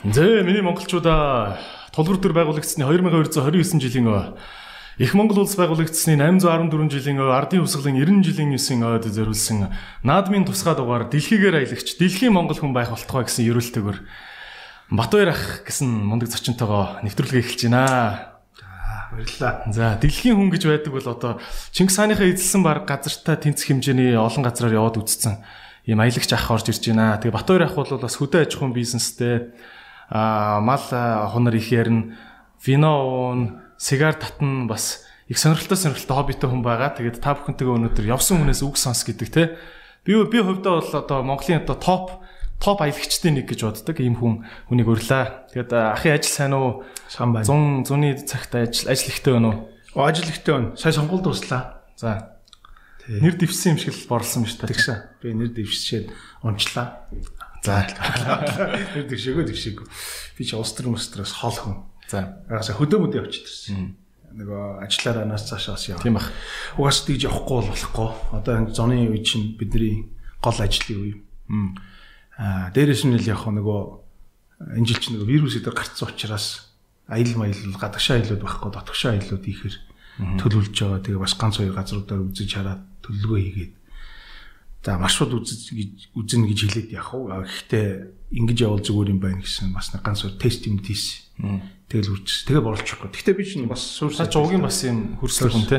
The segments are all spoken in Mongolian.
Зэ миний монголчуудаа. Тулгуур төр байгуулагдсны 2229 жилийн Их Монгол улс байгуулагдсны 814 жилийн ардын хувьсгалын 90 жилийн 9-ийн ойд зориулсан. Наадмын тусгай дугаар дэлхийгээр аялагч дэлхийн монгол хүн байх болтугай гэсэн ерөөлтөөр Батбаяр ах гэсэн мундаг зочинтойгоо нэвтрүүлгээ эхэлж байна. Баярлалаа. За дэлхийн хүн гэж байдаг бол одоо Чингис хааныхаа эзэлсэн баг газартаа тэнцэх хэмжээний олон газраар яваад үзсэн ийм аялагч ах орж ирж байна. Тэгээ Батбаяр ах бол бас хөдөө аж ахуйн бизнестэй мал хонор их ярина вино уун сигар татна бас их сонирхолтой сонирхолтой хоббитой хүн байгаа. Тэгээд та бүхэнтэйгээ өнөөдөр явсан хүнээс үг сонс гэдэг те. Би би хувьдаа бол одоо Монголын одоо топ топ аялагчдын нэг гэж боддог. Ийм хүн хүнийг өрлөө. Тэгээд ахын ажил сайн уу? Сан байна. 100 зуны цагт ажил ажил ихтэй байна уу? Ажил ихтэй байна. Сая сонгуульд туслаа. За. Нэр дэвсэн юм шиг л борлсон шүү дээ. Тэгсэн. Би нэр дэвшчээд унчлаа. За. Тэр дэвшээгөө дэвшээгөө. Би ч улс төр мөстроос хол хүн. За. Агаас хөдөө мөдөө явчихсан. Нөгөө ажиллаараа нас цаашаас яа. Тийм бах. Угаас тийж явахгүй бол болохгүй. Одоо энэ зоны үе чинь бидний гол ажлын үе. Аа дээрээс нь л яг нөгөө энэ жил чинь нөгөө вирус эдэр гарцсан учраас аял маялал гадагшаа айлууд байхгүй дотгошоо айлууд ихээр төлөвлөж байгаа. Тэгээ бас ганц хоёр газруудаар үзэж хараад төлөвлөгөө хийгээд За маршрут үзэж үзнэ гэж хэлээд явах уу. Гэхдээ ингэж явал зүгээр юм байна гэсэн бас нэг ганц тест юм тийсэн. Тэгэл үрчс. Тэгээ борлчихгүй. Гэхдээ би чинь бас суурсаа жуугийн бас юм хөрслөг хүн те.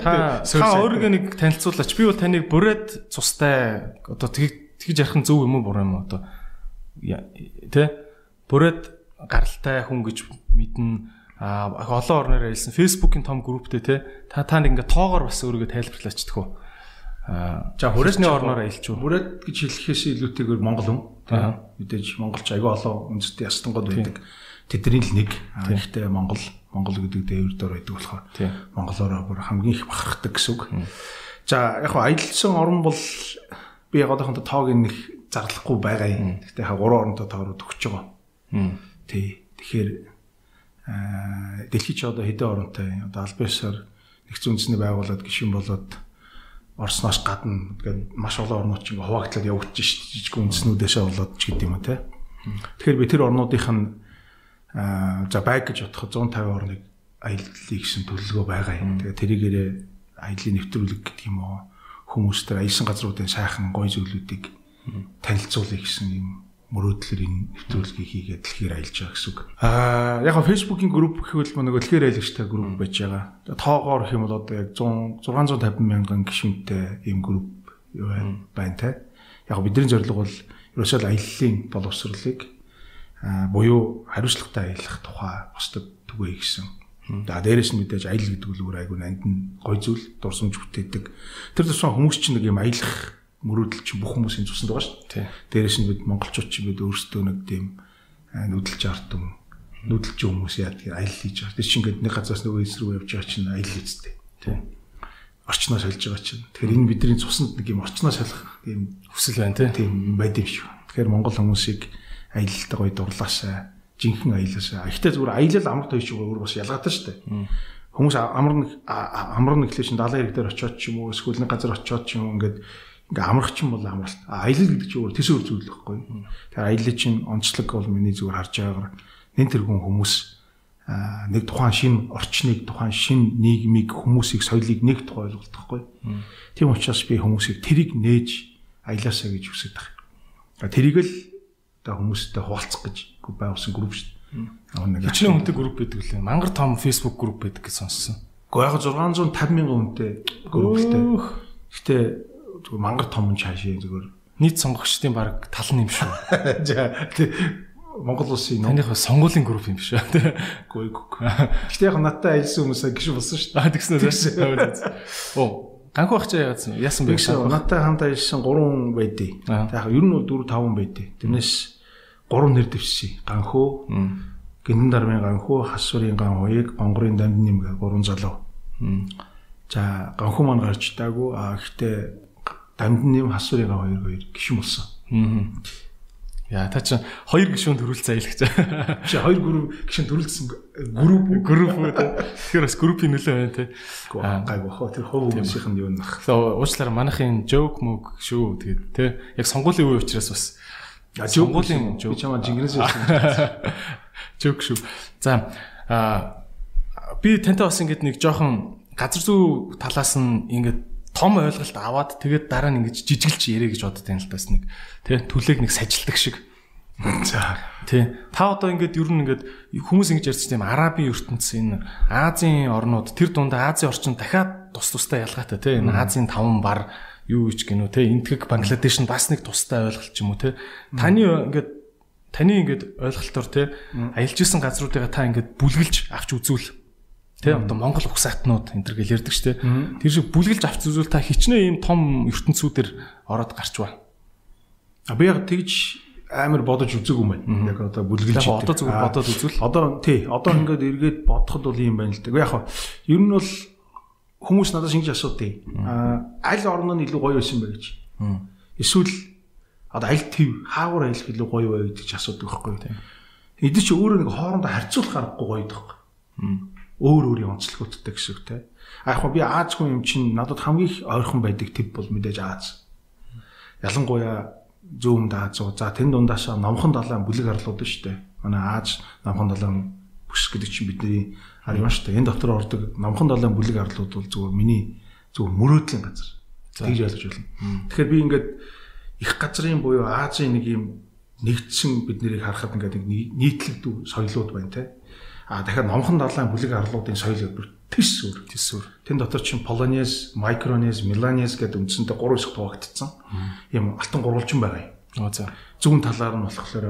Та та өөрийгөө нэг танилцуулаач. Би бол таныг бүрээд цустай одоо тэгж ярих нь зөв юм уу буруу юм уу одоо тэ бүрээд гаралтай хүн гэж мэднэ а олон орноор хэлсэн фэйсбүүкийн том групптэй те та та нэг ингээ тоогоор бас өөрийгөө тайлбарлаач тэхүү За хүрээсний орноор юу? Хүрээд гэж хэлэхээс илүүтэйгээр Монгол хүн. Мэдээж монголч аягүй олон үндэстэй ястангууд байдаг. Тэдний л нэг. Гэхдээ Монгол Монгол гэдэг дээвэр дор байдаг болохоор монголоор бүр хамгийн их бахархдаг гэсэн үг. За яг хаа аялсан орн бол би яг одоохондоо тоогийн нэг зарлахгүй байгаа юм. Гэхдээ яг гурван оронтой тоороо төгсөж байгаа. Тий. Тэгэхээр дэлхийд ч одоо хэдэн оронтой одоо албан ёсоор нэгдсэн үндэсний байгууллага гишүүн болоод Орсноос гадна тэгээд маш олон орнууд чинь хуваагтлаад явагдаж шít жижиг үндэснүүдээсээ болоод ч гэдэм юм те. Тэгэхээр би тэр орнуудынх нь за байг гэж бодоход 150 орныг аяллаа гэсэн төлөвлөгөө байгаа юм. Тэгээд тэрийгээрээ аяллаа нэвтрүүлэг гэдэг юм уу хүмүүстээ аялсан газруудын сайхан гоё зүйлүүдийг танилцуулъя гэсэн юм мөрөөдлөөр энэ нэвтрүүлгийг хийгээд дэлхийр аялж байгаа гэсэн үг. Аа яг нь Facebook-ийн групп гэвэл нөгөө дэлхийр аялагчтай групп байж байгаа. Тоогоор гэх юм бол одоо яг 100 650 мянган гишүүнтэй ийм групп байна те. Яг бидний зорилго бол ерөөсөө л аяллаа боловсролыг аа буюу хариуцлагатай аялах тухай бусдад түгээе гэсэн. За дээрэс нь мэдээж аялал гэдэг үл өөр айгүй нанд нь гой зүйл дурсамж бүтээдэг. Тэр тусмаа хүмүүс чинь нэг юм аялах мөрөөдөл чи бүх хүмүүсийн цуснд байгаа шүү дээ. Дээрээс нь бид монголчууд чи бид өөрсдөө нэг тийм нүүдэлж артам нүүдэлж хүмүүс яа тийм аялал хийж байгаа. Тэр чинь ингээд нэг газраас нөгөө хэсэг рүү явж байгаа чинь аялал үсттэй. Тийм. Орчноо сольж байгаа чинь. Тэгэхээр энэ бидний цуснд нэг юм орчноо солих тийм хүсэл байна тийм байд юм шиг. Тэгэхээр монгол хүмүүсийг аялалтай гоё дурлаасаа жинхэнэ аялаасаа. Ихтэй зүгээр аялал амар тоёч өөр бас ялгаатай шүү дээ. Хүмүүс амар нэг амар нэг хэлээ чинь далайн хэрэг дээр очиод ч юм уу эсвэл нэг газар очиод ч юм уу ингээд ингээ амрах чинь бол амралт. Аялал гэдэг чинь өөр төсөөр зүйл байхгүй. Тэгэхээр аялал чинь онцлог бол миний зүгээр харж байгаагаар нэн тэргүүн хүмүүс нэг тухайн шин орчныг тухайн шин нийгмийг хүмүүсийг соёлыг нэг тухай ойлголтохгүй. Тийм учраас би хүмүүсийг тэрийг нээж аялаасаа гэж хүсэж байгаа. Тэрийг л одоо хүмүүстэй хуваалцах гэж байгуулсан групп шүү дээ. Хичнээн хүнтэй групп байдаг лээ. Мангар том Facebook групп байдаг гэж сонссон. Гэхдээ яг 650 мянган хүнтэй групптэй. Гэтэ зүгээр мангар том чаашаа зүгээр нийт сонгогчдын баг тал нь юм шүү. Монгол улсын нөө. Танийх сонгуулийн групп юм биш үү? Гүй гүй. Гэтэ яг надтай ажилласан хүмүүсээ гişү болсон шүү дээ. Тэгсэн үү? Оо. Ганхуу ах чаа яасан? Яасан бэ? Гişү надтай хамт ажилласан 3 байдий. Яг ер нь 4 5 байдий. Тэрнээс 3 нэр дэвшсэн. Ганхуу, Гиндэн дармын ганхуу, Хасурын ган хоёыг, Гонгорын дамд нэмгээ 3 залуу. За ганхуу маань гарч таагүй. А гэхдээ Дамдны хасуурыгаа хоёр хоёр гişүн болсон. Аа. Яа та чинь хоёр гişүн төрүүл заялагч. Чи хоёр групп гişүн төрүүлсэн групп групп үү. Тэгэхээр бас группийн нөлөө байна те. Гайг бахаа тэр хов хүмүүсийнх нь юу. Тэгээ уучлаарай манайхын joke мөг шүү тэгээд те. Яг сонгуулийн үе учраас бас Сонгуулийн би чамаа жингэрээс ярьсан. Жок шүү. За а би тантай бас ингэдэг нэг жоохон газар зүй талаас нь ингээд том ойлголт аваад тэгээд дараа нь ингэж жижиглж ярэ гэж боддог юм л тас нэг. Тий түлээг нэг сажилдаг шиг. За. Тий та одоо ингээд ер нь ингээд хүмүүс ингэж ярьж тийм арабын ертөнцийн энэ Азийн орнууд тэр дундаа Азийн орчин дахиад тус тустай ялгаатай тий энэ Азийн таван бар юу гэж гинөө те энтгэг Бангладеш нь бас нэг тустай ойлголт ч юм уу те таны ингээд таны ингээд ойлголтоор те аялж исэн газруудыгаа та ингээд бүлгэлж авч үзүүл те одоо Монгол угсаатнууд энэ төр гэл ярьдаг ч те тэр шиг бүлгэлж авч үзүүл та хичнээн ийм том ертөнцүүдэр ороод гарч ба а би яг тэгж амар бодож үзээгүй юм байна. Яг одоо бүлгэлж одоо зүгээр бодоод үзвэл одоо тий одоо ингээд эргээд бодоход бол юм байна л да. Яг ер нь бол хүмүүс надаас ингэж асуудیں۔ Аа аль орн нь илүү гоё байсан бэ гэж. Эсвэл одоо аль төв хаагур аялах илүү гоё гэдэг ч асуудаг байхгүй юу? Эдгээр чи өөрөө нэг хоорондоо харьцуулах аргагүй гоё даа. Өөр өөрийн онцлогуудтай те. А яг би Аз хүн юм чинь надад хамгийн их ойрхон байдаг төв бол мэдээж Аз. Ялангуяа зүүн Аз. За тэн дундаашаа номхон далайн бүлэг арлууд нь дээ. Манай Аз номхон далайн бүс гэдэг чинь бидний ар юм дээ. Энэ дотор ордог номхон далайн бүлэг арлууд бол зүгээр миний зүгээр мөрөөдлийн газар. Тэгж ойлгож байна. Тэгэхээр би ингээд их газрын буюу Азийн нэг юм нэгдсэн бид нарыг харахад ингээд нийтлэгдүү соёлууд байна те. А дахиад номхон далайн бүлэг арлуудын соёл өөр тэс өөр. Тэс өөр. Тэн дотор чинь Полонез, Майкронез, Миланез гэдэг үндсэндээ гурван хэсэг хуваагдсан. Ийм алтан гурвалжин байгаа юм. Аа за. Зүүн талаар нь болохоор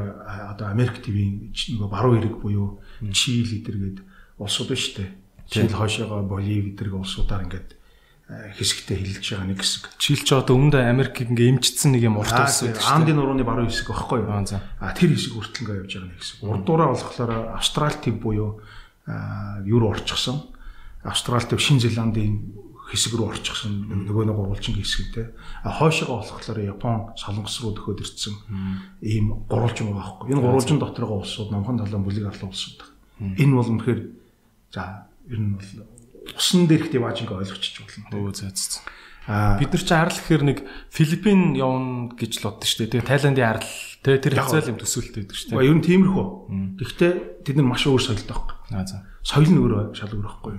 одоо Америк ТV-ийн нөгөө баруун эрэг буюу Чил эдэргээд улсууд ба штэ. Чил хойшоогоо Боливи эдэрэг улсуудаар ингээд хэсэгтээ хилж байгаа нэг хэсэг. Чил ч одоо өмнөд Америкийг ингээ эмчилсэн нэг юм урт улс байдаг. Андын нурууны баруун хэсэг байхгүй юу? А тэр хэсэг хүртэл ингээ явж байгаа нэг хэсэг. Урдуураа болохоор Австрали төв буюу юуруу орчихсон. Австрали төв Шинэ Зеландын хэсэг рүү орчихсон нөгөө нэг гурвалжин хэсэг те. А хойшоогоо болохоор Япон солонгос руу төхөөд ирсэн ийм гурвалжин байгаа байхгүй. Энэ гурвалжин доторгоо улсууд номхон талын бүлэг арлын улсууд. Энэ бол үнэхээр за ер нь бол усан дээрх диваж ингээ ойлгочих болно. Өө зөө зөө. А бид нар чи арал гэхээр нэг Филиппин явна гэж л боддоо шүү дээ. Тайландын арал тэ тэр хэзээ юм төсөөлт байдаг шүү дээ. Ер нь тиймэрхүү. Гэхдээ тэд нар маш өөр соёлтой байхгүй. Аа за. Соёл нь өөрөө шал өөр байхгүй.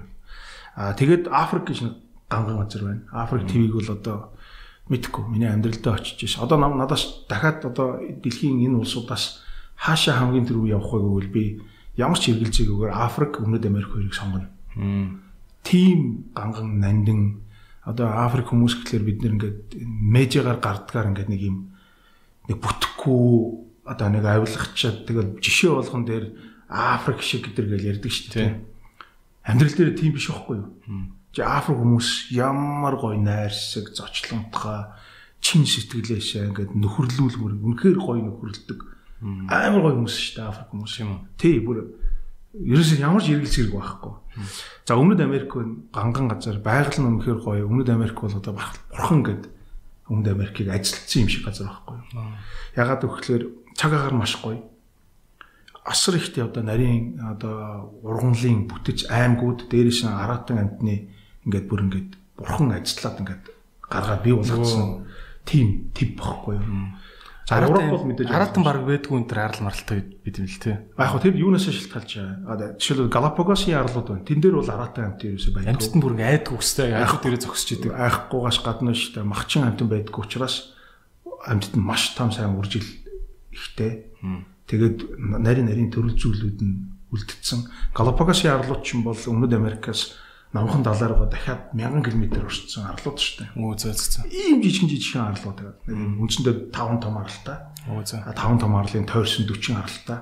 А тэгээд Африк гэж нэг ганган газар байна. Африк ТV-г бол одоо мэдхгүй. Миний амьдралдаа очиж ш. Одоо надаас дахиад одоо дэлхийн энэ улсуудаас хаашаа хамгийн түрүү явах вэ гэвэл би ямар ч хэрэгэлзээгүйгээр Африк, Өмнөд Америк хоёрыг сонгоно. Тим ганган нандин одоо Африк хүмүүс гэхэлэр бид нэр ингээд медиагаар гардгаар ингээд нэг юм нэг бүтэхгүй одоо нэг авилгачаад тэгэл жишээ болгон дээр Африк шиг гэдэр гэл ярьдаг шүү дээ. Амьдрал дээр тийм биш байхгүй юу? Чи Африк хүмүүс ямар гоё найрсаг, зочлонтгой, чин сэтгэлээшээ ингээд нөхөрлүүлмөр үнэхээр гоё нөхөрлөдөг. Амар гоё хүмүүс шүү дээ Африк хүмүүс юм. Тий бүр ерөөсөө ямар ч эргэлз хэрэг байхгүй. За Өмнөд Америк ганган газар байгаль нь үнэхээр гоё. Өмнөд Америк бол одоо бурхан гэдэг Өмнөд Америкийг ажилтсан юм шиг газар байхгүй. Ягаад гэвэл цаг агаар маш гоё. Асар ихтэй одоо нарийн одоо ургамлын бүтэц аймагуд дээрээс нь аратан амтны ингээд бүр ингээд бурхан ажиллаад ингээд гаргаад бий болгоцсон тийм тип бохгүй юу. Европ бол мэдээж Аратан баг байдгүй энэ төр арал маралтай бид юм л тий. Яг хөө тэр юунаас шилтгалж байгаа. Жишээлбэл Галапагосын арлууд байна. Тэн дээр бол Аратан амт ерөөсөй байдаг. Амтд нь бүр ингээ айдгүй өстэй айхуу дээрээ зогсож идэг. Айхгүйгаас гадна шүү дээ. Махчин амтан байдгүй учраас амтд нь маш том сайн үржил ихтэй. Тэгээд нарийн нарийн төрөл зүйлүүд нь үлдсэн. Галапагосын арлууд ч юм бол Өмнөд Америкаас намхан далаараа дахиад 1000 км орчсон арлууд шүү дээ. Өө зөө зөө. Ийм жижигэн жижигхэн арлууд байгаа. Үндсэндээ 5 том арлтай. Өө зөө. 5 том арлын тойрсон 40 арлтай.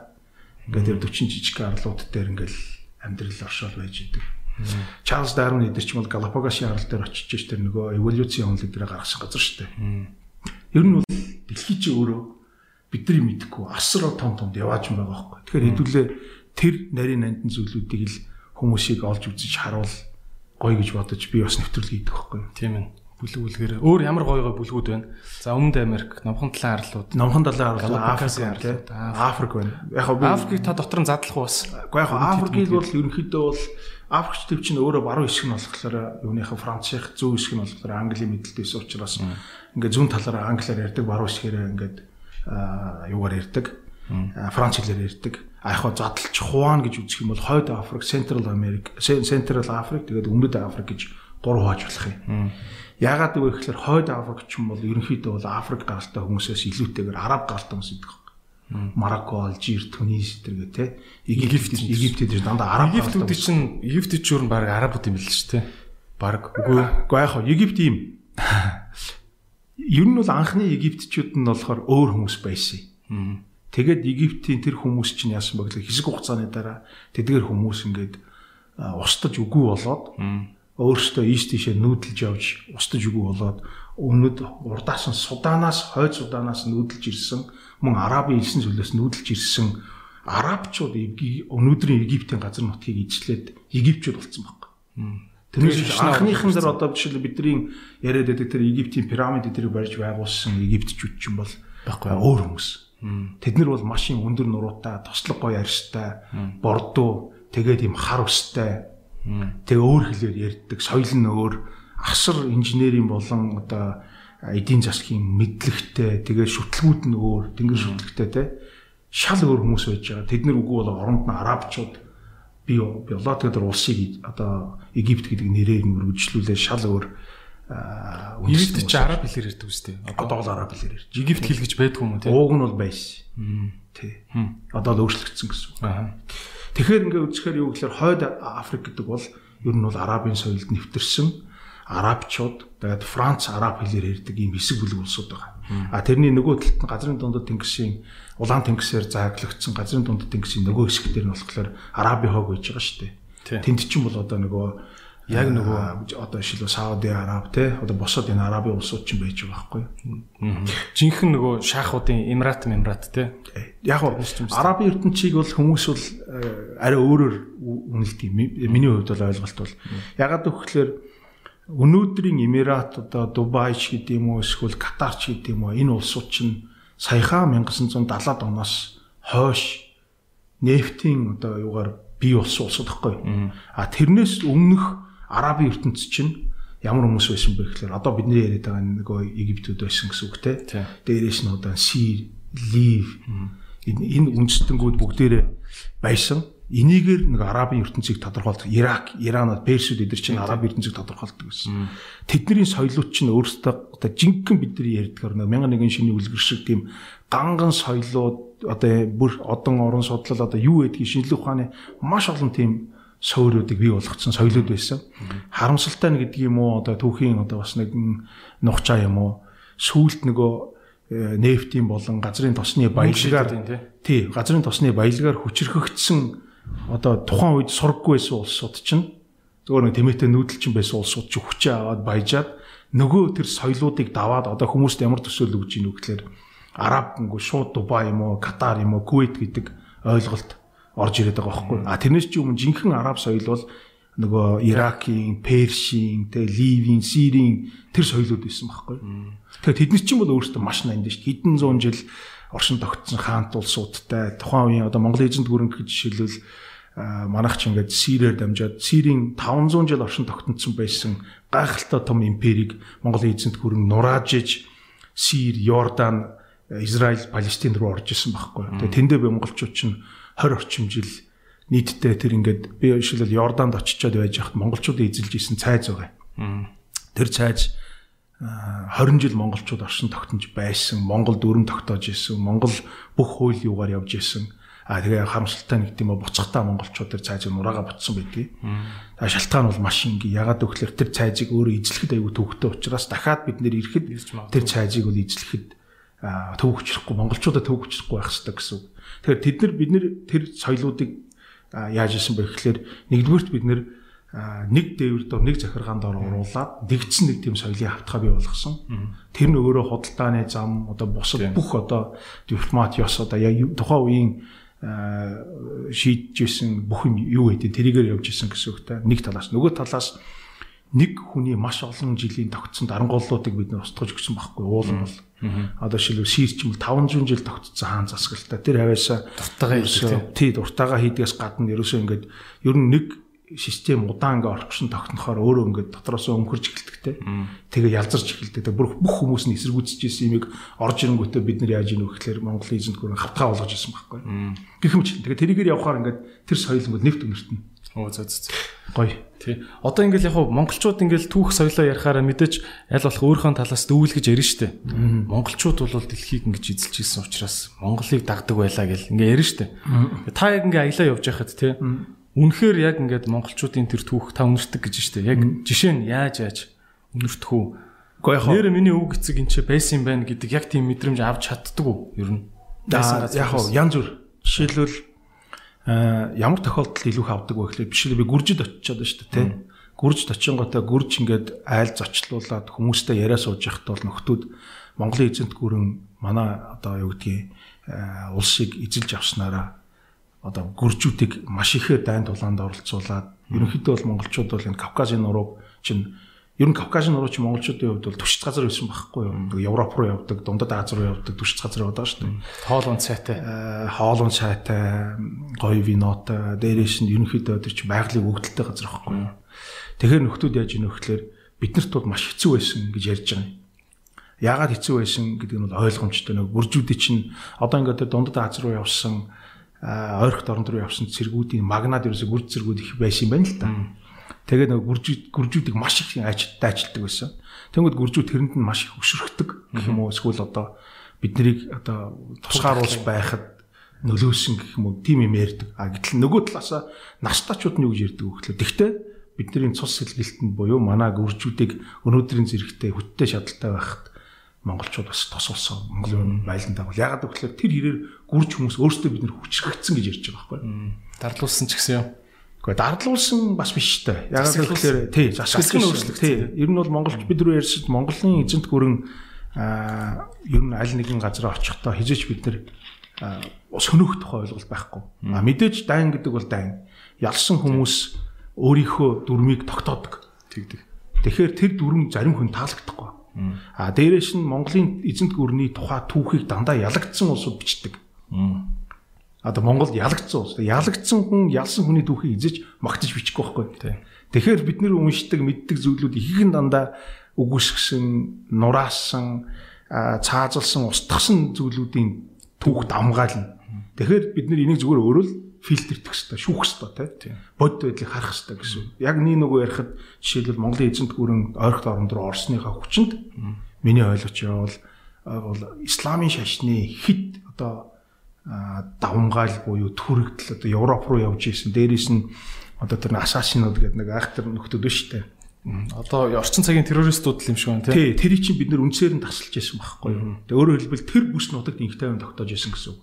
Ингээд тэр 40 жижигхэн арлууд дээр ингээл амьдрал оршоол байж идэг. Чарлз Дарвин эдэр ч юм бол Галапагосын арал дээр очиж ш тэр нөгөө эволюцийн онолыг дээр гаргасан газар шүү дээ. Ер нь бол дэлхий чи өөрөө бидний мэдхгүй асар том том явааж байгаа байхгүй. Тэгэхээр хэдүүлээ тэр нарийн нандин зүйлүүдийг л хүмүүсийг олж үзэж харуул гоё гэж бодож би бас нэвтрүүлэг хийдэг байхгүй юу. Тийм ээ. Бүлэг бүлгээр өөр ямар гоё гоё бүлгүүд байна. За Өмнөд Америк, Номхон талын арлууд, Номхон талын арлууд, Африкийн арлууд, Африк байна. Яг би Африкийг та дотор нь задлах уу бас. Уу яг Африкийг бол ерөнхийдөө бол Африкч төв чинь өөрөө баруун хэсэг нь болохоор юуныхаа Францын зүүн хэсэг нь болохоор Английн мэдлэлтэйс учраас ингээд зүүн талаараа англиар ярьдаг баруун хэсгээрээ ингээд юугаар ярьдаг. Франц хэлээр ярьдаг. А яг задлж Хуан гэж үзэх юм бол Хойд Африк, Central America, Central Africa тэгээд Өмнөд Африк гэж гурав хааж болох юм. Яагаад гэвэл ихлээр Хойд Африк ч юм бол ерөнхийдөө бол Африк гаралтай хүмүүсээс илүүтэйгээр Араб гаралтай хүмүүс идэх Марокко, Алжир, Тунис зэрэг те Египт Египтэд дандаа араб Египтүүд чинь Египтэд ч өөр баг арабууд юм л шүү дээ. Баг үгүй үгүй яг хаа Египт юм. Ер нь бол анхны египтчүүд нь болохоор өөр хүмүүс байсан. Тэгээд Египтийн тэр хүмүүс чинь яасан бэ гэхээр хэсэг хугацааны дараа тэдгээр хүмүүс ингээд устдаж үгүй болоод өөрөөсөө ийш тийшээ нүүдэлж явж устдаж үгүй болоод өмнөд урдаас нь Суданаас хойд Суданаас нүүдэлж ирсэн мөн арабын элсэн зүйлээс нүүдэлж ирсэн арабчууд өнөөдрийн Египтийн газар нутгийг ижлээд Египчүүд болсон баг. Тэрнээс анхныхан дээр одоо жишээл бидний яриад байдаг тэр Египтийн пирамид эдрийг барьж байгуулсан египтчүүд ч юм бол байхгүй өөр хүмүүс. Тэд нар бол машин өндөр нуруутай, тослог гоё арьстай, бордуу, тэгээд юм хар устай. Тэгээ өөр хэлээр ярьдаг, соёл нь өөр, асар инженерийн болон одоо эдийн засгийн мэдлэгтэй тэгээ шүтлгүүд нь өөр тэнгэр шүтлэгтэй те. Шал өөр хүмүүс байж байгаа. Тэд нар үгүй бол оронд нь арабчууд би болоо тэгээд улсыг одоо Египт гэдэг нэрээр нь үргэлжлүүлээ. Шал өөр Египт ч араб хэлээр ярьдаг үстэй. Одоо л араб хэлээр ярьж. Египт хэл гэж байдгүй юм тий. Ууг нь бол байсан. Тий. Одоо л өөрчлөгдсөн гэсэн үг. Тэгэхээр ингээ үзэхээр юу гэхээр хойд Африк гэдэг бол ер нь бол арабын соёлд нэвтэрсэн арабчууд тэгээд Франц араб хэлээр ярьдаг ийм хэсэг бүлэг улсууд байгаа. А тэрний нөгөө талд нь газрын дундад тэнгисийн улаан тэнгисээр зааглагдсан газрын дундад тэнгисийн нөгөө хэсэг дээр нь болохоор арабын хог байж байгаа шүү дээ. Тэнд чинь бол одоо нөгөө яг нөгөө одоо шилүү Сауди Араб те одоо босоод энэ арабын улсууд ч байж байгаа байхгүй. Жинхэнэ нөгөө шахуудын Эмират Эмират те. Яг нь арабын ертөнцийг бол хүмүүс бол арай өөрөөр үнэлдэг. Миний хувьд бол ойлголт бол ягаад гэвэл өнөөдрийн Эмират одоо Дубай ч гэдэг юм уу эсвэл Катар ч гэдэг юм уу энэ улсууд чинь саяхан 1970-ад оноос хойш нефтийн одоо юугаар бий болсон улсууд гэхгүй. А тэрнээс өмнөх арабын ертөнц чинь ямар хүмүүс байсан бэ гэхээр одоо бидний яриад байгаа нөгөө Египтүүд байсан гэсэн үг те. Дээрээс нь одоо Сир, Лив энэ үндэстэнгүүд бүгдээрээ байсан. Энийгээр нэг арабын ертөнцийг тодорхойлдог. Ирак, Иранад, Персүүд эдэр чинь арабын ертөнцийг тодорхойлдог гэсэн. Тэдний соёлууд чинь өөрсдөө одоо жинхэнэ бидний ярьдгаар нэг мянган нэгэн шиний үлгэр шиг тийм ганган соёлууд одоо бүр одон орон судлал одоо юу гэдгийг шинжлэх ухааны маш олон тийм суурьуудыг бий болгоцсон соёлууд байсан. Харамсалтай нь гэдэг юм уу? Одоо түүхийн одоо бас нэг нухчаа юм уу? Сүүлд нөгөө э, нефтийн болон газрын тосны баялагаар тий. Газрын тосны баялагаар хүчрхэгдсэн одоо тухайн үед сургаггүй байсан улсууд чинь зөвөр нэг тэмээтэй нүүдэлчин байсан улсууд ч хүчээ аваад баяжаад нөгөө тэр соёлоодыг даваад одоо хүмүүст ямар төсөөл өгч ийн үг гэхээр араб гингүү шууд Дубай юм уу Катар юм уу Кувейт гэдэг ойлголт орж ирээд байгаа байхгүй. А тэрнээс ч өмнө жинхэнэ араб соёл бол нөгөө Иракийн, Першийн, тэгээ Ливийн, Сирийн тэр соёлууд байсан байхгүй. Тэгээ тэд нар чинь бол өөрсдөө маш нанд шүү. Хэдэн зуун жил оршин тогтсон хаант улсуудтай тухайн үеийн одоо Монголын эзэнт гүрэн гэж жишээлбэл манайх ч ингээд Сирээр дамжаад Сирийн 500 жил оршин тогтнодсон байсан гайхалтай том империйг Монголын эзэнт гүрэн нураажиж Сир, Йордан, Израиль, Палестин руу орж исэн байхгүй. Тэгээ тэндээ би монголчууд чинь 20 орчим жил нийтдээ тэр ингээд би жишээлбэл Йорданд очичоод байж хахад монголчуудын эзэлж исэн цайз байгаа. Тэр цайз 20 жил монголчууд оршин тогтнож байсан. Монгол дүрм тогтоож исэн. Монгол бүх хууль юугаар явж исэн. А тэгээ харамсалтай нэг тийм буцахтаа монголчууд тэр цайзыг нураага ботсон байдгийг. А шалтгаан бол маш инgi ягаад гэвэл тэр цайзыг өөрөө эзлэхэд аягүй төвөгтэй учраас дахиад бид нэр ирэхэд тэр цайзыг бол эзлэхэд төвөгчлөхгүй монголчуудад төвөгчлөхгүй байх хэрэгтэй гэсэн үг. Тэгэхээр тэд нар бид нэр тэр соёлоодыг яаж исэн бэ гэхээр нэгдүгürt бид нэр нэг дээвэр дор нэг захиргаан дор оруулаад нэгдсэн нэг тийм соёлын хавтгай бий болгосон. Тэр нь өөрөө худалдааны зам одоо бусад бүх одоо дипломат ёс одоо яг тухайн үеийн шийдчихсэн бүх юм юу гэдэг тэрийгээр явж исэн гэсэн үгтэй. Нэг талаас нөгөө талаас нэг хүний маш олон жилийн тогтсон дарангууллуудыг бид устгаж өгсөн байхгүй уулан бол. Одоо шилүү сирч юм 500 жил тогтсон хаан засгалтай. Тэр хавьяасаа дуртайгаа хийдэг тий дуртайгаа хийдгээс гадна ерөөсөө ингээд ер нь нэг систем удаан ингээ орчин тогтнохоор өөрөө ингээ дотроос өнгөрч эхэлдэг те. Тэгээ ялзарч эхэлдэг. Бүх бүх хүмүүс нь эсэргүүцэж исэн юмыг орж ирэнгүүтээ бид нар яаж ийнө вэ гэхээр Монголын эзэнт гүрэн хавтгаа болгож исэн байхгүй. Гэх юм чинь. Тэгээ тэрийгээр явхаар ингээ тэр соёл ингээ нэвт өнөртнө. Оо зөө зөө. Гоё. Тий. Одоо ингээл яг монголчууд ингээл түүх соёлоо ярихаараа мэдээж аль болох өөрийнхөө талаас дүүлгэж ярина штэ. Монголчууд бол дэлхийг ингэж эзэлж исэн учраас Монголыг дагдаг байлаа гэл ингээ ярина штэ. Та яг ингээ аялаа явж байхад тий. Үнэхээр яг ингээд монголчуудын тэр түүх та үнэртэг гэж штэ. Яг жишээ нь яаж яаж үнэртэх үү? Яг нэр миний үг эцэг энэ ч байсан юм байна гэдэг яг тийм мэдрэмж авч чаддаг уу? Ер нь. Яг янз бүр. Жишээлбэл ямар тохиолдолд илүү их авдаг вэ гэхлээр бишээ би гүржид очиод байна шүү дээ тий. Гүржид очинготой гүрж ингээд айл зочлуулаад хүмүүстэй яриа сууж явахд бол нөхдүүд Монголын эзэнт гүрэн манай одоо юу гэдгийг улсыг эзэлж авснараа одоо гүржүүдийг маш ихээр дайн тулаанд оролцуулаад ерөнхийдөө бол монголчууд бол энэ Кавказын нурууг чинь Ер нь Кавказын нурууч монголчуудын хувьд бол түшиж газар байсан байхгүй юу? Европ руу явдаг, Дундад Аз руу явдаг түшиж газар байдаг шүү дээ. Хоолуун цайтай. Хоолуун цайтай, гоё винотой, дээрээс нь ерөнхийдөө тэр чинь байгалийн өгдөлтэй газар байхгүй юу? Тэгэхээр нөхдүүд яаж ийнө гэхлээр биднэрт бол маш хэцүү байсан гэж ярьж байгаа юм. Яагаад хэцүү байсан гэдэг нь бол ойлгомжтой нэг бүржүүдийн чинь одоо ингээд тэр Дундад Аз руу явсан ойрхот оронд руу явсан цэргүүдийн магнад ерөөсө гүрд цэргүүд их байсан юм байна л да. Тэгээд гүржүүд гүржүүдийг маш их ажилттай ажилтдаг байсан. Тэнгүүд гүржүүд тэрэнд нь маш их өшрөхдөг гэх юм уу эсвэл одоо бид нарыг одоо тусгааруулж байхад нөлөөсөн гэх юм уу тийм юм ярьдаг. А гэтэл нөгөө талаасаа настачууд нь юу гэж ярьдаг вэ гэхлээр тэгтээ бидний цус сэлгэлтэнд буюу манай гүржүүдийг өнөөдрийн зэрэгтэй хүттэй шадалтай байхад монголчууд бас тосолсон Монголын байлан дагвал ягаад гэвэл тэр хэрээр гүрж хүмүүс өөрсдөө бид нар хүчрэгдсэн гэж ярьж байгаа байхгүй. Дарлуулсан ч гэсэн юм. Гэхдээ дардлуулсан бас биш та. Яг гэхээр тий засаглалын өөрчлөлт тий. Ер нь бол Монголч бид рүү ярьсад Монголын эзэнт гүрэн аа ер нь аль нэгэн газар очихдоо хизээч бид нэр сөнөөх тухай ойлголт байхгүй. А мэдээж дайн гэдэг бол дайн. Ялсан хүмүүс өөрийнхөө дүрмийг тогтоодог. Тэгдэг. Тэгэхээр тэр дүрм зарим хүн таалагдахгүй. А дээрээс нь Монголын эзэнт гүрний тухай түүхийг дандаа ялагдсан улсууд бичдэг одоо Монголд ялагдсан улс. Ялагдсан хүн ялсан хүний түүхийг эзэж магтаж бичихгүй байхгүй. Тэгэхээр бид нэр уншдаг, мэддэг зүйлүүд ихэнх дандаа үгүйсгсэн, нураасан, цаазалсан, устгасан зүйлүүдийн түүх дамгаална. Тэгэхээр бид нэр энийг зүгээр өөрөө л фильтрдэх хэрэгтэй, шүүх хэрэгтэй тий. Бод байдлыг харах хэрэгтэй гэсэн. Яг нэг нөгөө ярихад жишээлбэл Монголын эзэнт гүрэн ойрхот оронд руу орсныхаа хүчинд миний ойлгож явал бол исламын шашны хит одоо давмгаал буюу түрэгдэл одоо Европ руу явж исэн. Дээрээс нь одоо тэр асасинууд гэдэг нэг айхтар нөхдүүд биш үү? Одоо орчин цагийн террористууд л юм шиг байна тий. Тэр чинь бид нэр үнсээр нь тасалж исэн байхгүй юу? Тэгээ өөрөөр хэлбэл тэр бүс нутагт инх тайван тогтоож исэн гэсэн үг.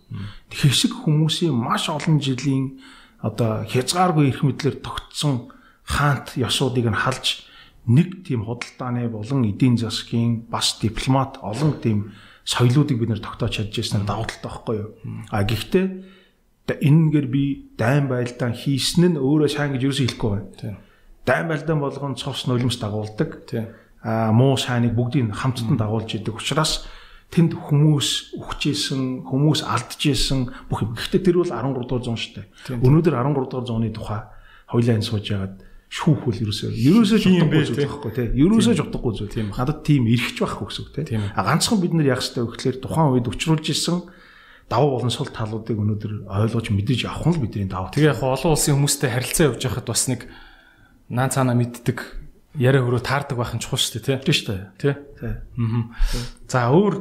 Хэсэг хүмүүсийн маш олон жилийн одоо хязгааргүй эрх мэдлэр тогтсон хаант ёсуудыг нь халж нэг тийм худалдааны болон эдийн засгийн бас дипломат олон тийм соёлоодыг бид нэр тогтоож чадж ирсэн давуу талтай байхгүй юу. А гэхдээ энэгээр би дайн байлдаан хийсэн нь өөрөө сайн гэж юусэн хэлэхгүй байна. Дайн байлдаан болгон цовс нулимс дагуулдаг. А муу сайныг бүгдийг хамтдан дагуулж идэг учраас тэнд хүмүүс өгчээсэн, хүмүүс алдчихсэн бүх юм. Гэхдээ тэр бол 13 дугаар зуун шүү дээ. Өнөөдөр 13 дугаар зууны тухай хоёлаа энэ сууж яагаад шүүхвэл ерөөсөө ерөөсөө жутахгүй зүйл байхгүй тий. Ерөөсөө жутахгүй зүйл. Тийм. Надад тийм эрхч байхгүй гэсэн үг тий. А ганцхан бид нар яах хэрэгтэй вэ гэхээр тухайн үед өчрүүлж исэн давуу болон сул талуудыг өнөөдөр ойлгож мэдээж авах нь бидний давуу. Тэгээ яг олон улсын хүмүүстэй харилцаа явуулж байхад бас нэг наа цаана мэддэг яриа хөрөө таардаг байх нь чухал шүү дээ тий. Тийм шүү дээ. Тий. Аа. За өөр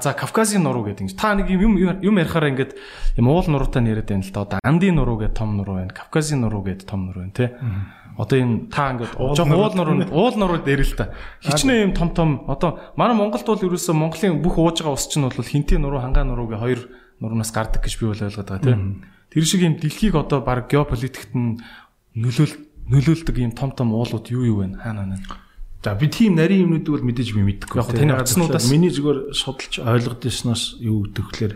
за Кавказын нуруу гэдэг юм. Та нэг юм юм ярихаараа ингээд юм уул нуруутай нэрэд байна л да. Одоо Андын нуруу гэдэг том нуруу байна. Кавказын нуруу гэдэг том нуруу байна тий. Одоо энэ та ингээд жоох уул нуруу уул нуруу дээр л та. Хичнээн юм том том одоо манай Монголд бол ерөөсөө Монголын бүх ууж байгаа ус чинь бол хинтээ нуруу хангаа нуруугийн хоёр нуруунаас гардаг гэж би бол ойлгоод байгаа тий. Тэр шиг юм дэлхийг одоо баг геополитикт нь нөлөөл нөлөөлдөг ийм том том уулууд юу юу вэ? Хаана байна? За би тийм нарийн юмнуудыг бол мэдээж би мэдэхгүй. Яг таны гадснуудаас миний зүгээр судалж ойлгоод ирснээс юу гэдэг вэхээр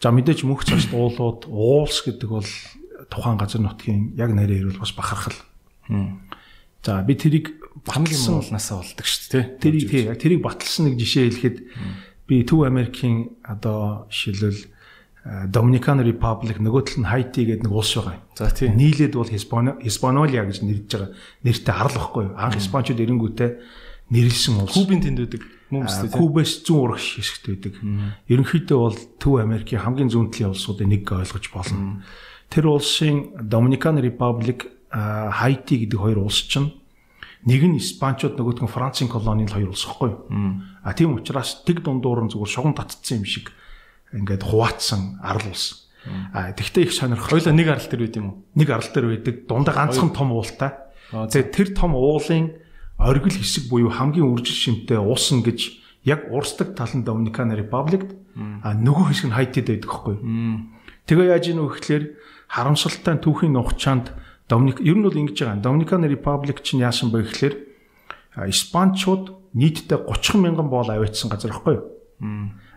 за мэдээж мөнх цааш уулууд уулс гэдэг бол тухайн газар нутгийн яг нарийн ирүүл бас бахархал. За би тэрийг батлсан болнасаа болдог шүү дээ. Тэрийг тийм яг тэрийг батлсан нэг жишээ хэлэхэд би Төв Америкийн одоо шилэл э, Dominican Republic нөгөө тал нь Haiti гэдэг нэг улс байгаа. За тийм. Нийлээд бол Hispaniola гэж нэрлэж байгаа. Нэртэй арал واخгүй. Анх Испанчууд эренгүүтээ нэрлсэн улс. Кубын тэнд үүдэг мөн э, үстэй. Кубээс зүүн урагш хэсэгт үүдэг. Ерөнхийдөө бол Төв Америкийн хамгийн зүүн талын улсуудын нэг ойлгож болно. Тэр улсын Dominican Republic Haiti гэдэг хоёр улс чинь нэг нь Испанчууд нөгөөх нь Францын колонийн хоёр улс байхгүй юу? А тийм учраас тэг дундуур нь зүгээр шугам татцсан юм шиг ингээд хуваацсан арал улс. А тэгтээ их сонирхол. Хоёлаа нэг арал дээр байд юм уу? Нэг арал дээр байдаг. Дундаа ганцхан том уултай. Тэгээ тэр том уулын оргил хэсэг буюу хамгийн үржил шимтэй уусан гэж яг урсдаг тал нь Dominican Republic а нөгөө хэсэг нь Haiti-д байдаг хгүй. Тэгээ яаж ийнө гэхлээр харамсалтай түүхийн нухчаанд Доминик ер нь бол ингэж байгаа. Dominican Republic чинь яасан бэ гэхлээр Испанчууд нийтдээ 30 мянган боол аваачсан газар ахгүй юу?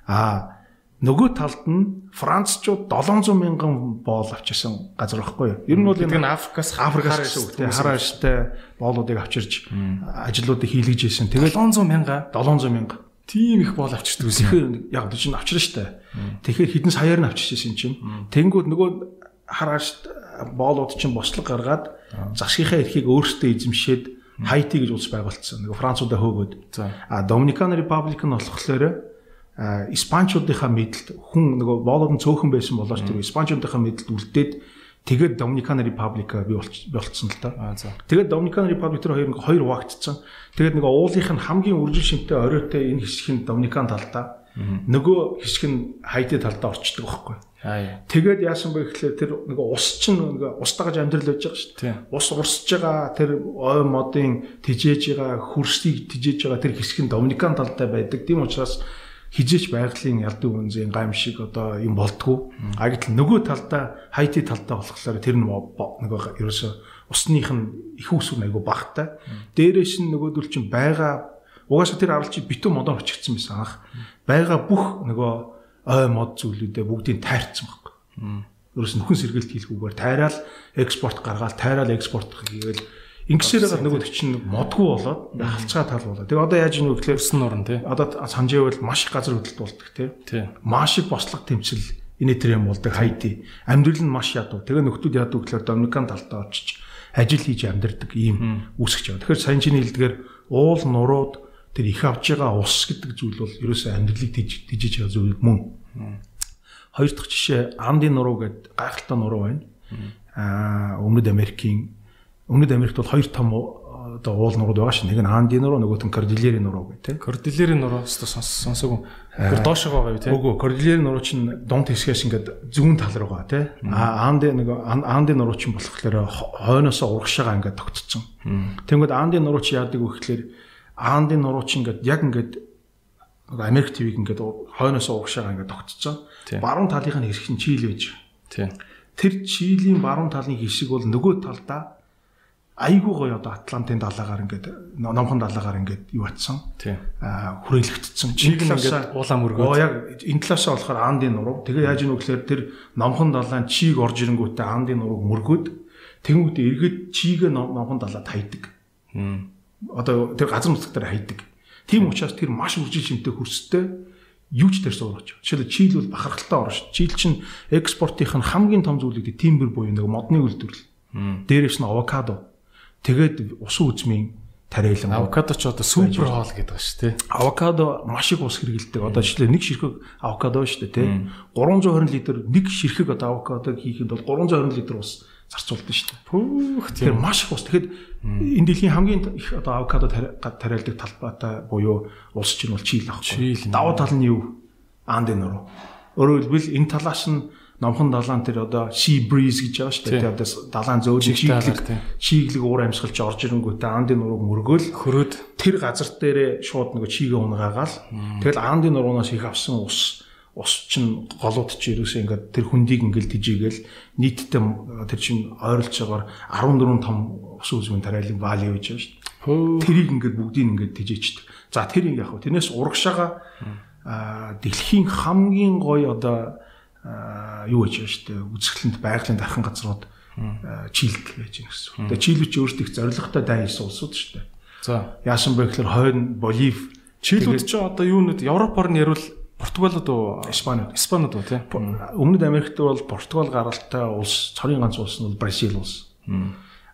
Аа нөгөө талд нь Францчууд 700 мянган боол авчирсан газар байхгүй юу? Ер нь бол энэ Африкаас Африкаас гэсэн үг тийм хар аштай боолуудыг авчирж ажлуудыг хийлгэж ийсэн. Тэгээд 700 мянга 700 мянга тийм их боол авчирдаг гэсэн. Тэгэхээр яг л чинь авчирна штэ. Тэгэхээр хідэн саяар нь авчирсан чинь. Тэнгүүд нөгөө хар ашт боолууд чинь бослог гаргаад засгийнхаа эрхийг өөрсдөө эзэмшээд Хайти гэж улс байгуулсан. Нөгөө Француудаа хөөгөөд. А Dominican Republic нь болохоор Испанчуудынхаа мэдлэлд хүн нөгөө боолоод цөөхөн байсан болооч тэр Испанчуудынхаа мэдлэлд үлдээд тэгээд Dominican Republic бий болцсон л да. Тэгээд Dominican Republic тэр хоёр хоёр хуваагдсан. Тэгээд нөгөө уулынх нь хамгийн үржил шимтэй оройтой энэ хэсэг нь Dominican талдаа нөгөө хэсэг нь Хайти талдаа орчдөг байхгүй. Тэгээд яасан бэ гэхлээр тэр нөгөө ус чинь нөгөө устагаж амьдрал байж байгаа шүү дээ. Ус урсж байгаа тэр ой модын тижээж байгаа хөрсийг тижээж байгаа тэр хэсэг нь Доминикан талдаа байдаг. Тийм учраас хизээч байгалийн ялдуу үнзийн гамшиг одоо юм болтгоо. А гэтэл нөгөө талдаа хайти талдаа болохоор тэр нөгөө ерөөсө усных нь их усүр айгу багтай. Дээрээс нь нөгөөдөл чинь байгаа угаасаа тэр арал чи битүү модоор очигдсан байсан анх. Байгаа бүх нөгөө ой мод зүйлүүдээ бүгдийг тайрцсан байхгүй. Ерөөс нөхөн сэргэлт хийлгүүгээр тайраал экспорт гаргаал тайраал экспорт хийгээл Ингэсээр байгаа нөгөө чинь модгүй болоод халцгаа тал болоод. Тэгээ одоо яаж ийм вэ гэхээр өссөн орн тий. Одоо санжээвэл маш их газар хөдлөлт болдог тий. Маш их бослог тэмцэл энэ төр юм болдог хайти. Амьдрал нь маш ядуу. Тэгээ нөхдүүд ядуу гэхээр Доминикан талтаа очиж ажил хийж амьдардаг ийм байгаа. Тэгэхээр сайн чиний хэлдгээр уул нурууд тэр их авж байгаа ус гэдэг зүйл бол ерөөсөө амьдралыг тижиж байгаа зүйл мөн. Хоёр дахь жишээ Андын нуруу гэдэг гайхалтай нуруу байна. Аа Өмнөд Америкийн Өмнөд Америкт бол хоёр том одоо уул нурууд байгаа шин. Нэг нь Анди нуруу, нөгөөх нь Кордилери нуруу гэх тийм. Кордилери нуруу сонсоогүй. Тэр доошоо байгаа юу тийм. Үгүй Кордилери нуруу чинь дунд хэсгээс ингээд зүүн тал руу байгаа тийм. А Анди нэг Анди нуруу чинь болохоор хойноос урагшаага ингээд тогтцсон. Тэнгүүд Анди нуруу чи яадаг вэ гэхээр Анди нуруу чи ингээд яг ингээд Америк ТV-г ингээд хойноос урагшаага ингээд тогтцсон. Баруун талынх нь нь Чили байж. Тийм. Тэр Чилийн баруун талын хэсэг бол нөгөө талдаа айгүй гоё одоо Атлантын далаагаар ингээд номхон далаагаар ингээд юу атсан. Аа хүрээлэгдсэн. Чиг ингээд уулаа мөргөө. Оо яг энэ талаасаа болохоор Андын нуруу. Тэгээ яаж вэ гэхээр тэр номхон далаан чиг орж ирэнгүүтээ Андын нурууг мөргөөд тэнгууд эргээд чигээ номхон далаад хайдаг. Одоо тэр газар нутаг дээр хайдаг. Тийм учраас тэр маш үржил шимтэй хөрстэй юу ч тэр сууруулж. Жишээлбэл Чил бол бахархалтай орно шүү. Чил чинь экспортын хамгийн том зүйлүүд тиймбэр буюу нэг модны үйлдвэрлэл. Дээрээс нь авокадо Тэгээд усан үзмийн тариалан авокадо ч одоо супер хоол гэдэг ба шүү, тий. Авокадо маш их ус хэрэгэлдэг. Одоо жишээ нэг ширхэг авокадо шүү, тий. 320 литр нэг ширхэг одоо авокадо хийхэд бол 320 литр ус зарцуулдаг шүү дээ. Пүүх тийм маш их ус. Тэгэхэд энэ дэлхийн хамгийн их одоо авокадо тариалдаг талбайтай буюу улс чинь бол Чили аахгүй. Давуу тал нь юу? Андын нуруу. Өөрөөр хэлбэл энэ талаас нь номхон далаан тэр одоо sea breeze гэж байгаа шүү дээ. Одоо далаан зөөлөн чиглэг чиглэг уур амьсгалч орж ирэнгүүтээ андын нурууг мөргөөл хөрөөд тэр газар дээрээ шууд нөгөө чигээ унгаагаал. Тэгэл андын нуруунаас их авсан ус ус чинь голууд чи ерөөсөө ингээд тэр хүндийг ингээд тижигээл нийтдээ тэр чинь ойролж байгаагаар 14 том ус үзмэн тариалын вали байж байгаа шүү дээ. Тэрийг ингээд бүгдийг ингээд тижээчдэг. За тэр яг хөө тэрнээс урагшаага дэлхийн хамгийн гоё одоо юу гэж байна шүү дээ үзэсгэлэнт байгалийн дархан газрууд чийлд байж байна гэсэн. Тэгээ чийлүүч өөрсдөө их зоригтой дайс улсууд шүү дээ. За яасан бэ гэхээр хойно Болив чийлүүд ч одоо юу нүд Европоор нь ярил Португалууд уу? Испаниуд. Испаниуд уу тий. Өмнөд Америкт бол Португал гаралтай улс, цорын ганц улс нь бол Бразил улс.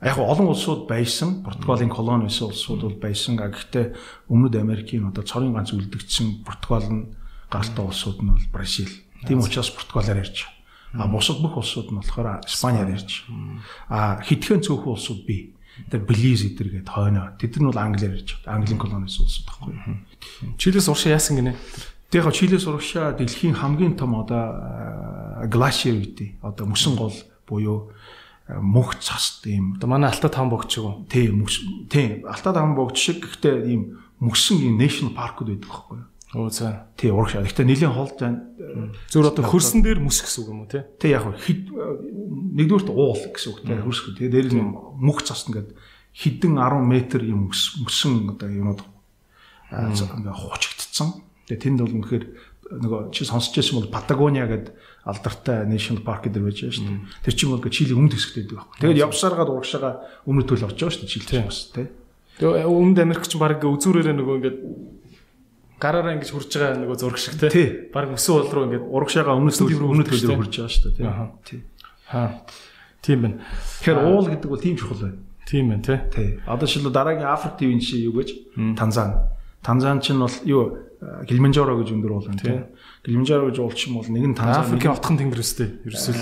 Яг олон улсууд байсан. Португалийн колони байсан улсууд бол байсан. Гэхдээ Өмнөд Америкийн одоо цорын ганц үлдэгдсэн Португал нь гаралтай улсууд нь бол Бразил. Тийм учраас Португалаар ярьж. А бусад бүх улсууд нь болохоор Испаниар ярьж. А хитгэн цөөхөн улсууд бий. Тэр Белиз эдэр гээд хойноо. Тэд нар бол англиар ярьж. Английн колониас улсууд байхгүй. Чилээс уршаа яасан гинэ? Тэгээ яг Чилээс урагшаа дэлхийн хамгийн том одоо глашиер гэдэг. Одоо мөсөн гол буюу мөнх цаст ийм Одоо манай Алтаа таан богч юу? тийм мөс тийм Алтаа таан богд шиг гэхдээ ийм мөсөн ийм national park-уд байдаг байхгүй юу? Оо за. Тий урагшаа. Гэхдээ нэлийн холд байна. Зүр одоо хөрсөн дээр мүс гэсэн үг юм уу те? Тэг яг хэд нэгдүгürt уул гэсэн үг те хөрсгөө. Тэгээ дээр нь мөх цас ингээд хідэн 10 м юм мөсөн одоо юмуд ингээ хучигдсан. Тэгээ тэнд бол үнэхээр нөгөө чи сонсч байсан бол Патагониа гэдэг алдартай national park гэдэг байж байгаа шүү дээ. Тэр чинь бол Чили өмнөд хэсэгт байдаг байхгүй. Тэгээд явсараад урагшаага өмнөд төл очиж байгаа шүү дээ Чили бас те. Тэгээ өмнөд Америк ч баг үзүүрээрээ нөгөө ингээд гараараа ингэж хурж байгаа нөгөө зураг шиг. Тий. Баг өсөн уул руу ингээд урагшаага өмнөд төл өмнөд төлөөр хурж байгаа шүү дээ. Тий. хаа. Тийм байна. Тэгэхээр уул гэдэг бол тийм чухал байна. Тийм байна те. Тий. Одоо шил дараагийн Африк ТV-ийн жишээ юу гэж? Танзан. Танзан чинь бол юу Килиманжаро гэж өндөр уул байна тий. Килиманжаро гэж уул чинь бол нэг нь Танзан Африкийн отхон тэнгэр өстэй. Ерөөсөл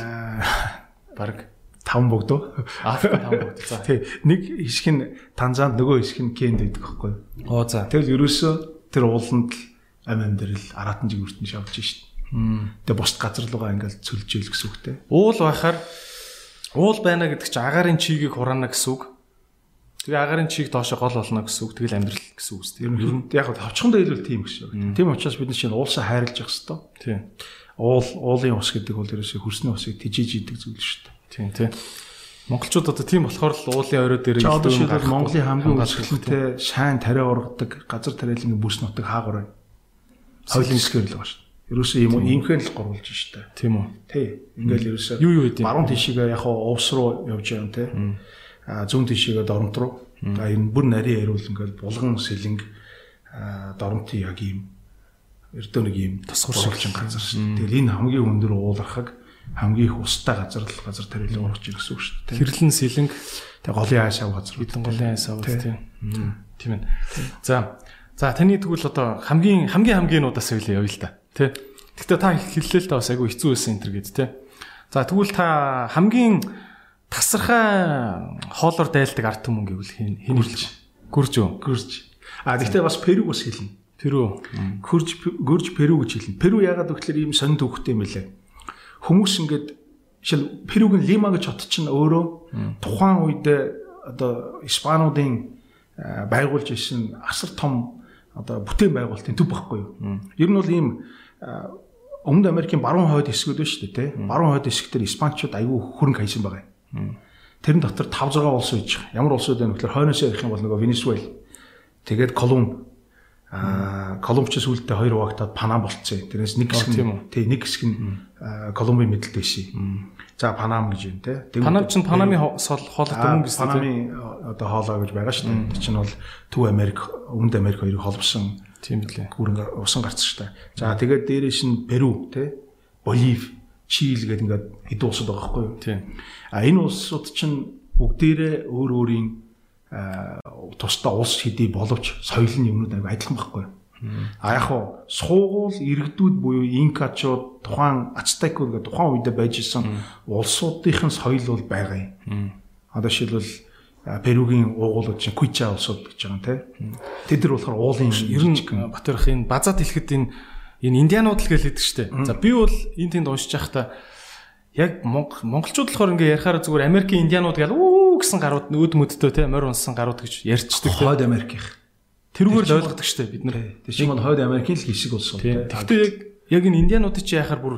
баг таван богдоо. Африк таан богд. За. Тий. Нэг хэсэг нь Танзанд нөгөө хэсэг нь Кенд байдаг байхгүй. Оо за. Тэгэл ерөөсөө тэр ууланд л ам амьдрал аратан жигүүрт нь шавж шít. Тэгээ бусд газар руугаа ингээл цөлжээл гэсэн үгтэй. Уул байхаар уул байна гэдэг чинь агарын чигийг хураана гэсэн үг. Тэгээ агарын чиг доошо гол болно гэсэн үг. Тэгэл амьдрал гэсэн үстэй. Ер нь яг хавчхандаа хэлбэл тийм гэсэн. Тийм учраас бид нар чинь уулсаа хайрлаж явах хэрэгтэй. Тийм. Уул уулын ус гэдэг бол ерөөсөө хөрсний усыг тижиж идэг зүйл шүү дээ. Тийм тий. Монголчууд одоо тийм болохоор л уулын орой дээр одоо илүү шийдэл гаргахгүй. Монголын хамгийн өсгөлтэй шайн тариа ургадаг газар тариалангийн бүс нутаг хаагур байна. Хойлын хэсгээр л байгаа шүү. Ерөөсөө юм инхэн л гурвалж шүү дээ. Тийм үү. Тий. Ингээл ерөөсөө Юу юу гэдэг баруун тишээгээ яг хаа увс руу явж байгаа юм тий. А зүүн тишээгээ доронт руу. За энэ бүр нарийн яриул ингээл булган сэлэнг а доронтын яг ийм эрдөө нэг ийм Тусгар тусгурчин газар шүү дээ. Тэгэхээр энэ хамгийн өндөр уулархаг хамгийн их устай газар л газар тариалан ургаж ирэх гэсэн үг шүү дээ. Хэрлэн сэлэнг Тэгээ голын айсаа газар. бидэн голын айсаа тийм. Тийм ээ. За. За таны тэгвэл одоо хамгийн хамгийн хамгийнуудаас хэлээ явъя л да. Тэ. Гэхдээ та хэллээ л да бас айгүй хэцүү байсан энэ төр гэд тэ. За тэгвэл та хамгийн тасархай хоолоор дайлдаг ард түмэн гэвэл хэн хэлж? Гүрж үү? гөрж. А гэхдээ бас Перу бас хэлнэ. Тэр үү? Гөрж гөрж Перу гэж хэлнэ. Перу ягаад гэвэл ийм сонинд хөвгтэй юм лээ. Хүмүүс ингээд шил Перугийн Лима гэж хот чинь өөрөө тухайн үед одоо Испануудын байгуулж исэн асар том одоо бүтээн байгуулалтын төв байхгүй юу. Ер нь бол ийм Өмнөд Америкийн баруун хойд хэсгүүд байна шүү дээ, тий. Баруун хойд хэсгээр Испанчууд аюу хөрөнгө хайсан байгаа. Тэрэн дотор 5 6 улс үйж байгаа. Ямар улсууд вэ гэхээр хойноос ярих юм бол нөгөө Венесуэл. Тэгээд Колумб. Аа, Колумбч сүултээ хоёр хуваагдаад Панам болцсон. Тэрнээс нэг хэсэг тийм үү? нь тий, нэг хэсэг нь Колумбын мэдлэлд байсан. За Панам гэж юм. Тэгвэл- Панам чинь Панамын хоолой дүн гэсэн тийм. Панамын одоо хоолой гэж байгаа шүү дээ. Чинь бол Төв Америк, Өмнөд Америк хоёрыг холбосон Тийм лээ. гүрэн усан дээ. За тэгээд дээрээс нь Перу тий, Боливи, Чили гэдэг ингээд хэдэн улсууд байгаа байхгүй юу? Тийм. А энэ улсууд чинь бүгдээрээ өөр өөрийн аа, тусдаа улс хэдий боловч соёл нь юмнууд аяг адилхан байхгүй юу? А яг хуу суугуул иргэдүүд буюу инкачууд тухайн ацтекууд гэдэг тухайн үедээ байж исэн улсуудынхын соёл бол байгаа юм. Одоо жишээлбэл а, Перугийн уугуулууд чинь Куича улсууд гэж байгаа юм те. Тэд нар болохоор уулын Ер нь Батөр ах энэ базаад хэлэхэд энэ энэ индианууд л гэж хэлдэг штэ. За би бол энэ тэнд уншиж байхдаа яг Монгол монголчууд болохоор ингээ ярихаар зүгээр Америкийн индианууд гэл үү гэсэн гарууд өд мөдтэй те морь унсан гарууд гэж ярьчдаг те. хойд Америкийнх. Тэрүүгээр л ойлгодог штэ бид нар. Тэр чинь бол хойд Америкийн л хэсэг улс те. Гэхдээ яг яг энэ индиануудыг чи яхаар бүр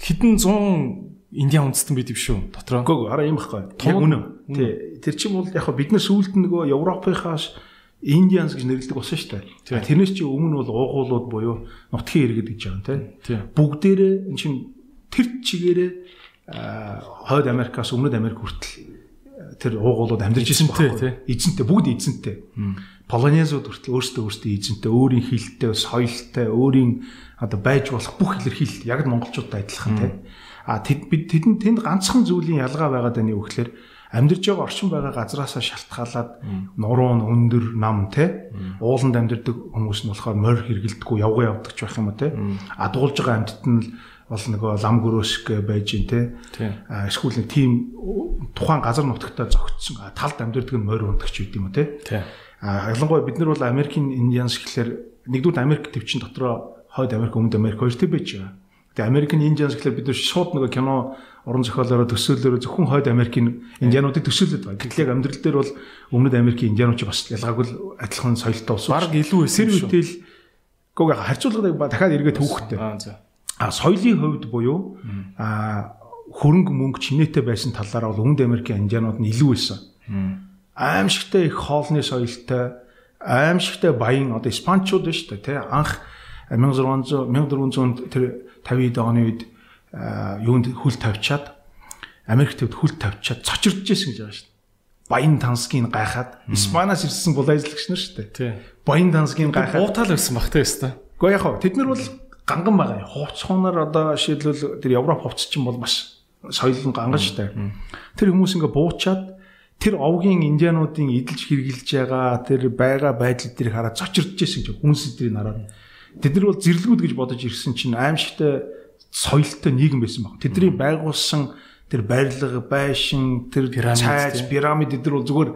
хэдэн 100 индиан үндэстэн бид юм шүү дотроо. Үгүй араа юм байхгүй. Яг үнэн. Тий. Тэр чинь бол яг бид нар сүүлд нөгөө Европынхаас Indians гэж нэрлэдэг болсон шүү дээ. Тэрнээс чи өмнө бол уугуулууд буюу нутгийн иргэд гэж байгаа юм тий. Тий. Бүгдээрээ эн чин тэр чигээрээ хойд Америкаас өмнөд Америк хүртэл тэр уугуулууд амьдарч ирсэн байхгүй. Эзэнтэй бүгд эзэнтэй. Полонезууд хүртэл өөрсдөө өөрсдөө эзэнтэй, өөрийн хилтэй, соёлтой, өөрийн одоо байж болох бүх илэрхийлэл яг монголчуудтай адилхан тийм. А тэд бид тэдэнд тэнд ганцхан зүйлийн ялгаа байгаад байна юу гэхээр амьдарч байгаа орчин байгаа газраасаа шалтгаалаад нуруу нь өндөр нам те ууланд амьдардаг хүмүүс нь болохоор морь хэргэлдэггүй явгаа явдаг ч байх юм уу те а дуулж байгаа амьтад нь бол нөгөө лам гөрөөск байж ин те эсвэл нэг тийм тухайн газар нутагтаа зогтсон талд амьдардаг нь морь ундагч үед юм уу те ялангуяа бид нар бол Америкийн Индианс гэхэлэр нэгдүгээр Америк төвчин дотроо хойд Америк, өмнөд Америк хоёр төв байж байгаа. Тэгээ American Indians гэхэлэр бид нар шууд нөгөө кино уран зохиолоороо төсөөлөөрөө зөвхөн хойд Америкийн индиануудыг төсөөлөд байна. Гэтэл яг амьдрал дээр бол өмнөд Америкийн индианууд ч бас ялгаагүй адилхан соёлтой ус. Бараг илүү эсэр үтэл гоо харьцуулгыг дахиад эргээд төвхтэй. А соёлын хувьд буюу а хөрөнгө мөнгө чинээтэй байсан талаараа бол өмнөд Америкийн индианууд нь илүү байсан аимшигтай их хоолны соёлтой аимшигтай баян одоо испанчууд ба шүү дээ тий анх 1600 1400 тэр 50-д оны үед юунд хүл тавьчаад Америк төвд хүл тавьчаад цочирдж байсан гэж байгаа шүү дээ. Баян тансгийн гайхаад Испаниас ирсэн булайзлагч нар шүү дээ. Тий. Баян тансгийн гайхаад уутаал байсан багтай өстой. Гэхдээ яг хоо тэд нар бол ганган байгаа. Хувцхуунаар одоо шийдвэл тэр Европ хувцс чинь бол маш соёлон ганган шүү дээ. Тэр хүмүүс ингээ буучаад тэр овгийн индиануудын эдэлж хэрглэж байгаа тэр байгаа байдал дээр хараад цочирдж байсан гэж хүнс эдрийг хараад тэд нар бол зэрлгүүд гэж бодож ирсэн чинь аимшигтай соёлтой нийгэм байсан баг. Тэдний байгуулсан тэр барилга, байшин, тэр цайз, пирамид эдэр бол зүгээр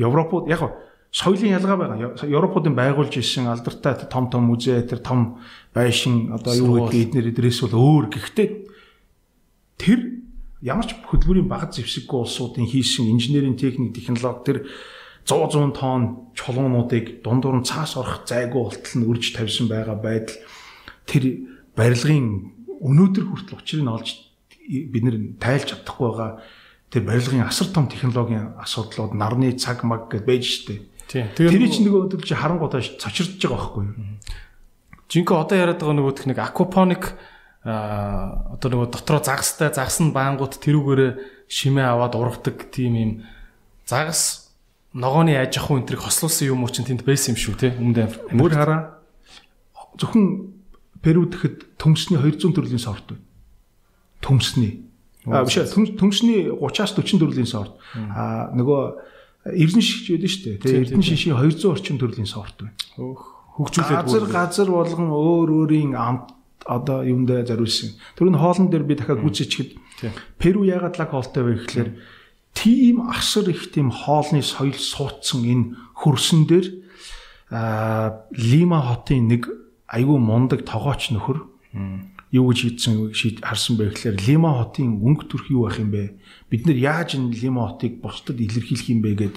Европууд яг соёлын ялгаа байгаа. Европуудын байгуулж исэн алдартай том том музей, тэр том байшин одоо юу гэдэг эднэр эдрээс бол өөр. Гэхдээ тэр ямар ч хөдөлмөрийн баг зэвсэггүй улсуудын хийсэн инженерийн техник технологи тэр 100 100 тонн чулуунуудыг дундуур нь цаас орох зайгүй болтол нь үрж тавьсан байгаа байдал тэр барилгын өнөөдөр хүртэл учрыг нь олж бид нэр тайлж чадахгүй байгаа. Тэр барилгын асар том технологийн асуудлууд нарны цаг маг гэж байж штэ. Тэр чинь нөгөө өдөр чи харангуудаа цочирдж байгаа байхгүй юу? Жинхэнэ одоо яриад байгаа нөгөө техник аквапоник а одоо нөгөө дотроо загастай загас нь баангууд тэрүүгээрээ шимээ аваад ургадаг тийм юм. Загас ногооны аж ахуй энтрийг хослуулсан юм уу чинь тэнд байсан юм шүү те өмнөд мөр хараа. Зөвхөн Перу гэхэд төмсний 200 төрлийн сорт байна. Төмсний. А биш төмсний 30-аас 40 төрлийн сорт. А нөгөө эрдэн шиш байдаг шүү дээ. Тэгээ эрдэн шишийн 200 орчим төрлийн сорт байна. Хөгжүүлээд газар газар болгон өөр өөрийн амт одоо юмдаа зориулсан. Тэрний хоолн дээр би дахиад гүйцэчгэд Перу ягаад лаг хоолтой вэ гэхлээр тийм асар их тийм хоолны соёл суудсан энэ хөрсөн дээр Лима хотын нэг айгүй мундаг тогооч нөхөр юу гэж хийдсэн харсан бэ гэхлээр Лима хотын өнгө төрх юу байх юм бэ? Бид нэр яаж энэ Лима хотыг бусдад илэрхийлэх юм бэ гэд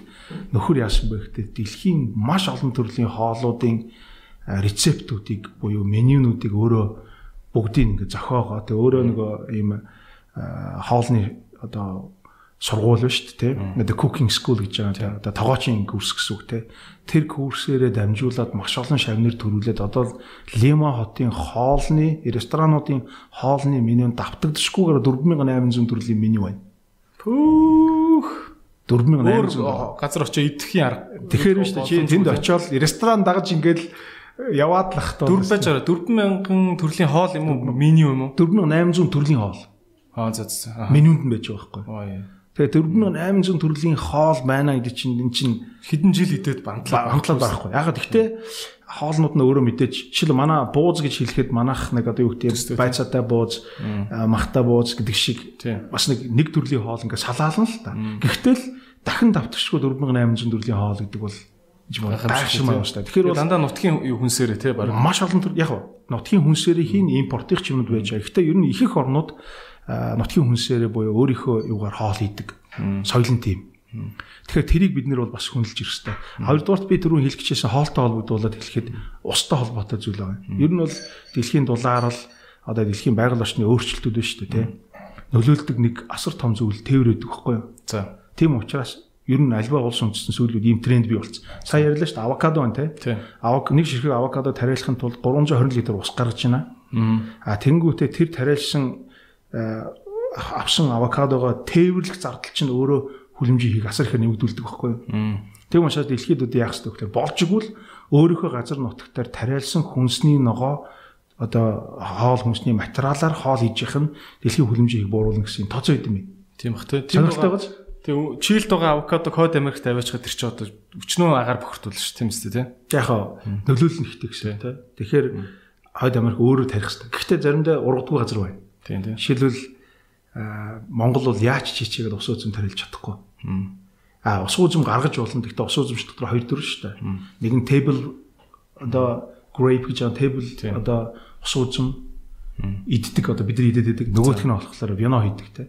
нөхөр яасан бэ гэхдээ дэлхийн маш олон төрлийн хоолуудын рецептүүдийг буюу менюнуудыг өөрөө бүгдийг ингээ зохиогоо тэгээ өөрөө нөгөө ийм хоолны одоо сургууль дээ тийм одоо cooking school гэж байгаа одоо тогоочийн курс гэсэн үг тийм тэр курсээрээ дамжуулаад маш олон шавнар төрүүлээд одоо Лима хотын хоолны ресторануудын хоолны менюнд давтагдчихгүйгээр 4800 төрлийн меню байна. Пүүх 4800 газар очиж идэхийн арга. Тэгэхээр биш чи тэнд очиод ресторан дагаж ингээл яваад л байж байгаа 4000 төрлийн хоол юм уу? Меню юм уу? 4800 төрлийн хоол. Аа за за. Менюнд нь байж байгаа байхгүй. Аа яа. Тэгээ 4800 төрлийн хоол байна гэдэг чинь энэ чинь хэдэн жил идэд бантлаа бантлаад байхгүй. Яг гэхдээ хоолнууд нь өөрөө мэдээж жишээл манай бууз гэж хэлэхэд манайх нэг одоо юу гэдэг байцаатай бууз, махтай бууз гэдэг шиг. Бас нэг нэг төрлийн хоол ингээд салаална л та. Гэхдээ л дахин давтагчгүй 4800 төрлийн хоол гэдэг бол гэж гайхшмаа байна шүү дээ. Тэгэхээр бол дандаа нутгийн хүнсээрээ тий баг маш олон төр яг нутгийн хүнсээрээ хийн импортын юмнууд байж байгаа. Гэхдээ ер нь их их орнууд нутгийн хүнсээрээ буюу өөрийнхөө юугаар хоол хийдэг. Соёлын тим. Тэгэхээр тэрийг бид нэр бол бас хүндэлж ирэх хэрэгтэй. Хоёрдугаарт би түрүүн хэлчихсэн хоолтой холбогдуулаад хэлэхэд устай холбоотой зүйл байгаа. Ер нь бол дэлхийн дулаар л одоо дэлхийн байгаль орчны өөрчлөлтүүд байна шүү дээ, тий. Нөлөөлдөг нэг асар том зүйл тээвэр өгдөг байхгүй юу? За. Тийм учраас ер нь альва улс үндэстэн сүүлүүд ийм тренд бий болсон. Сая ярьлаа шүү дээ авокадо байна те. Авок нэг ширхэг авокадо тариалахын тулд 320 литр ус гаргаж байна. А тэнгуүтээ тэр тариалсан авсан авокадогоо тээвэрлэх зардал чинь өөрөө хүлэмжийг асар их нэмэгдүүлдэг байхгүй юу? Тэг учраас дэлхийд үдэ яах ёстой гэхээр болж игэл өөрийнхөө газар нутагтаар тариалсан хүнсний ногоо одоо хоол хүнсний материалаар хоол хийж их нь дэлхийн хүлэмжийг бууруулна гэсэн тооцоо идэм юм. Тийм бах тий. Тийм байгаа. Тэг чийлд байгаа авокадо код Америкт аваачгаад тэр чи одоо өчнөө агаар бохирдуулна ш тийм үстэй тий. Яг хаа нөлөөлөл нь ихтэй гэсэн тий. Тэгэхээр хойд Америк өөрөө тарих хэрэгтэй. Гэхдээ заримдаа ургадгүй газар байна. Тийм тийм. Жишээлбэл Монгол бол яач чичээгээд ус үзэм тарилж чадахгүй. А ус үзэм гаргаж болно. Гэхдээ ус үзэмч дотор хоёр төр шүү дээ. Нэг нь table одоо grape гэж байгаа table одоо ус үзэм иддэг одоо бид нар идэд идэг. Нөгөөх нь болохоор вино хийдэг те.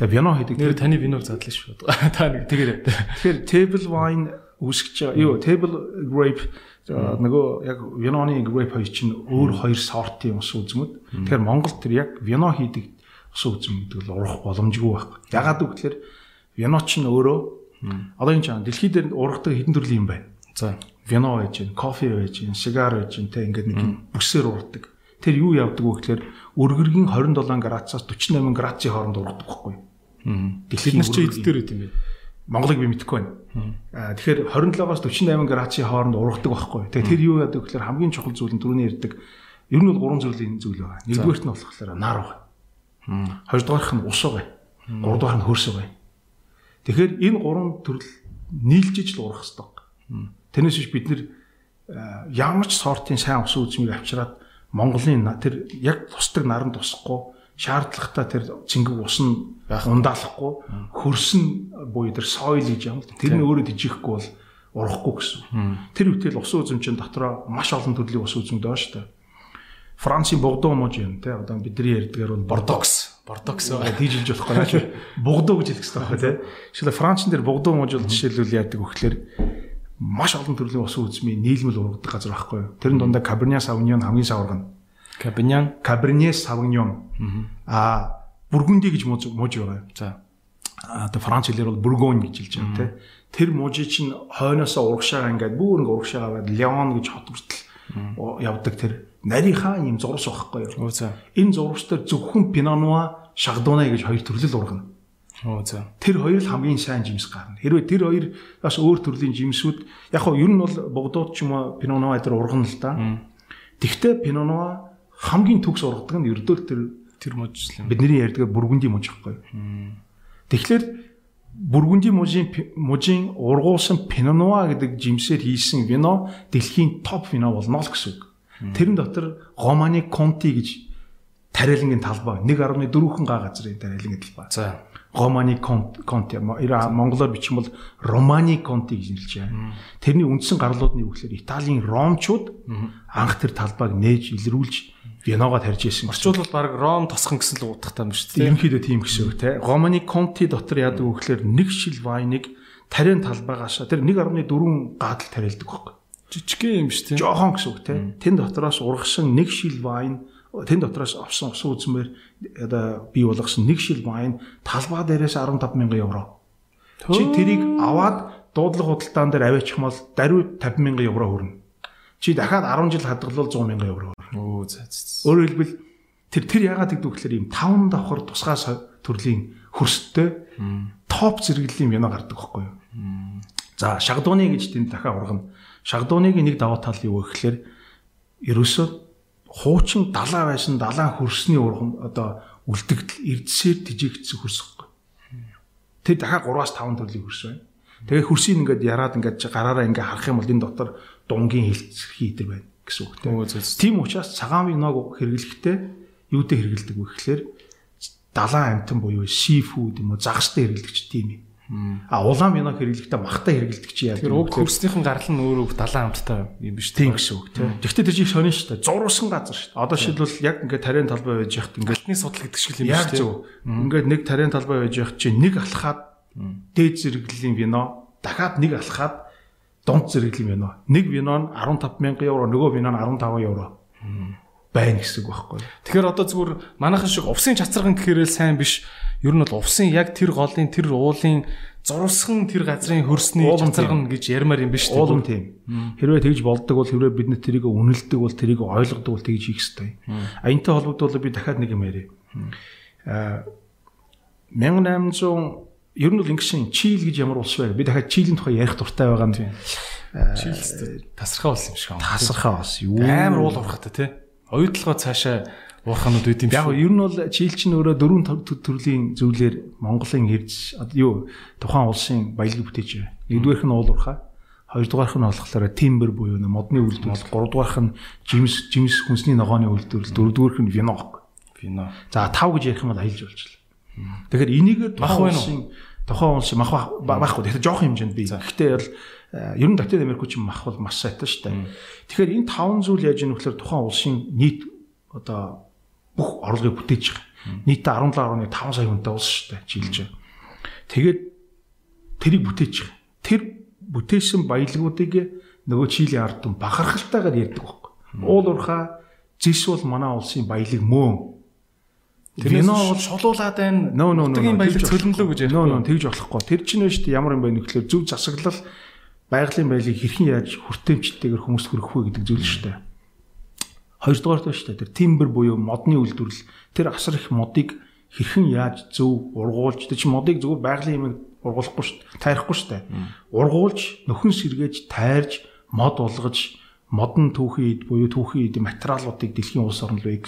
Тэгээ вино хийдэг. Нэр таны виног задлаа шүү. Та нэг тэгэр. Тэгэхээр table wine үүсгэж байгаа. Юу table grape нөгөө яг виноны grape хоёр чинь өөр хоёр сортын ус үзмүүд. Тэгэхээр Монголд тэр яг вино хийдэг ус үзм гэдэг л урах боломжгүй байхгүй. Ягаад гэвэл вино чинь өөрөө одоо энэ чинь дэлхийд дээр ургадаг хэдэн төрлийн юм байна. За вино байж гин, кофе байж гин, сигар байж гин те ингээд нэг бүсээр ургадаг. Тэр юу явдаг вэ гэхээр өргөргийн 27 градусаас 48 градусын хооронд ургадаг байхгүй. Дэлхийд нар чи эд дээр үт юм? Монголыг би мэдэхгүй байна. Аа тэгэхээр 27-аас 48 градусын хооронд ургадаг байхгүй. Тэгээ тэр юу яадаг гэхээр хамгийн чухал зүйл нь түрүүний ярьдаг. Ер нь бол гурван зүйлийн зүйл байна. Нэгдүгээрт нь болохоор нар байна. Хоёрдугаарх нь ус байгаа. Гуравдугаар нь хөрс байгаа. Тэгэхээр энэ гурван төрөл нийлжиж л урах хэрэгтэй. Тэрнээс биш бид нэр ямар ч сортын сайн ус үзмийг авчираад Монголын тэр яг тусдаг наранд тусахгүй шаардлагатай тэр цэнгэг ус нь ундаалахгүй хөрсөн буюу тэр сойл гэж юм. Тэр нь өөрөө тижихгүй бол урахгүй гэсэн. Тэр үтэл ус үзэмчин дотроо маш олон төрлийн ус байгаа шүү дээ. Францын Бордо мож юм те одоо бидний ярьдгаар бол Бордокс Бордокс тийжилж болохгүй наач Бордо гэж хэлэх хэрэгтэй байна те. Жишээлбэл Францын дээр Бордо мож бол жишээлбэл яадаг вөхлөөр маш олон төрлийн ус үзмийн нийлмэл ургадаг газар байхгүй. Тэрэн дундаа Cabernet Sauvignon хамгийн саваргана. Cabernet Cabernet Sauvignon аа Бургунди гэж мууж байгаа. За. Одоо Франц хэлээр бол Бургонь гэж хэлж байгаа тийм. Тэр мужи чинь хойноосоо урагшаага ингээд бүр ингээд урагшаага байд Леон гэж хот хүртэл явдаг тэр нарийнхаа юм зурвас байхгүй юу. Энэ зурвас дээр зөвхөн Пинонуа, Шагдуна гэж хоёр төрлөл ургана. Оо за. Тэр хоёр л хамгийн сайн жимс гарна. Хэрвээ тэр хоёр бас өөр төрлийн жимсүүд яг хоо ер нь бол богдууд ч юм уу Пинонуа дээр ургана л да. Тэгвэл Пинонуа хамгийн төгс ургадаг нь ердөө тэр Тэр мужлын. Бидний ярьдаг бүргүнди муж байхгүй. Тэгэхээр бүргүнди мужийн мужийн ургуулсан пинонуа гэдэг жимсээр хийсэн вино дэлхийн топ вино болно л гэсэн үг. Тэрэн дотор Романи Конти гэж тариалангийн талбай 1.4 га газрын тариалангийн талбай. За. Романи Конти монголоор бичих юм бол Романи Конти гэж нэрлэж байна. Тэрний үндсэн гарлууд нь юу гэхээр Италийн ромчууд анх тэр талбайг нээж илрүүлж виногоо тарьж исэн. Орчуулбал баг Ром тосхон гэсэн л утгатай юм шүү дээ. Ерөнхийдөө тийм гэсэн үг те. Романи Конти дотор яадаг вэ гэхээр нэг шил вайныг тариан талбайгаашаа тэр 1.4 гадал тариалдаг байхгүй. Жижигхэн юм шүү дээ. Жохон гэсэн үг те. Тэн дотроос ургасан нэг шил вайн тэн дотроос авсан ус үзмээр одоо бий болгосон нэг шил вайн талбай дээрээс 15 мянган евро. Чи тэрийг аваад дуудлага худалдаан дээр аваачих бол даруй 50 мянган евро хүрнэ. Чи дахиад 10 жил хадгалвал 100 мянган евро. Оо за за. Өөрөөр хэлбэл тэр тэр яагаад гэдэг вэ гэхээр ийм 5 давхар тусгай төрлийн хөрстэй топ зэрэглэлийн вино гардаг байхгүй юу? За шагдууны гэж тэнд дахиад ургана. Шагдууныг нэг даваа тал юу гэхээр ерөөсөө хуучин далаа байсан далаа хөрсний ургам одоо үлдэгдэл эрдсээр тижигдсэн хөрс байхгүй. Тэр дахиад 3-аас 5 төрлийн хөрс байна. Тэгээ хөрсийг ингээд яраад ингээд гараараа ингээд харах юм бол энэ дотор дунгийн хилцхий идэр байна гэсэн үг тийм. Тийм учраас цагаан виног хэрэглэхдээ юутэй хэрэглэдэг вэ гэхээр далайн амтан буюу seafood юм уу загастай хэрэглэгч тийм юм. А улаан виног хэрэглэхдээ махтай хэрэглэдэг чи яа. Тэр уг хөрснийхэн гарал нь өөрөө далайн амттай юм биш тийм гэсэн үг тийм. Гэхдээ тэр чинь сонин шүү дээ. Зурсан газар шүү дээ. Одоо шилбэл яг ингээд тариан талбай байж яхад ингээд алтны судал гэдэг шиг юм шүү дээ. Ингээд нэг тариан талбай байж яхад чи нэг алхаад дээд зэрэглэлийн вино дахиад нэг алхаад дунд зэрэглэм вино. Нэг вино нь 15000 евро, нөгөө вино нь 15 евро байна гэсэн үг байхгүй. Тэгэхээр одоо зүгээр манайхан шиг увсын чацарган гэхээрээ сайн биш. Ер нь бол увсын яг тэр голын тэр уулын зурсхан тэр газрын хөрсний чацарган гэж ярмаар юм биш үү? Уулын тийм. Хэрвээ тэгж болдог бол хэрвээ бид нар тэрийг үнэлдэг бол тэрийг ойлгодог бол тэгж хийх ёстой. Аянтай холбогдвол би дахиад нэг юм яриа. Аа 1800 ер нь бол ингэсэн Чил гэж ямар улс вэ? Би дахиад Чилийн тухай ярих дуртай байгаа юм. Чил тасархаа улс юм шиг байна. Тасархаа улс юу? Амар уул урхатай тий. Оюутлогоо цаашаа уурханууд үүд юм шиг. Яг ер нь бол Чил чинь өөрөө дөрвөн төрлийн зөвлөөр Монголын ирж юу тухайн улсын баялаг бүтээж байна. Нэгдүгээрх нь уул урхаа. Хоёрдугаарх нь болохоор timber буюу модны үйлдвэрлэл, гуравдугаарх нь жимс жимс хүнсний ногооны үйлдвэрлэл, дөрөвдүгээрх нь вино. Вино. За тав гэж ярих юм бол аялж болчихлоо. Тэгэхээр энийг тухайн улсын тухайн улсын мах байхгүй. Тэгэхээр жоох хэмжээнд би. Гэхдээ бол ер нь Латин Америкч мах бол маш сайтай шүү дээ. Тэгэхээр энэ таван зүйл яаж ийм вөхлөр тухайн улсын нийт одоо бүх орлогыг бүтээж байгаа. Нийтдээ 17.5 сая хүнтэй улс шүү дээ жилж. Тэгээд тэрийг бүтээж байгаа. Тэр бүтээсэн баялагуудыг нөгөө Чилийн ард түмэн бахархалтайгаар ярьдаг байхгүй. Уул урхаа зис бол манай улсын баялаг мөн Тэрнээс бол шулуулаад байна. Нөө. баялаг цөлнөлөө гэж ярьж. Нөө нөө тэгж болохгүй. Тэр чинь нь шүү дээ ямар юм бэ нөхлөөр зөв засаглал байгалийн баялаг хэрхэн яаж хүртээмжтэйгээр хүмүүст хүргэх вэ гэдэг зүйл шүү дээ. Хоёрдугаар нь шүү дээ тэр timber буюу модны үйлдвэрлэл тэр асар их модыг хэрхэн яаж зөв ургуулж тэр чинь модыг зөвхөн байгалийн юм ургуулахгүй шүү дээ. Тайрахгүй шүү дээ. Ургуулж нөхөн сэргээж тайрж мод болгож модон түүхийн эд буюу түүхийн эд материалуудыг дэлхийн улс орн руу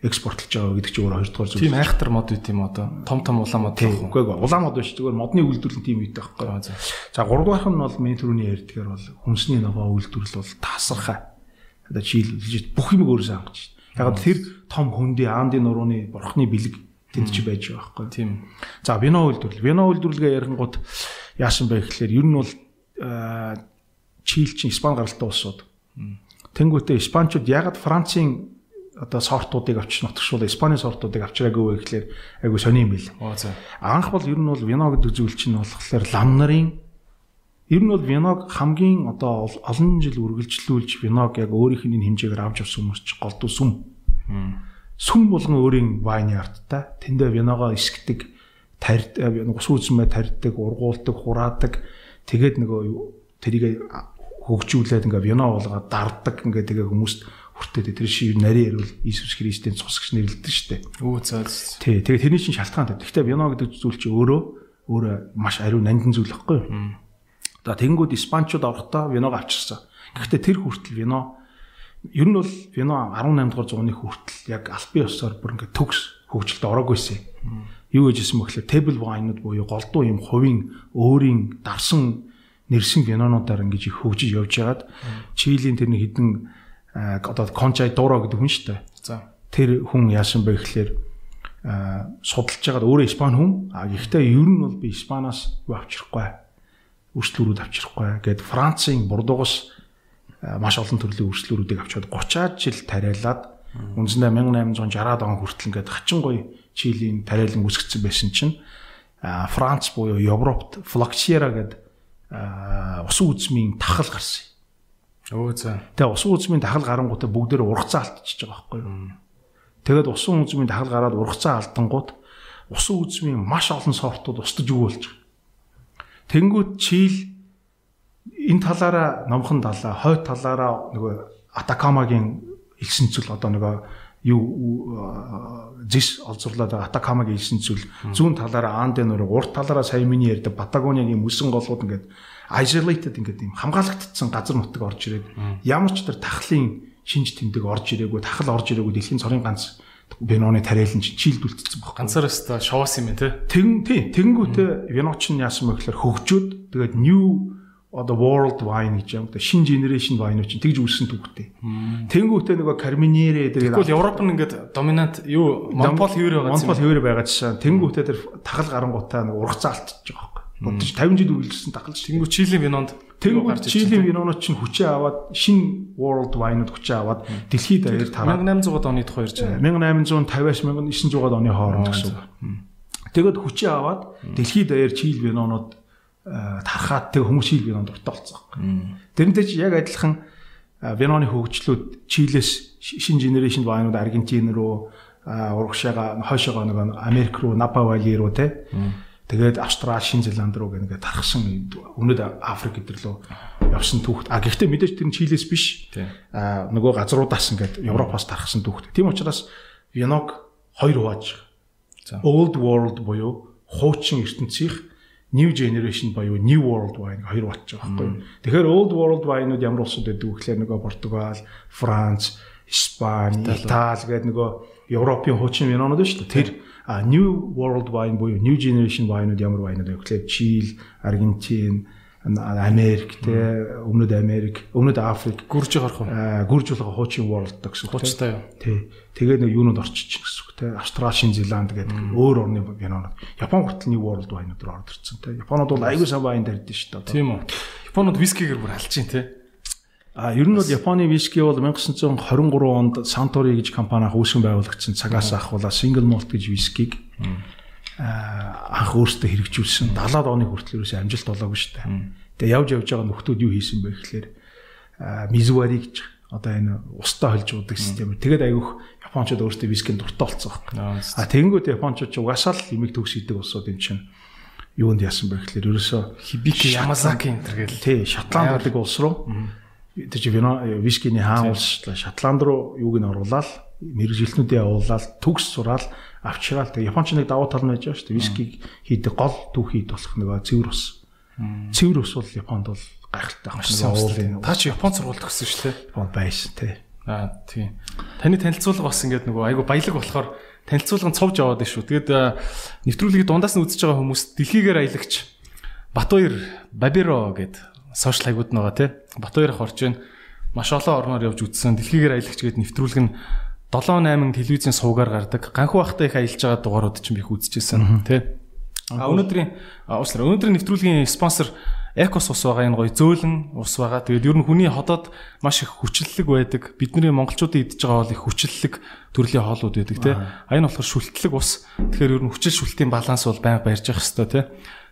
экспортлж байгаа гэдэг чинь өөр хоёрдугаар зүйл. Тийм айхтар мод үт юм одоо. Том том улаан мод. Тийм үгүй ээ. Улаан мод биш зүгээр модны үйлдвэрлэл тийм үйтэй байхгүй. За гуравдугаарх нь бол миний түрүүний ярьдгаар бол хүнсний ногоо үйлдвэрлэл бол тасархаа. Одоо жишээлбэл бүх юм өөрөөсөө хангаж байна. Яг тэр том хөндий аандын нурууны бурхны бэлэг тэнд ч байж байгаа байхгүй. Тийм. За вино үйлдвэрлэл. Вино үйлдвэрлэгээ ярихгууд яасан бэ гэхлээр ер нь бол Чил чинь Испани гаралтай улсууд Тэнгүүтээ Испанчууд ягаад Францын одоо сортуудыг авчиж нутгшуул Испаний сортуудыг авчираагүй вэ гэхлээр айгу сони юм бил. Анх бол ер нь бол вино гэдэг зүйл чинь болохоор лам нарын ер нь бол виног хамгийн одоо олон жил үргэлжлүүлж виног яг өөрийнх нь хэмжээгээр авч авсан хүмүүс ч голдуу сүм. Сүм болгон өөрийн вайны арттай. Тэндээ виногоо эсгдэг, тарьд ус үзмээ тарьдаг, ургуулдаг, хураадаг. Тэгээд нөгөө тэрийг хөгжүүлээд ингээ вино болгоод дарддаг ингээ тэгээ хүмүүст хүртээд тэр шив нарийн ярил Иесус Христийн цус гэж нэрлэдэг штэ. Өө цаа. Тий, тэгээ тэрний чинь шалтгаан тавь. Гэхдээ вино гэдэг зүйл чинь өөрөө өөрөө маш ариун нандин зүйл байхгүй юу? За тэгэнгүүт Испанчууд орохдоо виног авчирсан. Гэхдээ тэр хүртэл вино ер нь бол вино 18 дугаар зууны хүртэл яг албан ёсоор бүр ингээ төгс хөгжилд ороогүйсэн. Юу гэжсэн мөхлөө table wine-ууд буюу голдуу юм хувийн өөрийн дарсан нэрсэн винонуудаар ингэж их хөгжиж явж байгаад Чилийн тэрний хідэн одоо Кончай Дуро гэдэг хүн шүү дээ. За. Тэр хүн яасан бэ гэхлээр судалж байгаад өөрөө Испани хүн. А гэхдээ ер нь бол би Испаноос юу авчрахгүй. Үрслүүрүүд авчрахгүй. Гэт Францын Бурдугас маш олон төрлийн үрслүүрүүдийг авчаад 30-аад жил тариалаад үнэндээ 1860-аад он хүртэл ингээд хачин гоё Чилийн тариалан үсгцэн байсан чинь Франц буюу Европт Флоксиера гэдэг усан үзмийн тахал гарсан. Өө за. Тэгээ усан үзмийн тахал гарангуудаа бүгдээр ургацаа алдчихж байгаа байхгүй юу? Тэгээд усан үзмийн тахал гараад ургацаа алдангууд усан үзмийн маш олон сортууд устж байгаа. Тэнгүүд чийл энэ талаараа номхон далаа, хойд талаараа нөгөө Атакамагийн элсэн цэл одоо нөгөө юу зис олзурлаад Атакамагийн элсэн цэл зүүн талаараа Анден нөр урт талаараа сая миний ярьдаг Патагониагийн мөсөн голууд ингээд isolated ингээд юм хамгаалагдсан газар нутаг орж ирээд ямар ч тэр тахлын шинж тэмдэг орж ирээгүй тахал орж ирээгүй дэлхийн цорын ганц Веноны тариалан чийлдүүлчихсэн баг. Ганцаараас та шовоос юм тий. Тэгэн тий тэгэнгүүтээ Веноч нь яасан бэ гэхээр хөгжөөд тэгээд new одоо world wine гэж юм. Шинэ generation wine чинь тэгж үүссэн түүхтэй. Тэнгүүтээ нөгөө Carmenere дээр Тэгвэл Европ нь ингээд доминант юу Монпол хэвээр байгаа юм. Монпол хэвээр байгаа жишээ. Тэнгүүтээ тэр тахал гарангуудаа нөгөө ургацаалтж байгаа байхгүй. Бодож 50 жил үргэлжилсэн тахал. Тэнгүү Чилийн винонд Тэнгүү Чилийн винонууд чинь хүчээ аваад шинэ world wine-ууд хүчээ аваад дэлхийд даяар тараад 1800-аад оны тухай ярьж байгаа. 1850-аас 1900-аад оны хооронд гэсэн үг. Тэгэд хүчээ аваад дэлхийд даяар Чил винонууд тархаад тэг хүмүүс шил винонд дуртай болсон. Тэрнтэй чи яг адилхан виноны хөгжлүүд Чилээс шинэ генерашн вайнууд Аргентин руу урагшаага хойшоогоо нэг Америк руу Напа Вали руу те тэгээд Австрали, Шинэ Зеланд руу гэнгээ тархсан өмнөд Африк гэдэр лөө явсан түүхт. А гэхдээ мэдээж тэр нь Чилээс биш. А нөгөө газруудаас ингээд Европоос тархсан түүхт. Тийм учраас виног хоёр хувааж. Old world буюу хуучин ертөнцийнх new generation буюу new world wine хоёр батж байгаа байхгүй. Тэгэхээр old world wine-ууд ямар улсууд байдаг вэ гэхээр нөгөө Португал, Франц, Испани, Итали гэдэг нөгөө Европын хуучин винонууд шүү дээ. Тэр new world wine буюу new generation wine-ууд ямар вайнууд вэ гэхээр Чили, Аргентин, Америк те өмнөд Америк, өмнөд Африк гүрж гарах уу? гүрж болох хуучин world гэсэн. Хуучтай юу? Тий. Тэгээд нэг юунууд орчиж гэсэн үг те. Австрали, Шинэ Зеланд гэдэг өөр орны винонууд. Япон хүртэл new world wine орж ирсэн те. Японууд бол аягүй сайн вайн тарьдсан шүү дээ. Тийм үү. Японууд вискигээр бүр алж чинь те. А ер нь бол Японы виски бол 1923 онд Suntory гэж компаниах үүсгэн байгуулагдсан цагаас ахвала single malt гэж вискиг анх өөртөө хэрэгжүүлсэн 70-аад оны хүртэл ерөөсөө амжилт болоогүй шүү дээ. Тэгээ явж явж байгаа нөхдүүд юу хийсэн бэ гэхээр мизуари гэж одоо энэ устаа холж уудаг систем. Тэгээд айгүйх японочдод өөртөө вискийн дуртай болсон байна. А тэгэнгүүт японочдод ч угаасаа л имийг төгс идэг улсууд юм чинь юунд яасан бэ гэхээр ерөөсөө Хибики Ямазаки энэ төр гэл. Тий, Шотланд гэдэг улс руу тэр чи вино вискиний хаан улс Шотланд руу юуг нь оруулаад мэрэгжилтнүүдээ явуулаад төгс сураал авчраал тэг Японч нэг давуу тал нь байж байгаа шүү дээ. Вискиг хийдэг гол түүхийд болох нөгөө цэвэр ус. Цэвэр ус бол Японд бол гайхалтай байна. Уулын. Та чи Японд сургууль төгссөн шүү дээ. Японд байсан тий. Аа тийм. Таны танилцуулга бас ингээд нөгөө айгу баялаг болохоор танилцуулганд цовж аваад шүү. Тэгээд нэвтрүүлгийг дундаас нь үзэж байгаа хүмүүс дэлхийгээр аялагч Батбаяр Бабиро гэд сошиал хайгууд байгаа тий. Батбаяр орж байна. Маш олон орноор явж үзсэн. Дэлхийгээр аялагч гэд нэвтрүүлэг нь 7 8 телевизийн сувгаар гардаг. Ганхуу ахтай их аялж байгаа дугаарууд ч би их үзчихсэн тий. А өнөөдрийн уучлаарай. Өнөөдрийн нэвтрүүлгийн спонсор Экос ус байгаа энэ гоё зөөлөн ус байгаа. Тэгээд ер нь хүний ходоод маш их хүчлэлэг байдаг. Бидний монголчуудын идж байгаа бол их хүчлэлэг төрлийн хоолууд байдаг тий. А энэ болохоор шүлтлэг ус. Тэгэхээр ер нь хүчил шүлтийн баланс бол байнга барьж явах хэрэгтэй тий.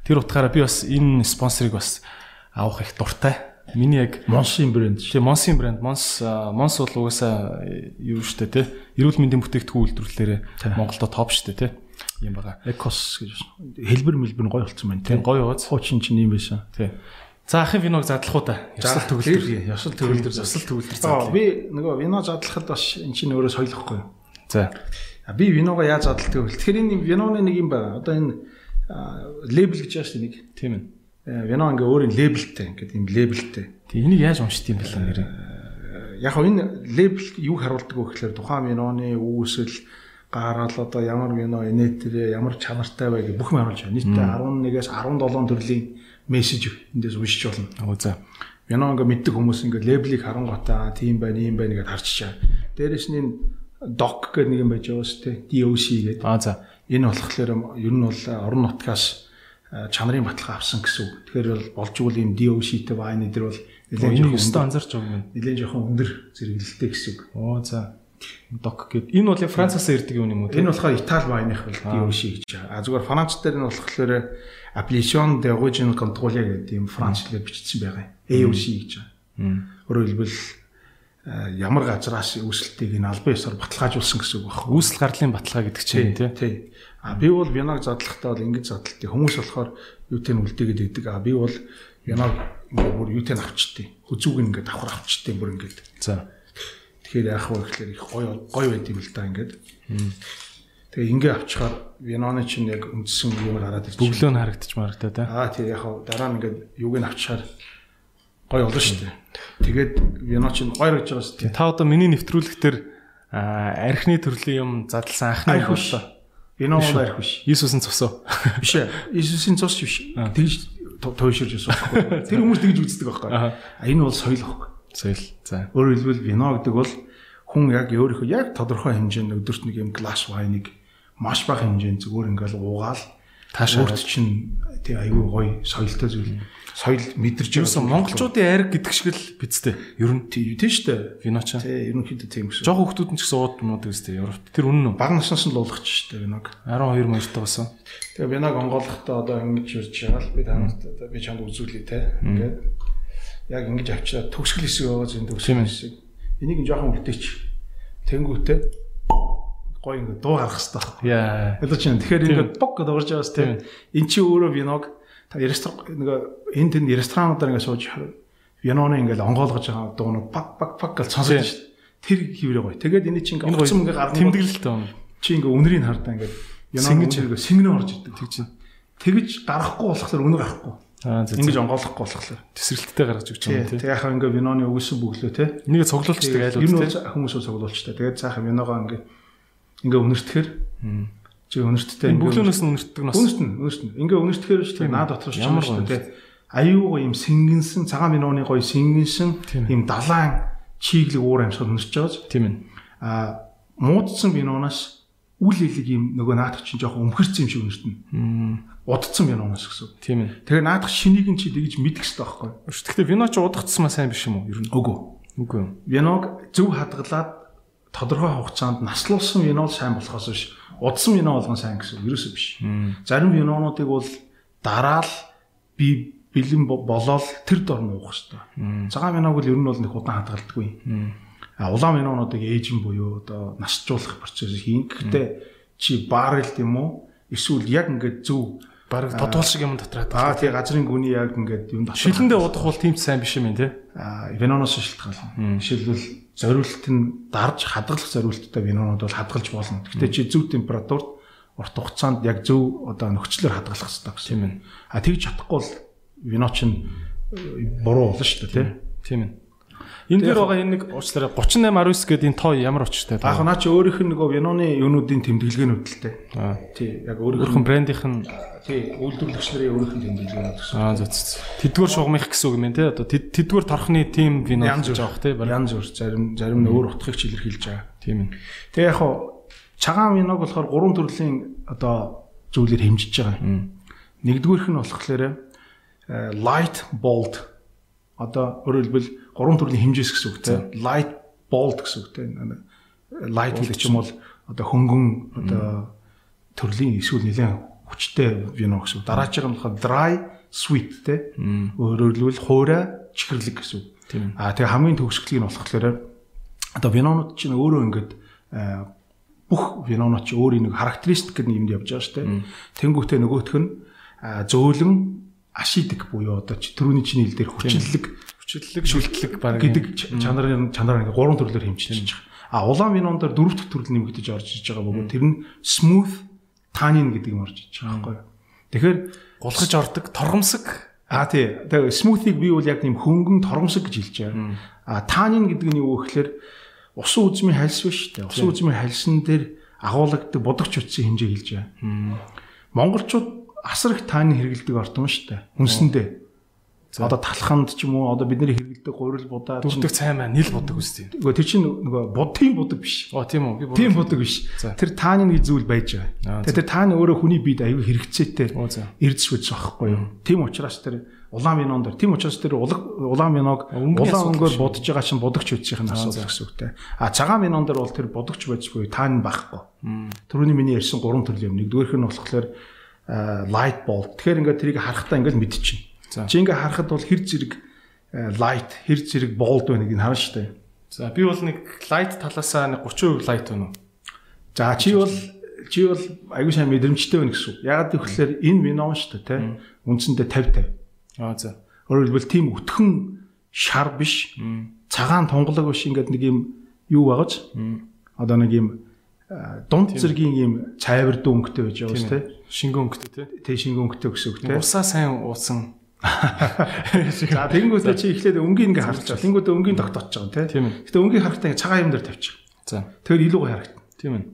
Тэр утгаараа би бас энэ спонсорыг бас авах их дуртай. Миний яг Монсын брэнд. Тийм Монсын брэнд. Монс Монс бол угаасаа юу штэ тий. Эрүүл мэндийн бүтээгдэхүүн үйлдвэрлэлээр Монголдо топ штэ тий. Юм байгаа. Экос гэж хэлбэр мэлбэр гоё болсон байна тий. Гоё ууз. Хуучин чинь юм байсан. Тий. За ахын виног задлах уу та. Ясал төгөлдөр. Ясал төгөлдөр, засал төгөлдөр задлаа. Би нөгөө вино задлахад бас эн чинь өөрөө соёлохгүй. За. Би виногоо яаж задалдаг вэ? Тэгэхээр энэ виноны нэг юм байна. Одоо энэ лейбл гэж яаж нэг. Тийм ээ вино ингээ өөрийн лейблтэй ингээд юм лейблтэй. Тэг энийг яаж уншд юм бэ нэр? Яг хоо энэ лейбл юу харуулдаг вэ гэхээр тухайн виноны үүсэл гараал одоо ямар вино инээтрээ ямар чанартай вэ гэх бүх юм харуулж байна. Нийтдээ 11-ээс 17 төрлийн мессеж эндээс уншиж болно. Оо за. Вино ингээ мэддэг хүмүүс ингээ лейблийг харангуйтаа тийм байна, ийм байна гэдээ харчичаа. Дээрээс нь док гэдэг нэг юм байж байгаа шүү дээ. DOC гэдэг. Аа за. Энэ болохоор ер нь бол орон нутгаас чанарын баталгаа авсан гэсэн үг. Тэгэхээр бол болж игэл ийм DOC-тэй вайн эдэр бол нэлээд жоохон өстө анзарч байгаа юм. Нэлээд жоохон өндөр зэрэглэлтэй гэсэн үг. Оо за. Док гэд. Энэ бол Францаас ирдэг юм уу? Энэ болохоор Итали вайных бол DOC гэж. А зүгээр Франц дээр нь болохоор application de origine contrôle гэдэг ийм францлаар бичсэн байгаа. AOC гэж. Өөрөөр хэлбэл ямар газраас үүсэлтийг энэ албан ёсоор баталгаажуулсан гэсэн үг байна. Үүсэл гарлын баталгаа гэдэг чинь тий. А би бол виног задлахтаа бол ингэж задлалтай. Хүмүүс болохоор юутэй нь үлдээгээд идэг. А би бол виног ингээ бүр юутэй нь авчтыг. Хүзүүг ингээд давхар авчтыг бүр ингээд. За. Тэгэхээр яах вэ гэхээр их гоё гоё байд юм л да ингээд. Тэгээ ингээ авчихаар виноны чинь яг үндсэн юм гараад ирчих. Бөглөө нь харагдчих марагтаа та. Аа тий яг дараа нь ингээд юуг нь авчихаар гоё болно шүү дээ. Тэгээд вино чинь гоё гэж байгаа шүү дээ. Та одоо миний нэвтрүүлэг дээр архины төрлийн юм задлсан анхны боллоо Вино бол арх биш. Иесусийн цусоо. Биш ээ. Иесусийн цус биш. Тэгж туйширж байсан. Тэр хүмүүс тэгж үздэг байхгүй. А энэ бол соёл байхгүй. Соёл. За. Өөрөөр хэлбэл вино гэдэг бол хүн яг өөрийнхөө яг тодорхой хэмжээнд өдөрт нэг юм глас вайныг маш бага хэмжээнд зүгээр ингээл уугаал таашаа чинь тий айгүй гоё соёлтой зүйл соёл мэдэрч байсан. Монголчуудын айр гэдэг шиг л бидтэй. Ер нь тий шүү дээ. Вино ч. Тий ерөнхийдөө тийм гэсэн. Жог хүмүүс ч гэсэн ууд мууд үстэй Европт. Тэр үнэн үү? Баг наснаас нь л уулгах шүү дээ виног. 12 морьтой басан. Тэгээ виног онгоолохдоо одоо ингэж үрж байгаа л би танарт одоо би чамд үзүүлээ те. Ингээд яг ингэж авчираа төгсгөл хэсэг байгаа зэн төгсгөл хэсэг. Энийг жоохон үлдээч. Тэнгүүтээ гоё ингэ дуу гаргах хэрэгтэй. Яа. Одоо чинь тэгэхээр ингэ бог гэдээ урж байгаас тийм. Эн чи өөрөө виног та ресторан нэг энэ тэнд ресторануудаар ингэ сууж виноны ингээл онгоолгож байгаа дуунууд пак пак пак гэж сонсож шүү дээ. Тэр хിവрээ гоё. Тэгээд энэ чинь ингээ оцсон ингээ гарна. Тэмдэглэлтэй байна. Чи ингээ үнэрийг хардаа ингээ виноны ингээ сэнгэнэ орж идэг. Тэг чинь. тэгж гарахгүй болохоор өнө гарахгүй. Ингэж онгоолохгүй болохоор. Тесрэлттэй гаргаж өгч юм Тий. тий. Тэг яхаа ингээ виноны өгсөн бүглөө те. Энийг цуглуулчдаг Ер айлууд нь бол тий. хүмүүс бол цуглуулчтай. Тэгээд цаахан виногоо ингээ ингээ өнөртөхөр чи өнөрттэй Энэ бүглөөнөөс нь үнэртдэг нас. Үнэртэн, үнэртэн. Ингээ үнэртгэхээр шүү дээ. Наад дотор шүү дээ. Аюу гоё юм сэнгэнсэн, цагаан минууны гоё сэнгэнсэн юм далайн чиглэг уур амьсгал үнэрч байгаа ч. Тийм ээ. А муудсан минуунаас үл элэг юм нөгөө наадах чинь жоохон өмхөрцөн юм шиг үнэртэн. Удцсан минуунаас гэсэн. Тийм ээ. Тэгээ наадах шинийг нь чи тэгж мэдэх хэрэгтэй байхгүй юу? Гэхдээ вино ч удагдсан маа сайн биш юм уу? Ер нь. Үгүй. Үгүй юу. Виног зөв хадгалаад тодорхой хугацаанд наслуулсан вино сайн болохоос биш. Удсан вино болгон сайн гэсэн ерөөсөө биш. Зарим винонуудыг бол дараал би бэлэн бо- болоод тэр дор нуух хэрэгтэй. Цагаан виног бол ер нь бол нэг удаан хадгалдаггүй. А улаан винонуудыг ээжин буюу одоо насжуулах процесс хийн. Гэхдээ чи баррел юм уу? Эсвэл яг ингээд зөв Бараг тодуул шиг юм дотраад. аа тий газрын гүний яг ингээд юм дотор Шилэндээ удах бол тийм ч сайн биш юм тий. а виноноос шилтгаална. Жишээлбэл зориулт нь дарж хадгалах зориулттай винонууд бол хадгалж болно. Гэхдээ чи зөв температурт урт хугацаанд яг зөв одоо нөхцлөөр хадгалах хэрэгтэй гэсэн. Ээ. А тэгж чадахгүй бол вино чинь э, буруу болно шүү дээ тий. Тийм ээ. Энэ дээр байгаа энэ нэг уучлаарай 38 19 гэдэг энэ тоо ямар учиртай Яг наа чи өөрийнх нь нөгөө виноны юунуудын тэмдэглэгээнүүд л. Аа. Тий яг өөрийнх нь брендийнх нь тий үйлдвэрлэгч нарын өөрийнх нь тэмдэглээнүүд гэсэн. аа зөв зөв. Тэдгээр шугамынх гэсэн үг юм тий. Одоо тэд- тэдгээр торхны тим вино гэж авах тий. Янз бүр зарим зарим нь өөр утгыг илэрхийлж байгаа. Тийм ээ. Тэгээ яг хуу цагаан виног болохоор гурван төрлийн одоо зүйлээр хэмжиж байгаа. Нэгдүгüүрх нь болохоор э, light bold одоо өөрөөр хэлбэл гурван төрлийн хэмжээс гэсэн үг тийм light bold гэсэн үг тийм light гэдэг ч юм бол одоо хөнгөн одоо төрлийн эсвэл нэлээд хүчтэй вино гэсэн. Дараачих нь болохоор dry sweet тийм өөрөөр хэлбэл хуурай чихэрлэг гэсэн үг. Тийм. А тэгээ хамгийн төгсгөлийг нь болохоор одоо винонууд чинь өөрөө ингээд бүх винонууд чинь өөрийн нэг характеристик гэдэг юмд явж байгаа шүү дээ. Тэнгүүтээ нөгөөх нь зөөлөн ашидик буюу одоо чи түрүүний чиний хэл дээр хүчлэлэг Хүчлэлэг шүлтлэг бараг гэдэг ч- чанарын чанараа ингээ гурван төрлөөр хэмжиж байгаа. А улаан винон дээр дөрөв дэх төрөл нэмэгдэж орж иж байгаа бөгөөд тэр нь smooth tannin гэдэг юм орж иж байгаа байхгүй. Тэгэхээр гулгаж ордог торгомсог А тий. Тэгээ смуутиг би бол яг тийм хөнгөн тормсог гэж хэлж байгаа. А таанин гэдэг нь юу вэ гэхээр усан үзмийн хальс биш үү? Усан үзмийн хальсан дээр агуулгадаг бодогч утсын хэмжээ хэлж байгаа. Монголчууд асар их таанин хэрэгэлдэг ортон шүү дээ. Үндсэндээ. Одоо талханд ч юм уу одоо бидний хэрэгэлдэг гурил будаа дүрдэг цай маань нил бодог үстэй. Нөгөө тэр чинь нөгөө будын будаг биш. Оо тийм үү. Тийм будаг биш. Тэр таанин гэж зүйл байж Аа, байгаа. Тэр таанин өөрөө хүний биед аюу хэрэгцээтэй за. эрдэс үз байхгүй юу. Тийм учраас тэр улаан винон дээр тийм учраас тэр улаан виног улаан өнгөөр бодож байгаа чинь бодогч үдсийн асуудал гэсэн үгтэй. А цагаан винон дээр бол тэр бодогч байж буюу таанин байхгүй. Төрөний миний ярьсан гурван төрлийн юм. Нэгдүгээрх нь болохоор а, light bulb. Тэгэхээр ингээд тэрийг харахтаа ингээд мэдчихнэ. Чи ингээд харахад бол хэр зэрэг а, light, хэр зэрэг bold байна гэдгийг харна шүү дээ. За би бол нэг лайт талаасаа нэг 30% лайт байна уу? За чи бол чи бол аягүй сайн мэдрэмжтэй байна гэсэн үг. Ягаад гэвэл энэ вино шүү дээ, тий. Үндсэндээ 50 50. Аа за. Өөрөөр хэлбэл тийм өтгөн шар биш. Цагаан тунгалаг биш ингээд нэг юм юу байгаж. Одоо нэг юм а, дунд зэргийн юм цайвар дүү өнгөтэй байж байгаа шүү дээ. Шингэн өнгөтэй тий. Тэ шингэн өнгөтэй гэсэн үг тий. Усаа сайн уусан. За тэгэнгүүтээ чи эхлээд өнгийн ингээ харж байгаа. Тэнгүүтээ өнгийн тогтоож байгаа тий. Тийм. Гэтэ өнгийн харахтаа ингээ цагаан юм дээр тавьчих. За. Тэгэхээр илүү гоё харагдана. Тийм ээ.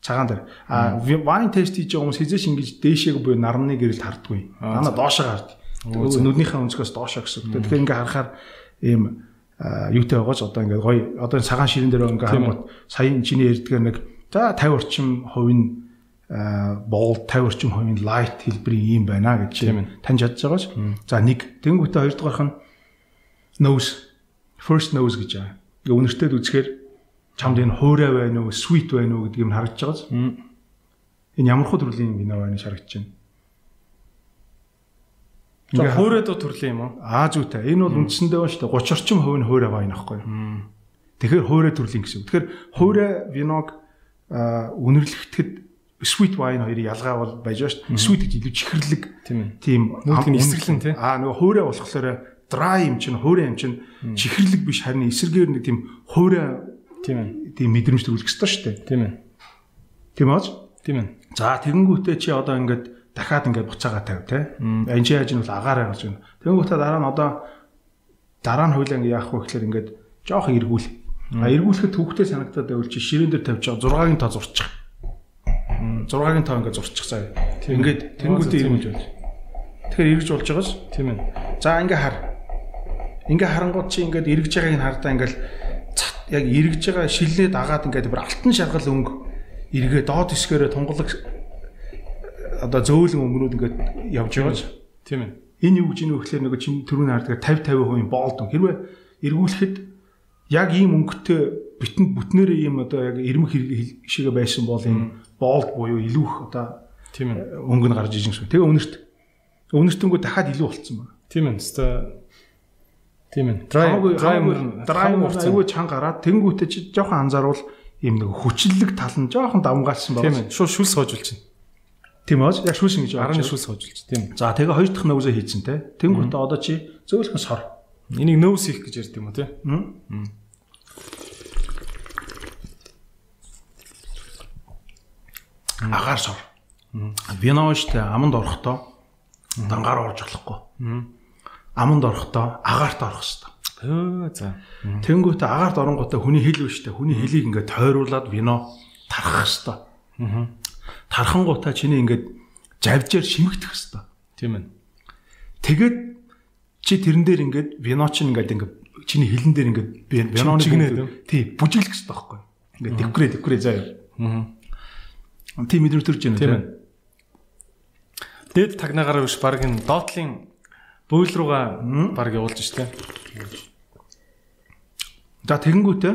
цагаан дээр. А вайн тест хийж байгаа хүмүүс хизээш ингэж дээшээг буюу нарны гэрэлд харддаггүй. Дана доошоо. Тэгээ нүднийхээ өнцгөөс доошоо гэсэн үг. Тэгэхээр ингээ харахаар ийм юутай байгааж одоо ингээ гоё одоо цагаан ширэн дээр ингээ харангуут саяын чиний ярьдгаар нэг за 50 орчим хувийн бол 50 орчим хувийн light хэлбэрийн юм байна гэж таньж чадж байгаач. За нэг тэнгуүтээ хоёр дахь нь nose first nose гэж байгаа. Ингээ үнэртэд үзэхээр чамд энэ хуурай байна уу, sweet байна уу гэдгийг нь харагдаж байгааз. Энэ ямар хөө төрлийн вино байна харагдаж байна. За Ингээ хуурайдуу төрлийн юм уу? Аа зүйтэй. Энэ бол үндсэндээ байна шүү дээ. 30 орчим хувь нь хуурай вайн аахгүй юу? Тэгэхээр хуурай төрлийн гэсэн. Тэгэхээр хуурай виног аа үнэрлэхэд sweet wine хоёрын ялгаа бол байж дээ. Sweet гэж илүү чихэрлэг Тийм ээ. тийм Нүүдг нь ам- эсрэглэн, тий? Аа нөгөө хуурай болохоор dry юм чинь хуурай юм чинь чихэрлэг биш харин эсрэгээр нэг тийм хуурай Тийм тийм мэдрэмж төрүүлэх ёстой шүү дээ. Тийм ээ. Тийм ааж? Тийм ээ. За тэгэнгүүтээ чи одоо ингээд дахиад ингээд буцаага тавь те. Энд чи яаж нь бол агаараа гарч байна. Тэнгүүтээ дараа нь одоо дараа нь хойлоо яах вэ гэхээр ингээд жоох эргүүл. А эргүүлэхэд төвхтэй санагдаад байвал чи ширээн дээр байгаа 6-гийн тоо зурчих. 6-гийн тоо ингээд зурчих цаа. Ингээд тэнгүүтээ эргүүлж байна. Тэгэхээр эргэж болж байгаас Тийм ээ. За ингээ хар. Ингээ харангууд чи ингээд эргэж байгааг нь хардаа ингээл цат яг эргэж байгаа шилнээ дагаад ингээд бүр алтан шаргал өнгө эргээ доод хэсгээрээ тунгалаг одоо зөөлөн өнгөнүүд ингээд явж байгааж. Тийм ээ. Энэ юу гэж энэ өгөхлээр нөгөө чин түрүүний хардгаар 50 50% боолд хэрвээ эргүүлэхэд яг ийм өнгөтэй битэн бүтнээрээ ийм одоо яг ирмэг хишээгээ байсан бол энэ боолд буюу илүү их одоо Тийм ээ. өнгө нь гарч ижин гэсэн. Тэгээ өнөрт өнөртөнгөө дахиад илүү болцсон байна. Тийм ээ. Өстой Тийм ээ. Dry мөр аюу чан гараад тэнгуүтэ чи жоохон анзааруул ийм нэг хүчлэг тал нь жоохон давмгаалсан Тийм байна. ээ. Шууд шүлс хоожулж чинь. Тийм үү? Яг шүүсэн гэж Арны байна. шүлс хоожулж. Тийм. За тэгээ хоёр дахь нөөсөө хийцэн те. Тэнгуүтэ одоо чи зөөлхөн сор. Энийг нөөс хийх гэж ярьд юм уу те? М? Агаар сор. Вино штэ аманд орохдоо дангаар орж болохгүй. Аманд орохдоо агаарт орох хэрэгтэй. Өө за. Тэнгүүтээ агаарт оронготой хүний хил биш та хүний хилийг ингээд тойруулаад вино тархах хэвээр. Тархангуудаа чиний ингээд завжаар шимэгдэх хэвээр. Тийм ээ. Тэгээд чи тэрэн дээр ингээд вино чинь ингээд ингээд чиний хилэн дээр ингээд виноны тий бүжиглэх хэвээр байхгүй. Ингээд декорэ декорэ заяа. Аа. Тийм мэдрэмж байна Тийм ээ. Дээд тагнаагаараа биш баг энэ доотлын буйл руугаа баг явуулж штэ. За тэгэнгүүтээ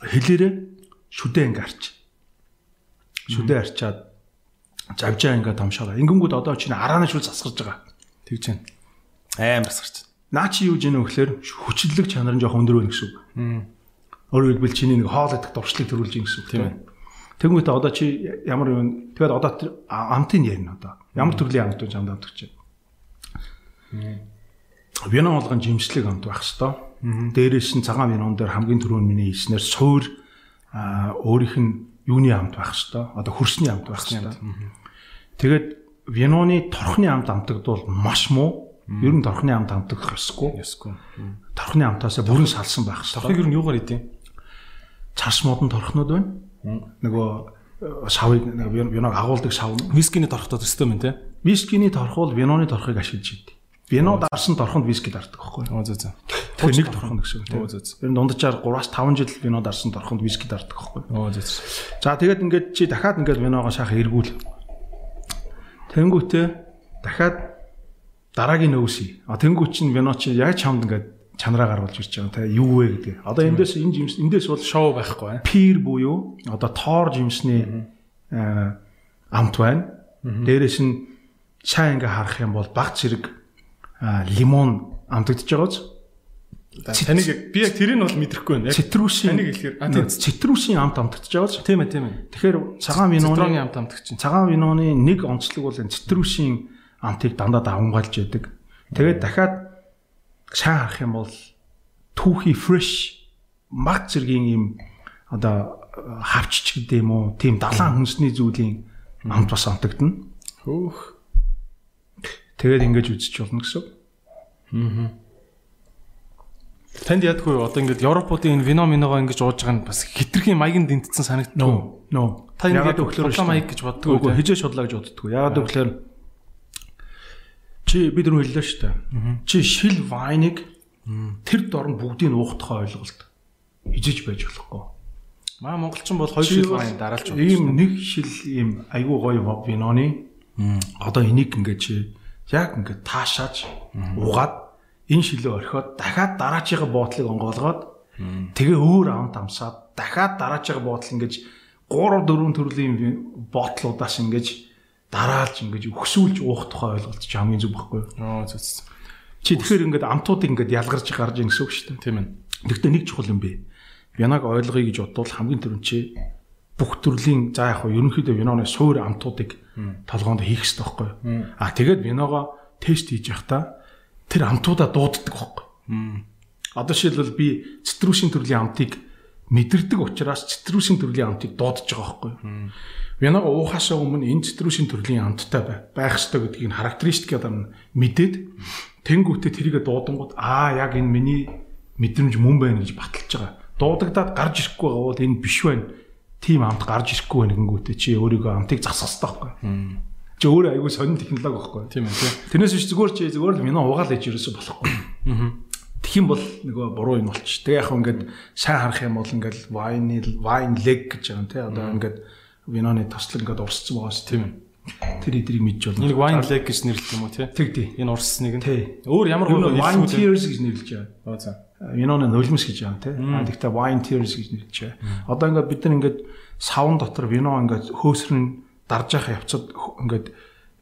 хэлээрээ шүдээ ингээ арч. Шүдээ арчаад завжаа ингээ томшоороо. Ингэнгүүт одоо чинь арааны шүл засгарч байгаа. Тэгж байна. Амар сарч. Наа чи юу гэнэ вөхлөөр хүчлэг чанар нь жоох өндөр байна гэсэн үг. Өөрөөр хэлбэл чиний нэг хоол идэх дуршлыг төрүүлж ийн гэсэн үг. Тийм ээ. Тэнгүүтээ одоо чи ямар юм тэгээд одоо амтын ярина одоо. Ямар төрлийн амт вэ чамд амт гэж. Вино болгон жимслэг амт байх хэвээр. Дээрээс нь цагаан винон дээр хамгийн түрүүн миний хэлснээр суур өөрийнх нь юуны амт байх хэвээр. Одоо хөрсний амт байх хэвээр. Тэгээд виноны торхны амт амтагдвал маш муу. Ер нь торхны амт амтагдах ёсгүй. Ясгүй. Торхны амтаасаа бүрэн салсан байх Торхыг хэвээр. ер нь юугаар идэв? Царс модон торхнууд байна. Нөгөө э, шавыг нэг виног агуулдаг шав. Вискиний торхтой төстэй мэн те. Вискиний торхол виноны торхыг ашиглаж идэв. Вино дарсан торхонд виски дардаг байхгүй юу? Зөө зөө. Тэгэхээр нэг торхон гэсэн үг зөө зөө. Ер нь дунджаар 3-аас 5 жил вино дарсан торхонд виски дардаг байхгүй юу? Зөө зөө. За тэгээд ингээд чи дахиад ингээд виногоо шахах эргүүл. Тэнгүүтээ дахиад дараагийн нөөсий. А тэнгүүт чинь вино чи яг чамд ингээд чанараа гаргуулж ирж байгаа те юу вэ гэдэг. Одоо эндээс энэ жимс эндээс бол Шоу байхгүй. пир буюу одоо тоор жимсний амт байна. Дээрээс нь чаа ингээ харах юм бол баг зэрэг лимон амтагдж байгааз. Таныг яг би яг тэрийг нь бол мэдрэхгүй байна. Цитрусийн таныг хэлэхээр а тийм цитрусийн амт амтагдж байгааз. тийм ээ тийм ээ. Тэгэхээр цагаан виноны амт амтгч чинь. цагаан виноны нэг онцлог бол энэ цитрусийн амтыг дандаа давмгаалж яадаг. Тэгээд дахиад шаа харах юм бол түүхий fresh маг зэргийн юм одоо хавчч гэдэг юм уу тийм далайн хүнсний зүйлийн амт бас амтагдана. Хөөх. Тэгээд ингэж үзэж болно гэсэн. үг. Танд ядгүй? Одоо ингээд Европуудын энэ вино миногоо ингэж ууж байгаа нь бас хитрхийн маягийн дэнтсэн санагддаг. No. Та энэ Ягаад яг өгөхлөөр худлаа маяг гэж боддог Үгүй хижээ шудлаа гэж боддгоо. Ягаад өгөхлөөр чи бид нар хэллээ шүү дээ. Чи шил вайныг тэр дор нь бүгдийг нь уухдахаа ойлголт хижиж байж болохгүй. Маа монголчин бол хоёр шил вайн дараалж байна. Ийм нэг шил ийм айгүй гоё виноны одоо энийг ингээд чи яг ингээд таашааж угаад энэ шилээ орхиод дахиад дараачийн буудлыг онгоолгоод тэгээ өөр амт амсаад дахиад дараачийн буудлыг ингээд 3 4 төрлийн буудлуудаас ингээд дараалж ингээд өгсүүлж уух тухай ойлголт чи хамгийн зүг байхгүй юу? Оо зүг. Чи тэгэхээр ингээд амтуудыг ингээд ялгарч гарч ийн гэсэн үг шүү дээ. Тийм ээ. Гэхдээ нэг чухал юм бэ. Винаг ойлгоё гэж бодвол хамгийн түрүүнд чи бүх төрлийн за яг хөө ерөнхийдөө виноны суур амтуудыг толгоонд хийх хэрэгтэй байхгүй юу? А тэгээд виногоо тест хийж явахдаа тэр амтуудаа дууддаг байхгүй юу? Одоо жишээлбэл би цитрусийн төрлийн амтыг мэдэрдэг учраас цитрусийн төрлийн амтыг дуудаж байгаа байхгүй юу. Виног уухаасаа өмнө энэ цитрусийн төрлийн амттай бай. байх ёстой гэдгийг характеристик гэдэг нь мэдээд тэнгуүтээ тэрийгэ дуудангууд аа яг энэ миний мэдрэмж мөн байна гэж баталж байгаа. Дуудагдаад гарч ирэхгүй бол энэ биш байна. Тим амт гарч ирэхгүй байна гингүүтээ чи өөрийгөө амтыг засах хэрэгтэй байхгүй. Чи өөрөө аягүй сонин технологи байхгүй. Тийм ээ. Тэрнээс биш зүгээр чи зүгээр л минь угаал ээж ерөөсө болохгүй. Аа юм бол нөгөө буруу юм болчих. Тэгээ яг ингээд сайн харах юм бол ингээд wine wine leg гэж байгаа юм тий. Одоо ингээд виноны тослог ингээд урсцсан байгаа шүү тийм ээ. Тэр эдрийг мэдж болно. Энийг wine leg гэж нэрлэдэг юм уу тий? Тэг тий. Энэ урссныг нь. Өөр ямар өөр wine tears гэж нэрлэж байгаа. Аа за. Виноны нулимс гэж байгаа тий. Аа тэгтээ wine tears гэж нэрлэж байгаа. Одоо ингээд бид нар ингээд савн дотор вино ингээд хөөсрөн дарж явах явцад ингээд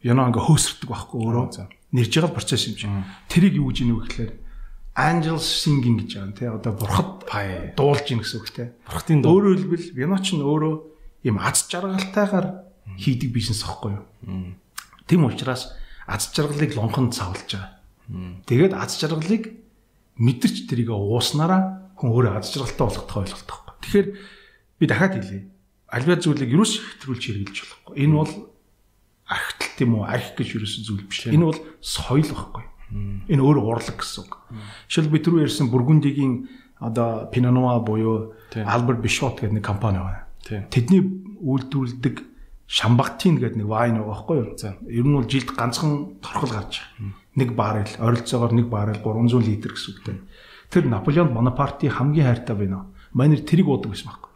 вино ингээд хөөсрдөг байхгүй өөрөө. Нэрж байгаа процесс юм чинь. Тэрийг юу гэж нэ гэхээр angels singing гэж байгаа тий одоо бурхад дуулж ийн гэсэн үг тий бурхтын дуу өөрөөр хэлбэл виноч нь өөрөө юм аз жаргалтайгаар хийдэг бизнес аахгүй юу? Тийм учраас аз жаргалыг лонхонд цавлж байгаа. Тэгээд аз жаргалыг мэдэрч тэрийг ууснараа хүн өөрөө аз жаргалтай болгох ойлголт байхгүй тэгэхээр би дахиад хэлье. Альва зүйлийг юус хэвтрүүлж хэрэгжилж болохгүй. Энэ бол архитал тийм үү архи гэж юусэн зүйл биш. Энэ бол соёл байхгүй Энэ өөр урлаг гэсэн үг. Жишээл би түрүү ярьсан Бургундигийн одоо Pinot буюу Albert Bichot гэдэг нэг компани байна. Тэдний үйлдвэрлэдэг Шамбагтин гэдэг нэг вайн байгаа байхгүй юу? Ер нь бол жилд ганцхан торхол гарч байгаа. Нэг баррел, ойролцоогоор нэг баррел 300 литр гэсэн үг. Тэр Наполеон Бонапарти хамгийн хайртай байна. Манер тэрийг уудаг байсан байхгүй.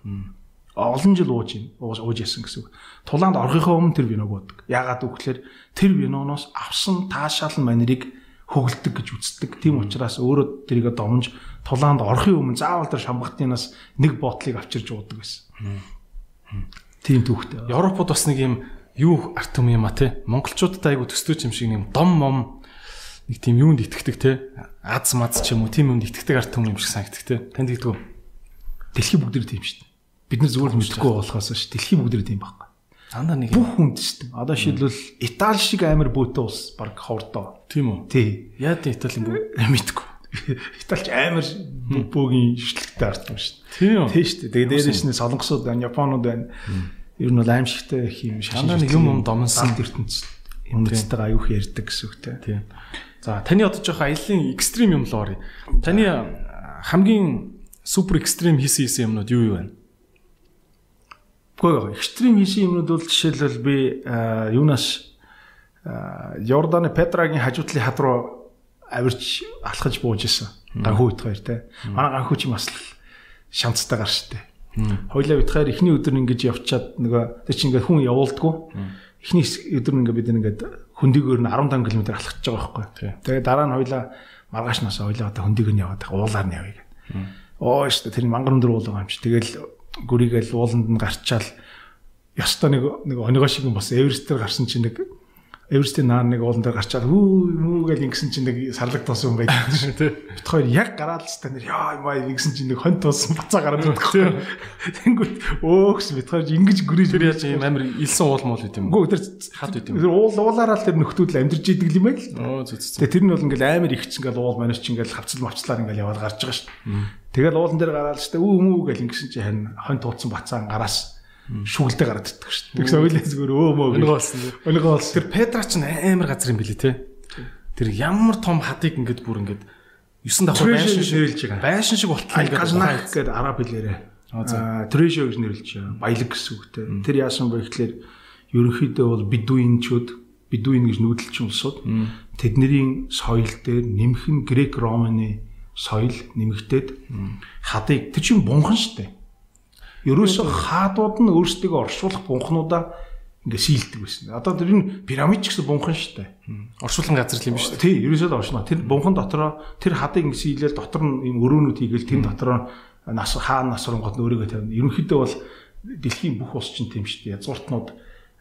Олон жил ууж ийн, ууж яасан гэсэн үг. Тулаанд орохынхоо өмнө тэр виног уудаг. Яагаад гэвэл тэр виноноос авсан таашаал манерыг хөглөдөг гэж үздэг. Тийм учраас өөрөө тэрийг домж тулаанд орохын өмнө заавал тэр шамбагтынаас нэг ботлыг авчирж уудаг байсан. Тийм түүхтэй. Европод бас нэг юм юу арт юм юм а те. Монголчуудад айгу төстөөч юм шиг юм дом мом нэг тийм юунд итгэдэг те. Аз маз ч юм уу тийм юмд итгэдэг арт юм шиг санагддаг те. Танд итгэв үү? Дэлхий бүгдээр тийм шүү дээ. Бид нар зүгээр мэдхгүй болохоос ш. Дэлхий бүгдээр тийм байхгүй. Дандаа нэг бүх хүнд шүү дээ. Одоо шийдвэл Итали шиг амар бөөтөө ус баг ховрдоо. Тийм үү? Тий. Яа тийм Италийн бөө мэдгүй. Италич амар бөөгийн шүтлэгтэй ард юм шүү дээ. Тийм үү? Тий шүү дээ. Тэгээ дээрээс нь солонгосууд байна, японууд байна. Ер нь бол аимшигтай их юм шашин. Дандаа нэг юм юм домонсон ертөнцид юм дэстэйгээ аюух ярьдаг гэсэн үгтэй. Тийм. За таны одоо жоох аялын экстрим юм л орё. Таны хамгийн супер экстрим хийсэн хийсэн юмнууд юу юу вэ? Гэхдээ экстрим хийсэн юмнууд бол жишээлбэл би юунаас Йорданы Петрагийн хажуутлын хад руу авирч алхаж бууж исэн. Ганхүү бит хоёр те. Манай ганхүү ч юм бас шанцтай гар штэ. Хойлоо бит хоёр эхний өдөр ингэж явчаад нөгөө тэр чинь ингээд хүн явуулдггүй. Эхний өдөр ингээд бид ингээд хөндөгөөр нь 15 км алхаж байгаа байхгүй. Тэгээ дараа нь хойлоо маргааш нас хойлоо одоо хөндөгөр нь яваад уулаар нь явъя гэдэг. Оо штэ тэр мангар өндөр уул байгаа юм чи. Тэгэл гүрийгээл ууланд нь гарчаал ёстой нэг нэг оногоо шиг бас Эверестээр гарсан чинь нэг Эверестийн наар нэг уулан дээр гарчаад хүү мүү гэж ингэсэн чинь нэг сарлаг тоосон юм байдаг шүү тий. Бит хоёр яг гараад л та нэр яа маа ингэсэн чинь нэг хонь тоосон бацаа гараад байдаг. Тэнгүүт өөхс бит хоёр ингэж гүрэж тэр яаж юм амир илсэн уул муул гэдэг юм. Үгүй тэр хад гэдэг юм. Тэр уул уулаараа л тэр нөхдүүд л амьдэрж идэг юм байл. Оо зү зү. Тэгээ тэр нь бол ингээл амир их чинь ингээл уул манайч чинь ингээл хавцал мавцлаар ингээл яваад гарч байгаа шүү. Тэгэл уулан дээр гараад л шүү үү мүү гэж ингэсэн чинь харин хонь тууцсан бацаа гараас шүглдэ гараад ирдэг шүү дээ. Тэгсэн ойлээ зүгээр өө мөө. Өнгө болсон. Өнгө болсон. Тэр Петра ч амар газар юм билий те. Тэр ямар том хадыг ингээд бүр ингээд 9 давхар байшин шиг нэрлж байгаа. Байшин шиг болтлоо ингээд газнах гэдэг араб хэлээрээ. Аа трэшо гэж нэрлэж байгаа. Баялаг гэсэн үгтэй. Тэр яасан бэ гэхлээр ерөнхийдөө бол бидуинчууд бидуин гэж нүүдэлчин улсууд тэдний соёл дээр нэмэх нь грек романы соёл нэмэгдээд хадыг тэр чинь бунхан штэ Ерөөсө хаадууд нь өөрсдөө оршуулах бунхнуудаа ингээ síлдэг байсан. Одоо тэр энэ пирамид ч гэсэн бунхан шүү дээ. Оршуулган газар л юм шүү дээ. Тий, ерөөсөө л оршно. Тэр бунхан дотроо тэр хадыг ингээ síлээл дотор нь юм өрөөнүүд хийгээл тэр дотроо нас хаан насрангууд нь өөрийгөө тавина. Ерөнхийдөө бол дэлхийн бүх улс чинь тийм шүү дээ. Язгууртнууд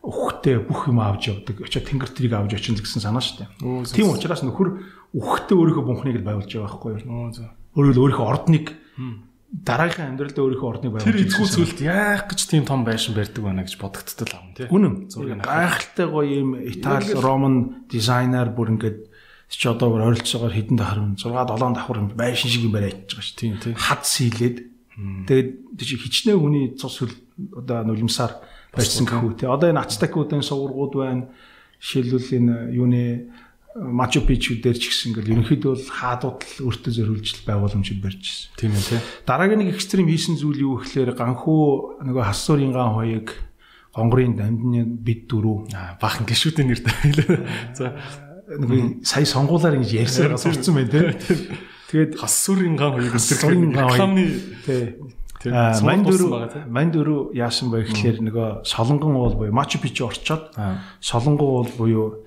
үхтэй бүх юм авч явдаг. Очоо тэнгэр тэрийг авч очин гэсэн санаа шүү дээ. Тийм учраас нөхөр үхтэй өөрийнхөө бунхныг л байвалж байгаа байхгүй юу? Өөрөөр өөрийнхөө ордныг дараагийн амьдралдаа өөрийнхөө орныг байгуулж тэр эзгүй зүйлд яах гэж тийм том байшин барьдаг байна гэж бодогдтол ам тий. Үнэн. Гайхалтай гоё юм Итали Роман дизайнер бүр ингээд чи одоо ойролцоогоор хэдэн давхар 6 7 давхар байшин шиг юм бариад байгаа шүү. Тийм тий. Хад сийлээд Тэгээд тийч хичнээн хүний цус хөл одоо нулимсаар байсан гэхүү те. Одоо энэ ацтекуудын сувргууд байна. Жишээлбэл энэ юуны Мачу Пичу дээр ч гэсэн ингээл ерөнхийдөө бол хаадууд л өөртөө зориулж байгууламжид барьж ирсэн. Тийм ээ тий. Дараагийн нэг экстрим хийсэн зүйл юу гэхээр ганхуу нөгөө хассуурын ган хоёыг гонгорын дамдны бид дөрөв бахан гişүүдийн нэртэй хэлээ. За нөгөө сая сонгуулаар ингэж ярьсаар сурцсан байна тий. Тэгээд хассуурын ган хоёыг ган рекламны тий. Мань дөрөв мань дөрөв яасан бэ гэхээр нөгөө солонгон уул буюу Мачу Пичу орчоод солонгон уул буюу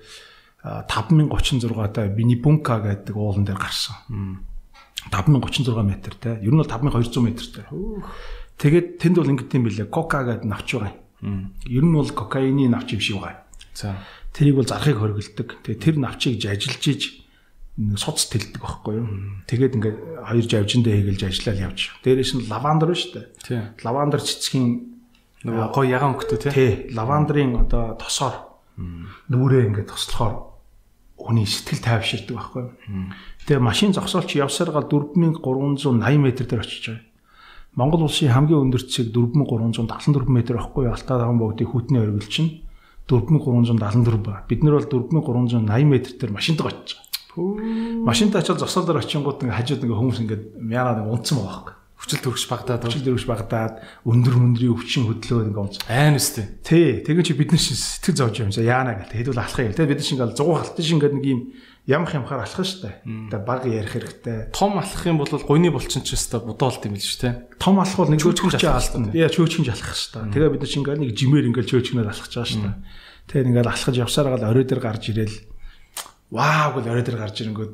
5036 та Бинибунка гэдэг уулан дээр гарсан. 5036 м те. Ер нь бол 5200 м-тэй. Тэгээд тэнд бол ингэдэм билээ. Кока гэдэг навч байгаа юм. Ер нь бол кокаины навч юм шиг байгаа. За. Тэрийг бол зархыг хоригддаг. Тэгээ тэр навчийг ажиллаж иж суц тэлдэг байхгүй юу. Тэгээд ингээд хоёр жавжиндээ хийгэлж ажиллаад явж. Дээрээс нь лавандер шүү дээ. Тий. Лавандер цэцгийн нөгөө гой ягаан өнгөтэй. Тий. Лавандрын одоо тосоор нүрээ ингээд тослохоор хүний сэтгэл тайвширдаг байхгүй. Тэгээ машин зогсоолч явсаар гал 4380 м дээр очиж байгаа. Монгол улсын хамгийн өндөр цэг 4374 м байхгүй алтаа даван богдын хүүтний оргил чинь 4374 ба. Бид нар бол 4380 м дээр машинтаа очиж байгаа. Машинтаа очил зогсоолоор очингууд ингээ хажууд ингээ хүмүүс ингээ мяараа нэг унтсан байгаа байхгүй хүчил төрөгч багтаад хүчил төрөгч багтаад өндөр өндрийн өвчин хөдлөө ингээ унц. Айн үстэй. Тий, тэгэн чи бид нар шин сэтгэл зовж юм за яана гэл. Хэдүүл алах юм. Тэгээ бид нар шин ингээл 100 халтын шин гэдэг нэг юм ямх ямхаар алах штэ. Тэгээ баг ярих хэрэгтэй. Том алах юм бол гойны булчин ч өстой будоолт юм л шүү дээ. Том алах бол нэг чөөчгөж алдна. Яа чөөчгөж алах штэ. Тэгээ бид нар шин ингээл нэг жимээр ингээл чөөчгнээр алхаж байгаа штэ. Тэгээ ингээл алхаж явсаар гал орой дээр гарч ирээл вау гэл орой дээр гарч ирэнгүүт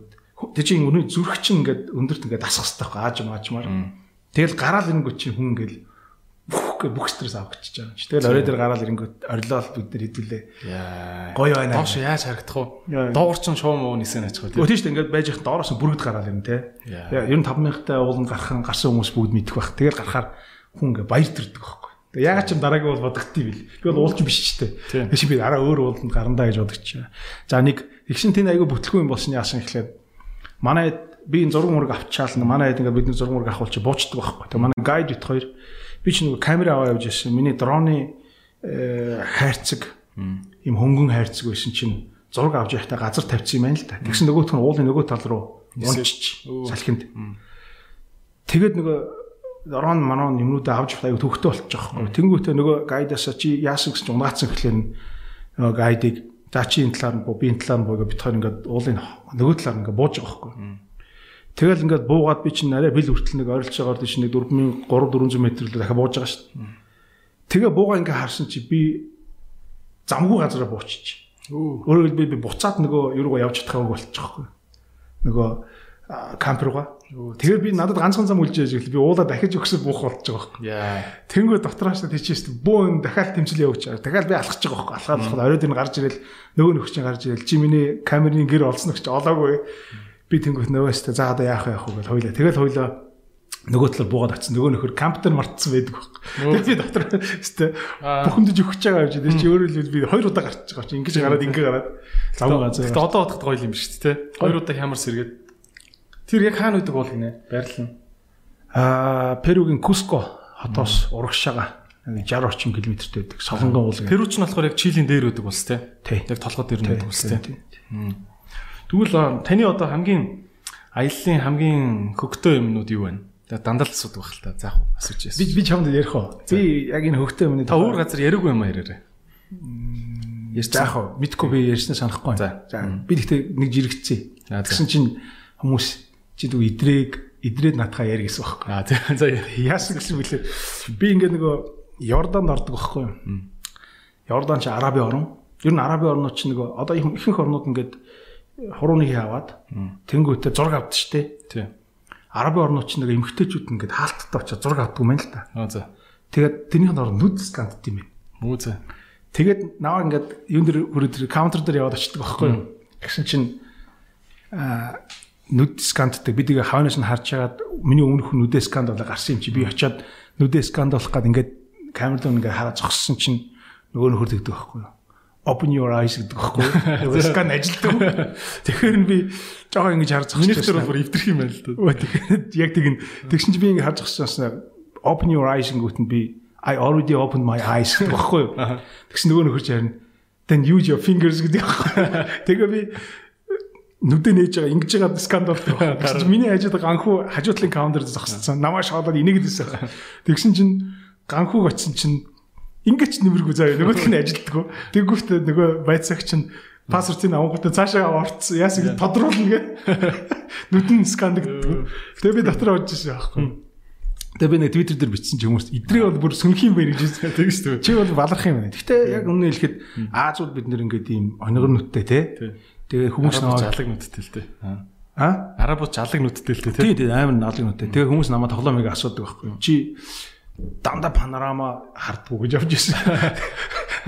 тэг чи өнөө зүрх чинь ингээд өндөрт ингээд асах хэрэгтэй байхгүй ааж маажмаар. Тэгэл гараал ирэнгүүт чинь хүн ингээл бүх бүх стресс авчихж байгаа юм чи. Тэгэл орой дээр гараал ирэнгүүт орилол бид нар хэдүүлээ. Гоё байна. Доош яаж харагдах вэ? Доор чинь шуум уу нисэн ачих вэ? Тийм шүү дээ. Ингээд байж их доороос бүргэд гараал ирнэ те. Ер нь 5000-тай ууланд гархан гарсан хүмүүс бүгд мэдэх байх. Тэгэл гарахаар хүн ингээд баяр төрдөг байхгүй. Тэгээ ягаад ч дараагийн бол бодогдтiin бил. Би бол уулч биш ч те. Тэгш би араа өөр ууланд гарандаа гэж бодогч. За нэг ихшин тэн айгүй бүтлгүй юм болсон яасан ихлээр манай би энэ зураг мураг авчаал манай хэд ингээд бидний зураг мураг авахул чи буучдаг байхгүй. Тэгээ манай гайд бит хоёр би ч нэг камера аваа явж ирсэн. Миний дроны хайрцаг юм хөнгөн хайрцаг байсан чинь зураг авч явахдаа газар тавьчихсан юм байна л да. Тэгсэн нөгөөх нь уулын нөгөө тал руу унчиж салхинд. Тэгээд нөгөө дрон манон юмнуудаа авч явах аюу төвхтэй болчих жоохгүй. Тэнгүүтээ нөгөө гайдасаа чи яасан гэсэн чинь унаацсан гэхлээр нөгөө гайдыг за чи энэ талаар нь буу би энэ талаар нь буугаа бит хоёр ингээд уулын нөгөө талаар ингээд бууж байгаа байхгүй. Тэгэл ингээд буугаад би чинь арай бил хүртэл нэг ойролцоо орд чинь нэг 4300 400 м л дахиад бууж байгаа шүү дээ. Тэгээ буугаа ингээд харсан чи би замгүй газараа буучиж. Өөрөөр хэлбэл би буцаад нөгөө юу руу явж чадах байхгүй болчихгүй. Нөгөө кампер руугаа. Тэгэхээр би надад ганцхан зам үлж яж би уулаа дахиж өгсөн буух болж байгаа байхгүй. Тэнгүү дотроос тийчээс бөөн дахиад тэмцэл явууч. Дахиад би алхаж байгаа байхгүй. Алхаад алхаад оройд нь гарч ирэл нөгөө нөхчин гарч ирэл чи миний камерын гэр олсон гэж олоогүй би тэнгуут нөгөөстэй за одоо яах яах вэ гэж хойлоо. Тэгэл хойлоо нөгөө талаар буугаад очсон. Нөгөө нөхөр камптер мартсан байдаг байхгүй. Тэгээд би дотор өстэй бухимдаж өгч байгаа юм чи. Тэр чи өөрөөр хэлбэл би хоёр удаа гарч байгаа чи. Ингэж гараад ингэ гараад лав газар. Тэгтээ одоо бодоход гоё юм биш үү те. Хоёр удаа хямар сэргээд. Тэр яг хаана үүдэг бол гинэ? Байрлал нь. Аа, Перугийн Куско хотоос урагшаага 60 орчим километртэй байдаг. Солонгон уул. Перу ч нь болохоор яг Чилийн дээр үүдэг улс те. Яг толгой дээр нь үүдэг улс те. Тэгвэл таны одоо хамгийн аяллаа хамгийн хөгтөө юмнууд юу вэ? Тэгээ дандаа л асуудаг байх л та. За яг асууж яасан. Би би чамд ярих уу? Би яг энэ хөгтөө юмны та өөр газар яриаггүй юм яриараа. Яс за яг мэдгүй би ярьснаа санахгүй. За. Би гэхдээ нэг жирэгцээ. Тэгсэн чинь хүмүүс чи дүү идрэг идрээд натхаа яар гэсэн байхгүй. Аа за яасан гэсэн бэлээ. Би ингээд нөгөө Йорданд ордог байхгүй юу? Йордан чи Араби орн. Ер нь Араби орнууд чи нөгөө одоо ихэнх орнууд ингээд хурууны хий аваад тэнгуүтээ зураг авдаг штэ. Тий. Араби орнууд ч нэг эмгтээчүүд ингээд хаалттай очиж зураг авдаг юм байна л та. Аа за. Тэгээд тэрнийх нь нүд скандд юм байна. Мүү за. Тэгээд наваа ингээд юун дээр хүрээ тэр каунтер дээр яваад очдөг байхгүй юу? Тэгсэн чинь аа нүд сканддаг би тэгээ хавнаас нь харж хагаад миний өмнөх нүдээ сканд болоо гарсан юм чи би очиад нүдээ сканд болох гээд ингээд камер дээр ингээд хараа зогссон чинь нөгөө нөхөр тэгдэг байхгүй юу? Open your eyes гэдэг байхгүй. Скан ажилтдаг. Тэгэхээр нь би жоохон ингэж харж зогсож байна. Миний бүр өвдөрх юм байна л да. Тэгэхээр яг тэгин тэгшин чи би ингэ харж зогсоосоо open your eyes гүтэн би I already opened my eyes гэдэг багхгүй юу. Тэгсэн нөгөө нөхөр чинь then use your fingers гэдэг багхгүй. Тэгээ би нүдэ нээж байгаа ингэж байгаа скандал байна. Миний хажууд ганхуу хажуутлын каунтер зогссон. Намаа шоолоод инээдсэн. Тэгсэн чинь ганхууг очсон чинь ингэж нэмэргүй заяа нөгөөх нь ажилтдаг. Тэгвүүт нөгөө байцаагч нь пассвортыг авангуудаа цаашаа орцсон. Яасан гэж тодруулна гэ. Нүдэн скандагддаг. Тэгээ би дотор орж ирсэн байхгүй. Тэгээ би нэг твиттер дээр бичсэн ч хүмүүс идрээ бол бүр сүнх юм байна гэж хэлсэн тийм шүү. Чи бол баларх юм байна. Гэхдээ яг өмнө хэлэхэд Аазууд бид нэр ингээд ийм онигор нүдтэй те. Тэгээ хүмүүс намайг жалаг нүдтэй л те. А? Арабууд жалаг нүдтэй л те. Тийм тийм амар налаг нүдтэй. Тэгээ хүмүүс намайг тоглоомыг асуудаг байхгүй. Чи дандаа панорама хардггүй гэж явж ирсэн.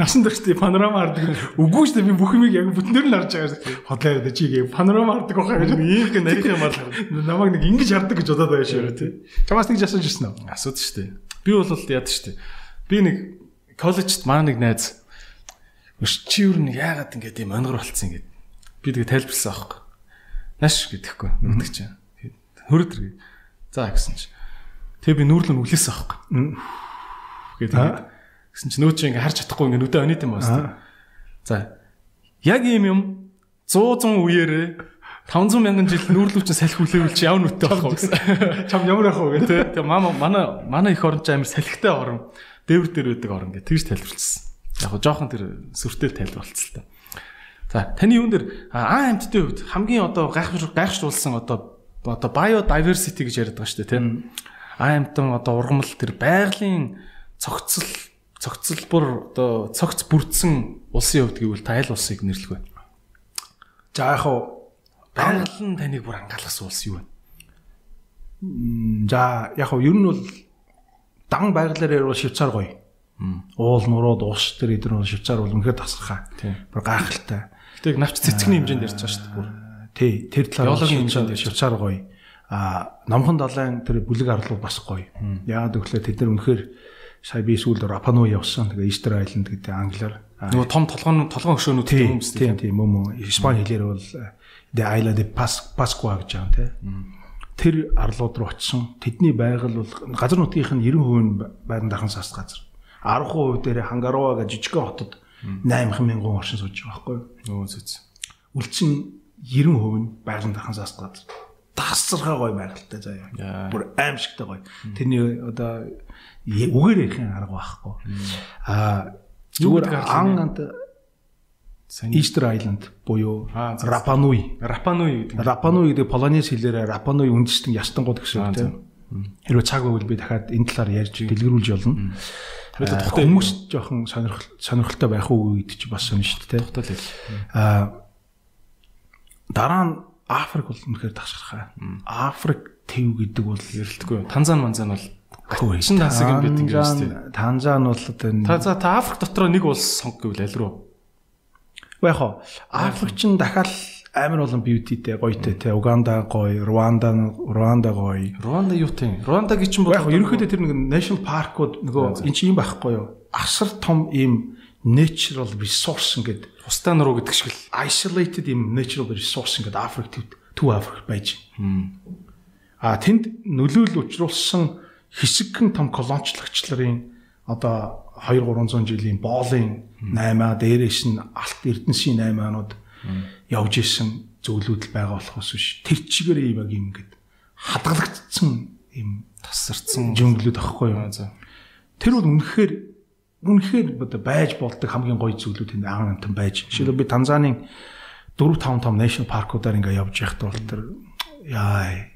Насан туршдаа панорама хардаг. Үгүй шүү дээ би бүх юмыг яг бүтнээр нь харж байгаа. Хотлоо яриад чи гээ панорама хардаг байхаа гэж ийм их нарийн юмар намайг нэг ингэж хардаг гэж бодоод байгаа шүү тий. Чамаас нэг асууж ирсэн үү? Асууд шүү дээ. Би бол яд шүү дээ. Би нэг коллежт маа нэг найз чи юу нэг яагаад ингэж ийм онгор болцсон ингэж би тэгээ тайлбарласан аахгүй. Наш гэдэхгүй нүгдэг чинь. Хөрөдөр. За гэсэн чинь Тэгээ би нүүрлэн үлээсэн аахгүй. гэдэг. Гэсэн чинь нөө чи ингээ харж чадахгүй ингээ нүдэ онит юм байна. За. Яг ийм юм 100 100 үеэрээ 500 мянган жил нүүрлүүч салхи хүлээвэл чи яв нүдтэй болох вэ гэсэн. Чам ямар яах вэ гэдэг. Тэгээ мама манай манай их орон ч амар салхитай орон дээвэр дээр байдаг орон гэж тэгж тайлбарлсан. Яг гоо жоохон тэр сүртэй тайлбарлалцсан л та. За таны юун дээр аа амьтдын хувьд хамгийн одоо гайхшруулсан гайхшруулсан одоо одоо biodiversity гэж яриад байгаа шүү дээ тийм аймтан одоо ургамал тэр байгалийн цогцол цогцлбор одоо цогц бүрдсэн улсын хувьд гэвэл та аль улсыг нэрлэх вэ? За яг хав байгаль нь таныг бүр ангаалгасан улс юу вэ? За яг хав ер нь бол дан байгалаар ярил Швейцар гоё. Уул нурууд ус тэр эдгээр бол Швейцар бол үнэхээр тасархаа. Бүр гайхалтай. Гэтэ навч цэцгний хэмжээнд ярьж байгаа шүү дээ. Тий, тэр талаар Швейцар гоё а номхон далайн тэр бүлэг арлууд бас гоё. Яагаад гэвэл тэд нар үнэхээр сая би сүүлд Рапану явсан. Тэгээ Easter Island гэдэг англиар. Нөгөө том толгойн толгойн хөшөөнүүд юм тийм тийм мөн мөн. Испани хэлээр бол The Isla de Pascua гэж байгаа тийм. Тэр арлууд руу очсон. Тэдний байгаль бол газар нутгийнх нь 90% байран дахан сас газар. 10% дээр Хангаруа гэж жижигхэн хотод 8000 мянган оршин сууж байгаа байхгүй юу? Өө зүз. Үлчин 90% нь байран дахан сас газар тасархаа гоё байгальтай заяа. Бүр аимшигтай гоё. Тэрний одоо үгээр ярихын арга байхгүй. Аа зүгээр ан Easter Island буюу Рапануй. Рапануй гэдэг. Рапануй гэдэг Полонез хэлээр Рапануй үндэстэн ястангууд гэсэн үг тийм. Хэрвээ цаг байвал би дахиад энэ талаар ярьж дэлгэрүүлж болно. Хүмүүс жоохон сонирхол сонирхолтой байх уу гэдэг чи бас сонь шүү дээ. Аа дараа нь Африк бол үнэхээр ташгархаа. Африк төв гэдэг бол ярилтгүй. Танзан манзан бол чин тасаг юм бид ингэ шүү дээ. Танзан бол одоо Та за та Африк дотор нэг улс сонг гэвэл аль руу? Яг хоо Африк чин дахиад амар олон бьютитэй гоётэй те Уганда гоё, Руанда Руанда гоё. Руанда юу тийм? Руанда гэж чинь яг ерөнхийдөө тэр нэг national park-ууд нөгөө эн чинь юм байхгүй юу? Асар том ийм natural resource ингээд Устаа нуруу гэдэг шиг л isolated юм natural resource ингээд Африк төв Африк байж. А тэнд нөлөөлөл учруулсан хэсэгхэн том колоничлогчларын одоо 2 300 жилийн боолын 8 дээрээс нь алт эрдэнсийн 8-анууд явж исэн зөвлөдөл байгаа болохоос биш. Тэр чигээр юм яг юм ингээд хадгалагдсан юм тасарсан жөнгөлөд ахгүй юу. Тэр бол үнэхээр үнэхээр одоо байж болдог хамгийн гоё зүйлүүд энэ аан амтан байж. Жишээлбэл би Танзанийн 4 5 том national park-уудаар ингээ явж байхад бол тэр яа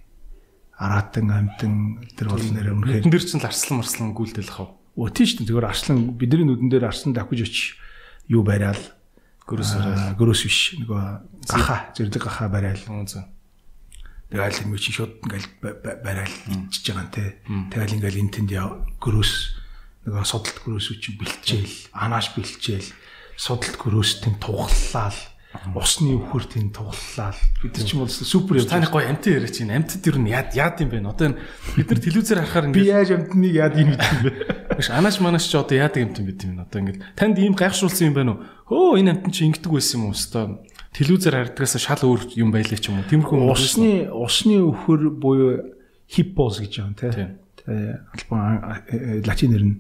аратан амтан тэр бол нэр үнэхээр нэр чинь л арслан марслан гүйлдэл хав. Өө тийш тийм зүгээр арслан бидний нүдэн дээр арслан давхиж очиж юу барайл? Гөрөөс гөрөөс биш. Нөгөө гаха зэрэг гаха барайл. Тэгэл юм чи шууд ингээл барайл ичж байгаа нэ. Тэгэл ингээл энэ тэнд гөрөөс нөгөө судалт гөрөөсөч бэлчээл, анааш бэлчээл, судалт гөрөөстийн туглалал, усны өвхөр тийм туглалал. Бид чинь бол супер юм. Таны гоё амтын яриач чинь амтд ер нь яад яад юм бэ? Одоо бид нар телевизээр харахаар би яаж амтныг яад юм гэдэг юм бэ? Биш анааш манаш ч одоо яад юм юм бид юм одоо ингээд танд ийм гайхшруулсан юм байна уу? Хөө энэ амтан чи ингэдэг байсан юм уу? Өстой телевизээр хардгаас шал өөр юм байлаа ч юм уу? Тиймэрхүү усны усны өвхөр буюу хиппоз гэж юм тий албан латинэр нь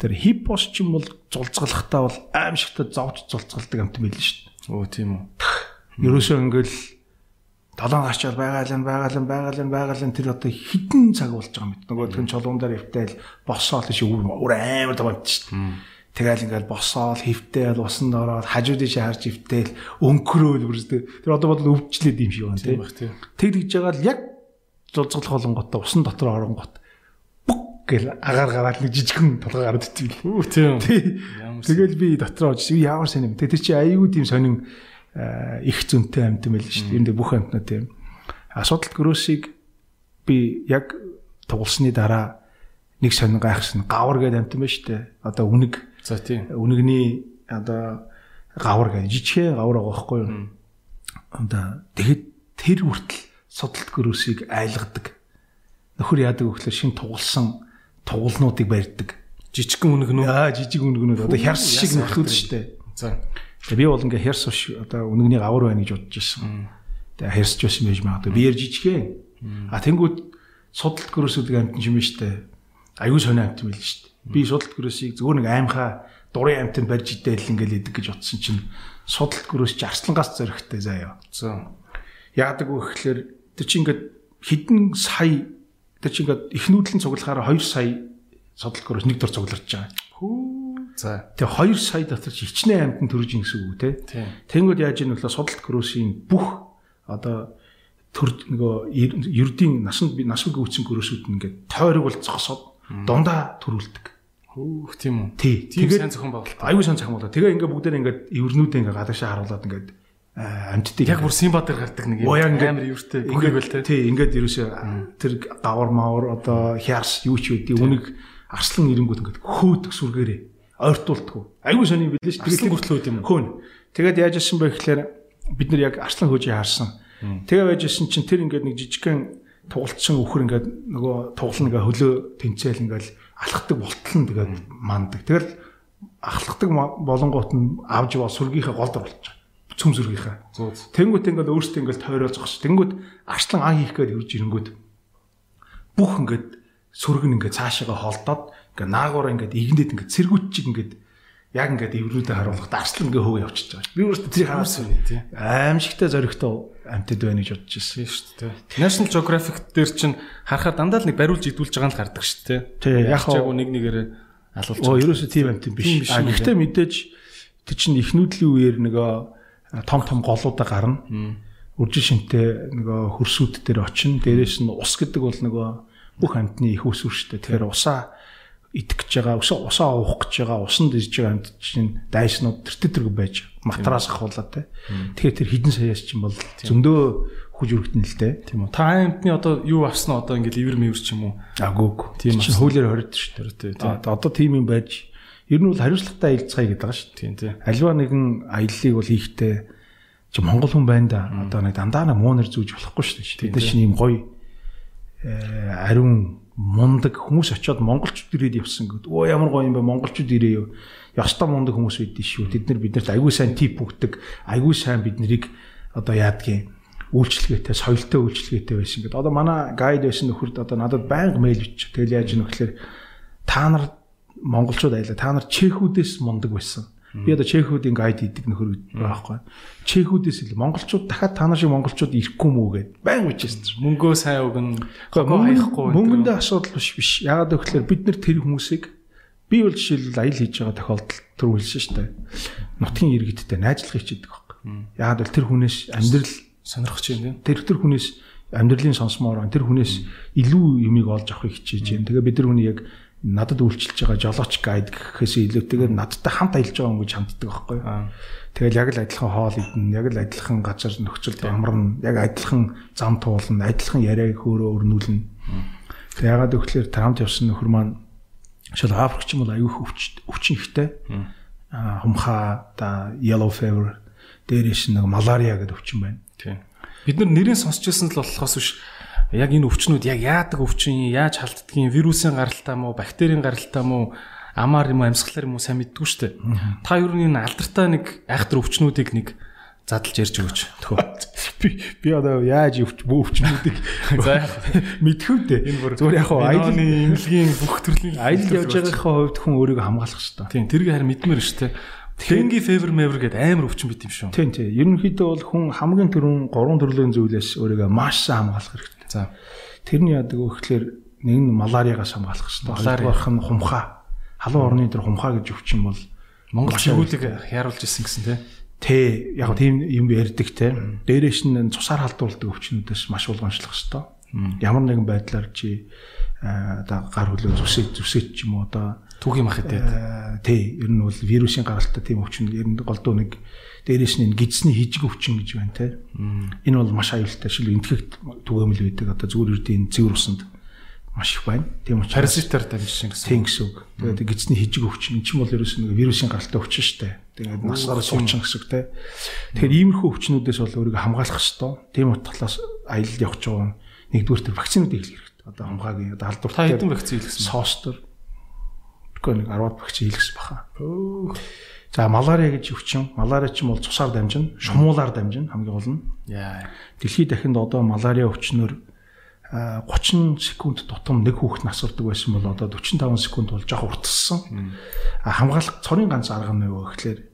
тэр хиппос ч юм бол зулцгалахтаа бол аимшигтай зовж зулцгалдаг амт байл шүү дээ. Оо тийм үү. Ерөөсөө ингээл долоон гарчаал байгаалan байгаалan байгаалan байгаалan тэр одоо хідэн цаг болж байгаа мэт. Нөгөө тэр чулуун дээр хөвтэйл босоол тийш өвөр өр амар даваад шүү дээ. Тэгэл ингээл босоол хөвтэйл усанд ороод хажууд тийш харж хөвтэйл өнгөрөөл бүрсдэг. Тэр одоо бодол өвчлээд юм шиг байна тийм. Тэг тэгж байгаа л яг зулцгалах болонготой усан дотор оронгот гэл агаар гараад нэг жижигхэн толгой гараад итгэв. Үу тийм. Тэгэл би дотор очиж ямар сонирм. Тэр чи аюу тийм сонин их зөнтэй амьд юм байл шүү дээ. Энд бүх амьтнууд тийм. Асуудалт гөрөөсийг би яг тугалсны дараа нэг сонин гайхсан гавар гэдэг амьд юм байна шүү дээ. Одоо үнэг. За тийм. Үнэгний одоо гавар гэдэг жижигхэн гавар байгаа байхгүй юу? Одоо тэгэхэд тэр хүртэл судалт гөрөөсийг айлгадаг. Нөхөр яадаг вөхлөр шин тугалсан тугалнуудыг барьдаг. Жижигхэн үнэгнүүд. Аа жижиг үнэгнүүд одоо хярс шиг нөхлөд шүү дээ. За. Тэгээ би бол ингээ херс ш одоо үнэгний гавар байна гэж бодож ирсэн. Тэгээ херсч байсан байж магадгүй. Би ярьж ичгээ. А тэнгууд судалт гөрөөсүүд амтэн юм штэ. Аюу сонио амт байл штэ. Би судалт гөрөөсийг зөвхөн нэг аймхаа дурын амтэн барьж идэл ингээл идэг гэж утсан чинь судалт гөрөөс чи арслангаас зөрөхтэй заяа. За. Яадаг вэ гэхээр тэр чи ингээд хідэн сая тэр чи ингээд их нүүдлийн цуглахаараа 2 сая судалт гөрөөс нэг дор цугларч байгаа. Хүү За. Тэгээ 2 сая дотор ч хичнээн амтан төрж ин гэсэн үг те. Тэнгүүд яаж нөхлөө судалт гөрөөсийн бүх одоо төр нөгөө ердийн насанд би насвэг үүссэн гөрөөсүүд нь ингээд тойрог бол зогсоод дундаа төрүүлдэг. Хөөх тийм үү. Тий. Тэгээд сайн зохион байгуулалт. Аюу сайн зохион байгуулалт. Тэгээ ингээд бүгдээр ингээд эвэрнүүдээ ингээд гадаашаа харуулад ингээд амьдтыг яг бүр Симбатер гардаг нэг юм амар юуртэй бүгд байл те. Тий, ингээд ерөөсөө тэр гавар мавар одоо хярс юу ч байдгийг үнийг арслан ирэнгүүд ингээд хөөдөг сүргээрээ ойртуулдаггүй. Айгүй сони билээ ш. Тэгээд хүртлүүд юм. Хөөн. Тэгээд яаж исэн бэ гэхээр бид нар яг арслан хөөжийг харсан. Тэгээ байж исэн чинь тэр ингээд нэг жижигхэн тугалцсан өхөр ингээд нөгөө тугална ингээ хөлөө тэнцээл ингээл алхдаг болтол нь тэгээд манддаг. Тэгэл ахлагдаг болонгоот нь авж бол сүргийнхээ голдор болчих. Цөм сүргийнхээ. Тэнгүүт ингээд өөртөө ингээд тойроо зогсож. Тэнгүүт арслан ан хийх гээд хурж ирэнгүүт бүх ингээд сүрг нь ингээд цаашаага холдоод Ингээ наагуур ингээд игнэд ингээд цэргүүт чиг ингээд яг ингээд эврүүдээ харуулах дарслан ингээ хөөгөө явчихж байгаа. Би өөртөө тэрийг харсан үе тий. Аимшигтай зоригтой амьтад байна гэж бодож ирсэн шүү дээ. National Geographic дээр чинь харахаар дандаа л нэг бариулж идүүлж байгаа нь гардаг шүү дээ. Тий. Яг яг нэг нэгээрээ алуулж. Оо ерөөсөө тийм амьт юм биш. А гэхдээ мэдээж тэр чинь их нүүдлийн үеэр нөгөө том том голуудаа гарна. Үржин шинтэй нөгөө хөрсүүд дээр очино. Дээрээс нь ус гэдэг бол нөгөө бүх амьтны их усүр шүү дээ. Тэгэхээр усаа идэх гэж байгаа усаа усаа уух гэж байгаа усанд ирж байгаа амьд чинь дайснууд тэр тэрг байж матраас ахуулаад те. Тэгэхээр тэр хідэн саяас чинь бол зөндөө хүж өргөдөн л те. Тийм үү. Та амьдны одоо юу авсан одоо ингээл ивэр мэвэр ч юм уу? Агууг. Тийм чинь хуулиар хоригд шүү дээ. Одоо тийм юм байж ер нь бол хариуцлагатай аялцгаая гэдэг байгаа шүү. Тийм тийм. Альва нэгэн аяллыг бол хийхдээ чи монгол хүн байна да. Одоо нэг дандаа нэг муунер зүүж болохгүй шүү. Бид чинь юм гоё э, ариун мундаг хүмүүс очиод монголчууд ирээд явсан гэдэг. Оо ямар гоё юм бэ монголчууд ирээ юу. Ёстой мундаг хүмүүс байдгийн шүү. Тэд нар биднэрт аягүй сайн тип өгдөг. Аягүй сайн бид нарыг одоо яадгийн үйлчлэгээтэй, соёлтой үйлчлэгээтэй байсан гэдэг. Одоо манай гайд байсан нөхөрд одоо надад байнга мэйл бичиж. Тэгэл яаж нөхлөөр та нар монголчууд айлаа. Та нар чехүүдээс мундаг байсан Би одоо чехүүдийн гайд хийдэг нөхөр байхгүй. Чехүүдээс ил монголчууд дахиад та нар шиг монголчууд ирэхгүй мүү гэд байн үчээсэн. Мөнгөө сайн өгнө. Хаяхгүй. Мөнгөндөө асуудал биш биш. Яагаад гэвэл бид нар тэр хүмүүсийг би бол жишээлбэл аял хийж байгаа тохиолдолд түр хэлсэн шүү дээ. Нутгийн иргэдтэй найзлах хичээдэг байхгүй. Яагаад бол тэр хүнээс амьдрал сонирхож байна. Тэр тэр хүнээс амьдралын сонсмоор тэр хүнээс илүү юмыг олж авахыг хичээж байна. Тэгээ бид нар хүний яг надад үйлчилж байгаа жолооч гайд гэхээс илүүтэйгээр надтай хамт аялж байгаа гэж ханддаг байхгүй. Тэгэл яг л адилхан хоол идэн, яг л адилхан газар нөхцөлд амарна, яг адилхан зам туулна, адилхан яриаг хөөрөө өрнүүлнэ. Тэг ягаад гэвэл Трамп явсан нөхөр маань шил Африк ч юм бол аюух өвч өвчин ихтэй. Аа хумхаа да yellow fever дээрээс нэг малария гэдэг өвчин байна. Тийм. Бид нар нэрийг сонсч байсан л болохоос биш яг энэ өвчнүүд яг яадаг өвчин яаж халддгийг вирусын гаралтай мó бактерийн гаралтай мó амаар юм амьсгалаар юм уу сайн мэддгүй шүү дээ. Та ер нь энэ алдартай нэг айхтар өвчнүүдийг нэг задлж ярьж өгөөч. би би одоо яаж өвч өвчнүүдийг За мэдхүү дээ. энэ бүр Зүгээр яг аялалны имлэгийн бүх төрлийн аялал явж байгаахийн хувьд хүн өөрийгөө хамгаалах хэрэгтэй. Тийм тэрийг харин мэдмээр шүү дээ. Денги февер мевер гэдэг амар өвчин бит юм шүү. Тийм тийм. Ерөнхийдөө бол хүн хамгийн түрүүн гурван төрлийн зүйлээс өөрийгөө маш сайн хамгаалах хэрэгтэй. За. Тэрний яадаг вэ гэхээр нэг нь малариагаас хамгаалах. Малари. Хоёрдугаарх нь хумхаа. Халуун орны дээр хумхаа гэж өвчин бол Монгол чигүүлэг яруулж ирсэн гэсэн тий. Тэ яг тийм юм ярьдаг те. Дээрээс нь цусаар халдуулдаг өвчнүүдээс маш улгаанчлах хэвээр. Ямар нэгэн байдлаар чи одоо гар хөлөө зүсэж зүсэж ч юм уу одоо Түүхийн мах идээд. аа, тий ер нь бол вирусын гаралтай тийм өвчин ер нь голдуу нэг дээрээс нь гидсний хижиг өвчин гэж байна те. Энэ бол маш аюултай шил энтгэгт түгээмэл байдаг одоо зүгээр үрдийн цэвэр усанд маш их байна. Тийм учраас Паразитаар дамжсан гэсэн. Тийм гэсэн үг. Тэгээд гидсний хижиг өвчин энэ ч юм бол ерөөс нэг вирусын гаралтай өвчин шүү дээ. Тэгээд насаараа суучин гэсэн үг те. Тэгэхээр иймэрхүү өвчнүүдээс бол өөрийгөө хамгаалах хэрэгтэй. Тийм утгаас аялал явж байгаа нэгдүгээр төр вакцинууд хийх хэрэгтэй. Одоо хамгаагийн одоо Та халдвартай хэдэн вакцин хийлгэсэн соостор Тэгэхгүй нэг 10 вакцин хийлгэсэн баха. За малария гэж өвчин. Малария ч юм бол цусаар дамжина, шумуулаар дамжина хамгийн гол нь. Яа. Дэлхийд дахинд одоо малария өвчнөр а, 30 секунд тутам нэг хүүхэд насурдаг байсан бол одоо 45 секунд бол жоох уртассан. А хамгаалах цорын ганц арга нь юу гэхээр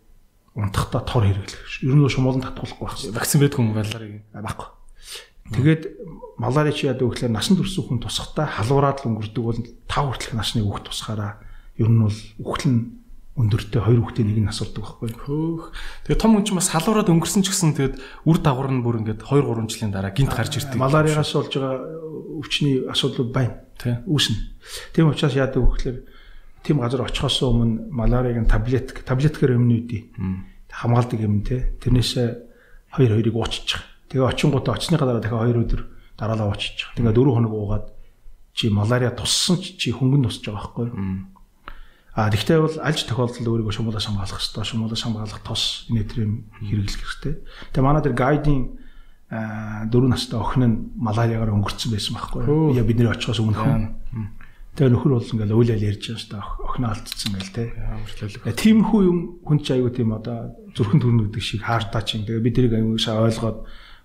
унтахта тор хэрэглэх. Ер нь шумуулан татуулахгүй байх. Вакцин байдаг юм баларыг. Баггүй. Тэгээд малари чи вэ гэхээр насан турш хүн тусахтаа халуураад л өнгөрдөг бол 5 хүртэлх насны хүүхд тусахаараа ер нь бол үхэл нь өндөртэй хоёр хүүхдээ нэг нь насурдаг байхгүй. Хөөх. Тэгээ том хүн ч бас халуураад өнгөрсөн ч гэсэн тэгээд үр дагавар нь бүр ингээд 2 3 жилийн дараа гинт гарч ирдэг. Малариагаас болж байгаа өвчний асуудлууд байна. Тий. үүснэ. Тийм учраас яадаг вэ гэхээр тийм газар очихоос өмнө малариагийн таблет таблеткээр өмнө үдий. Хамгаалдаг юм те. Тэрнээсээ хоёр хоёрыг ууччих. Тэгээ очингуудаа очсныхаа дараа дахиад хоёр өдөр дараалал ууччих. Тэгээ дөрөв хоног уугаад чи малариа туссан ч чи хөнгөн тусч байгаа байхгүй? А тэгвэл бол альж тохиолдолд өөрийгөө шумуулаас хамгаалах хэрэгтэй. Шумуулаас хамгаалах тос нэтрийн хэрэглэх хэрэгтэй. Тэгээ манай дээр гайдын дөрөв настай охин нь малариагаар өнгөрцөн байсан байхгүй юу? Яа бидний очихоос өмнө хүн. Тэгээ нөхөр бол ингээл уйлал ярьж байгаа шүү дээ. Охиноо алдчихсан гэл те. Ч. Тэгээ тиймэрхүү юм хүн ч аягүй тийм одоо зүрхэн төрнөдөг шиг хаартаа чинь тэгээ бид тэрийг аягүй сайн ойлгоод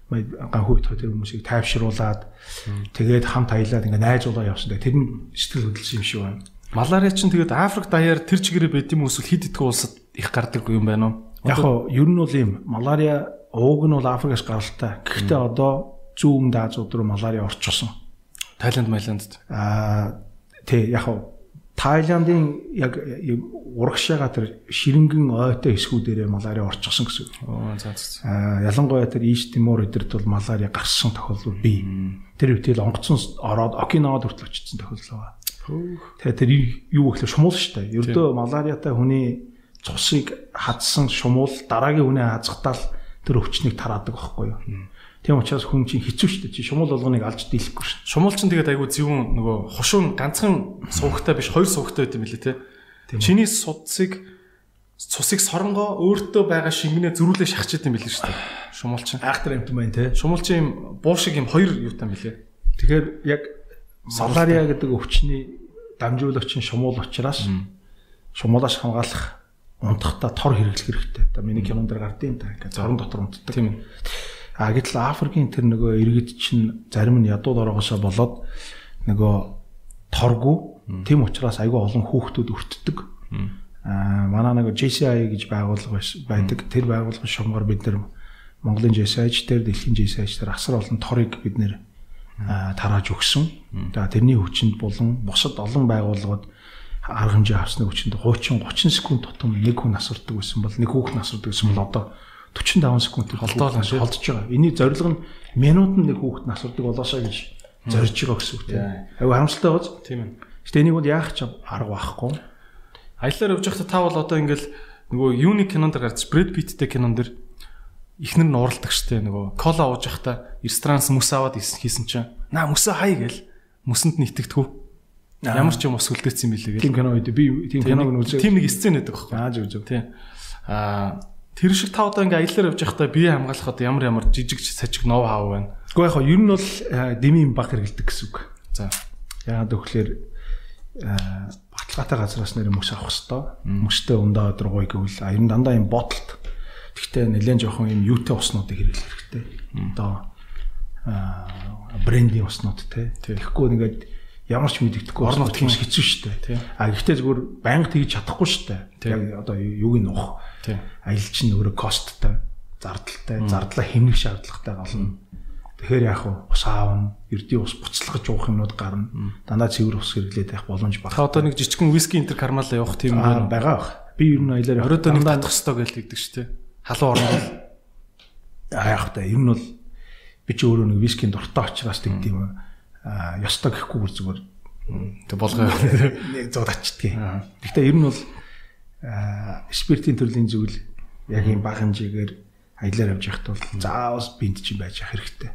ганхүү бит тэр хүмүүсийг тайвшруулад тэгээд хамт аялаад ингээ найзуулаа явсан. Тэр нь сэтгэл хөдлөсөн юм шиг байна. Малария чинь тэгээд Африк даяар тэр чигээрээ байд юм эсвэл хид идэх улсад их гардаг юм байна уу? Яг хоо ер нь бол ийм малария ууг нь бол Африкаас гаралтай. Гэхдээ одоо зүүн Азууд руу малария орчихсон. Тайланд, Майландд. Аа тий яг хав Тайландын яг урагшаага тэр ширэнгэн ойтой хэсгүүдээрээ малари орчихсон гэсэн үг. Аа ялангуяа тэр Ийш Тимур эдэрт бол малари гарсан тохиолдол бий. Тэр үетэл онгоцон ороод Окинавад хүртэл очсон тохиолдол байгаа. Тэгээ тэр юу гэхэлээ шумуул шүү дээ. Ердөө малариатай хүний цусыг хадсан шумуул дараагийн үнэ хазахтаа л тэр өвчнийг тараадаг байхгүй юу? Тийм учраас хүн чинь хэцүү шүү дээ. Чи шумуул болгоныг алж дийлэхгүй шүү. Шумуул чинь тэгээд айгүй зөвүүн нөгөө хушуун ганцхан суугтай биш хоёр суугтай байт юм лээ те. Чиний судсыг цусыг соронгоо өөртөө байгаа шингэнэ зөрүүлээ шахчихд юм билээ шүү дээ. Шумуул чинь. Айхтар амт байна те. Шумуул чинь юм буу шиг юм хоёр юутай юм билээ. Тэгэхээр яг малария гэдэг өвчний дамжуулагч нь шумуул учраас шумуулаас хамгаалах унтахта тор хэрэглэх хэрэгтэй. Одоо миний кинон дээр гардыг та ингээд зорон дотор унтдаг. Тийм ээ. А гэтэл Африкийн тэр нөгөө иргэд чинь зарим нь ядууд ороогоосоо болоод нөгөө торгу тийм учраас айгүй олон хүүхдүүд өртдөг. А манай нөгөө JCI гэж байгууллага байдаг. Тэр байгууллагын шугамар бид нэр Монголын JCI ч тэр дэлхийн JCI ч тэр асар олон торыг бид нэр тарааж өгсөн. За тэрний хүчинд болон бусад олон байгууллагууд арга хэмжээ авсны хүчинд 30 30 секунд тутам нэг хүн асурдаг байсан бол нэг хүүхэд асурдаг байсан бол одоо 45 секунд тэр Холдоо л шүү. холдож байгаа. Эний зорилго нь минутанд нэг хүүхэд асурдаг болоосоо гэж зорж байгаа гэсэн үг тийм. Аюу харамсалтай гоц. Тийм ээ. Гэтэ энийг бол яах ч арга байхгүй. Аяллаар явж байхдаа та бол одоо ингээл нөгөө юуны кинонд гарч Брэд Питтэй кинон дэр ихнэр нь уралдаг штэ нөгөө кола ууж байхдаа ресторанс мөс аваад хийсэн чинь наа мөсөө хай гэл мөсөнд нийтгдэггүй. Ямар ч юм ус хөлдөөцсөн юм билээ Тийм гэл. кино үед би тийм киног үзээ. Тийм нэг сцен байдаг байхгүй. Аа зөв зөв. Тийм. Аа тэр шиг та одоо ингээ аяллаар явж байхдаа бие хамгаалах одоо ямар ямар жижиг сажиг ноу хав байна. Гэхдээ яг хоо ер нь бол дэмийн баг хэрэгэлдэг гэсэн үг. За. Яагаад гэвэл баталгаатай газраас нэр мөс авах хэвээр. Мөстэй ундаа өдр гоё гэвэл а ер нь дандаа юм бодолт. Гэхдээ нэлээд жоохон юм юутай уснуудыг хэрэглэх хэрэгтэй. Одоо брендинг уснууд те. Тэгэхгүй ингээд ямар ч мэддэхгүй орон нутгийн хэцүү шүү дээ. А гэхдээ зүгээр байнга тэгж чадахгүй шүү дээ. Яг одоо юуг нь нух. Аялал чинь өөрөө косттой, зардалтай, зардлаа хэмнэх шаардлагатай болно. Тэгэхээр яг ус аавн, эрдийн ус буцалгаж уух юмнууд гарна. Дандаа цэвэр ус хэрэглээд байх боломж баг. Та одоо нэг жижигхэн виски интер кармал явах тийм байна. Байгаа бах. Би ер нь аялаар оройдоо нэг татах хэрэгтэй гэж хэлдэг шүү дээ. Халуун орно. А яг та ер нь бол би ч өөрөө нэг вискийн дуртай учраас юм а ёстой гэхгүй зүгээр тэг болгоо нэг зууд ачдгийг. Гэхдээ ер нь бол спиртийн төрлийн зүйл яг юм бага хэмжээгээр аялаар явж байхад бол заавал бинт чинь байж ах хэрэгтэй.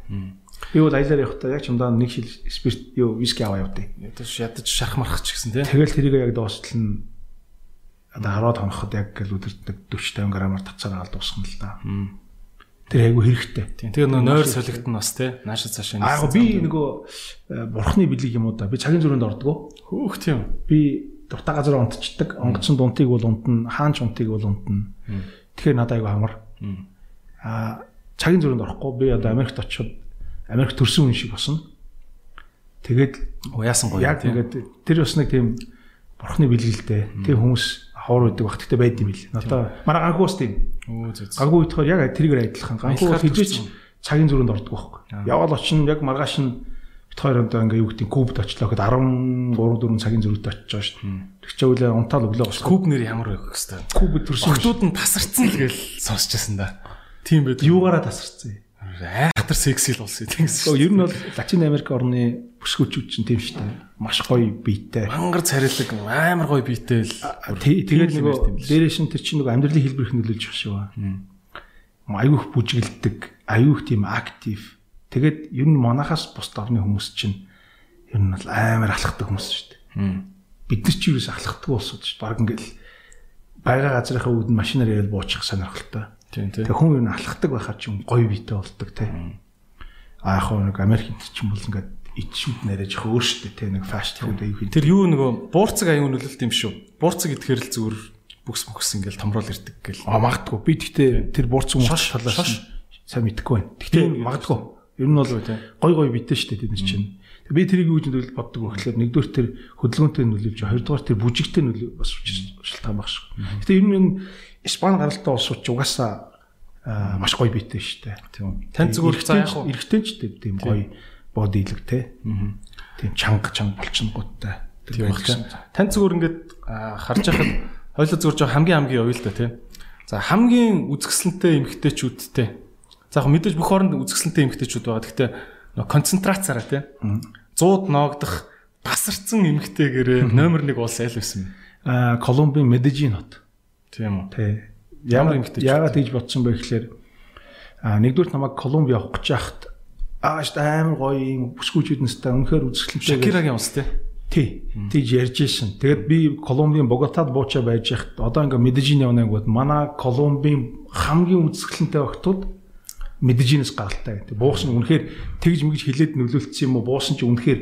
Би бол аялаар явахдаа яг ч умдаа нэг шил спирт юу виски аваа явдیں۔ Ядаж ядаж шарах марах ч гэсэн тийм. Тэгэл тэрийг яг дуустал нь одоо 10-аад хоноход яг гэл өдөрт нэг 40 50 грамаар татсаар аваад дуусгана л да. Тэр айгу хэрэгтэй. Тийм. Тэгээ нөө нойр солигдсон бас тий. Наашаа цаашаа. Аа би нөгөө э, бурхны бэлэг юм уу да. Би цагийн зүрхэнд ордгоо. Хөөх тийм. Би дуртай газар унтчихдаг. Онгоцсон дунтыг бол унтна, хаанч унтыг бол унтна. Тэгэхээр надад айгу амар а цагийн зүрхэнд орохгүй би одоо Америкт очиод Америк төрсөн хүн шиг босно. Тэгээд уяасан гоё. Яг ингээд тэр бас нэг тийм бурхны бэлгэлтэй. Тэр хүмүүс хавар байдаг бах гэхдээ байд юм бил. Одоо манай ганхуус тийм. Ганхуу идэхээр яг тэрийгээр адилхан. Ганхуу хизээч цагийн зүрхэнд ордог байхгүй. Яваал очино яг маргааш нь бит хоёр одоо ингээ юу гэдэг кубд очлоо гэхэд 13 4 цагийн зүрхт очиж байгаа шүү дээ. Чинь үлээ унтаал өглөө бос. Куб нэр ямар байх хэвээр. Куб төрсөн. Хотууд нь тасарцсан л гээл сонсчихсан да. Тийм байд. Юугаараа тасарсан юм? Айхтар секси л болсон тийм гэсэн. Ер нь бол Латин Америк орны бүсгүүчүүд чинь тийм шүү дээ. Маш гоё биетэй. Мангар царилэг амар гоё биетэй л. Тэгээд нөгөө дээрээс нь тэр чинь нөгөө амьдралын хэлбэрх нөлөөлж байгаа шүү. Аюух бүжгэлдэг, аюух тийм актив. Тэгээд ер нь манахаас бус орны хүмүүс чинь ер нь бол амар алхахдаг хүмүүс шүү дээ. Бид нар ч юу ч алхахдаг болсод шүү. Бараг ингээл байга газрынхаа үүдэн машинаар яриад буучих сонирхолтой. Тийм тийм. Тэг хүн юу алхахдаг байхад ч гоё биетэй болдог тийм. А яг нэг Америкт ч юм бол ингээд ичүүд нэрэж их өөр штэ те нэг фаст фуд аюу хин. Тэр юу нөгөө буурцаг аюу нөлөөлт юм шүү. Буурцаг гэхээр л зүгээр бүкс бүкс ингээл томрол ирдэг гэл. А магадгүй. Би тэгтээ тэр буурцаг мууш талаас сайн мэдэхгүй байна. Тэгтээ магадгүй. Ер нь бол гой гой битэй штэ тэд нар чинь. Би тэрийг юу гэж боддог вэ гэхээр нэгдүгээр тэр хөдөлгөөнтэй нөлөөлж, хоёрдугаар тэр бүжигтэй нөлөө бас шалтгаан баг шүү. Гэтэ ер нь Испани гаралтай улсууд ч угаасаа маш гоё биетэй шүү дээ. Тийм. Тань зүгээр цаа яг эргэтэй ч тийм гоё бодилэг те. Тийм чанга чанга болчихнгуудтай. Тийм байна. Тань зүгээр ингээд харж байхад хойлоо зүгээр жоо хамгийн хамгийн ойл та тийм. За хамгийн үзэсгэлэнтэй эмгтээчүүдтэй. За яг мэдээж бүх оронд үзэсгэлэнтэй эмгтээчүүд байгаа. Гэхдээ концентрацаараа тийм. 100-д ноогдох тасарсан эмгтээгээрээ номер 1 улс аль байсан бэ? Аа Колумбийн Медежин хот. Тийм үү. Тий. Ямар эмхтэй. Яагаад тэгж бодсон бэ гэхээр а нэгдүгээр намайг Колумби явах гэж яхад ааш амар гоё юм бүсгүүчүүд нэстэй үнэхээр үзэсгэлэнтэй. Шакирагийн ус тий. Тий. Тийж ярьж исэн. Тэгэд би Колумбийн Боготад буучаа байж яхад одоо ингээ Медежин явна гэвэл манай Колумбийн хамгийн үзэсгэлэнтэй охтууд Медежинээс гаралтай. Буусан үнэхээр тэгж мэгж хилээд нөлөөлсөн юм уу? Буусан чи үнэхээр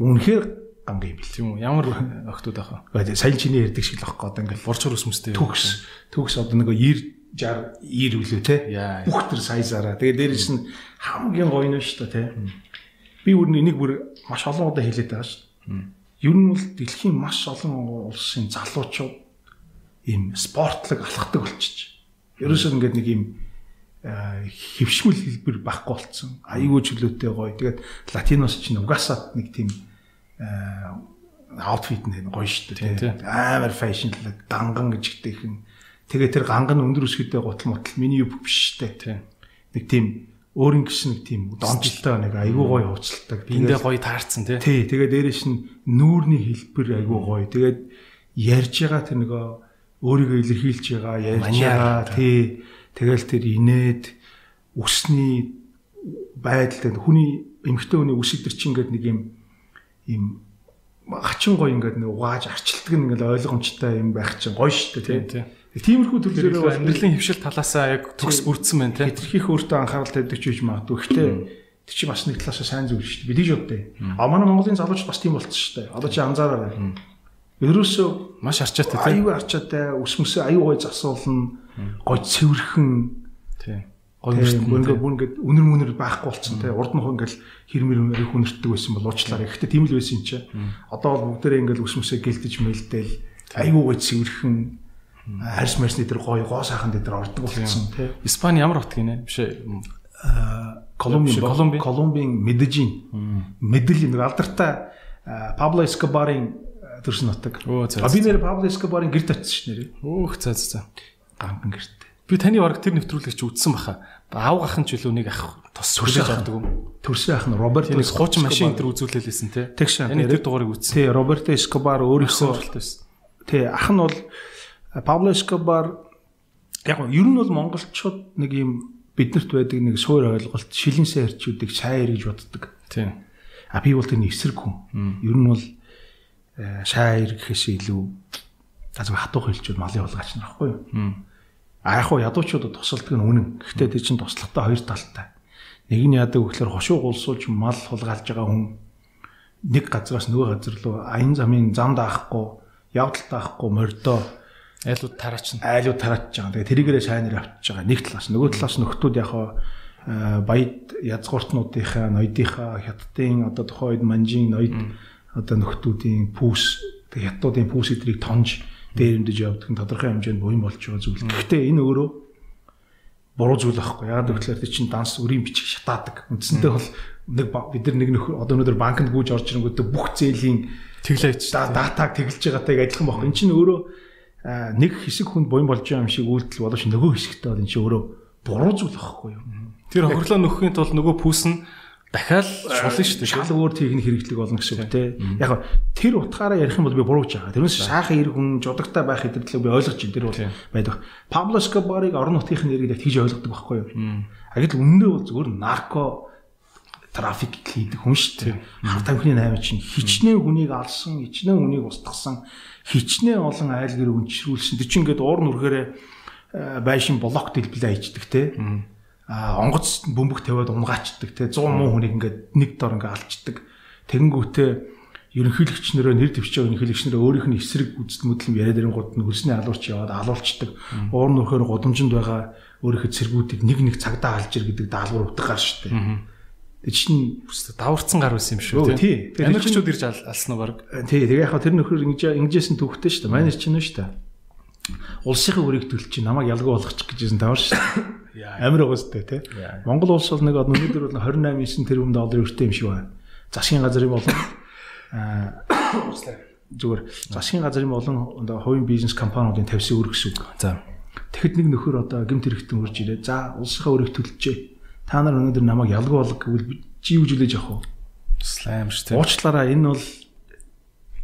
үнэхээр ганга юм бил. Тийм үү. Ямар охтууд ах вэ? Саяны чиний ярьдаг шиг л ахгүй одоо ингээл борчор өсмөстэй. Төгс. Төгс одоо нэг 90 60 90 үлээ те. Бүх төр сайзаараа. Тэгээ дээрээс нь хамгийн гоё нь шүү дээ те. Би бүр энийг бүр маш олон удаа хэлээд байгаа шүү. Ер нь бол дэлхийн маш олон улсын залуучууд ийм спортлог алхдаг болчих. Ерөөсөө ингээд нэг ийм хөвшмөл хэлбэр байхгүй болцсон. Аюул чөлөөтэй гоё. Тэгээд латиноос чинь угаасаа нэг тийм аутфит нь гоё шүү дээ. Амар фэшнлэг, ганган гэжтэйхэн. Тэгээ тэр ганган өндөр өсгөдөө гутал мутал миний юу биш дээ. Нэг тийм өөрийн гис нэг тийм донжлтой нэг айгуу гоё ууцалдаг. Биндээ гоё таарсан тий. Тий, тэгээ дээрэс нь нүүрний хэлбэр айгуу гоё. Тэгээд ярьж байгаа тэр нөгөө өөрийгөө илэрхийлж байгаа, ярьж байгаа тий. Тэгэл тэр инээд үсний байдал хүний эмгтэй хүний үс идэр чинь ингээд нэг юм ийм хачин гоё ингээд нэг угааж арчилдаг нь ингээд ойлгомжтой юм байх чинь гоё шүү дээ тийм. Тиймэрхүү төрлөөрөө амьдралын хөвшил талаасаа яг төгс бүрдсэн байна тийм. Хитрхийх өөртөө анхаарал тавьдаг ч гэж магадгүй. Гэхдээ тэр чинь бас нэг талаасаа сайн зүйл шүү дээ. Бид тийж боддоо. А манай Монголын залуучууд бас тийм болчихсон шүү дээ. Одоо чи анзаараарай. Ерөөсөө маш арчаатай тийм. Аюу арчаатай, өсмөсөө аюу гоё засуулна. гой цэвэрхэн Тийм. гоё ингээд бүр ингээд үнэр мүнэр байхгүй болцсон те урд нь ингээд хэрмэр их үнэртдэг байсан бол уучлаарай. Гэхдээ тийм л байсан юм чи. Одоо бол бүгдээрээ ингээд ус мөсөө гэлдэж мэлдээл айгүй гоё цэвэрхэн харс марсны дээр гоё гоо сайхан дээр ордог болсон те. Испани ямар хот гинэ? Биш ээ. Колумбийн Колумбийн. Колумбийн Медежин. Медельин нэг алдартай Пабло Эскобарын төрсөн нутаг. А би нэр Пабло Эскобарын гэрд очсон нэрээ. Өөх за за. Ганхан гэрт. Би таны бараг тэр нэвтрүүлэгч үзсэн баха. Аав гахын ч илүү нэг ах тус сүлж авдаг юм. Төрсөн ах нь Роберто нэг хуучин машин төр үзүүлэлээсэн те. Тэгш. Таны тэр дугаарыг үзсэн. Тий, Роберто Эскобар өөрийнхөө тий ах нь бол Пабло Эскобар яг нь ер нь бол монголчууд нэг юм биднэрт байдаг нэг суур ойлголт шилэн сэрчүүдийг шааяр гэж боддог. Тийм. А би бол тэрний эсрэг хүн. Ер нь бол э, шааяр гэхээс илүү зөв хатуух хэлчүүд малын болгаач нар байхгүй юу? А яг хуу ядуучуудад тусалдаг нь үнэн. Гэхдээ тэр чинь туслахтай хоёр талтай. Нэг нь яадаг вэ гэхээр хошуу гулсуулж мал хулгайлж байгаа хүн нэг газраас нөгөө газар руу аян замын зам даахгүй, явдал даахгүй мордоо Айлууд тараач нь. айлуу тарааж байгаа. Тэгээ тэрийгээрээ сайнаар авчиж байгаа. Нэг талаас нөгөө талаас нөхдүүд яг хаа баяд язгууртнуудынхаа ноёдынхаа хятадын одоо тухайн үед манжин ноёд одоо нөхдүүдийн пүүс тэгээ хятадуудын пүүс эдрийг тонж дээрэмдэж явдаг нь тодорхой хэмжээнд буян болж байгаа зүйл. Гэхдээ энэ өөрөө буруу зүйл байхгүй. Яг гэвэл тэр чинь данс өрийн бичиг шатаадаг. Үндсэндээ бол нэг бид нар нэг нөхөр одоо өнөөдөр банкнд гүйж орж ирэнгүүтээ бүх зээлийн Тэглээч. да- датаг тэглэж байгаатай адилхан байхгүй. Энд чинь өөрөө нэг хэсэг хүнд буян болж байгаа юм шиг үйлдэл боловч нөгөө хэсэгтээ бол энэ чинь өөрөө буруу зүйл байхгүй юу? Тэр хохирлоо нөхөхийн тулд нөгөө пүүс нь дахиад шулна шүү дээ. Шал өөр техник хэрэглэг болно гэсэн үг те. Яг тэр утгаараа ярих юм бол би бурууж байгаа. Тэрнээс шаахан ирэх хүн жудагтай байх хэдэрдлээ би ойлгож байна. Тэр бол байдаг. Пабло Скобарыг орон нутгийн нэрийг яг тэгж ойлгодог байхгүй юу? А гэтэл үнэндээ бол зөвхөн нарко трафик хийдэг хүн шүү дээ. Хар тамхины 8 чинь хичнээн хүнийг алсан, хичнээн хүнийг устгасан, хичнээн олон айл гэр өнчрүүлсэн. Тэр чинь ингээд уур нүргээрээ э, байшин блок дэлбэлээ хийдэг те. А онгоц бөмбөг тавиад унгаачдаг те 100 муу хүнийг ингээд нэг дор ингээд алчдаг. Тэгэнгүүтээ ерөнхийлөгч нөрөө нэр дэвчээ ерөнхийлөгч нөрөө өөрийнх нь эсрэг үздэл мэдлэм яриад ирэнгууд нь хөлсний алуурч яваад алуулцдаг. Уур нүрхээр гудамжинд байгаа өөрийнхөө цэргүүдийг нэг нэг цагдаа алж ир гэдэг даалгавар утгаар шүү дээ. Тэр чинь даварцсан гар байсан юм шүү тий. Америкчууд ирж ал- алсан уу баг. тий тэгээ яхаа тэр нөхөр ингэж ингэжсэн түүхтэй шүү дээ. Манай чинь нь шүү дээ. Улсынхаа өрийг төлч чи намайг ялгуу болгочих гэжсэн тавар шүү дээ. Амир уустай тий. Монгол улс бол нэг өнөөдөр бол 28 9 тэрбум долларын өртөө юм шиг байна. Засгийн газрын болон аа зүгээр засгийн газрын болон хувийн бизнес компаниудын тавьсан үр гэсэн үг. За. Тэгэхэд нэг нөхөр одоо гэмт хэрэгтэн урж ирээ. За улсынхаа өрийг төлчээ. Та нар өнөөдөр намайг ялгуу болго гэвэл чи юу жилэж явах вэ? Слайм шүү дээ. Уучлаарай энэ бол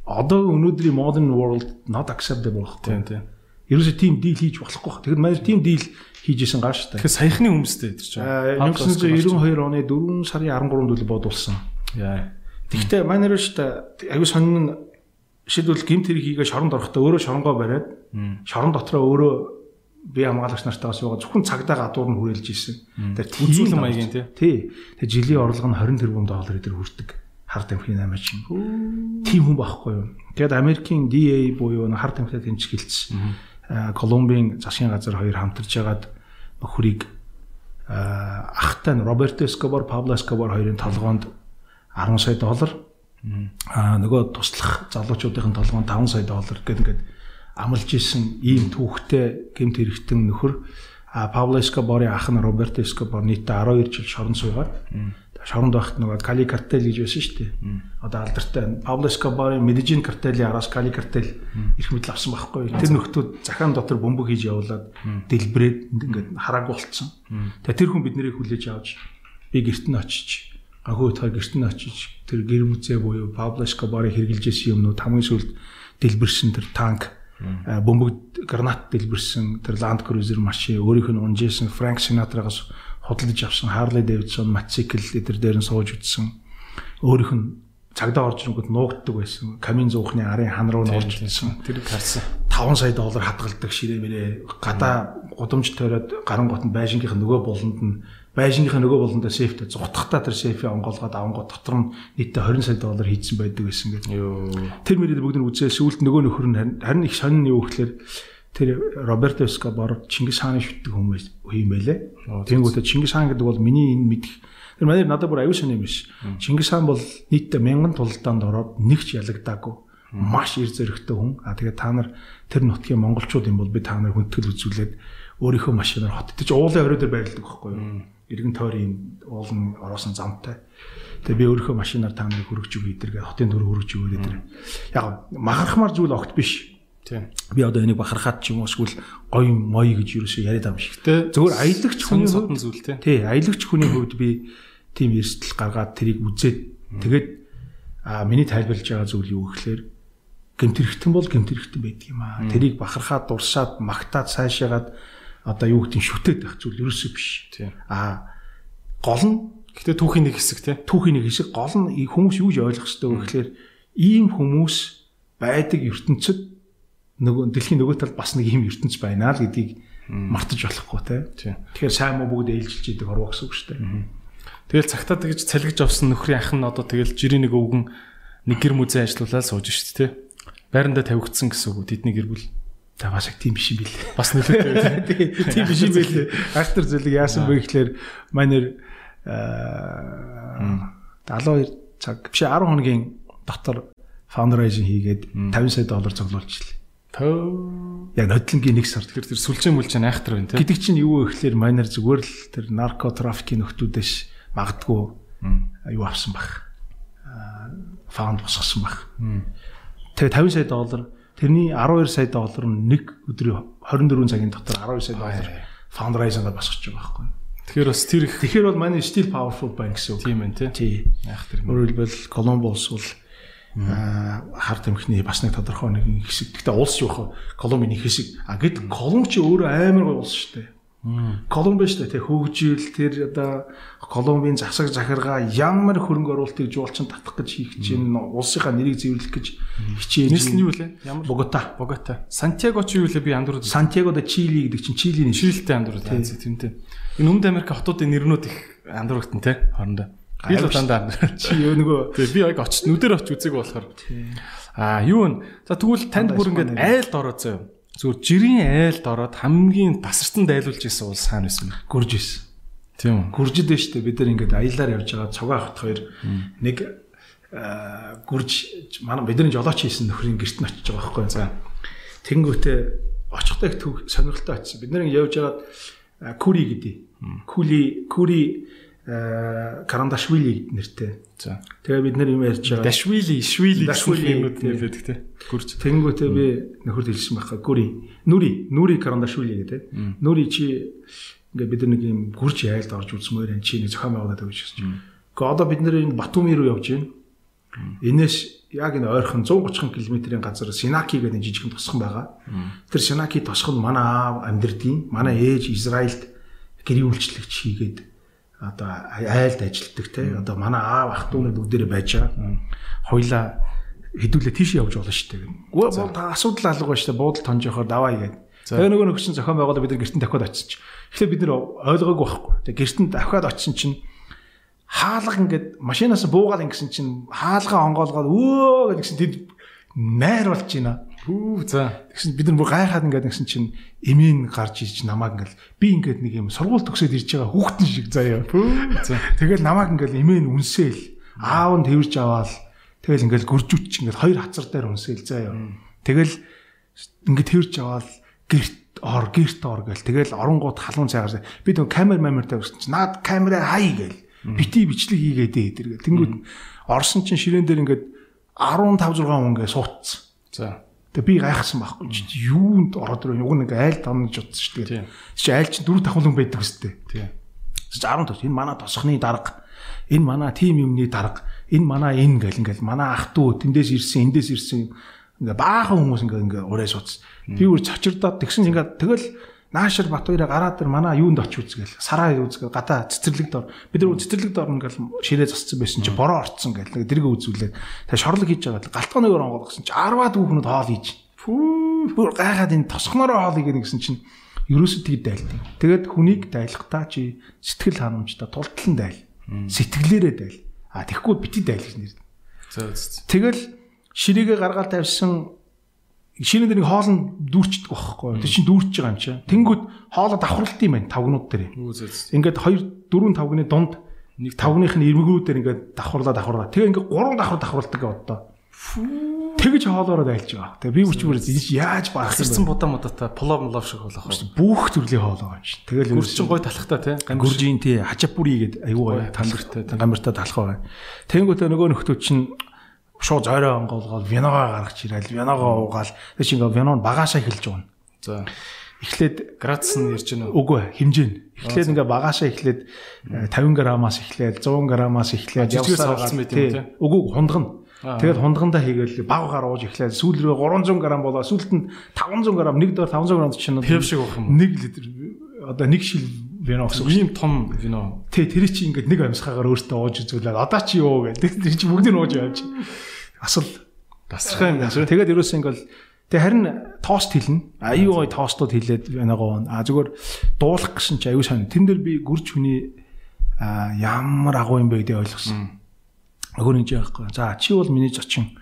одоо өнөөдрийн modern world not acceptable Тийм гэхгүй. тийм. Ерөөсөө тийм дийл хийж болохгүй. Тэгэхээр манай тийм дийл хийж исэн гаш та. Тэгэхээр саяхны хүмүүстэй тэр чинь. 1992 оны 4 сарын 13-нд үл бодулсан. Яа. Тэгэхдээ манай руу шүү дээ аюу сонин шийдвэл гимт хэрэг хийгээ шоронд орохдоо өөрөө шоронгоо бариад шорон дотроо өөрөө би хамгаалагч нартайгаа суугаад зөвхөн цагдаа гадуур нь хүрээлж исэн. Тэр Үзүүлэн маягийн тий. Тэр жилийн орлого нь 20 тэрбум доллар дээр хүрдэг. Хар тамхины 8 чинь. Тийм хүн байхгүй юу? Тэгэд Америкийн DA буюу хар тамхитай. Аа Колумбийн засгийн газар хоёр хамтарч ягаад нөхрийг ахтай нь Роберто Эскобар, Пабло Эскобар хоёрын толгоонд 10 сая доллар аа нөгөө туслах залуучуудын толгоонд 5 сая доллар гэдэг ингээд амлж исэн ийм түүхтэй гэмт хэрэгтэн нөхөр. Пабло Эскобарын ах нь Роберто Эскобар нийтдээ 12 жил шорон суугаад. Шоронд байхад нөгөө Кали картел гэж байсан шүү дээ. Одоо алдартай Пабло Эскобарын Медежин картелийн араас Кали картел их мэдл авсан байхгүй. Тэр нөхдүүд захаан дотор бөмбөг хийж явуулаад дэлбрээд ингээд харааг болцсон. Тэгээ тэр хүн биднийг хүлээж авч би гэрт нь очиж гахуу утгаар гэрт нь очиж тэр гэр мүзээ буюу Пабло Эскобарын хэрглэж исэн юмнууд хамгийн сүүлд дэлбэрсэн тэр танк бөмбөг гранат дэлбэрсэн тэр Land Cruiser машин өөрийнх нь унжсэн Frank Sinatra-гаас худалдаж авсан Harley Davidson мотоцикл эдэр дээр нь сууж үтсэн. Өөрийнх нь цагдаа орж ирэнгүүт нуугддаг байсан. Камин зуухны арын хан руу нь орж ирсэн Тэр харсан. 5 сая доллар хадгалдаг ширээ мэрээ. Гадаа гудамж тойроод гарын гот нь байшингийнх нөгөө буланд нь байшингийнх нөгөө буландаа сейфтэй зутгахтаа тэр сейфийг онгоолгоод авангууд дотор нь нийтдээ 20 сая доллар хийцэн байдаг байсан гэдэг. Тэр мөрөд бүгд нь үзээ сүулт нөгөө нөхөр нь харин- их сонин юу гэхээр тэр Роберто Эскобар Чингис хааны шүтдэг хүмүүс юм байлээ. Тэнгүүтээ Чингис хаан гэдэг бол миний энэ мэдих тэр манайд надад бүр аюул санаа юм биш. Чингис хаан бол нийтдээ мянган тулдаанд ороод нэг ч ялагдаагүй маш ир зөрөгтэй хүн. А тэгээд та нар тэр нутгийн монголчууд юм бол би та нар хүндэтгэл үзүүлээд өөрийнхөө машинаар хот. Тэг чи уулын орой дээр байрладаг байхгүй юу? Иргэн тойрын уулын ороосон замтай. Тэгээ би өөрийнхөө машинаар та нарыг хөргөж өгье эдэргээ хотын дүр хөргөж өгöd эдэр. Яг махархмар зүйл огт биш. Тийм. Би одоо энийг бахархаад ч юм уу эсвэл гоё мой гэж юусэн яриад байгаа юм шиг. Зөвхөн аялагч хүний содон зүйл тий. Тий, аялагч хүний хувьд би тийм эрсдэл гаргаад тэрийг үзээд тэгээд а миний тайлбарлаж байгаа зүйл юу гэхээр гэмтэрхтэн бол гэмтэрхтэн байдаг юм аа. Тэрийг бахархаад дурсаад магтаад сайшаагаад одоо юу гэдэг нь шүтээд байх зүйл ерөөсөө биш. Тийм. А гол нь гэхдээ түүхийн нэг хэсэг тий. Түүхийн нэг хэсэг гол нь хүмүүс юу гэж ойлгох хэрэгтэй вэ гэхээр ийм хүмүүс байдаг ертөнцид нөгөө дэлхийн нөгөө талд бас нэг юм ертөнц байна л гэдгийг мартаж болохгүй те. Тэгэхээр сайн муу бүгд ээлжилж идэг орвоо гэсэн үг шүү дээ. Тэгэл цагтаа тэгж цалгиж авсан нөхрийн ах нь одоо тэгэл жирийн нэг өвгөн нэг гэр мүзэн ажиллуулаад сууж шүү дээ те. Байрандаа тавигдсан гэсэн үг тэдний гэр бүл. За бас яг тийм биш юм билээ. Бас нөлөөтэй. Тийм биш юм билээ. Альтер зүйлийг яасан бэ гэхлээр манер 72 цаг биш 10 хоногийн дотор fundraising хийгээд 50 сая доллар цуглуулчихлаа. Төө. Яг нодлонгийн нэг сар. Тэгэхээр тэр сүлжээ мүлжээ айхтар байна тийм. Гэдэг чинь юу вэ гэхээр манер зүгээр л тэр наркотрафикийн нөхдүүдээс магадгүй юу авсан бах. фаунд босгосон бах. Тэгээ 50 сая доллар тэрний 12 сая доллар нь нэг өдрийн 24 цагийн дотор 12 сая доллар фандрайзингаар босгож байгаа байхгүй. Тэгэхээр бас тэр их Тэгэхээр бол манай still powerful bank гэсэн үг. Тийм байна тий. Тий. Айхтар. Өөрөөр хэлбэл Columbus бол хар тамхины бас нэг тодорхой нэг хэсэг. Гэхдээ улс жоох Колумбийн нэг хэсэг. А гэд Колумб ч өөрөө амар гой улс шүү дээ. Колумб шүү дээ. Тэг хөгжил тэр одоо Колумбийн засаг захиргаа ямар хөрөнгө оруулалтыг жуулчин татах гэж хийх чинь улсынхаа нэрийг зэвэрлэх гэж хичээж. Нийслэл нь юу вэ? Ямар Богота. Богота. Сантьяго ч юу вэ би андуурд. Сантьяго де Чили гэдэг чинь Чилийн Чилтэй андуурд. Тэмтэй. Энэ Өмнөд Америк хотуудын нэрнүүд их андуургтэн те хоорондоо. Би л дандаа чи нөгөө би яг очиж нүдэр очиж үзег болохоор. Аа юу вэ? За тэгвэл танд бүр ингээд айлд ороо зөө. Зүгээр жирийн айлд ороод хамгийн тасартан дайлуулж исэн улс хаана байсан бэ? Гүрж исэн. Тийм үү. Гүржид шүү дээ. Бид нар ингээд аяллаар явж байгаа цугаа хот хоёр нэг гүрж манай бидний жолооч хийсэн нөхрийн гэрт нь очиж байгаа байхгүй. За. Тэнгүүтээ очихдоо их төв сонирхолтой очив. Бид нар явж байгаад Кури гэдэг. Кули Кури Карандашвили нэртэй. За. Тэгээ бид нэр юм ярьж байгаа. Дашвили, Швили юмуд нэлээд те. Гүрж. Тэнгүүтээ би нөхөрд хэлсэн байхаа. Гүри, Нүри, Нүри Карандашвили гэдэг. Нүри чи ингээ бид нэг юм гүрж айлд орж үзмээр энэ чи нэг зохион байгуулаад өгч гэсэн. Гэхдээ одоо бид нэр энэ Батуми руу явж байна. Энэш яг энэ ойрхон 130 км-ийн газар Синаки гэдэг жижигхэн тосхон байгаа. Тэр Синаки тосхон манай аав амьдрдیں۔ Манай ээж Израильд гэрийн үйлчлэгч хийгээд одоо айлд ажилтдаг те одоо манай аав ах дүүнээ бүгдээрээ байж байгаа. Хойлоо хэдүүлээ тийш явж болно шүү дээ. Бол та асуудал алга байна шүү дээ. Буудал тонж явахаар даваа игээд. Тэгээ нөгөө нэг чинь зохион байгуулалт бид нар гэртэн дахиад очиж. Тэгэхээр бид нар ойлгоогүй байхгүй. Тэгээ гэртэн дахиад очисон чинь хаалга ингээд машинаас буугаад ингэсэн чинь хаалгаа онгоолгоод өө гэдгсэн тэд найр болж байна. Хүү за. Тэгсэн бид нар бүр гайхаад ингээд нэгсэн чинь эмийн гарч ирж намайг ингээд би ингээд нэг юм сургууль төгсөөд ирж байгаа хүүхдэн шиг заяа. Хүү за. Тэгэл намайг ингээд эмийн үнсээл аав нь тэрж аваал тэгэл ингээд гөржүүч ингээд хоёр хацар дээр үнсээл заяа. Тэгэл ингээд тэрж аваал гэрт ор гэрт ор гэл тэгэл оронгууд халуун цайгаар би тэг камер мамер тавьсан чинь наад камераа хай гээл бити бичлэг хийгээд дээ тэр гэл тэнгүүд орсон чинь ширээн дээр ингээд 15 6 хүн ингээд суудсан. За. Тэгээ би гайхсан байхгүй. Чи юунд ороод ирв уг нэг айл тамнаж утсан шүү дээ. Чи айл чинь дөрөв тавхан хүн байдаг үстэй. Тийм. 10 төгс энэ манай тосхны дарга. Энэ манай тим юмны дарга. Энэ манай энэ гэл ингээл манай ах トゥ тэндээс ирсэн эндээс ирсэн. Ингээ баахан хүмүүс ингээ ингээ ураа сууц. Би үр цочирдоод тэгсэн ингээ тэгэл Наашир Батбаяра гараад тэр манай юунд очи үзгээл сараа үзгээл гадаа цэцэрлэгд ор бид нар цэцэрлэгд орно ингээл ширээ засцсан байсан чи бороо орцсон гэл нэг дэрэг үзүүлээд тэгээ шорлог хийж байгаа галтгооны өөр онгоолгосон чи 10-аад хүүхнүүд хоол хийж фүү бүр гайхаад энэ тосхноороо хоол хийгээд гэсэн чинь ерөөсөө тгий дайлдаг. Тэгээд хүнийг дайлахтаа чи сэтгэл ханамжтай тултлан дайл. Сэтгэлээрээ дайл. А тэгэхгүй бити дайл гэж нэр. Тэгэл ширээгээ гаргаад тавьсан шинэ нэг хоолн дүүрчдэг байхгүй. Тэр чинь дүүрч байгаа юм чинь. Тэнгүүд хоолоо давхарлт юм байна тавгнууд дээр. Ингээд 2 4 тавгны дунд нэг тавгных нь эрмэгүүдээр ингээд давхарлаа давхарлаа. Тэгээ ингээд 3 давхар давхарладаг одоо. Тэгэж хоолоороо дайлж байгаа. Тэгээ би өчмөр яаж баах юм бэ? Сэрсэн будаа мудаатай плов молов шиг болох байна. Бүх төрлийн хоол байгаа юм чинь. Тэгэл гүрчин гой талахтай тий. Гүржийн тий хачапури гэдэг аюу гой талхтай гамбартай талах байгаа. Тэнгүүтээ нөгөө нөхдөө чинь шууд зойроо онгоолгоод виногоо гаргаж ирэл виногоо уугаал тэг чи ингээ вино багаашаа хэлж байгаа. За эхлээд градус нь ярьж байна уу? Үгүй хэмжээ нь. Эхлээд ингээ багаашаа эхлээд 50 граммаас эхлээд 100 граммаас эхлээд явсаар болсон байт юм тий. Үгүй хундгана. Тэгээд хундгандаа хийгээл баг гар ууж эхлээд сүүл рүү 300 г болоо сүүлд нь 500 г нэг дор 500 г чинь пив шиг байх юм. 1 литр одоо нэг шил вино гэсэн. Ийм том вино. Тий, тэр чи ингээд нэг амьсгаагаар өөртөө ууж үзүүлээд одоо чи юу гэдэг. Тэр чи бүгдийг ууж явж. Асал тасархай юм байна. Тэгээд ерөөсөө ингээд тэг харин тост хэлнэ. Аюу гой тостууд хэлээд виногоо. А зүгээр дуулах гэсэн чи аюу сайн. Тэн дээр би гүрж хүний ямар агуу юм бэ гэдэг ойлгосон Нөгөө нэг яахгүй. За чи бол миний зочин.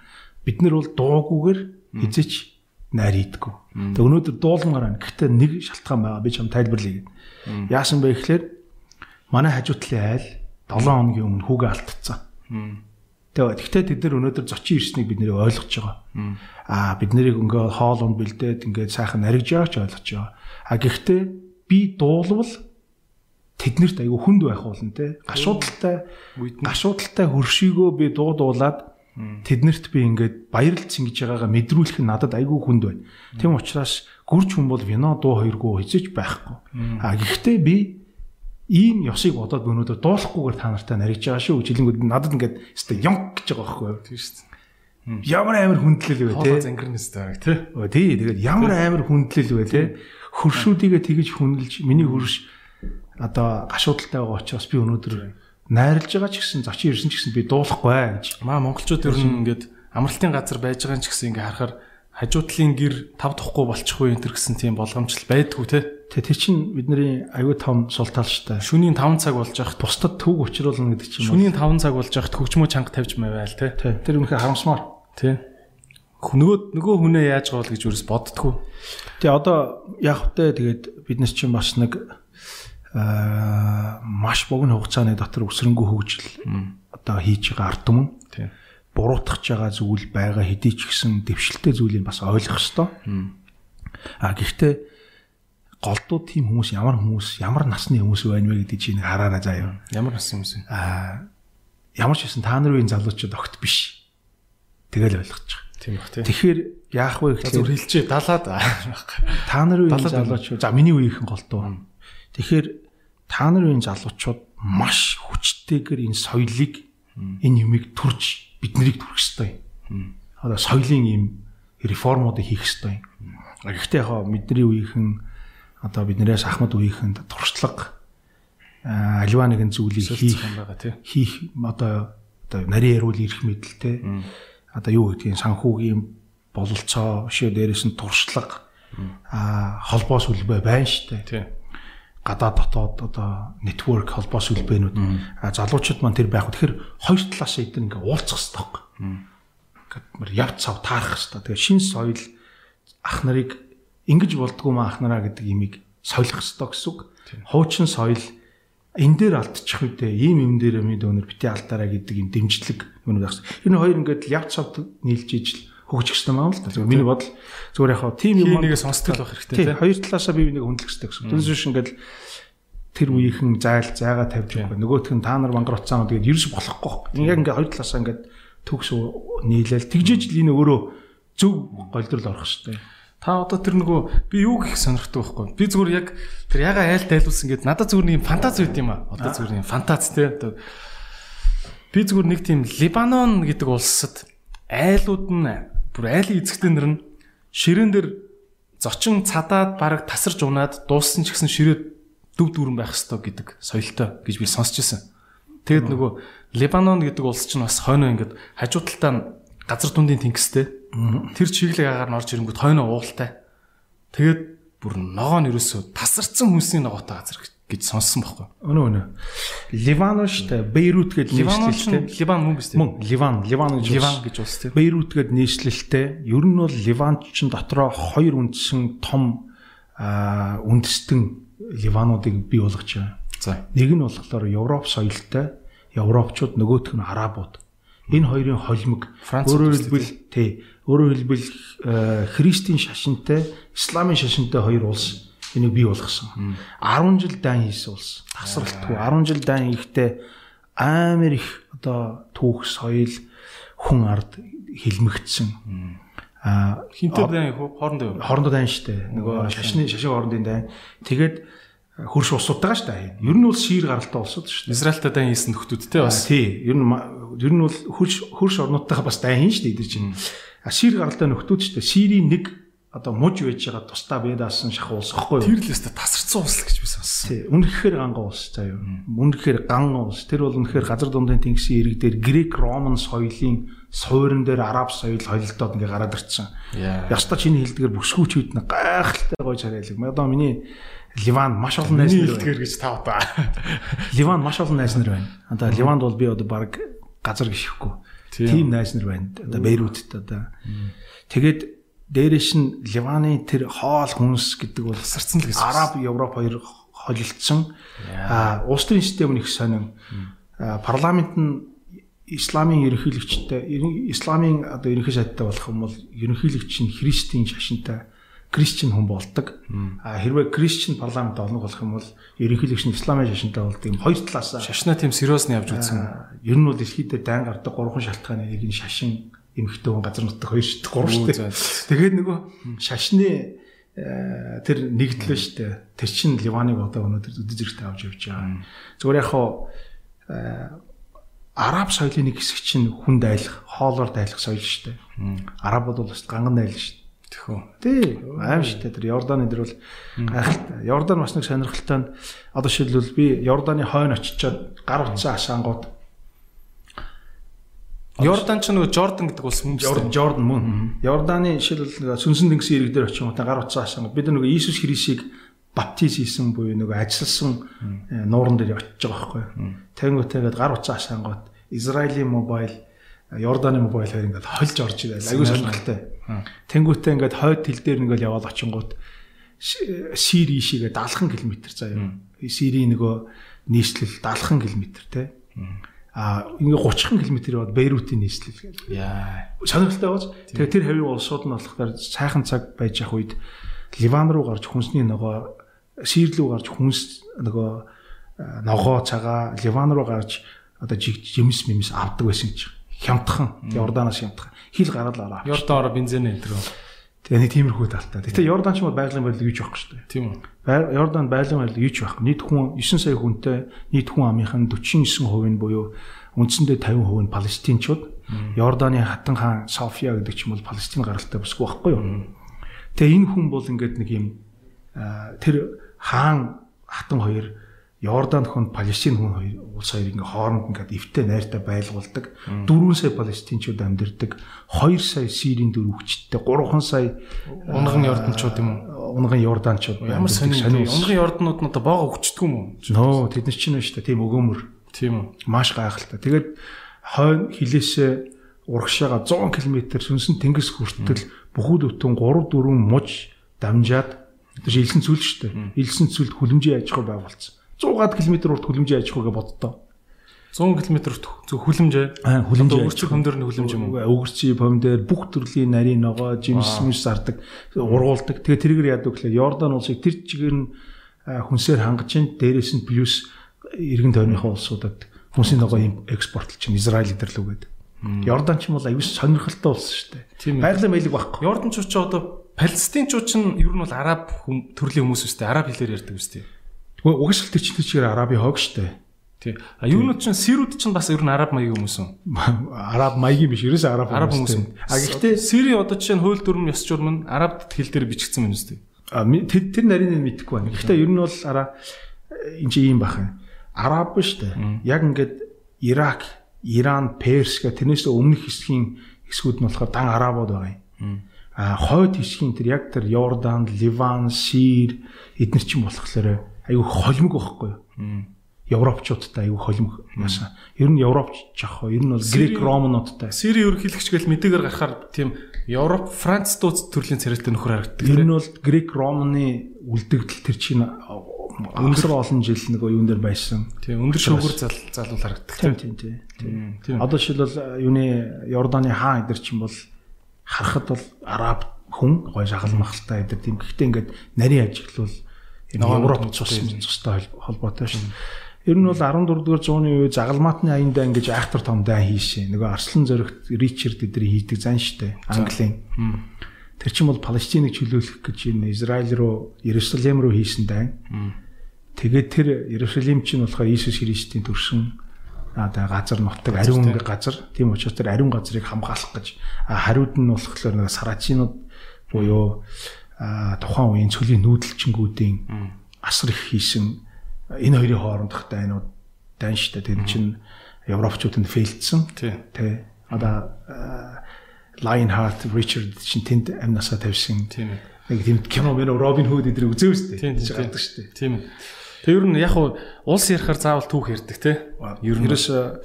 Бид нар бол дуугүйгээр хизээч найр идэггүй. Тэг өнөөдөр дуулмаар байна. Гэхдээ нэг шалтгаан байгаа. Би чам тайлбарлая. Яасан бэ гэхээр манай хажуутлын айл 7 хоногийн өмнө хүүгээ алдчихсан. Тэгээ гэхдээ тэд нар өнөөдөр зочин ирснийг бид нэр ойлгож байгаа. Аа бид нарыг ингээ хоол унд бэлдээд ингээ сайхан наригж байгаач ойлгож байгаа. А гэхдээ би дуулвал тэднэрт айгүй хүнд байх болно те гашуудалтай гашуудалтай хөршийгөө би дуудуулаад тэднэрт би ингээд баярлцсан гэж байгаагаа мэдрүүлэх нь надад айгүй хүнд байна. Тийм учраас гүрч хүн бол вино дуу хоёргүй хэзэж байхгүй. А гэхдээ би ийм ёсыг бодоод өнөөдөр дуулахгүйгээр та нартай наригж байгаа шүү. Жилэнгүүд надад ингээд өстө ёнк гэж байгаа байхгүй юу? Тийм шүү дээ. Ямар амар хүндлэл вэ те? Зангирнэстэй тий. Тий, тэгээд ямар амар хүндлэл вэ те? Хөршүүдийгээ тэгэж хүндэлж миний хөрш одоо гашуудалтай байгаа учраас би өнөөдөр найрлж байгаа ч гэсэн зочин ирсэн ч гэсэн би дуулахгүй гэж. Маа монголчууд ер нь ингээд амралтын газар байж байгаа ч гэсэн ингээ харахаар хажуутлын гэр тав тухгүй болчихгүй энэ төр гэсэн тийм болгоомжл байдгүй те. Тэгээ тэр чинь бидний аюу том сул тал штэ. Шүнийн 5 цаг болж явах бусдад төв учруулна гэдэг чинь. Шүнийн 5 цаг болж явах хөгжмөө чанга тавьж мавайл те. Тэр үнэхээр харамсмаар. Тэ. Нөгөө нөгөө хүнээ яаж гоол гэж юурээс боддггүй. Тэгээ одоо яг хөтэ тэгээд бид нар чинь бас нэг маш богино хугацааны дотор өсрөнгөө хөгжил одоо хийж байгаа ард түмэн буруутгах байгаа зүйл байгаа хэдий ч гэсэн дэвшилтэй зүйлийг бас ойлгох ёстой. А гэхдээ голдуу тийм хүмүүс ямар хүмүүс ямар насны хүмүүс байна вэ гэдэг чинь хараараа заяа. Ямар насны хүмүүс вэ? А ямар ч гэсэн та нарын залуучууд огт биш. Тэгэл ойлгож байгаа. Тийм бах тий. Тэгэхээр яах вэ гэхээр зүр хэлчээ далаад та нарын залуучууд за миний үеийнхэн голдуу. Тэгэхээр та нарын залуучууд маш хүчтэйгээр энэ соёлыг энэ юмыг төрж биднийг төрөх ёстой юм. Одоо соёлын ийм реформуудыг хийх ёстой юм. Гэхдээ яг бидний үеийнхэн одоо биднээс ахмад үеийнхэнд туршлага аливаа нэгэн зүйлийг хийх байгаа тий. Хийх одоо одоо нарийн яруул ирэх мэдлэлтэй. Одоо юу гэдгийг санхүүгийн бололцоо шээ дээрээс нь туршлага а холбоо сүлбэ байна штэ. Тий гадаад дотоод одоо network холбоо сүлбээнүүд залуучууд маань тэр байх. Тэгэхээр хоёр талаас нь эдгээр ингээ уулзах хэрэгтэй. Ингээд яв цав таарах хэрэгтэй. Тэгээ шин соёл ах нарыг ингэж болдгоо маа ах нараа гэдэг имийг солих хэрэгтэй гэсэн үг. Хуучин соёл энэ дээр алдчих үедээ ийм юм дээр минь өнөр бити алдаараа гэдэг юм дэмжлэг юм байх. Энэ хоёр ингээд яв цав нийлж ижил хөгжих хэрэгтэй маа л да. Зүгээр миний бодол зүгээр яг тийм юм нэгэ сонсдог байх хэрэгтэй тийм. Хоёр талаасаа бие бинийг хөндлөх хэрэгтэй гэсэн. Түнс биш ингээл тэр үеийнхэн зайл зайгаа тавьж байгаа. Нөгөөх нь та нар банкротцаанаа тэгээд ерөөс болохгүй. Яг ингээд хоёр талаасаа ингээд төгс нийлээл тэгжээж л энэ өөрөө зөв голдрол орох хэрэгтэй. Та одоо тэр нөгөө би юу гэх сонирхдаг байхгүй. Би зүгээр яг тэр яга айл тайлуулсан гэд надад зүгээр нэг фантази үт юм а. Одоо зүгээр нэг фантази те. Би зүгээр нэг тийм Либанон гэдэг улсад айлууд нь бүр айлын эзэгтэн нар нь ширээн дээр зочин цадаад бараг тасарч унаад дууссан ч гэсэн ширээ дүв дүүрэн байх ёстой гэдэг соёлтой гэж би сонсч ирсэн. Тэгэд нөгөө Лебанон гэдэг улс чинь бас хойноо ингээд хажуу талдаа газар дундын тэнгистэй. Тэр чиглэг агаар норж ирэнгүүт хойноо уултай. Тэгээд бүр ногоо нь ерөөсөө тасарсан хүнсний ногоотой газар гэж сонссон байхгүй. Өнөө өнөө. Ливан дээ. Бейрут гэдэг нэршлэлтэй. Ливан мөн биз дээ. Мөн Ливан, Ливан гэж Ливан гэж улс тийм. Бейрут гэдэг нэршлэлтэй. Ер нь бол Ливанчин дотроо хоёр үндсэн том үндэстэн Ливануудыг бий болгож байгаа. За. Нэг нь болохоор Европ соёлтой, Европчууд нөгөөх нь Арабууд. Энэ хоёрын холимог өөрөөр хэлбэл тий, өөрөөр хэлбэл христийн шашинтай, исламын шашинтай хоёр улс энийг бий болгосон. 10 жил дан хийсэн улс. Тасралтгүй 10 жил дан хийхдээ амар их одоо түүх соёл хүн ард хилмигдсэн. Аа хинтээ дан хоорондоо хоорондоо дан штэ. Нөгөө шашны шашин хоорондын дан. Тэгээд хөрш усуудтайгаа штэ. Ер нь бол шир гаралтай улсууд штэ. Израильтай дан хийсэн нөхдүүдтэй бас. Тий. Ер нь ер нь бол хөрш хөрш орнуудтайгаа бас дан хийн штэ эдэр чинь. А шир гаралтай нөхдүүд штэ. Сирийн нэг одоо муж байж байгаа тусдаа бэдаасан шахуу улс гэхгүй юу? Тэр л өстө тасарсан улс гэж би сонссон. Тий, үнэхээр ганган улс заа юу. Үнэхээр ганган улс. Тэр бол үнэхээр газар дундын тэнгисийн ирэг дээр грек роман соёлын суурин дээр араб соёл холилдоод ингээ гараад ирчихсэн. Яста чиний хэлдгээр бүсгүүчүүд нь гайхалтай гоё царайлаг. Одоо миний Ливан маш олон найз нар хэлдгээр гэж та. Ливан маш олон найз нар байна. Одоо Ливанд бол би одоо баг газар гიშхгүй. Тийм найз нар байна. Одоо Бейрутт одоо. Тэгээд дээрээс нь Ливаны тэр хоол хүнс гэдэг бол сарцсан л гэсэн. Араб, Европ хоёр холилдсон. Аа, улс төрийн систем нь их сонин. Парламент нь исламын ерөнхийлөгчтэй, исламын одоо ерөнхий сайдтай болох юм бол ерөнхийлөгч нь христийн шашинтай кристиан хүн болдог. А хэрвээ кристиан парламент олно болох юм бол ерөнхийлөгч нь исламын шашинтай болдог юм. Хоёр талаас шашнаа тийм сериосны явж үзсэн. Ер нь бол дэлхийд дан гардаг гурван шалтгааны нэг нь шашин эмхтэй хүн газар нутаг хоёр шүү дээ. Гурав шүү дээ. Тэгээд нөгөө шашны э, тэр нэгдлээ шүү дээ. Тэр чин Ливаныг одоо өнөөдөр үдэ зэрэгтэй авч явж байгаа. Зүгээр яг хаа э, араб соёлын нэг хэсэг чинь хүн дайлах, хоолоор дайлах соёл шүү дээ. Арабууд бол бас ганган дайлах шүү дээ. Тэхүү. Тий, аим шүү дээ. Тэр Йорданы дээр бол гайхалтай. Йордан бас нэг сонирхолтой нь одоо шилбэл би Йорданы хойно очичоод гар утсан ашаангууд Йордан ч нөгөө Жордан гэдэг улс мөн дээ. Жордан мөн. Йорданы жишээлбэл сүнсэн тэнгисийн ирэг дээр очих юм та гар утсаа асаа. Бид нөгөө Иесус Христийг баптиз хийсэн буюу нөгөө ажилласан э, нууран дээр очиж байгаа байхгүй. Тэнгүүтэйгээд гар утсаа асаангууд Израилийн мобайл Йорданы мобайл хоёр ингээд хольж орж ирэл. Аюу сонирхолтой. Тэнгүүтээ ингээд хойд хил дээр ингээд яваад очингууд Сири ишигээ 70 км заяа. Сирийн нөгөө нийслэл 70 км те а ингээ 30 км яваад Бейрутын нийслэл гэдэг. Яа. Сонирхолтой байж. Тэгээ тэр хавийн улсууд нь болохоор сайхан цаг байж явах үед Ливан руу гарч хүнсний ногоо Сирл рүү гарч хүнс нөгөө ногоо цагаа Ливан руу гарч одоо жимс мимс авдаг байсан гэж. Хямдхан Йорданаас хямдхан. Хил гараад аваа. Йордан ороо бензин энэ төр. Тэгээ нэг тиймэрхүү талтай. Гэтэ Йордан ч юм байгалийн байдлыг юуч байхгүй шүү дээ. Тийм үү. Йордан байгалийн байдлыг юуч байхгүй. Нийт хүн 9 сая хүнтэй нийт хүн амынхан 49% нь буюу үндсэндээ 50% нь палестинчууд. Йорданы хатан хаан София гэдэг ч юм бол Палестин гаралтай бүсгүй байхгүй юу. Тэгээ энэ хүн бол ингээд нэг юм тэр хаан хатан хоёр Йордан хүн Палестин хүн хоёр улс хоёр ингээ хооронд ингээд эвтэй найртай байлгуулдаг. 4 сая палестинчууд амьдардаг. 2 сая Сирийн дөрвөгчтэй, 3 сая унган Йорданчууд юм уу? Унган Йорданчууд. Ямар сонир. Унган Йорданууд нь одоо боогоо өгчдөг юм уу? Нөө тэд нар чинь шүү дээ. Тийм өгөөмөр. Тийм үү. Маш гайхалтай. Тэгээд хойно хилээсээ урагшаага 100 км сүнсэн тэнгис хүртэл бүхүүд өтөн 3 4 муж дамжаад тэр илсэн зүйл шүү дээ. Илсэн зүйлд хүлэмжийн аж ахуй байгуулсан. 100-аад км урт хүлэмжийн аж ахуйгээ боддоо. 100 км зөв хүлэмжээ. Аа хүлэмжээ. Өгөрчиг хөмдөр нь хүлэмж юм уу? Өгөрчий помдэр бүх төрлийн нарийн ногоо, жимс мис зардаг, ургуулдаг. Тэгээ тэргээр яадаг гэхлээр Йордан улсыг тэр чигээр нь хүнсээр хангаж ин дээрээс нь плюс эргэн тойрныхоо улсуудад хүнсийн ногоо экспортлж чинь Израиль дээр л үгээд. Йордан ч юм бол аюул сонирхолтой улс шүү дээ. Байгалийн маялаг байхгүй. Йорданчууд ч одоо Палестинчууд ч ер нь бол араб төрлийн хүмүүс үстэй араб хэлээр ярьдаг үстэй. Тэгвэл угсрал төчнөд чигээр арабын хог штэ. Тий. А юунууд чинь сирүүд чинь бас ер нь араб маягийн хүмүүс үү? Араб маягийн биш, ерөөсөө араб араб хүмүүс. А гэхдээ сири одоо жишээ нь хууль дүрм ёс журам нь араб хэл дээр бичигдсэн юм үстэй. А тэр тэр нарийн нь мэдэхгүй байна. Гэхдээ ер нь бол араа энэ чинь юм бахан. Араб штэ. Яг ингээд Ирак, Иран, Перс гэх тэрнээс өмнөх хэсгийн хэсгүүд нь болохоор дан арабууд байгаа юм. А хойд хэсгийн тэр яг тэр Йордан, Ливан, Сир эднэр чинь болохоор айгүй холимог байхгүй юу? Европчуудтай айгүй холимог яасан. Ер нь Европч жахаа, ер нь бол грек ромнуудтай. Сири ерөнхийлөгч гэл мэдээгээр гарахаар тийм Европ, Франц дууц төрлийн царайтай нөхөр харагддаг. Ер нь бол грек ромны үлдэгдэл тэр чинь өндөр олон жил нөгөө юун дээр байсан. Тийм өндөр шүүгэр зал залуул харагддаг. Тийм тийм тийм. Одоо жишээлбэл юуны Йорданы хаан эдэр чинь бол харахад бол араб хүн гой шахал махалтай эдэр тийм. Гэхдээ ингээд нарийн ажиглал Европ цустай холбоотой шүү. Ер нь бол 14 дугаар зууны үе загалмаатны аяндаа ингэж айхтар том дай хийшээ. Нөгөө Арслан зөрөгт Ричард эдний хийдэг зан штэ. Английн. Тэр чинь бол Палестиныг чөлөөлөх гэж энэ Израиль руу Иерусалим руу хийсэн дай. Тэгээд тэр Иерусалим чинь болохоор Иесус Христийн төрсөн одоо газар нутаг ариун газар. Тийм учраас тэр ариун газрыг хамгаалах гэж хариуд нь болохоор нэг сарачинууд буюу тухайн үеийн цөлийн нүүдэлчингүүдийн асар их хийсэн энэ хоёрын хоорондох дайнууд дайн штэ тэр чинь европчуудад фейлдсэн тий. одоо Lionheart Richard чинь тэнд амнасаа тавьсан. Тийм нэг тийм кино мэн Робин Худ эдрийг үзээв штэ тийм гардаг штэ тийм Тэг ер нь яг улс ярихаар заавал түүх ярддаг те. Ер нь.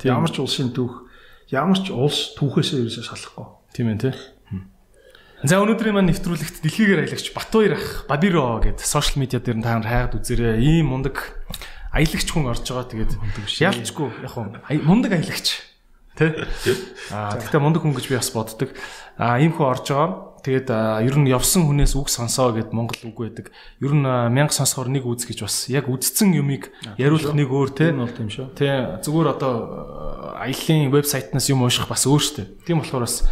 ямар ч улсын түүх ямар ч улс түүхээсээ ерөөсөө салахгүй. Тийм ээ те. За өнөөдрийн маань нэвтрүүлэгт дэлхийгээр аялагч Батбаяр ах Бадиро гэдэг сошиал медиа дээр та нар хайгаад үзээрэй. Ийм мундаг аялагч хүн орж байгаа. Тэгээд ялчгүй яг хөө мундаг аялагч. Тэ? Аа тэгтээ мундаг хүн гэж би бас боддог. Аа ийм хүн орж байгаа. Тэгээд ер нь явсан хүнээс үг сонсоо гэд Монгол үг байдаг. Ер нь мянга сонсохоор нэг үз гэж бас яг үдцсэн юмыг яриулах нэг өөр те. Энэ бол тийм шүү. Тэ зүгээр одоо аяллаа вебсайтнаас юм ууших бас өөр штэ. Тийм болохоор бас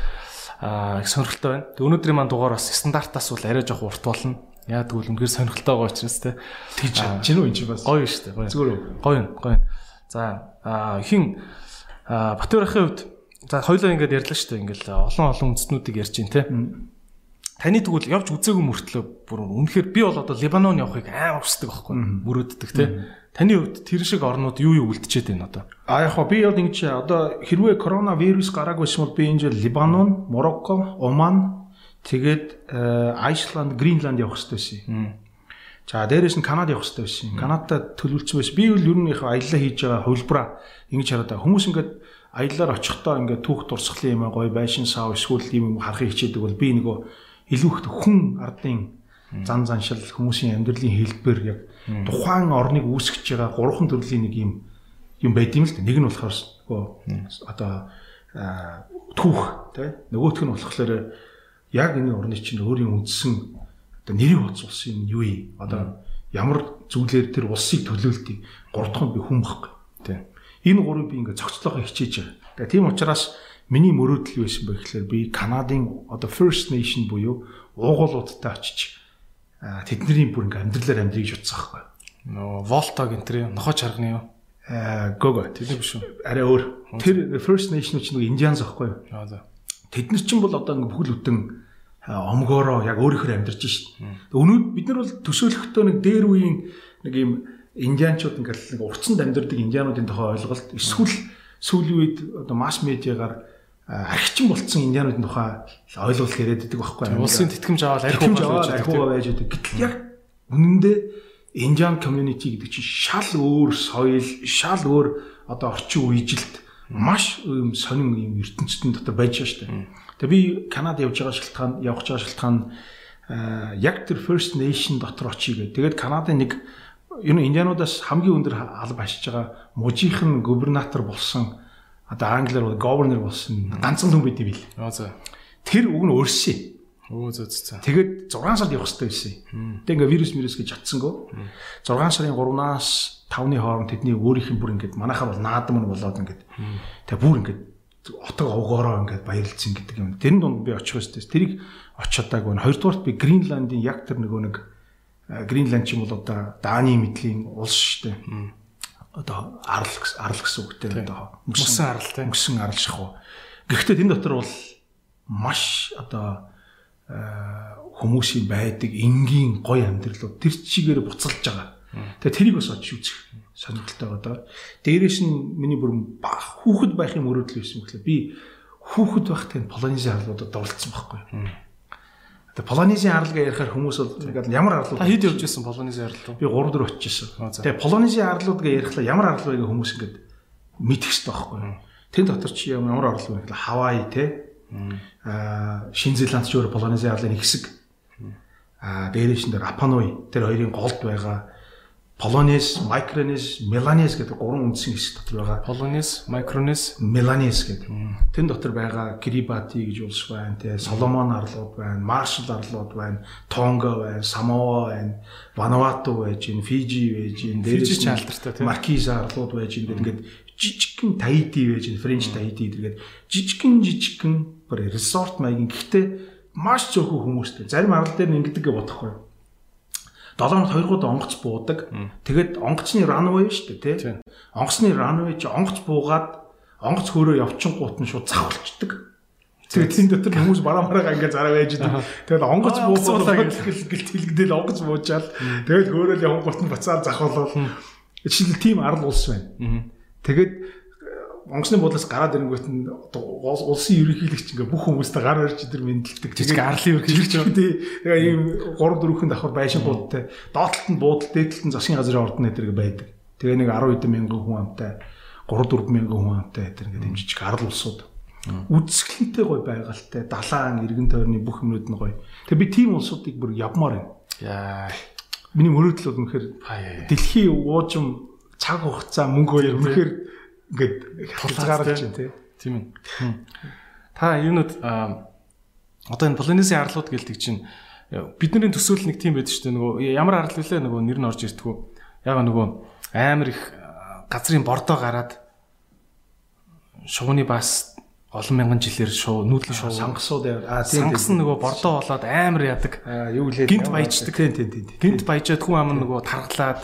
их сонирхолтой байна. Өнөөдрийн маань дугаар бас стандартаас бол арай жоох урт болно. Яа тэгвэл үнэхээр сонирхолтой байгаа учраас те. Тэгж чинь үү энэ бас гоё шүү дээ. Зүгээр гоё гоё. За хин Батөр ахын хувьд за хоёлоо ингээд ярьлаа шүү дээ. Ингээл олон олон үндэстнүүдийг ярьж байна те. Таны тэгвэл явж үзээгүй мөртлөө бүр үнэхээр би бол одоо Либанон явахыг амар хүсдэг байхгүй мөрөөддөг те. Таны хувьд тэр шиг орнууд юу юу үлдчихэд байна одоо? А яг хоо би бол ингэж одоо хэрвээ коронавирус гараагүйсэн бол би энэ жил Либанон, Морокко, Оман тэгээд Айсланд, Гринланд явах хэрэгтэй байсан. За дээрэс нь Канада явах хэрэгтэй байсан. Канадад төлөвлөсөн байсан. Би бол ер нь яг аяллаа хийж байгаа хувилбараа ингэж хараад байгаа. Хүмүүс ингээд аяллаар очихдоо ингээд түүх дурсгалын юм гоё байшин сав эсвэл юм харахыг хичээдэг бол би нөгөө илүү их хүн ардын зан заншил хүмүүсийн амьдралын хэлбэр яг тухайн орныг үүсгэж байгаа гурван төрлийн нэг юм юм байд юм л да. Нэг нь болохоор нөгөө одоо түүх тий нөгөөх нь болохоор яг энэ орны чинь өөрийн үндсэн одоо нэрийг хоцолсон юм юу юм? Одоо ямар зүйлээр тэр улсыг төлөөлтийг гурав дахь нь би хүн баггүй тий энэ гурыг би ингээд зохицлохоо хичээж байгаа. Тэгээ тийм учраас миний мөрөөдөл юу байсан бэ гэхээр би Канадын одоо First Nation буюу уугуулуудтай очиж тэдний бүр ингээм амьдралаар амьдрыг утсах байхгүй. Нөө Volta гэнтэр нохоо чарганы юу? Аа гого тэр биш үү? Арай өөр. Тэр First Nation ч нэг Индианс байхгүй юу? Аа за. Тэд нар чинь бол одоо ингээ бүхэл бүтэн омгоороо яг өөрөөр амьдарч шít. Өнөөдөр бид нар бол төсөөлөхдөө нэг дээр үеийн нэг юм индианчууд ингээл нэг урцанд амьдардаг индиануудын тухай ойлголт эсвэл сүүлийн үед одоо масс медиагаар архичин болцсон индиануудын тухай ойлголт яриад байдаг байхгүй юу? Улсын тэтгэмж аваад архиугаа байж байдаг. Гэтэл яг үнэндээ Индиан community гэдэг чинь шал өөр соёл, шал өөр одоо орчин үежилт маш юм сонин юм ертөнцийн дотор байж байгаа шүү дээ. Тэгээ би Канада явж байгаа шалтгаан, явж байгаа шалтгаан яг тэр First Nation дотор очие гэдэг. Тэгээд Канадын нэг ер нь индиануудаас хамгийн өндөр алба ашиж байгаа мужийнхан губернатор болсон одоо англиар governor болсон ганцхан хүн байд юм бил. Аа за. Тэр үг нь өөрсөө. Өө зөө зөө. Тэгээд 6 сард явах хэрэгтэй байсан. Тэг ингээ вирус вирус гэж чадсангүй. 6 сарын 3-наас 5-ны хооронд тэдний өөрийнх нь бүр ингээд манайхаа бол наадам нь болоод ингээд тэг бүр ингээд отог овгоороо ингээд баярлцсан гэдэг юм. Тэрэн донд би очих өстэй. Тэрийг очиадаагүй. Хоёрдугаарт би Гринландын яг тэр нөгөө нэг Гринланд ч юм бол одоо Даны мэдлийн улс шүү дээ одоо арал арал гэсэн үгтэй одоо мөсөн арал тийм мөсөн арал шахуу. Гэхдээ тэн дотор бол маш одоо хүмүүсийн байдаг энгийн гоё амьдралууд тэр чигээр буцалж байгаа. Тэгээ тэрийг бас очиж үзэх сонирхолтой байгаа. Дээрээс нь миний бүр хүүхэд байхын мөрөөдөл байсан гэхлээр би хүүхэд байхдаа Полонезийн харлуудад дурлцсан байхгүй. Тэгээ Полонезийн арлыг ярихаар хүмүүс бол ингээд ямар арлууд Та хэд явж исэн Полонезийн арал руу? би 3 4 очижсэн. Аа, за. Тэгээ Полонезийн арлууд гэж ярихлаа ямар вэ гэх хүмүүс ингээд мэдэх хэрэгтэй байхгүй юу? Тэн дотор чи ямар вэ гэхэл Хавай те. Аа Шинэ Зеланд ч өөр Полонезийн арлын хэсэг. Аа дээрээс нь Рапануй тэр хоёрын голд байгаа Полонез, Микронез, Меланез гэдэг гурван үндсэн хэсэг дотор байгаа. Полонез, Микронез, Меланез гэдэг. Тэн дотор байгаа Кирибати гэж улс байна, тэ Соломон арлууд байна, Маршал арлууд байна, Тонго байна, Самоа байна, Вануату байж Фижи байж Фижи ч алдартай, тийм. Маркиз арлууд байж гэдэг ингээд жижигхэн Таити байж Френч Таити гэдэг жижигхэн жижигхэн бүр resort маягийн гэхдээ маш цөөхөн хүмүүстэй. Зарим арал дээр нь ингэдэг гэж бодохгүй. 7 хоногт 2 удаа онгоц буудаг. Тэгээд онгоцны runway шүү дээ, тий. Онгоцны runway чи онгоц буугаад онгоц хөөрөө явчихгууд нь шууд завхалчдаг. Тэгээд тийм дотор хүмүүс бараа мараагаа ингээ зараа байж идэг. Тэгээд онгоц буугуулаа гэл гэл тэлгдэл онгоц буужаал. Тэгээд хөөрөө явгууд нь бацаар захвалвал жишээл тийм арал улс байна. Тэгээд онгоцны буудлаас гараад ирэнгүүт нь улсын ерөнхийлөгч ингээ бүх хүмүүстэй гар барьж идэр мэдлдэг. жижиг арлын ерөнхийлөгч. Тэгээ ийм 3 4 давхар байшингуудтай доотлолт нь буудал дээдлэлт нь засгийн газрын ордон эдэр байдаг. Тэгээ нэг 10 хэдэн мянган хүн амтай 3 4 мянган хүн амтай эдэр ингээ дэмжиж арал улсууд. Үдсгэлэнтэй гой байгальтай далаан иргэн тойрны бүх юмнууд нь гой. Тэгээ би тийм улсуудыг бүр явмаар байна. Яа. Миний мөрөөдөл бол үнэхээр дэлхийн уужим цаг хугацаа мөнгө хоёр үнэхээр ингээд хязгаарч байна тий. Тийм ээ. Та юунууд одоо энэ Полонезийн арлууд гэлдэг чинь бидний төсөөл нэг тийм байдаг шүү дээ. Нөгөө ямар арал вүлээ нөгөө нэр нь орж ирдгүү. Яг нөгөө амар их газрын бордоо гараад шувууны бас олон мянган жилээр шуу нүүдлийн шуу Сангасууд аа тийм сангас нь нөгөө бордоо болоод амар ядаг. юу лээ Гинт баяждаг. тийм тийм тийм. Гинт баяжаад хүн ам нөгөө тархлаад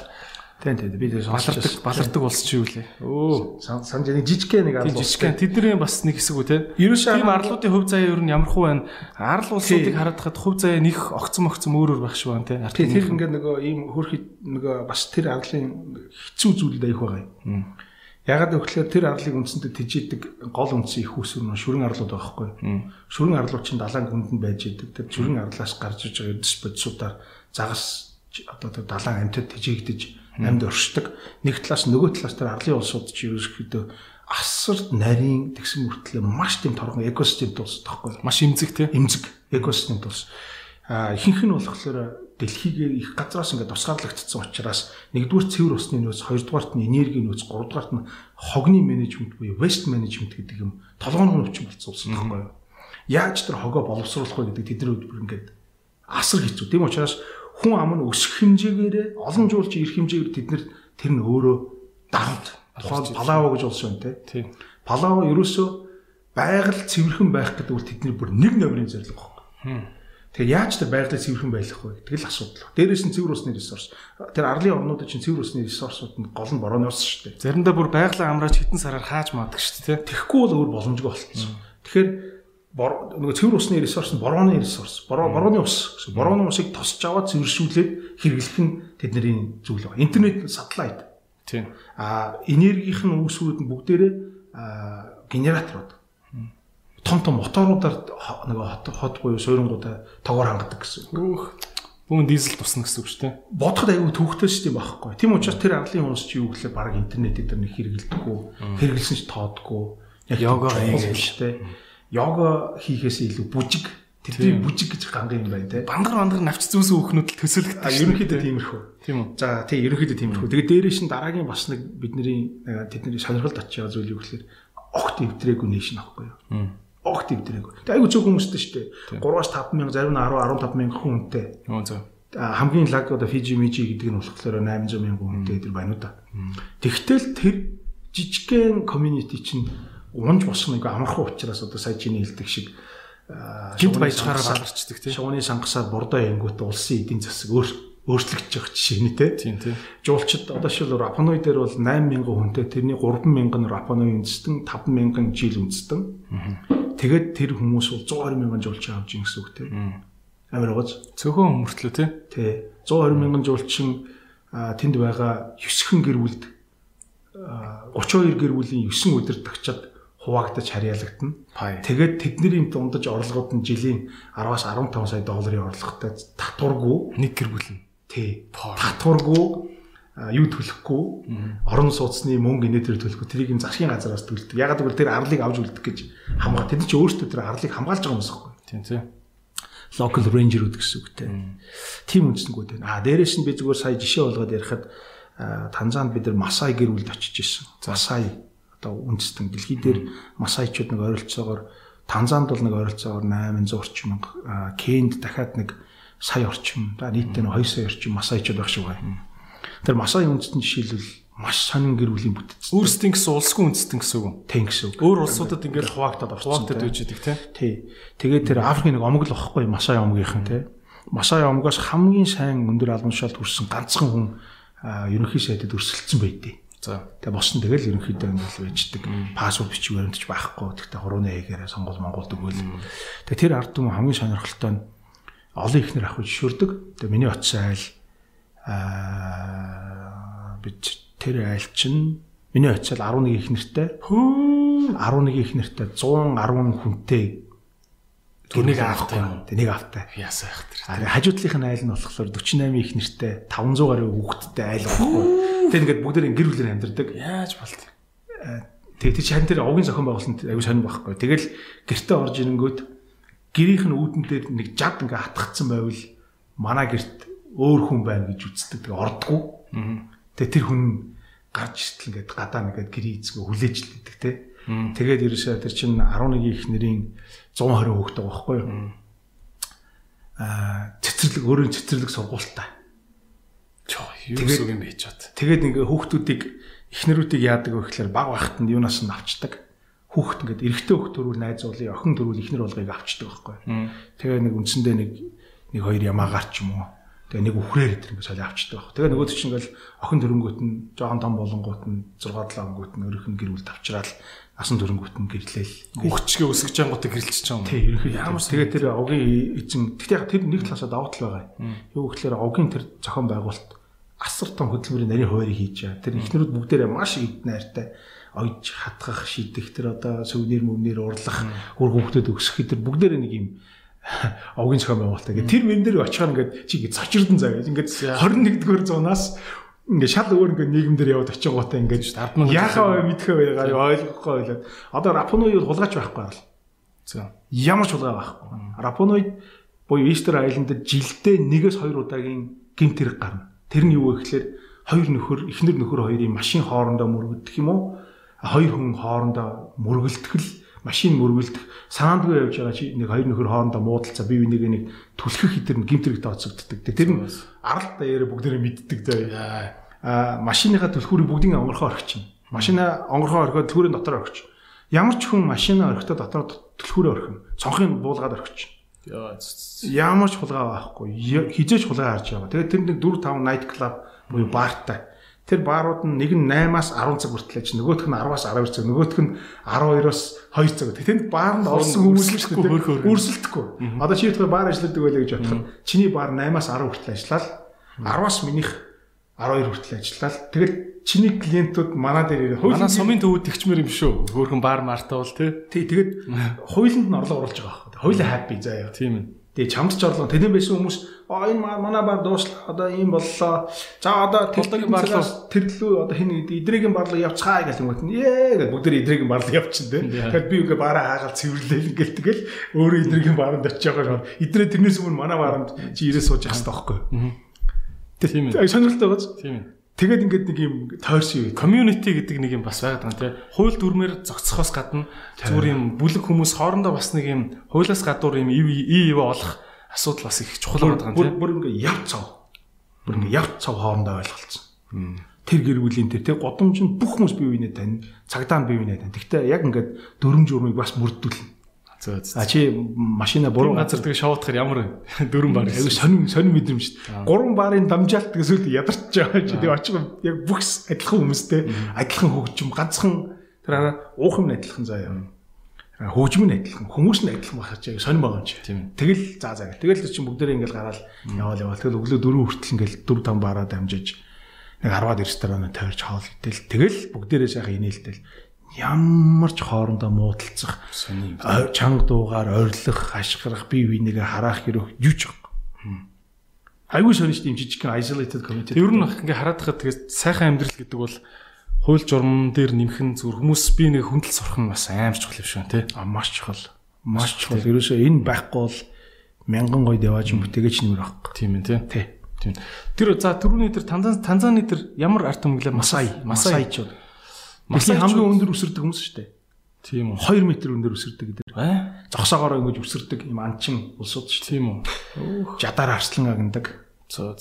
Тийм тийм би тэр балардаг балардаг улс чи юу лээ. Өө. санаж нэг жижигхэн нэг Тийм арал жижигхэн тэдний бас нэг хэсэг үү те. Ерөөсөө Тийм арлуудын хөв заяа ер нь ямар хуу байна? Арал улсуудыг харахад хөв заяа нэг огцом огцом өөр өөр байх шүү байна те. Ард Тэр ингээд нөгөө ийм хөрхи нөгөө бас тэр арлын хэцүү зүйлд аих байгаа юм. Ягаад гэвэл тэр арлыг үндсэндээ тижээдэг гол үндсэн их усүр нь шүрэн арлууд байхгүй. Шүрэн арлууд чинь далайн гүнд нь байж идэг. Тэр шүрэн арлаас гарч иж байгаа эдс бодисуудаар загас одоо тэр далайн амьтад тижээгдэж амьд оршдог. Нэг талаас нөгөө талаас тэр арлын улсууд чи ерөөсөхдөө асар нарийн тэгсэн мөртлөө маш тийм торгон экосистемд тусдаг байхгүй маш имзэг те. эмзэг экосистемд тус. А ихэнх нь болохоор дэлхийгээр их газраас ингээд тусгаарлагдсан учраас нэгдүгээр цэвэр усны нөөц, хоёрдугаарт нь энергийн нөөц, гуравдугаарт нь хогны менежмент буюу waste management гэдэг юм толгооны өвчин болцсон байхгүй юу? Яаж тэр хогоо боловсруулах вэ гэдэг тэдний хөдөлбөр ингээд асар хэцүү. Тийм учраас хүн ам нь өсөх хэмжээгээр олон жуул чи ирэх хэмжээгээр тэд нар тэр нь өөрөө дарамт. Тухайн палаво гэж улс байна те. Палаво ерөөсөө байгаль цэвэрхэн байх гэдэг бол тэдний бүр нэг номерын зорилго байна. Тэгэхээр яаж тэр байгаль цэвэрхэн байх вэ гэдэг л асуудал. Дээрээс нь цэвэр усны ресурс. Тэр арлын орнуудад чинь цэвэр усны ресурсууд нь гол нь борооны ус шүү дээ. Заримдаа бүр байгалаа амрааж хитэн сараар хааж маадаг шүү дээ. Тэгэхгүй бол өөр боломжгүй болчихсон. Тэгэхээр нөгөө цэвэр усны ресурс нь борооны ресурс. Бороо борооны ус. Борооны усыг тосч аваад цэвэршүүлээд хэрэглэх нь тэдний зүйл байна. Интернет сателлайт Тийм. а энергийнх нь үүсвэрүүд нь бүгдээрээ генераторууд том том моторуудаар нөгөө хот хот буюу суйрангуудаа тоогоор хангадаг гэсэн. Өөх. Бүгд дизель тусна гэсэн үг шүү дээ. Бодоход аюу төвхтэй дээ байхгүй. Тийм учраас тэр арлын хүмүүс чи юу гэхлээр баг интернет дээр нэг хэрэгэлдэггүй, хэрэгэлсэн ч тоодгүй. Яг Йога хийгээл. шүү дээ. Йога хийхээс илүү бүжиг тэдний бүжиг гэж гангийн юм байна те. Бангар бангар навч зүүсэн өөхнүүд л төсөөлөгдөг. А ерөнхийдөө тиймэрхүү. Тийм үү. За тий ерөнхийдөө тиймэрхүү. Тэгээд дээрээс нь дараагийн бас нэг бидний э, тэдний сонирхолд очиж байгаа зүйл юу гэхээр огт эвдрээгүй нэшн аахгүй юу? Огт эвдрээгүй. Тэгээд айгүй зөв хүмүүстэй шүү дээ. 3-аас 5 мянга зарим нь 10 15 мянга хүнтэй. Оо зөө. А, хамгийн лаг одоо Фижи Мижи гэдэг нь болохоор 800 мянган хүнтэй тэр байна уу да. Тэгтэл тэр жижигхэн community чинь унж босох нэг амархан учраас одоо сая чиний хэлдэг шиг Гинт сангасаар- баларчдаг тийм. Шувууны сангасаар бордоо янгууд улсын эдийн засаг өөр өөрчлөгдөж байгаа жишээ те. Тийм тийм. Жуулчид одоо шил Рапаной дээр бол 8000 хүнтэй тэрний 3000 нь Рапаной үндэстэн 5000 жил үндэстэн. Тэгээд тэр хүмүүс бол 120 мянган жуулчин авч ийн гэсэн үг те. Амар гоц. Цөөхөн өмөртлөө те. Тэ 120 мянган жуулчин тэнд байгаа 9хэн гэр бүлд а, 32 гэр бүлийн 9 өдөр тагчаад хуваагдаж харьяалагдана. Тэгээд тэдний дундаж орлогууд нь жилийн 10-аас 15 сая долларын орлоготой татваргүй Нэг гэр бүл нь. тий татваргүй юу төлөхгүй орон сууцны мөнгө инээ төр төлөхгүй тэрийг нь засгийн газараас төлдөг. Ягаад гэвэл тэр арлыг авч үлдэх гэж хамгаа тэд чинь өөрсдөө тэр арлыг хамгаалж байгаа юм байна. Тийм тийм. Local ranger-ууд гэсэн үгтэй. Тим үндсэнгүүд байна. А дээрэс нь би зүгээр сая жишээ болгоод ярихад Танзанд бид нар Масай гэр бүлд очиж исэн. Масай одоо үндэстэн дэлхий дээр масайчууд нэг ойролцоогоор Танзанд бол нэг ойролцоогоор 800 орчим мянга, Кенд дахиад нэг сая орчим, за нийтдээ 2 сая орчим масайчууд байх шиг байна. Тэр масай үндэстэн жишээлбэл маш сонин гэр бүлийн бүтц. Өөрсдийн гэсэн улсгүй үндэстэн гэсэн үг. Тийм гэсэн үг. Өөр улсуудад ингээд хуваагдаад орсон. Хуваагдаад үж идэг тий. Тий. Тэгээд тэр Африкийн нэг омог л багхгүй Масай омгийнхан тий. Масай омгоос хамгийн сайн өндөр албан тушаалд хүрсэн ганцхан хүн ерөнхий сайдад өрсөлдсөн байдгийг За. Тэгээ босон тэгэл ерөнхийдөө ингээл байждаг. Пассворд бичиг баримтч байхгүй. Тэгтээ хурууны хээгээрээ сонгол Монголд өгөөл. Тэгээ тэр ард түмэн хамгийн сонирхолтой нь олон ихнэр ах зөвшөөрдөг. Тэгээ миний очисан айл аа бид тэр айл чинь миний очиад 11 их нэртэй. Хөө 11 их нэртэй 110 хүнтэй Тэрнийг авах юм? Тэнийг автай. Яасаа их тэр. А хажуудлынх нь айл нь болохоор 48 их нэртэй 500 гаруй хүүхэдтэй айл байхгүй. Тэгээд ингээд бүгд гэр бүлээр амьдардаг. Яаж болт? Тэгээд тэр шан тэр овгийн зохион байгуулалтанд аюу сонир байхгүй. Тэгэл гэртээ орж ирэнгүүт гэрийнх нь үүдэн дээр нэг жад ингээ хатгацсан байвал манай гэрт өөр хүн байна гэж үздэг. Тэгээ ордгоо. Тэгээ тэр хүн гарч иртэл ингээд гадаа нэгээд гэрээ эзгээ хүлээж л идэг те. Тэгээд ерөөсөө тэр чинь 11 их нэрийн 120 хүүхдтэй байхгүй юу? Аа цэцэрлэг өөрөө цэцэрлэг сургуультай. Юу Тэгээд- юм бэ чад. Тэгээд ингээ хүүхдүүдийг эхнэрүүдийг яадаг вэ гэхээр баг байхад нь юунаас нь авчдаг. Хүүхд ингээд эрэгтэй хүүхд төрүүл найз уулын охин төрүүл эхнэр болгыг авчдаг байхгүй. Тэгээ нэг үндсэндээ нэг нэг хоёр ямаагаар ч юм уу. Тэгээ нэг үхрээр тэр ингээд солио авчдаг байхгүй. Тэгээ нөгөө чинь ингээл охин төрөнгөт нь жоохон том болонгууд нь 6 7 өнгөт нь өөрийнх нь гэр бүл тавчраал насан төрөнгөт нь гэрлээл. Хүүхчгээ өсгөж ангуудыг гэрэлчихэж байгаа юм. Тий, ерөнхийдөө ямар тэгээ тэр огийн эзэн тэгтээ яг тэр нэг талаасаа давуу тал байгаа. Юу гэхээр огийн тэр зохион байгуулалт асар том хөдөлмөрийн нарийн хуваарийг хийж байгаа. Тэр ихнэрүүд бүгдээрээ маш эд найртай ойж хатгах, шидэх тэр одоо сүвнэр мөвнөр урлах, үр хүүхдэд өсгөх тэр бүгдээрээ нэг юм огийн зохион байгуулалт. Ингээд тэр мэн дээр очихоор ингээд чи ингээд цочирдон заа гэж ингээд 21-р зуунаас ингээд шал өөр ингээд нийгэмдэр яваад очин гоотой ингээд ард мөн яахаа мэдхээ байгаа ойлгохгүй байлаа. Одоо Рапоны үед хулгайч байхгүй бол ямар ч хулгай байхгүй. Рапоноид буюу Easter Island-д жилдээ нэгээс хоёр удаагийн гимт хэрэг гарна. Тэр нь юу вэ гэхээр хоёр нөхөр, эхнэр нөхөр хоёрын машин хоорондоо мөргөлдөх юм уу? Хоёр хүн хоорондоо мөргөлдөх л машин мөргөлдөх санаандгүй явж байгаа чи нэг хоёр нөхөр хоорондоо муудалцаа бие биенийгээ нэг түлхэх хитэр нь гимт хэрэг тооцогддог. Тэр нь арал даяараа бүгдээрээ мэддэг заа. А машиныхаа түлхүүрийг бүгдийн онгорхоо орхичихна. Машина онгорхоо орхиод түлхүүрийн дотор орхич. Ямар ч хүн машина орхитой дотор түлхүүрээ орхино. Цонхыг буулгаад ц- Ямар ч хулгай байхгүй. Хизээч хулгай харж байгаа. Тэгээд тэр нэг 4 5 night club буюу баартай. Тэр баарууд нь нэг нь 8-аас 10 цаг хүртэл аж, нөгөөх нь 10-аас 12 цаг, нөгөөх нь 12-оос 2 цаг. Тэнд баарнд орсон хүмүүс л Өрсөлдөхгүй. Одоо чи ихтэй баар ажилладаг байлаа гэж бодоход чиний баар 8-аас 10 хүртэл ажиллаад 10-аас минийх 12 хүртэл ажиллаад тэгэл чиний клиентууд манай дээр ирээ. Манай сумын төвд тэгчмэр юм шүү. Хөөхөн бар мартаа бол тий. Тий тэгээд хуулинд нь орлого оруулж байгаа байхгүй. Хуулиа happy заяа. Тийм ээ. Тэгээ чамд ч орлого тэдэм байсан хүмүүс аа энэ манай бар дууслаа одоо ийм боллоо. За одоо Болдогийн барлуу. тэрлүү одоо хин идрэгийн барлуу явцгаа гэх юм уу. Ээ бүгд идрэгийн явчихсан дээ. Yeah. Тэгэхээр би ингээ бараа хаагаад цэвэрлээл ингээл тэгэл өөрөө идрэгийн баанд очиж байгаа шууд идрээ тэрнээс өмнө манай баанд чи ирээ сууж явах хэрэгтэй байхгүй. Тийм ээ. Сонирхолтой байгааз. Тийм ээ. Тэгээд ингээд нэг юм тойрсон юм. community гэдэг нэг юм бас байгаад байгаа тийм. Хууль дүрмээр зогцохоос гадна зүгээр юм бүлэг хүмүүс хоорондоо бас нэг юм хуулиас гадуур юм ив ив олох асуудал бас их чухал байгаа тийм. бүр ингээ яв цав. Бүр ингээ яв цав хоорондоо ойлголцсон. Тэр гэр бүлийн тэр тэг годомж нь бүх хүмүүс бие биенээ тань, цагдаа бие биенээ тань. Гэхдээ яг ингээд дөрөм журмыг бас мөрдүүлнэ. За за. А чи машина буруу газар тэгээ шоудахаар ямар дөрөн бар аягүй сонин сонин мэдрэмж шүү дээ. Гурван барын дамжаалт гэсэн үл ядарч байгаа чи тэг очих яг бүх адилхан хүмүүстэй адилхан хөгжим ганцхан тэр араа уух юм адилхан заяа. Хөгжим нь адилхан хүмүүс нь адилхан байх чи сонин байгаа юм чи. Тэгэл за за гэл. Тэгэл чи бүгдээрээ ингээл гараад яваал яваал. Тэгэл өглөө дөрөв хүртэл ингээл дөрв там бараа дамжиж нэг 10-аад ресторан тойрч хоол идэл. Тэгэл бүгдээрээ сайхан инээлтэл ямар ч хоорондоо муудалцах чанга дуугаар ойрлох, хашгирах, бие биенийгээ хараах хэрэг юуч байгаа. Айгүй сонирч тийм жижигхэн isolated community. Тэг ер нь ингээ хараад хахад тэгээд сайхан амьдрал гэдэг бол хууль журам дээр нэмхэн зүр хүмүүс би нэг хүндэл сурах нь бас амар чухал юм шиг тий. а маш чухал. Маш чухал. Ерөөсөө энэ байхгүй бол мянган гоё деваж бүтээгээч нэмэр байхгүй. Тийм ээ тий. Тий. Тийм. Тэр за түрүүний тэр Танзан Танзаны тэр ямар арт түмглээ Масай, Масай. Масайчууд. Масай хамгийн өндөр өсөрдөг хүмүүс шүү дээ. Тийм үү. 2 м өндөр өсөрдөг гэдэг. Аа. Зогсоогоор ингэж өсөрдөг юм анчин улсууд шүү. Тийм үү. Өөх. Жадар арслан агнадаг. Зөө.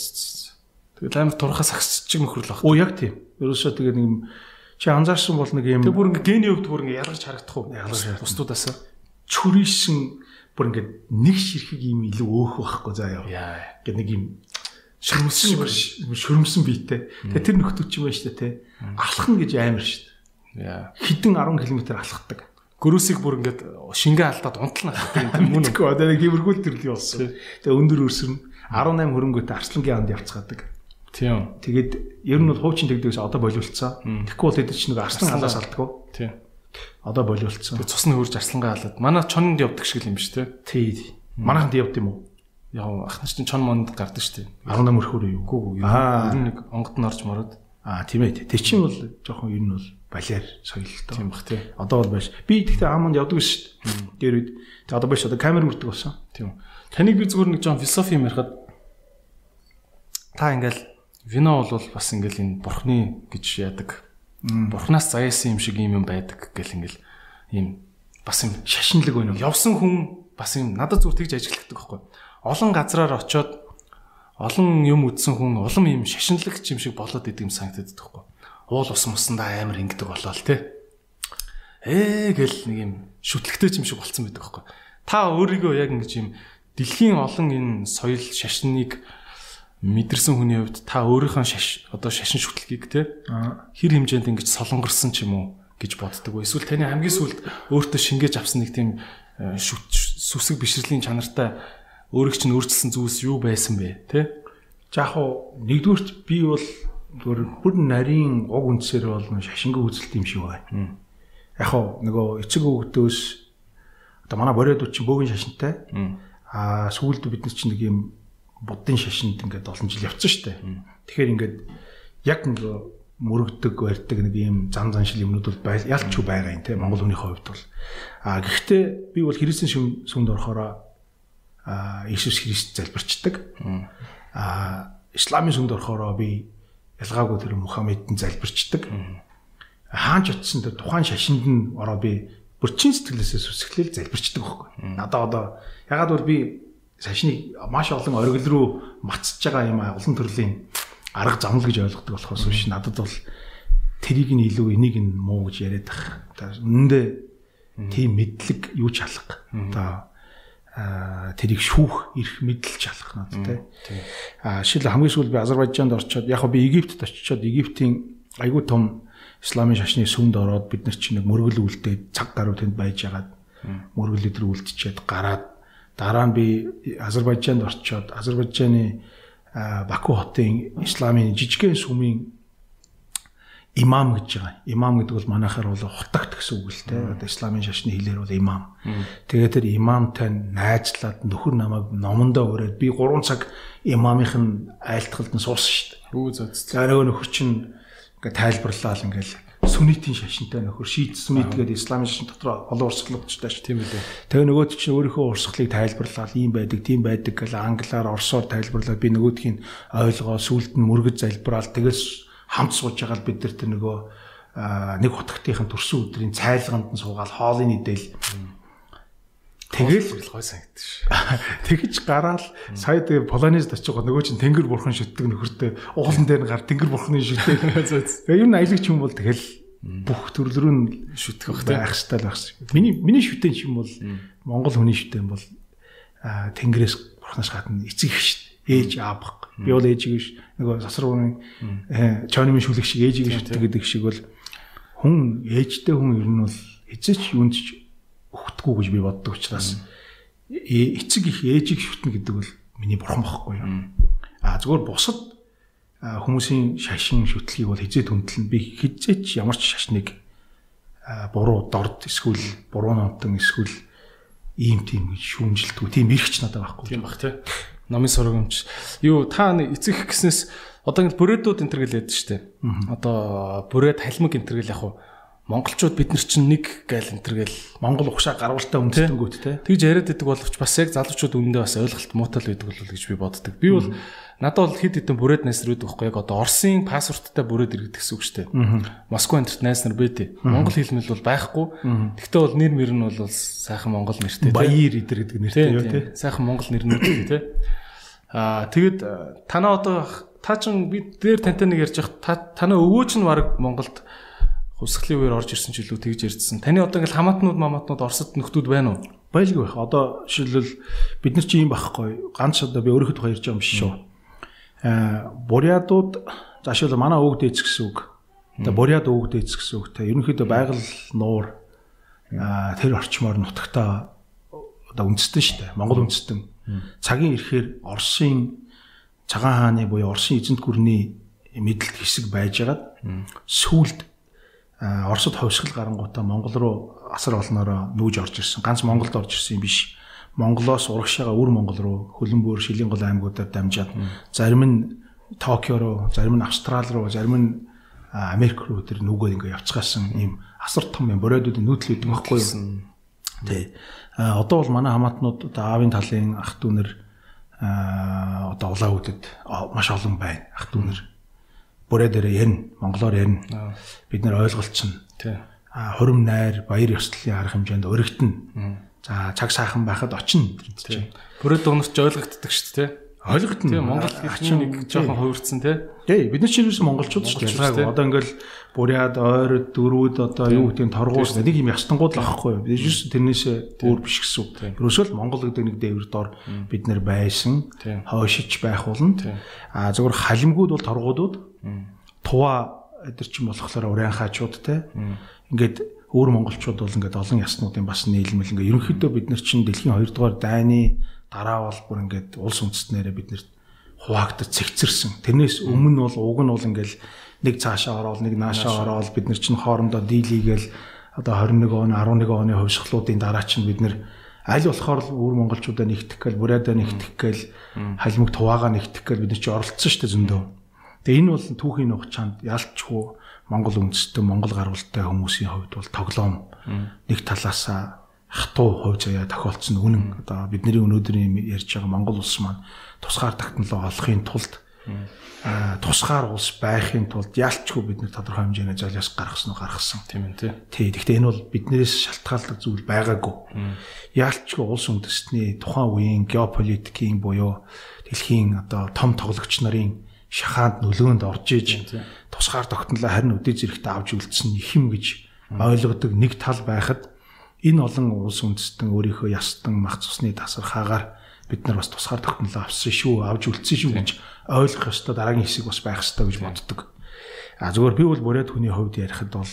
Тэгэл амар турхаа сагсч чиг нөхрөл баг. Оо яг тийм. Ерөөсөө тэгээ нэг юм чи анзаарсан бол нэг юм Тэг бүр ингээ гений өвд бүр ингээ ялгарч харагдах уу? Ялгарч. Бусдуудаас. чүрийсэн бүр ингээд нэг ширхэг юм илүү өөх байхгүй заа яа. Ингээд нэг юм Шөрмөсөн. шөрмсөн биетэй. Тэгээ тэр нөхдөч юм байна шүү дээ. Алхна гэж амар шүү Хідэн 10 км алхахдаг. Гөрөөсийг бүр ингээд шингээ алдаад унтлан хатдаг юм мөн? Тэгэхгүй одоо нэг тиймэрхүүл төрлийн болсон. Тэгээ өндөр өрсөрн 18 хөрөнгөтэй арслангийн анд явцгаадаг. Тийм. Тэгээд ер нь бол хуучин тэгдэгс одоо болиулцсан. Тэгэхгүй бол эд чинь нэг арслан халаас алддаг. Тийм. Одоо болиулцсан. Тэг цусны хөрж арслангаа халаад. Манай чонд явдаг шиг л юм шүү дээ. Тий. Манайханд явд юм уу? Яа ах нар чинь чон монд гардаг шүү дээ. 18 өрхөөр юу? Гүү. Аа. Ер нь нэг онгод нь орж мороод. Аа тийм ээ. Тэг чинь бол жоохон ер нь бол балиар соёл л доо. Тийм бах тий. Одоо бол байж. Би тэгтээ ааманд явдаг шүү дээ. Тэр үед. Тэг одоо биш одоо камер үрдэг болсон. Тийм. Таныг би зүгээр нэг жоон философи юм ярихад та ингээл вино бол бас ингээл энэ бурхны гэж яадаг. Бурхнаас заяасан юм шиг юм юм байдаг гэл ингээл ийм бас юм Шашинлаг байна уу? явсан хүн бас юм надад зүр тэгж ажигладаг байхгүй. Олон газраар очоод олон юм үдсэн хүн улам юм шашинлагч юм шиг болоод идэг юм санагдаад байхгүй. Уул ус мусандаа амар ингэдэг болоо л те. Ээ гэл нэг юм шүтлэгтэй юм шиг болцсон байдаг байхгүй. Та өөрийгөө яг ингэж юм дэлхийн олон энэ соёл шашныг мэдэрсэн хүний хувьд та өөрийнхөө шаш одоо шашин шүтлгийг те хэр хэмжээнд ингэж солонгорсон ч юм уу гэж боддог вэ? Эсвэл таны хамгийн сүүлд өөртөө шингээж авсан нэг тийм э, сүсэг бишрэлийн чанартай өөрийг чинь өөрчилсөн зүйлс юу байсан бэ? Тэ? Яг уу нэгдүгürt би бол бүр бүр нарийн уг үндсээр бол шашингийн үзэлт юм шиг байна. Яг уу нөгөө эцэг өвгдөөс одоо манай бориод чинь бөөгийн шашинтай. Аа сүүлд бид нар чинь нэг юм буддын шашинд ингээд олон жил явцсан шүү дээ. Тэгэхээр ингээд яг нөгөө мөрөгдөг, барьдаг нэг юм зан заншил юмнууд бол ялчгүй байгаа юм те Монгол хүнийхээ хувьд бол. Аа гэхдээ би бол христэн шүн- сүмд орохороо аа Иесус Христ залбирчдаг. Аа исламын сүмд орохороо би ялгаагүй тэр Мухаммедэн залбирчдаг. Хаан ч утсан тэр тухайн шашинд нь ороо би бүр чин сэтгэлээсээ сүсгэлэл залбирчдаг байхгүй. Надаа одоо ягаад бол би шашныг маш олон оргил руу мацж байгаа юм аа олон төрлийн арга замл гэж ойлгодог болохоос биш надад бол тэрийг нь илүү энийг нь муу гэж яриад байх. Үнэндээ тийм мэдлэг юу ч алга. Одоо тэрийг шүүх эрх мэдэл ч алах надад тий. Аа шил хамгийн сүүл би Азербайджаанд орчоод яг би Египтэд очиод Египтийн айгүй том исламын шашны сүмд ороод бид нар чинь нэг мөргөл үлдээд цаг гаруй тэнд байж агаад мөргөл өдр үлдчихэд гараад дараа нь би Азербайджаанд орчоод Азербайджааны аа, Баку хотын исламын жижигхэн сүмийн имам гэж байгаа. Имам гэдэг бол манайхаар бол хутагт гэсэн үг л дээ. Одоо исламын шашны хэлээр бол имам. Тэгээд тэр имамтай найзлаад нөхөр намайг номондоо өрөөд би 3 цаг имамынх нь айлтгалд нь суусан шүү дээ. Хүү зөө. За нөгөө нөхөр чинь ингээ тайлбарлаа л ингээл сүнитийн шашинтай нөхөр шиит сүнит гэдэг исламын шашин дотор олон урсгалуудтай шүү. Тийм үлээ. Тэгээ нөгөөд чинь өөрийнхөө урсгалыг тайлбарлаад ийм байдаг, тийм байдаг гэж англиар, орсоор тайлбарлаад би нөгөөдгийг ойлгоо, сүулт нь мөргөж залбираал тэгээс хамт сууж байгаа л бид нар тэр нөгөө нэг утгатынхын төрсөн өдрийн цайлганд нь суугаад хоолны нэдэл Тэгэл гой санагддаг ш. тэгж гараал сая тэгээ Полонезд очих нөгөө чинь тэнгэр бурхан шүтдэг нөхөртэй уулан дээр нь гар тэнгэр бурханы шүтдэг. Тэгээ юм аялагч юм бол тэгэл бүх төрөл рүү нь тийм. байх хэрэгтэй л байх шүү. Миний миний шүтэн юм бол Монгол хүний шүтэн бол тэнгэрээс бурхнаас гадна эцэг шүү. Ээж аав. Би бол ээжийг биш нөгөө сасрууны чойномын шүлэг шиг ээжийг шүтдэг гэдэг шиг бол хүн ээжтэй хүн ер нь бол эцэч юунд ч өгтгүү гэж би боддог учраас э- эцэг их ээжийг шүтнэ гэдэг бол миний бурхан бохгүй юу. А зүгээр бусад хүмүүсийн шашин шүтлгийг бол хизээ түндлэн би хизээч ямар ч шашныг буруу дорд эсвэл буруу номтон эсвэл ийм тийм шүүмжилдэг тийм эрхч надад байхгүй. Тийм бах тий. Номын сургамж. Юу та эцэг гэснээс одоо ингэ бүрээдүүд энэ төр гэлээд штэ. Одоо бүрээд халимаг энэ төр гэл яг хуу монголчууд бид нар чинь нэг төр гэл монгол ухшаа гарвалтай өмдөнгүүт те. Тэгж яриад идэг боловч бас яг залуучууд өмнөдөө бас ойлголт муутай л байдаг болов гэж би боддог. Би бол надад бол хэд хэдэн бүрээд байдаг байхгүй яг одоо Оросын паспорттай бүрээд иргэдэг гэсэн үг шүү дээ. Москва энтерт найз нар байдээ. Монгол хэлмэл бол байхгүй. Тэгтээ бол нэр мөр нь бол сайхан монгол нэртэй. Баяр идэр гэдэг нэртэй юу те. Сайхан монгол нэрнүүд те. Аа тэгэд танаа одоо та чин би дээр тантай нэг ярьж явах танаа өвөө чинь баг Монголд хувьсгалын үеэр орж ирсэн ч илүү тэгж ярьдсан. Таны одоо ингээл хамаатнууд мамаатнууд Оросд нөхдүүд байна уу? Байлгүй байх. Одоо жишээлбэл бид нар чи юм байхгүй. Ганц одоо би өөрөөхд тухай ярьж байгаа юм шүү. Аа бурядууд заашгүй манай өвөг дээц гэсэн үг. Одоо буряд өвөг дээц гэсэн үг. Тэ ерөнхийдөө байгаль нуур аа тэр орчмоор нутагтаа одоо үндэстэн шүү дээ. Монгол үндэстэн. Цагийн ирэхээр Оросын цагаан хааны буюу Оросын эзэнт гүрний мэдлэлт хэсэг байжгаад сүүлд Оросд ховсгал гарангуудаа Монгол руу асар олноороо нүүж орж ирсэн. Ганц Монголд орж ирсэн юм биш. Монголоос урагшаага өвөр Монгол руу хөлбөмбөр шилийн гол аймагуудаар дамжаад зарим нь Токио руу, зарим нь Австрали руу, зарим нь Америк руу тэр нүгөө ингээ явцгаасан ийм асар том юм боройдуудын нүүдэл гэдэг байхгүй юу? Тий. А одоо бол манай хамаатнууд одоо аавын талын ах дүүнэр одоо улаан үдэд маш олон байна. Ах дүүнэр бүрээ дээрээ ярина. Монголоор ярина. Бид нэр ойлголцсон. Тий. Хурим найр, баяр ёслолын арга хэмжээнд өргөдөн. За цаг сайхан байхад очино. Бүрээ дуунарч ойлгогддог шүү дээ. Ойлгогдно. Тийм Монгол хэлний нэг жоохон хувирцсан тий. Тий, бид нар чинь юусэн монголчууд шүү дээ. Одоо ингээл буряд, ойрод, дөрүүд одоо юу гэдэг нь торгуус нэг юм ястангууд л авахгүй юу. Бид юус тэрнээс өөр биш гэсэн үг. Ерөөсөө л Монгол гэдэг нэг дээвэр дор бид нар байсан. Хойшиж байх болно. А зөвхөн халимгууд бол торгуудууд Тува эдэр чинь болохоор урайхаачууд те. Ингээд өөр монголчууд бол ингээд олон яснуудын бас нийлмэл ингээд ерөнхийдөө бид нар чинь дэлхийн 2 дугаар дайны дараа бол бүр ингээд улс үндэстнэрээ бид нарт хуваагдаж цэгцэрсэн. Тэрнээс өмнө бол уг нь бол ингээд нэг цаашаа ороод нэг наашаа ороод бид нар чинь хоорондоо дийлийгээл одоо 21 он 11 оны хувьсгалуудын дараа чинь бид нар аль болохоор өөр монголчуудаа нэгтгэх гээл бурайдаа нэгтгэх гээл халимаг туваагаа нэгтгэх гээл бид нар чи оролцсон шүү дээ зөндөө. Тэгээ энэ бол түүхийн хугацаанд ялчгүй Монгол үндэстэн Монгол гарвалтай хүмүүсийн хувьд бол тоглоом нэг талаасаа хатуу хувь заяа тохиолдсон үнэн. Одоо бидний өнөөдрийн ярьж байгаа Монгол улс маань тусгаар технологи олохын тулд тусгаар улс байхын тулд ялчгүй бид нар тодорхой хэмжээний золиос гаргасан уу гаргасан. Тийм ээ тий. Гэхдээ энэ бол биднээс шалтгаалдаг зүйл байгаагүй. Ялчгүй улс үндэстний тухайн үеийн геополитикийн буюу дэлхийн одоо том тоглогч нарын шахаанд нөлөөнд орж иж тусгаар тогтнолоо харин үдээ зэрэгт авч үлдсэн их юм гэж ойлгодог нэг тал байхад энэ олон улс үндэстэн өөрийнхөө ястан мах цусны тасархаагаар бид нар бас тусгаар тогтнолоо авсан шүү авч үлдсэн шүү гэж ойлгох ёстой дараагийн хэсэг бас байх ёстой гэж боддог. А зүгээр би бол бүрээд хүний хувьд ярихад бол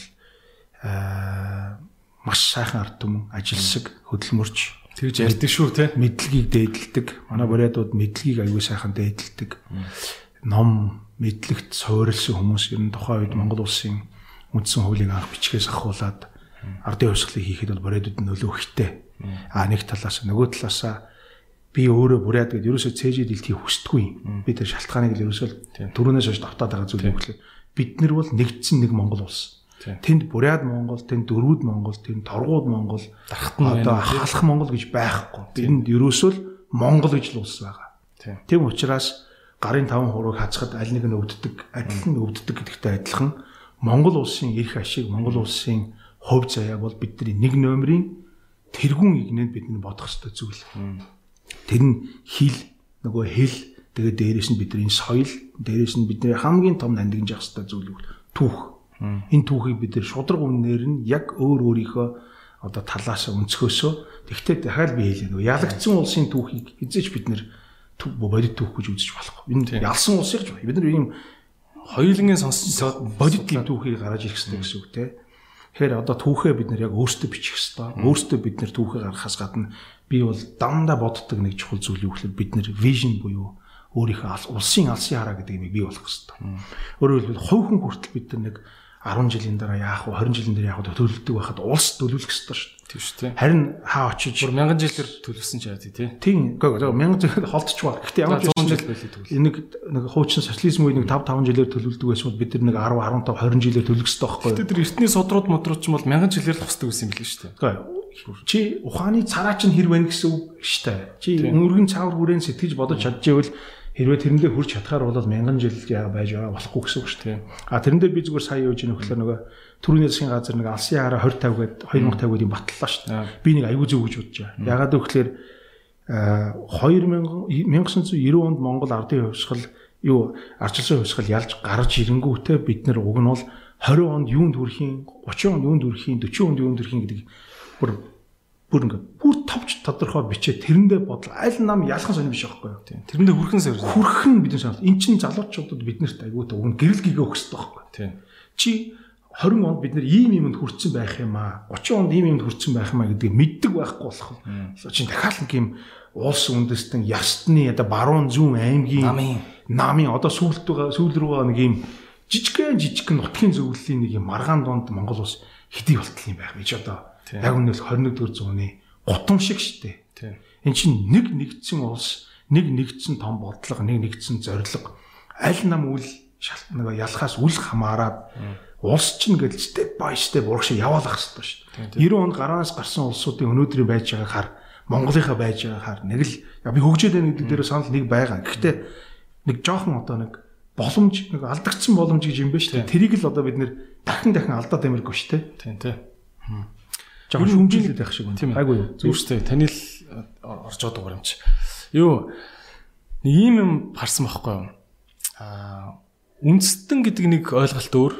аа маш сайхан ард түмэн ажилсаг хөдөлмөрч тэгж ярьдаг шүү те мэдлэгийг дээдэлдэг. Манай бүрээдүүд мэдлэгийг аягүй сайхан дээдэлдэг ном мэдлэгт суурилсан хүмүүс ер нь тухайн үед Монгол улсын үндсэн хуулийг анх бичгээс ахуулаад ардын хувьсгалыг хийхэд бол боройдод нөлөө ихтэй. А нэг талаас нөгөө талаас би өөрөө бүрээд гээд ерөөсөө цээжид илтхий хүсдэггүй. Би тэр шалтгааныг л ерөөсөө түрүүнээс хойш давтаад байгаа зүйл юм гэхлээр бид нар бол нэгдсэн нэг Монгол улс. Тэнд буряд Монгол, тэнд дөрвүүд Монгол, тэнд торгууд Монгол, одоо халах Монгол гэж байхгүй. Энд ерөөсөө л Монгол гэж л улс байгаа. Тийм учраас гарын таван хурууг хазахад аль нэг нь өвддөг, адил нь өвддөг гэдэгтэй адилхан Монгол улсын эрх ашиг, Монгол улсын хувь заяа бол бидний нэг номерын тэргүүн игнэнд бидний бодох ёстой зүйл. Тэр нь хил, нөгөө хэл, тэгээд дээрэс нь бидний соёл, дээрэс нь бидний хамгийн том нандинж явах ёстой зүйл түүх. Энэ түүхийг бид нар шудраг үнээр нь яг өөр өөрийнхөө одоо талаас өнцгөөсөө тэгтээ дахиад би хэлээ нөгөө ялагдсан улсын түүхийг эзэж бид нар бодит түүх гэж үзэж болохгүй. Энэ ялсан улсыг ч бид нар ийм хоёулангийн сонссон бодит тийм түүхийг гаргаж ирэх хэрэгтэй гэсэн үг те. Тэгэхээр одоо түүхээ бид нар яг өөрсдөө бичих хэрэгтэй. Өөрсдөө бид нар түүхээ гаргахаас гадна би бол дандаа боддог нэг чухал зүйл юу гэхээр бид нар vision буюу өөрийнхөө улсын алсын хараа гэдэг юм бий болох хэрэгтэй. Өөрөөр хэлбэл хувь хүн хүртэл бид нар нэг 10 жилийн дараа яах вэ 20 жилийн дараа яах вэ төлөвлөдөг байхад улс төлөвлөх ёстой шүү Тийм шүү дээ. Харин хаа очиж Бүр мянган жилээр төлөвсөн ч яа тий. тийм гоо мянган жилээр холдчих баг. Гэхдээ ямар ч 100 жил байлээ тэгвэл. нэг нэг хуучин социализм үе нэг 5 5 жилээр төлөвлөдөг байсан бол бид нар нэг 10 15 20 жилээр төлөвлөх ёстой байхгүй юу? Гэтэ тэр эртний содрууд модрууд ч юм бол мянган жилээр л хусдаг байсан юм билээ шүү дээ. Гоо чи ухааны цараа чинь хэр байна гэсэн үг шүү дээ. Чи өнгөргийн цаавар хүрээн сэтгэж бодож чадчихвэл хэрвээ тэрэндээ хүрч чадхаар бол мянган жил яа байж байгаа болохгүй гэсэн үг шүү дээ. А тэрэн дээр би зүгээр сая юу гэж нөхлөө нөгөө төрөний засгийн газар нэг алсын хараа 20 50 гээд 2050 гээд юм батллаа шүү дээ. Би нэг аюу зөв гэж бодож байгаа. Ягаад гэвэл 2000 1990 онд Монгол ардын хувьсгал юу арчилсан хувьсгал ялж гарч ирэнгүүтээ бид нар уг нь бол 20 онд юунд хүрэхийн 30 онд юунд хүрэхийн 40 онд юунд хүрэхийн гэдэг бүр бүр ингээ бүр товч тодорхой бичээ тэрэндээ бодол аль нам ялхан сонир биш байхгүй юу Тийм. Тэрэндээ хүрхэн өрсөн. хүрхэн бидний санаа эн чин залуучуудад биднэрт айгуу та уг нь гэрэл гигээ байгаа байхгүй Тийм. чи 20 онд бид нар ийм юмд хүрсэн байх юм аа 30 онд ийм юмд хүрсэн байх юм аа гэдгийг мэддэг байхгүй болох чинь дахиад нэг юм улс үндэстэн ястны одоо баруун зүүн аймгийн Намын. намын одоо сүүлд байгаа сүүл рүү байгаа нэг юм жижигхэн жижигхэн нутгийн зөвлөлийн нэг юм маргаан донд Монгол улс хэдий болтол юм байх гэж одоо. Яг үнэс 21-р зууны гутам шиг штэ Тийм. эн чинь нэг нэгдсэн улс нэг нэгдсэн том бодлого нэг нэгдсэн зорилго аль нам үл нэг ялхаас үл хамааран улс чинь ингээл step by step урагш яваалах хэрэгтэй шүү дээ. 90 онд гараанаас гарсан улсуудын өнөөдрийн байж байгааг хар Монголынхаа байж байгааг хар нэг л би хөгжөөд байна гэдэг дээр санал нэг байгаа. Гэхдээ нэг жоохон одоо нэг боломж нэг алдагдсан боломж гэж юм байна шүү дээ. Тэрийг л одоо бид нэр дахин дахин алдаад амиргүй шүү дээ. Тийм тийм. Жоохон шүмжилээд байх шиг байна. Тийм ээ. Айгүй юу. Зүгээр шүү дээ. Таны л орж байгаа юм чи. Юу нэг ийм юм харсан байхгүй юу? Аа үндэстэн гэдэг нэг ойлголт өөр.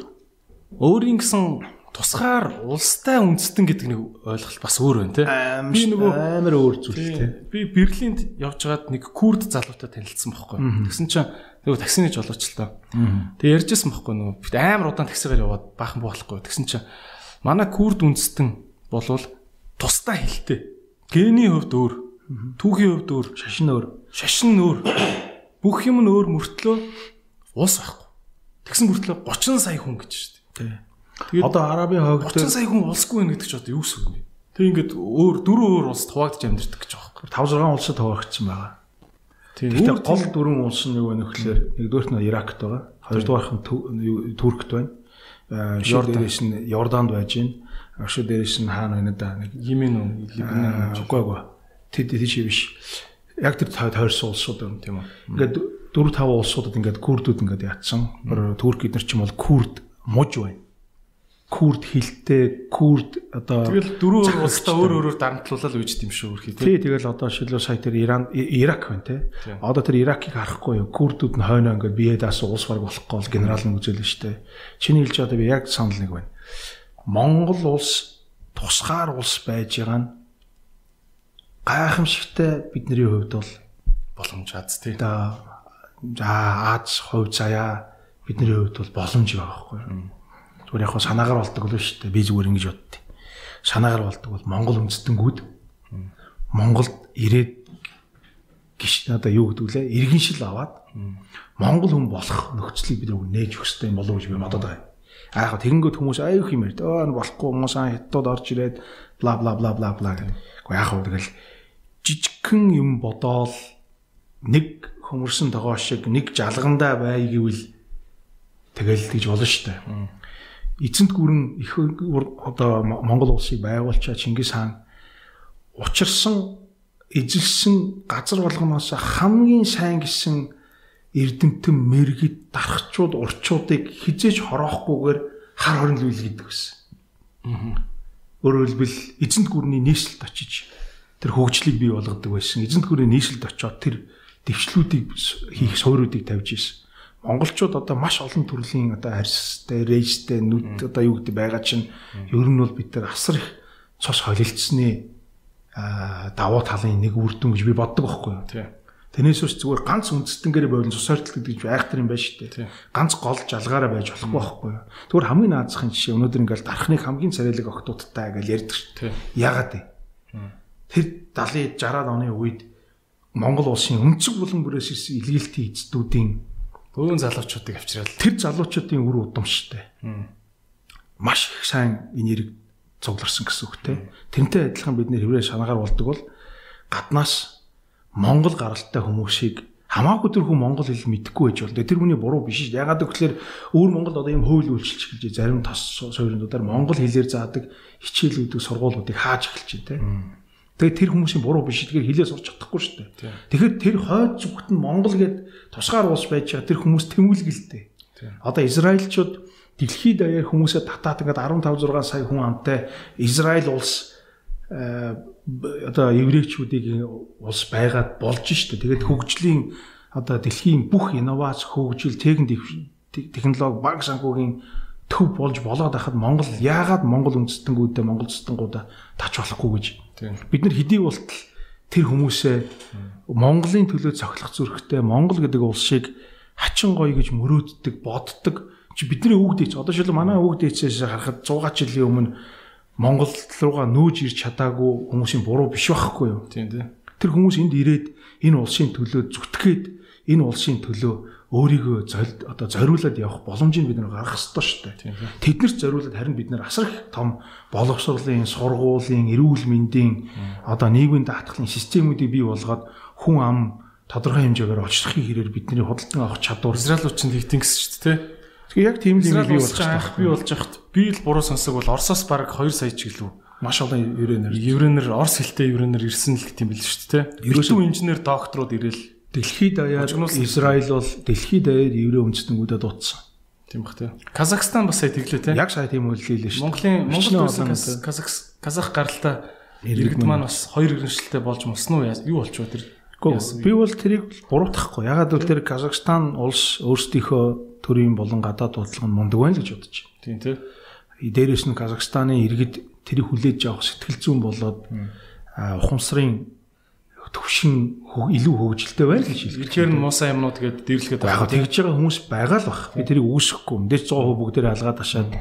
Өөрийн гэсэн тусгаар улстай үндэстэн гэдэг нэг ойлголт бас өөр байна тий. Би нөгөө амар өөр зүйл тий. би Берлинд явжгаад нэг курд залуутай танилцсан байхгүй юу? Тэгсэн чинь нөгөө таксины жолоочлоо. Тэгээ ярьжсэн байхгүй нөгөө амар удаан таксигаар яваад баахан буулахгүй. Тэгсэн чинь манай курд үндэстэн болвол тусдаа хэлтэй. Гэний хувьд өөр, түүхийн хувьд өөр, Шашин өөр. шашин өөр. Бүх юм нь өөр мөртлөө уус байхгүй. Тэгсэн мөртлөө 30 сая хүн гэж шүү дээ. Тэгээд Одоо Арабын хойг 30 сая хүн улсгүй байна гэдэг чи одоо юу гэсэн үг вэ? Тэг ингээд өөр дөрөв өөр улсад хуваагдж амьдэрдэг гэж байгаа байхгүй. 5 6 улсад хуваагдсан байгаа. Гэхдээ гол дөрвөн улс нь юу вэ нөхлөөр нэгдүгээрт нь Иракт байгаа. Хоёрдугаарх нь Туркт байна. Аа шууд Йордан. дээрээс нь Йорданд байж байна. Шууд дээрээс нь хаана байна да нэг Йемен үү, Либнан үү? үгүй үгүй. Тэд чи биш. Яг тэр тойрсон улсууд байна. Тийм үү. Ингээд 4 5 улсуудад ингээд курдууд ингээд ятсан. Турк эднэр ч юм бол курд муж байна. Курд хилтэй, курд одоо Тэгэл дөрөв өөр улстай өөр өөрөөр дарамтлуулаад үйжт юм шүү өрхий тий. Тий, тэгэл одоо шилүү сая тэр Иран Ирак байна те. Тийм. Одоо тэр Иракийг харахгүй юу? Курдууд нь хойноо ингээд бие даасан улс бараг болохгүй бол генерал нь үзэл нь штэ. Чиний хэлж одоо би яг санал нэг байна. Монгол улс тусгаар улс байж байгаа нь гайхамшигтай бидний хувьд бол боломж аз тий. За Аз хувь заяа бидний хувьд бол боломж байгаа байхгүй. Зүгээр яг хаа санаагаар болдог л шүү дээ. Би зүгээр ингэж боддیں۔ Санаагаар болдог бол Монгол үндэстэнгүүд Монголд ирээд гис надаа юу гэдэг лээ? Иргэншил аваад Монгол хүн болох нөхцөлийг бид нээж өгөх хэрэгтэй юм болов уу гэж би бодод байгаа. Аа яг тэгэнгүүт хүмүүс аюух юм ярьд. Аа болохгүй хүмүүс аа хятад орж ирээд бла бла бла бла бла гэх. Гэхдээ яг тэгэл жижигхэн юм бодоол нэг хөмөрсөн тогоо шиг нэг жалгандаа бай гэвэл тэгэл гэж болно дээ. Эцэнт гүрэн их одоо Мо- Монгол улсыг байгуулчаа Чингис хаан учирсан эзэлсэн газар болгоноос хамгийн сайн гэсэн эрдэмтэн мэрэгд дарахчууд урчуудыг хизээж хороохгүйгээр хар хорин л үйл гэдэг байсан. Өөрөөр хэлбэл эзэнт гүрний нийслэлд очиж тэр хөгжлийг бий болгодог байсан. Эзэнт гүрний нийслэлд очиод тэр дэвшлүүдийг с- хийх суурьуудыг тавьж исэн. Монголчууд одоо маш олон төрлийн одоо арьстай, рейжтэй, нүд одоо юу гэдэг байгаа чинь ер нь бол бид нар асар их цус холилдсны давуу талын нэг үр дүн гэж би боддог байхгүй юу? Ус зүгээр ганц үндэстэнгээр болон цус ойртол гэдэг чинь айхтар юм байна шүү дээ. Ганц гол жалгаараа байж болохгүй байхгүй юу? Зүгээр хамгийн наазахын жишээ өнөөдөр ингээл дархныг хамгийн царайлаг октоудтай гэж ярьдаг шүү дээ. Яагаад вэ? Тэр 70 60-аад оны үед Монгол улсын өнцөг булан бүрээс ирсэн илгээлтийн эцдүүдийн Бөөн залуучуудыг авчираад тэр залуучуудын үр удам шүү дээ. маш их сайн энерги цугларсан гэсэн үг те. Тэрнтэй адилхан бид нэр хэврээ шанаагаар болдог бол гаднаас Монгол гаралтай хүмүүсийг хамаагүй тэр хүн монгол хэл мэдэхгүй байж болно. Тэр хүний буруу биш шүү. Ягаад гэвэл өөр Монгол одоо юм хууль үйлчилж эхэлж зарим тас сууринуудаар монгол хэлээр заадаг хичээлүүдийг сургуулиудыг хааж эхэлж байна. Тэгээд тэр хүмүүсийн буруу биш. Тэгэхээр хэлээ сурч чадахгүй шүү дээ. Тэгэхээр тэр хойд зүгт нь Монгол гээд тусгаар улс байж байгаа тэр хүмүүс тэмүүлгэлтэй. Одоо Израильчууд дэлхийд даяар хүмүүсээ татаад ингээд 15 6 сая хүн амтай Израиль улс одоо еврейчүүдийн улс байгаад болж штэ. Тэгээд хөгжлийн одоо дэлхийн бүх инновац хөгжил техник технологи баг санхүүгийн төв болж болоод хахад Монгол яагаад Монгол үндэстэнгүүдээ Монгол цэцтэнгуудаа тач болохгүй гэж Бид нар хэдий болтол тэр хүмүүсээ Монголын төлөө цохилох зүрхтэй Монгол гэдэг улсыг хачин гоё гэж мөрөөддөг, боддог. Чи бидний өвгдээч одоо шил манай өвгдээчээс харахад 100 жилийн өмнө Монгол руугаа нөөж ирч чадаагүй хүмүүсийн буруу биш байхгүй юу? Тийм тийм. Тэр хүмүүс энд ирээд энэ улсын төлөө зүтгээд энэ улсын төлөө өөрийгөө одоо зориулаад явах боломжийг бид нар гаргах ёстой шүү дээ. Тэднэрт зориулаад харин бид нар асар их том боловсролын, сургуулийн, эрүүл мэндийн одоо нийгмийн даатгалын системүүдийг бий болгоод хүн ам тодорхой хэмжээгээр очлохын хэрээр бидний худалдан авах чадвар Израиль учраас хийгдэн гэсэн шүү дээ. Тэгээ яг тийм л юм бий болох анх бий болж хахад би л буруу сонсог бол Оросоос баг 2 сая ч гэлүү маш олон еврейнэр еврейнэр Орос хэлтэй еврейнэр ирсэн л гэх юм бэл шүү дээ. Ерөөсөө инженер докторууд ирэл Дэлхийд даяар Израиль бол дэлхийд даяар еврей үндэстнүүдэд дуудсан. Тийм бах тий. Казахстан бас сая тэглээ тий. Яг сая тийм үйл хийлээ шүү. Монголын Монгол улсын Казах Казах гаралтай иргэд маань бас хоёр иргэншилтэй болж мусан уу? Юу болчихоо тэр? Би бол тэрийг буруутгахгүй. Ягаад гэвэл тэр Казахстан улс өөрсдийнхөө төрийн болон гадаад бодлого нь мундаг байна л гэж бодож байна. Тийм тий. Дээрээс нь Казахстаны иргэд тэрийг хүлээж авах сэтгэл зүйн болоод ухамсарын төвшин илүү хөгжилтэй байна гэж хэлдэг. Тэгэхээр муусаа юмнууд гээд дэвлэхэд байгаа. Тэгж байгаа хүмүүс байгаа л бах. Би тэрийг үүсэхгүй. Мэдээж 100% бүгдээрээ алгаад ашаад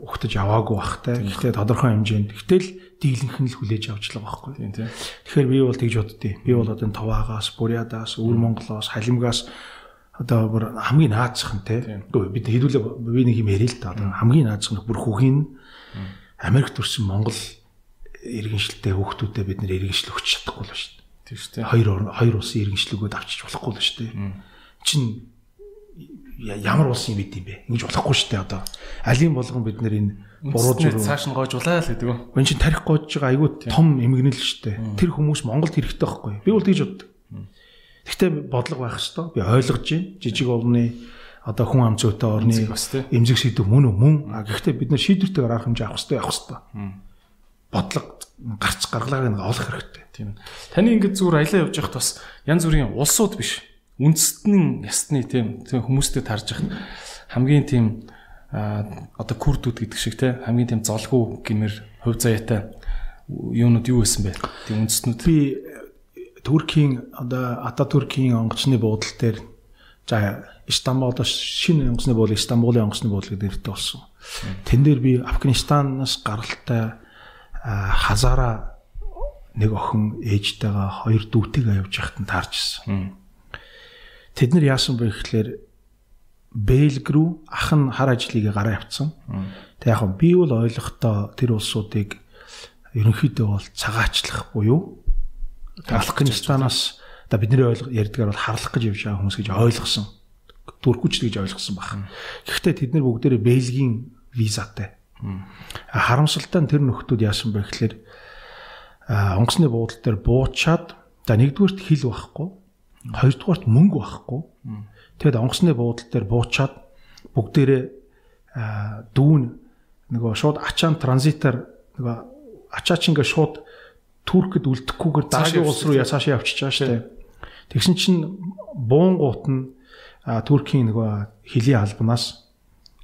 ухтаж аваагүй бахтай. Гэхдээ тодорхой хэмжээнд. Гэтэл дийлэнх нь л хүлээж авчлаа байхгүй. Тийм тийм. Тэгэхээр би бол тэгж боддتي. Би бол одоо Таваагаас, Буриадаас, Өвөр Монголоос, Халимгаас одоо бүр хамгийн наацх нь те. Үгүй бид хэдүүлээ би нэг юм ярил л да. Одоо хамгийн наацх нь бүр хүүхийн Америк төрсэн Монгол иргэншилтэй хүүхдүүдэд бид нэр иргэншил өгч чадахгүй л шүү дээ. Тийм шүү дээ. Хоёр хоёр улсын иргэншлүгүүд авчиж болохгүй л шүү дээ. Чин ямар улсын бид юм бэ? Ингэж болохгүй шүү дээ одоо. Алийн болгон бид нэр энэ буруу зүйл цааш нь гоожулаа л гэдэг үү? Энэ чин тарих гоож байгаа айгүй том эмгэнэл шүү дээ. Тэр хүмүүс Монголд хэрэгтэй байхгүй. Би бол тэгж боддог. Гэхдээ бодлого байх хэвээр би ойлгож байна. Жижиг орны одоо хүн ам зүйтэй орны эмзэг сэдв мөн мөн. А гэхдээ бид нар шийдвэртэйгээр арга хэмжээ авах хэрэгтэй явах хэрэгтэй бодлого гарч гаргалааг нь олох хэрэгтэй. Тийм. Таны ингэж зүгээр аялаа явж байхад бас янз бүрийн улсууд биш. Үндэстэн ясны тийм хүмүүстэй тарж яхад хамгийн тийм одоо курдүүд гэдэг шиг те хамгийн тийм золгүй гэмээр хувь заяатай юунууд юу байсан бэ? Тийм үндэстнүүд. Би Туркийн одоо Ататүркийн онгоцны буудлын дээр за Истанбулоос шинэ онгоцны буудлын Истанбулын онгоцны буудлын дээртэй болсон. Тэн дээр би Афганистанаас гаралтай хазаараа нэг охин ээжтэйгээ хоёр дүүтэйгээ явж байхад нь таарч ирсэн. Тэд нар яасан бэ гэхээр Бэлг рүү ах нь хар ажлыг гараа явцсан. Тэг яг би бол ойлгохдоо тэр улсуудыг ерөнхийдөө бол цагаачлах буюу Афганистанаас одоо бидний ойлго ярьдгаар бол харлах гэж явж байгаа хүмүүс гэж ойлгосон. Туркуч гэж ойлгосон баг. Гэхдээ тэд нар бүгдээрээ Бэлгийн визатай. Харамсалтай нь тэр нөхдүүд яасан бэ гэхээр онгоцны буудлын дээр буучаад за нэгдүгürt хил байхгүй хоёрдугаарт мөнгө байхгүй. Тэгэд онгоцны буудлын дээр буучаад бүгдээрээ дүүн нөгөө шууд ачаан транзитаар нөгөө ачаач ингээ шууд Туркэд үлдэхгүйгээр дараагийн улс руу ясаашаа явчихж байгаа шүү дээ. Тэгсэн чинь буунгууд нь Туркийн нөгөө хилийн албанаас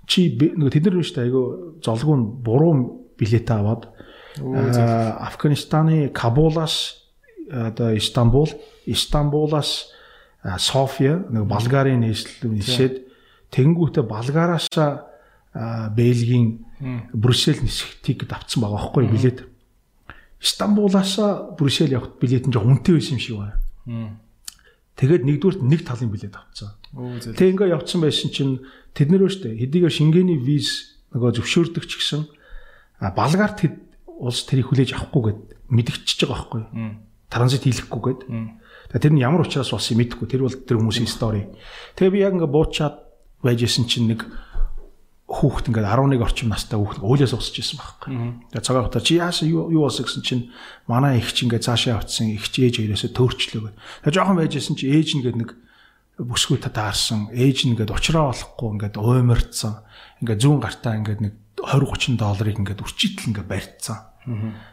чи нөгөө тэд нар шүү дээ айгүй золгүй буруу билет аваад Афганистаны Кабулаас одоо Истанбул, Истанбулаас София нэг Болгарын нийслэл нишээд тэнгуүтэ Болгараас Бельгийн Брюссел нисэх тикет авцсан байгаа байхгүй билет. Истанбулаас Брюссел явахд билет нь жоо үнэтэй байсан юм шиг байна. Тэгээд нэгдүгürt нэг талын билет авцсан. Тэг ингээ явцсан байсан чинь тэд нэрөө штэ хэдийгээр шингээний виз нөгөө зөвшөөрдөг ч гэсэн балгаар тэд улс тэрийг хүлээж авахгүйгээд мэдгчиж байгаа байхгүй? Транзит хийлэхгүйгээд. Тэгээ тэр нь ямар учраас болсон юм мэдэхгүй. Тэр бол тэр хүмүүсийн стори. Тэгээ би яг ингээ буучаад байжсэн чинь нэг хүүхэд ингээд 11 орчим настай хүүхэд өөлөөс усч ирсэн байхгүй. Тэгээ цагаан хата чи яасан юу юу болсон гэсэн чинь манай их чи ингээд цаашаа авцсан их чи ээж хоёроосоо төөрчлөө гэдэг. Тэгээ жоохон байжсэн чи ээж нь гээд нэг бүсгүй татаарсан ээж нь ингээд уучраа болохгүй ингээд уймарцсан ингээд зүүн гартаа ингээд нэг 20 30 долларыг ингээд үрчитэл ингээд барьцсан.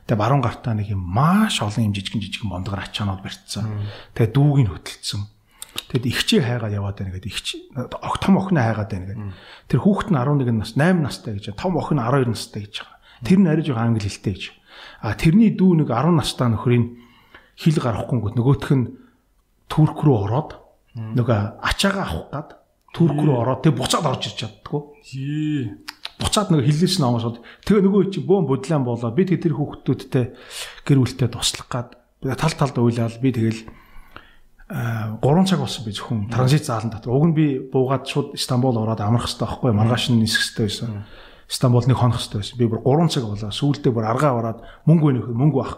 Тэгээ баруун гартаа нэг юм маш олон юм жижигэн жижигэн бондгор ачаанууд барьцсан. Тэгээ дүүг нь хөтөлцсөн. Тэгэд ихчээ хайгаад яваад байна гэдэг ихч том охин хайгаад байна гэдэг. Тэр хүүхэд нь 11 нас 8 настай гэж том охин 12 настай гэж байгаа. Тэр нь арай жоо англи хэлтэй гэж. А тэрний дүү нэг 10 настай нөхрийн хил гарахгүй гот нөгөөх нь Турк руу ороод нөгөө ачаагаа авах гад Турк руу ороод тэг буцаад орж ирч чаддгүй. Буцаад нөгөө хиллээс нь амаашаад тэгээ нөгөө чи бөөн бодлаан болоо би тэр хүүхдүүдтэй гэр бүлтэй туслах гад тал талд уйлаад би тэгэл 3 цаг болсон би зөвхөн транзит заалан дотор. Уг нь би буугаад шууд Стамбул ороод амрах хэрэгтэй байхгүй маргааш нь нисэх хэрэгтэй байсан. Стамбул нэг хонох хэрэгтэй байсан. Би бүр 3 цаг болоо. Сүүлдээ бүр аргаа ороод мөнгө өнөх мөнгө авах.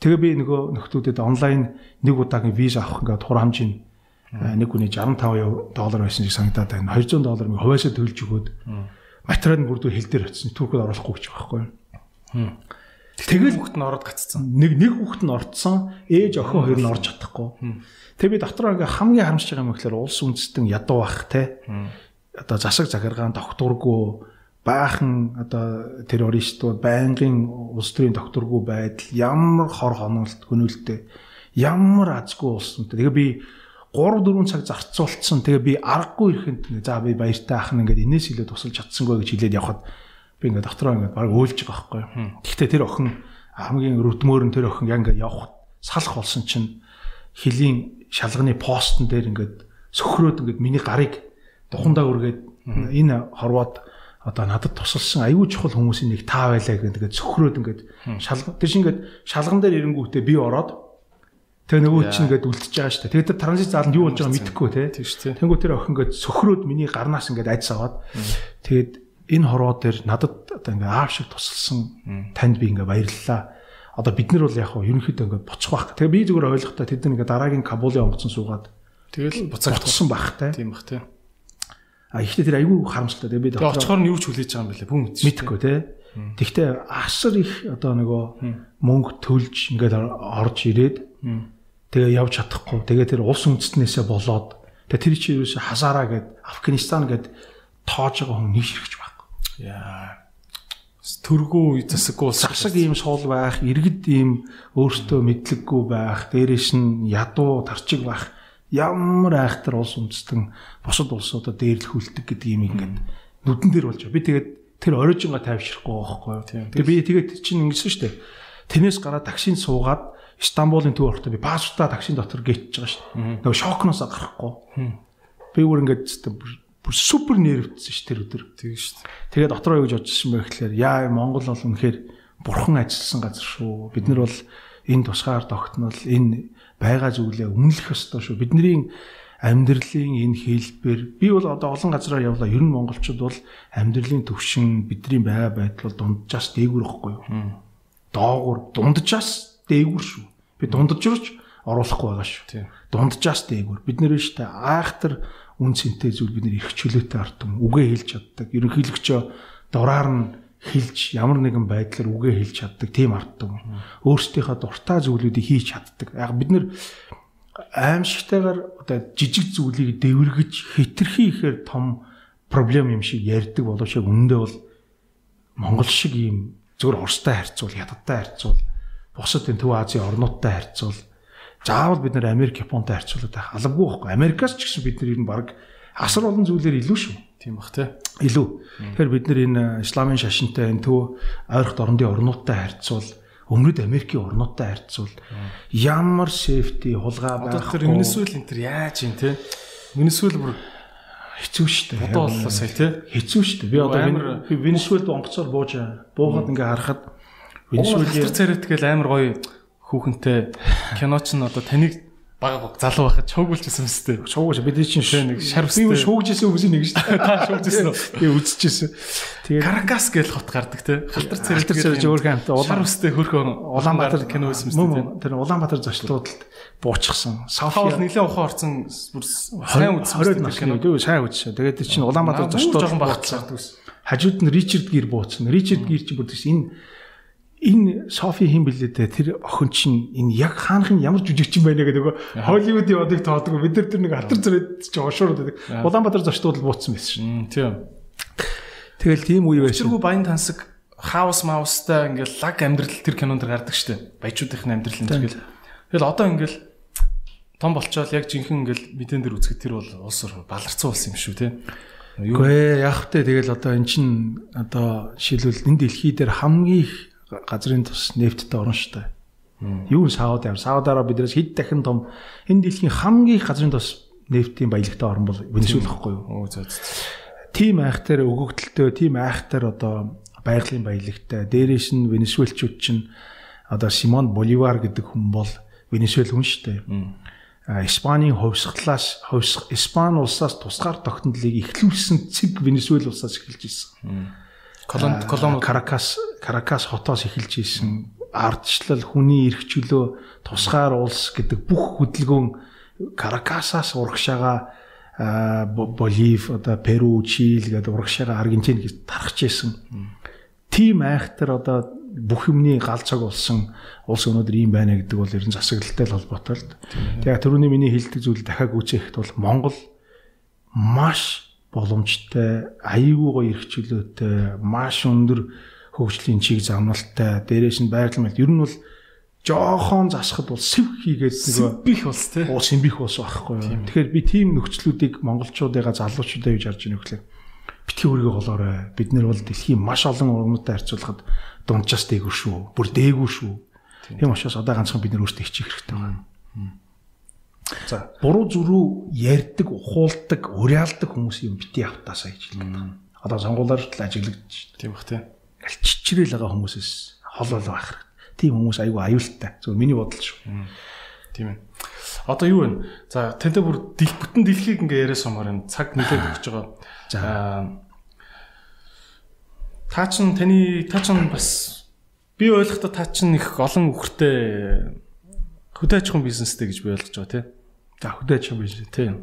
Тэгээ би нөгөө нөхдүүдэд онлайн нэг удаагийн виза авах ингээд тур хамжийн нэг хүний 65 доллар байсан шиг санагдаад байна. 200 доллар нэг хувьяасаа төлж өгөөд материал нь бүрдөө хил дээр очсон. Туркод оруулахгүй гэж байгаа байхгүй. Тэгэл хүүхэд нь ороод гацсан. Нэг нэг хүүхэд нь орцсон. Ээж охин хоёр нь орж чадахгүй. Тэгээ би дотроо ингээ хамгийн харамсаж байгаа юм гэхээр улс үндэстэн ядуу бах те. Одоо засаг захиргаан докторгүй баахан одоо террористууд байнгын улс төрийн докторгүй байдал ямар хор хонолт гөнүүлтэй ямар азгүй улс үнтэй. Тэгээ би 3 4 цаг зарцуулсан. Тэгээ би аргагүй ирэхэд за би баяртай ах нь ингээд энэс илүү тусалж чадсангүй гэж хэлээд явхад би ингээд дотроо ингээд баг өөлж байгаа байхгүй. Гэхдээ тэр охин хамгийн рүтмөр нь тэр охин яг ингээд явах салах болсон чинь хилийн шалганы постн дээр ингээд сөхрөөд ингээд миний гарыг духандаа үргээд энэ хорвоод одоо надад тусалсан аюул чухал хүмүүсийн нэг таа байлаа гэдэг сөхрөөд ингээд шалган чинь ингээд шалган дээр ирэнгүүтээ би ороод Тэгээ нөгөө чинь ингээд үлдчихэж байгаа шүү дээ. Тэгээд тэр транзит зааланд юу болж байгааг мэдэхгүй те. Тэнгүү тэр охин ингээд сөхрөөд миний гарнаас ингээд айдс аваад тэгээд энэ хорвоо дээр надад одоо ингээ аав шиг тусалсан танд би ингээ баярлалаа. Одоо бид нар бол яг хаа ерөнхийдөө ингээ боцох байх. Тэгээ би зүгээр ойлгохдоо тэд ингээ дараагийн Кабулын онгоцон суугаад тэгэл буцаагдсан багтай. Тийм бах тий. А ихтэй тэр айгүй харамсалтай. Тэгээ би дотроо очихоор нь юу ч хүлээж байгаа юм бэлээ. Бүм мэдхгүй тий. Тэгтээ асар их одоо нөгөө мөнгө төлж ингээд орж ирээд тэгээ явж чадахгүй. Тэгээ тэр улс үндэстнээсээ болоод тэгээ тэр чинь юу хасаараа гэд Афганистан гэд тоож байгаа хүн нэг ширхэж байна Яа. Төргүү засаггүй засаг ийм суул байх, иргэд ийм өөртөө мэдлэггүй байх, дээрэш нь ядуу тарчиг байх ямар айхтар улс үндэстэн бусад улсуудад дээрлэхүүлдэг гэдэг юм ингээд нүдэн дээр болж би тэгээд тэр оройжинга тайвшрахгүй байхгүй. Тэгээд би тэгээд чинь ингэсэн шүү дээ. Тэрнээс гараад таксинд суугаад Стамбулын төв ортой би паспортаа таксин дотор гээчж байгаа шүү дээ. Нөгөө шокноос гарахгүй. Би бүр ингээд бүр супер нервтсэн ш тэр өдөр. Шүү дээ. Тэгээд дотроо юу гэж бодчихсон бэ гэхээр яа Монгол бол үнэхээр бурхан ажилласан газар шүү. Бид нар бол энэ тусгаар тогтнол энэ байгаа зүйлээ үнэлэх ёстой шүү. Бидний амьдралын энэ хэлбэр би бол одоо олон газараар явлаа. Ер нь монголчууд бол амьдралын төвшин бидний байгаа байдал бол дунджаас дээгүр ихгүй юу? Доогуур дунджаас дээгүр шүү. Би дунджурч оруулахгүй байгаа шүү. Дунджаас дээгүр. Бид нэр штэ айхтар үн цэнтэй зүйл бид нэр их чөлөөтэй ард юм. Үгээ хэлж чаддаг. Ерөнхийлөгчөө дураар нь хэлж ямар нэгэн байдлаар үгээ хэлж чаддаг тийм ард юм. Өөрсдийнхөө дуртай зүйлүүдийг хийж чаддаг. Яг бид нэр аимшигтайгаар одоо жижиг зүйлийг дэвэргэж хитрхи ихээр том проблем юм шиг ярьдаг боловч үнэндээ бол Монгол шиг ийм зөвхөн Оростой харьцуул, Хятадтай харьцуул, бусад энэ Төв Азийн орнуудтай харьцуул заавал бид нэр Америк Японтой харьцуулаад байх албагүй байхгүй. Америкаас ч гэсэн бид нар ер нь баг асар олон зүйлээр илүү шүү. Тийм бах тий. Илүү. Тэгэхээр бид нар энэ исламын шашинтай энэ төв ойрхот орнуудын орнуудтай харьцуул өмнөд Америкийн орнуудтай харьцуул ямар safety хулгай байх. Одоо тэр Венесуэл энэ төр яаж юм те? Венесуэл бүр хэцүү шүү дээ. Одоо боллоо сая те. Хэцүү шүү дээ. Би одоо би Венесуэлд онгоцоор бууж буугаад ингээ харахад Венесуэлийн царайт гээл амар гоё хүүхэнтэй кино ч н одоо таныг бага залуу байхад шуугуулчихсан мэт. Шуугууч бид чинь нэг шар би юу шуугжсэн хүмүүс нэг шүү дээ. Та шуугжсэн үү? Би үзчихсэн. Тэгээд Каракас гэж хот гардаг те. Халтар цэрэг Халтар цэрэг өөрхөн хамт улаан үстэй хөрхөн Улаанбаатар кино байсан мэт. Тэр Улаанбаатар зочлуудад буучсан. София нэлээд ухаан орсон бүр сайн үзсэн 20 насны дүү сайн үзсэн. Тэгээд чинь Улаанбаатар зочлууд багцсан. Хажууд нь Ричард Гир бууцсан. Ричард Гир чинь бүр энэ энэ Софи хин блээ те тэр охин чинь энэ яг хаанхын ямар жүжигчин байна гэдэг нөгөө Холливуудын одыг тоодгоо бид нар тэр нэг алтар зэрэг чи ошуурд байдаг. Улаанбаатар зочдод бууцсан байсан шин. Тийм. Тэгэл тийм үе байсан. Тэргүй баян тансаг хаус маустай ингээл лаг амьдрал тэр кинонд гардаг штэ. Баячуудын амьдрал энэ тэгэл. Тэгэл одоо ингээл том болчоод яг жинхэнэ ингээл мэдэн дээр үзэхэд тэр бол улс баларцсан улс юм шүү те. Үгүй яг тэ тэгэл одоо эн чин одоо жишээлбэл энэ дэлхий дээр хамгийн их газрын тус нефттэй орно шүү дээ. Юу Сауд Араб. Сауд Араб биднээс хэд дахин том энэ дэлхийн хамгийн их газрын тус нефтийн баялагтай орн бол Венесуэл гэхгүй юу? Оо зөө зөө. Тим айхтар өгөгдөлтөө, тим айхтар одоо байгалийн баялагтай. Дээрээс нь Венесуэлчууд чинь одоо Симон Боливар гэдэг хүн бол Венесуэл хүн шүү дээ. Испанийн ховсглаас ховсг Испани улсаас тусгаар тогтнолыг эхлүүлсэн цэг Венесуэл улсаас эхэлж ирсэн. Колонд колон Каракас Каракас хотоос эхэлж исэн ардчлал хүний эрх чөлөө тусгаар улс гэдэг бүх хөдөлгөөн Каракасаас урагшаага Болив одоо Перу, Чил гэдэг урагшаага Аргентин гэж тархаж исэн. Тим айхтар одоо бүх юмны гал цаг болсон улс өнөөдөр ийм байна гэдэг бол ер нь засаглалтай холбоотой л. Тэгээ түрүүний миний хэлдэг зүйл дахиад үүсэхэд бол Монгол маш боломжтой, аюулгүй гоё эрх чөлөөтэй, маш өндөр хөгжлийн чиг замналтай, дээрээс нь байгаль мэл ер нь бол жоохон засахад бол сэв хийгээд нөгөө бих улс тий. Уу сэмбих улс байхгүй юу. Тэгэхээр би тийм нөхцлүүдийг монголчуудыгаа залуучуудаа юу жарж ийнө гэхлээр битгий өргөө голоорой. Бид нэр бол дэлхийн маш олон орнуудтай харьцуулахад дунджаас дээгүүр шүү. Бүр дээгүүр шүү. Тийм учраас одоо ганцхан бид нар өөрсдөө хичих хэрэгтэй байна. За буруу зүрүү ярьдаг, ухуулдаг, уриалдаг хүмүүс юм бити автаасаа гэж хэлдэг байна. Одоо сонгуулаар л ажиглагдчих. Тийм бах тийм. Чичрэл байгаа хүмүүсээс хол бол байх хэрэгтэй. Тийм хүмүүс айгүй аюултай. Зөв миний бодол шүү. Тийм ээ. Одоо юу вэ? За тэнтэй бүр бүтэн дэлхийг ингээ яриа сумаар юм. Цаг нэлээд өгч байгаа. За Та чин таны та чин бас би ойлгохдоо та чин их олон үхэртэй хөдөө аж ахуйн бизнестэй гэж би ойлгож байгаа тийм. За хөдөө аж ахуйн бизнес тийм.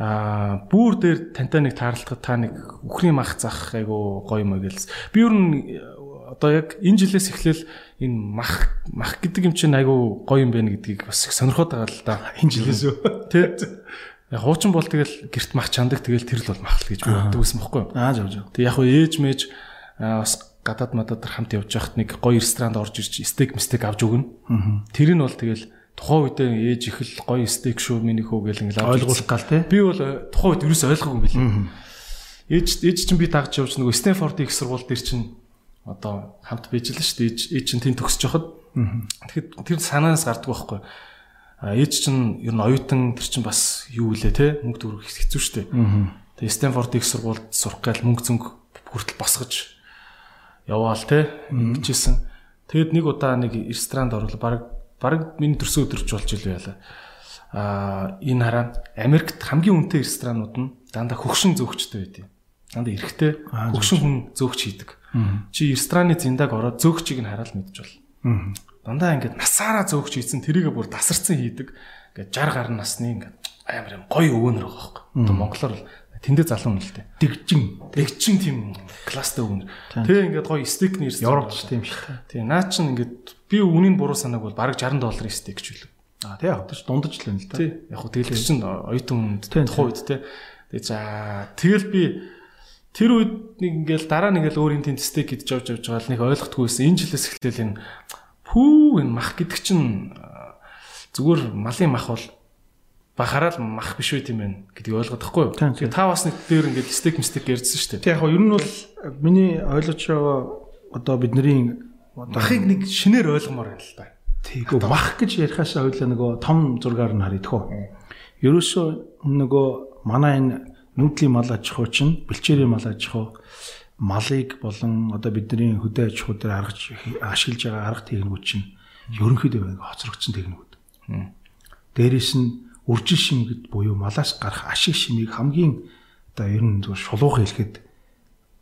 Аа бүр дээр тантай нэг таарлахад та нэг үхрийн мах зах айгу гоё юм гэлс. Би ер нь одоо яг энэ жилээс эхлээл энэ мах мах гэдэг юм чинь айгу гоё юм байна гэдгийг бас их сонирхоод байгаа л да. Энэ жилээс үү? Тэ. Яг хуучин бол тэгэл герт мах чандаг тэгэл тэрл бол мах л гэж би боддог байсан байхгүй юу? Аа зөв зөв. Тэг яг хөө ээж мэж бас гадаад мадад хамт явж байхад нэг гоё ресторанд орж ирж стейк мистек авч өгнө. Тэр нь бол тэгэл тухайн үедээ ээж их л гоё стейк шүү миний хөө гэл ингээл ойлгуулах гал те. Би бол тухайн үед юус ойлгоогүй юм билээ. Ээж ээж чинь би дагж явж нөгөө Стэнфордын их сургууль дээр чинь одоо хамт байж л шүү дээ. Ээж ээж чинь тэнд төгсөж хахад. Тэгэхэд тэр санаанаас гардаг байхгүй. Ээж чинь ер нь оюутан тэр чинь бас юу вэ те мөнгө төгрөг хэцүү шүү дээ. Тэгээ Стэнфордын их сургуульд сурах гал мөнгө зөнгө хүртэл босгож яваал те ингэжсэн. Тэгэд нэг удаа нэг ресторанд орлоо баг баг миний төрсөн өдөрч болж ил байла. Аа энэ хараа Америкт хамгийн үнэтэй ресторанууд нь дандаа хөгшин зөөгчтэй байдیں۔ Дандаа эрэхтэй хөгшин хүн зөөгч хийдэг. Чи рестораны зиндаг ороод зөөгчийг нь хараад мэдж бол. Дандаа ингээд насаараа зөөгч хийсэн тэрийг бүр тасарсан хийдэг. Ингээд 60 гаруй насны ингээд амар юм гоё өвөнөр байгаа байхгүй. Одоо монголоор бол тэндээ залуу дээ. Дэгжин. Дэгжин тийм класстай өвөнөр. Тэгээ ингээд гоё стейк нэрс. Европч тийм шүү дээ. Тэгээ наа чин ингээд би үнийн буруу санааг бол бараг 60 долларын стейк ч үлээ. Аа тий яг ч дундаж л байна л да. Яг хөө тэгэл чинь оюутан хүнд тухайн үед тий. Тэгээ за тэгэл би тэр үед нэг ингээл дараа нэг л өөр энэ стейк идж авч явж байгаа л нэг ойлгохгүй байсан. Энэ жилээс эхлээл энэ пүү энэ мах гэдэг чинь зүгээр малын мах бол бахараа л мах биш үү тийм байх гэдгийг ойлгоод байхгүй юу. Тэгээ та бас нэг дээр ингээд стейк мистек ярьдсан шүү дээ. Тэг яг ер нь бол миний ойлгож байгаа одоо бидний махыг нэг шинээр ойлгомоор байна л да. Тийгөө мах гэж ярихаас ойлоо нөгөө том зургаар нь харъя тхөө. Ерөөсөө нөгөө манай энэ нүүдлийн мал аж ахуй чинь бэлчээрийн мал аж ахуй малыг болон одоо бидний хөдөө аж ахуй дээр аргаж ашиглаж байгаа арга техникүүд чинь ерөнхийдөө хоцрогдсон техникүүд. Дээрээс нь үржил шимгэд буюу малаас гарах ашиг шимийг хамгийн одоо ер нь шулуухан хэлэхэд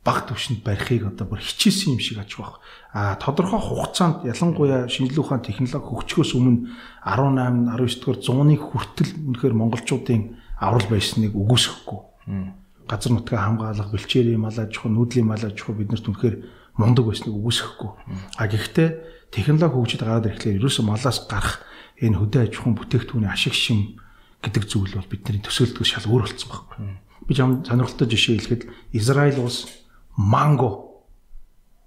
баг төвшөнд барихыг одоо бүр хичээсэн юм шиг аж баг. А тодорхой хугацаанд ялангуяа шинжилгээ ухаан технологи хөгжихөөс өмнө 18 19 дугаар зууны хүртэл үнэхээр монголчуудын аврал байсныг үгүйсэхгүй. Газар нутгаа хамгаалах, бэлчээрийн мал аж ахуй, нүүдлийн мал аж ахуй биднэрт үнэхээр мундаг байсныг үгүйсэхгүй. А гэхдээ технологи хөгжиж гараад ирэхлээр ерөөсөө малаас гарах энэ хөдөө аж ахуйн бүтээгдэхүүний ашиг шим гэдэг зүйл бол бидний төсөөлтөд шал өөр болсон байна. Би сонирхолтой жишээ хэлэхэд Израиль улс манго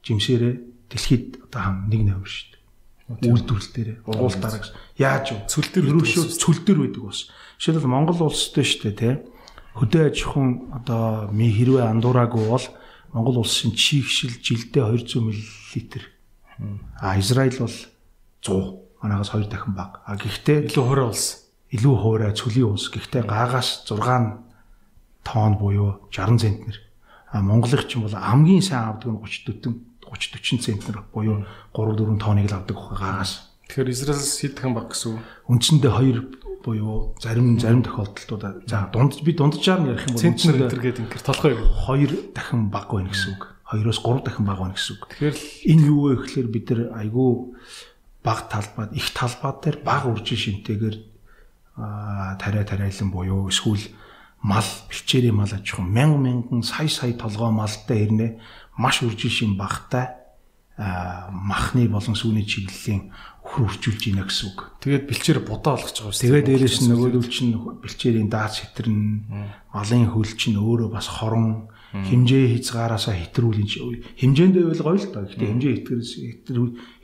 жимсээрээ дэлхийд одоо нэг нэмэр шүү дээ. Үйлдвэрлэл дээр ургуул дараа яаж вэ? Цүл дээр ерөөшөө цүл дээр байдаг бас. Жишээлбэл Монгол улстай шүү дээ, тэ. Хөдөө аж ахуйн одоо ми хэрвээ андуураагүй бол Монгол улсын чихшил жилдээ 200 мл. А Израиль бол 100 манаагаас 2 дахин бага. А гэхдээ илүү хуурай улс. Илүү хуурай цөлийн улс. Гэхдээ гаагаас 6 тонн буюу 60 центнер А Монголын ч юм бол хамгийн сайн авдаг нь 30 40 30 40 центнер буюу 3 4 тонныг л авдаг гаагаас. Тэгэхээр Израилс хэд дахин баг гэсэн үг? Үндсэндээ 2 буюу зарим зарим тохиолдолдууд за дунд би дунджаар нь ярих юм бол центнер гэдэг ингээд толгой 2 дахин баг байна гэсэн үг. 2-оос 3 дахин баг байна гэсэн үг. Тэгэхээр энэ юу вэ гэхээр бид нар айгүй баг талбайд их талбай дээр баг үржин шинтэйгээр тариа тариалан буюу эсвэл мал бэлчээрийн мал аж ахуй мянган мянган сая сая толгой малтай ирнэ маш үржил шин багтай махны болон сүүний чиглэлийн өхөр үржүүлж ийна гэсэн үг. Тэгээд бэлчээр будаа болгож байгаа шүү. Тэгээд дээрэс нь нөгөөдөл чинь бэлчээрийн даац хитрэн малын хөл чинь өөрөө бас хорон хэмжээ хязгаараасаа хэтрүүлэн чи хэмжээндээ байл гоё л доо. Гэхдээ хэмжээ хэтрээс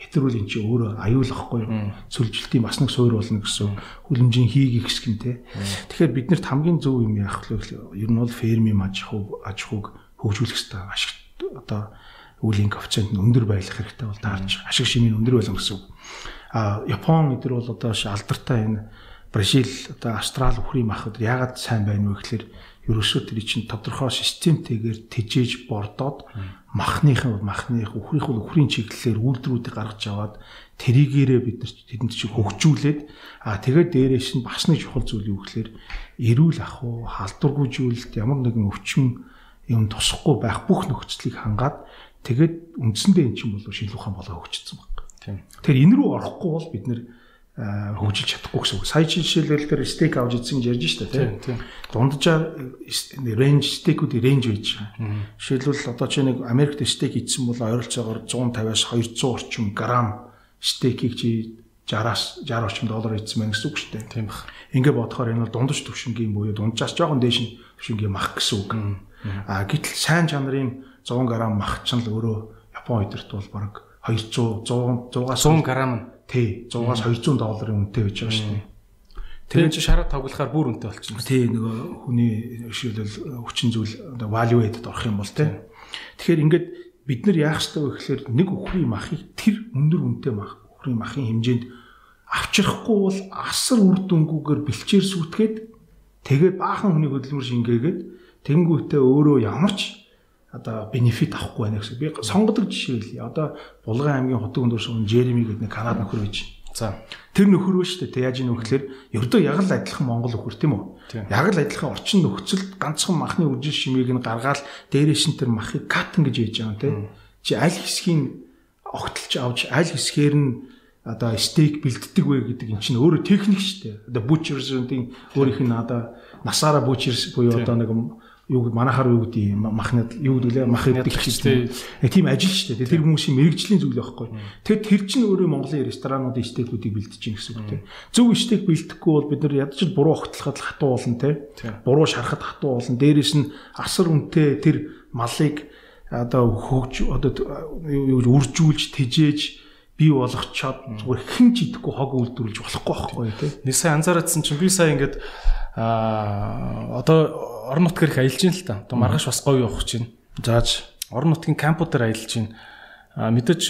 хэтрүүлэн чи өөрөө аюулахгүй сүлжилтийн бас нэг суур болно гэсэн хүлэмжийн хийгих хэсэг нь те. Тэгэхээр биднэрт хамгийн зөв юм яах вэ? Ер нь бол фермийн аж ахуй аж ахуйг хөгжүүлэх хэрэгтэй. Ашиг одоо үеийн коэффициент нь өндөр байх хэрэгтэй бол таарч ашиг шимийн өндөр байлаа гэсэн. А Япон эдэр бол одоо алдартай энэ Бразил одоо Австрали үхрийн махад яагаад сайн байна вэ гэхээр ерөөсөө тэр чинь тодорхой системтэйгээр тижээж бордоод махныхын махных үхрийнх бол үхрийн чиглэлээр үйлдвэрүүдийг гаргаж аваад тэрийгээрээ бид нар тэдэнд чинь хөгжүүлээд а тэгээд дээрээс нь бас нэг чухал зүйл юу гэхээр эрүүл ах уу халдваргүйжүүлэлт ямар нэгэн өвчин юм тусахгүй байх бүх нөхцөлийг хангаад тэгээд үндсэндээ эн чинь бол шинжлэх ухаан болоо хөгжсөн баг. Тийм. Тэгэхээр энэ рүү орохгүй бол бид нэр хөгжиж чадахгүй гэсэн үг. Сая жишээлбэл стейк авч идсэн гэж ярьж штэ тийм. Дунджаар рейнж стейкүүдийн рейнж байж байгаа. Жишээлбэл одоо чи нэг Америкт стейк идсэн бол ойролцоогоор 150-аас 200 орчим грамм стейкийг чи 60-аас 60 орчим доллар идсэн байх гэсэн үг штэ. Тийм баг. Ингээ бодохоор энэ бол дундаж төвшингийн буюу дунджаас жоохон дээш нь төвшингийн мах гэсэн үг. А гэтэл сайн чанарын 100 г мах ч л өөрөө Япон өдөрт бол баг 200 100 100-аас 100 г нь Тий 100-аас 200 долларын үнэтэй байж байгаа шүү дээ. Тэр чинь шараа тоглохоор бүр үнэтэй болчихно. Тий нөгөө хүний жишээлбэл хүчин зүйл одоо value added орох юм бол тий. Тэгэхээр ингээд бид нар яах ёстой вэ гэхээр нэг өхрийн махыг тэр өндөр үнэтэй мах өхрийн махын хэмжээнд авчрахгүй бол асар үр дүнгүйгээр бэлчээр сүтгээд тэгээд баахан хүний хөдөлмөр шингээгээд тэнгуүтээ өөрөө ямар ч одоо бенефит авахгүй байна гэсэн. Би сонгодог жишээ хэлье. Одоо Булган аймгийн хотог өндөр шугам Жереми гэдэг нэг Канад нөхөр байж. За. Тэр нөхөр ба шүү дээ. Яаж ийм нөхлөөр ердөө яг л адилхан Монгол нөхөр тийм үү? Яг л адилхан орчин нөхцөлд ганцхан махны үржил шимийг нь гаргаад дээрээс нь тэр махыг катн гэж яаж байгаа юм те. Чи аль хэсгийн огтлж авч аль хэсгээр нь одоо стейк бэлддэг вэ гэдэг эн чинь өөрөө техник шүү дээ. Одоо butchers-ийн өөрийнх нь одоо насаараа butchers буюу одоо нэг юу манахаар юу гэдэг махнад юу гэдэг лээ мах идэх чинь тийм ажил шүү дээ. Тэр хүмүүсийн мэрэгжлийн зүйл байхгүй. Тэгэхээр тэр чинь өөрөө Монголын ресторануудын стейкүүдийг бэлдэж чинь гэсэн үг тийм. Зөв стейк бэлдэхгүй бол бид нар ядаж буруу огтлоход хатуу болно тийм. Буруу шарахад хатуу болно. Дээрээс нь асар үнэтэй тэр малыг одоо хөгж одоо юу үржүүлж тэжээж бий болгочоод зүгээр хэн ч идэхгүй хог үйлдвэрлэж болохгүй байхгүй тийм. Нэг сайн анзаараадсан чинь би сая ингээд аа одоо орон нутгаар их аялж ин л та. Одоо маргааш бас гоё явах чинь. Зааж орон нутгийн кампуудаар аялж ин. А мэдээж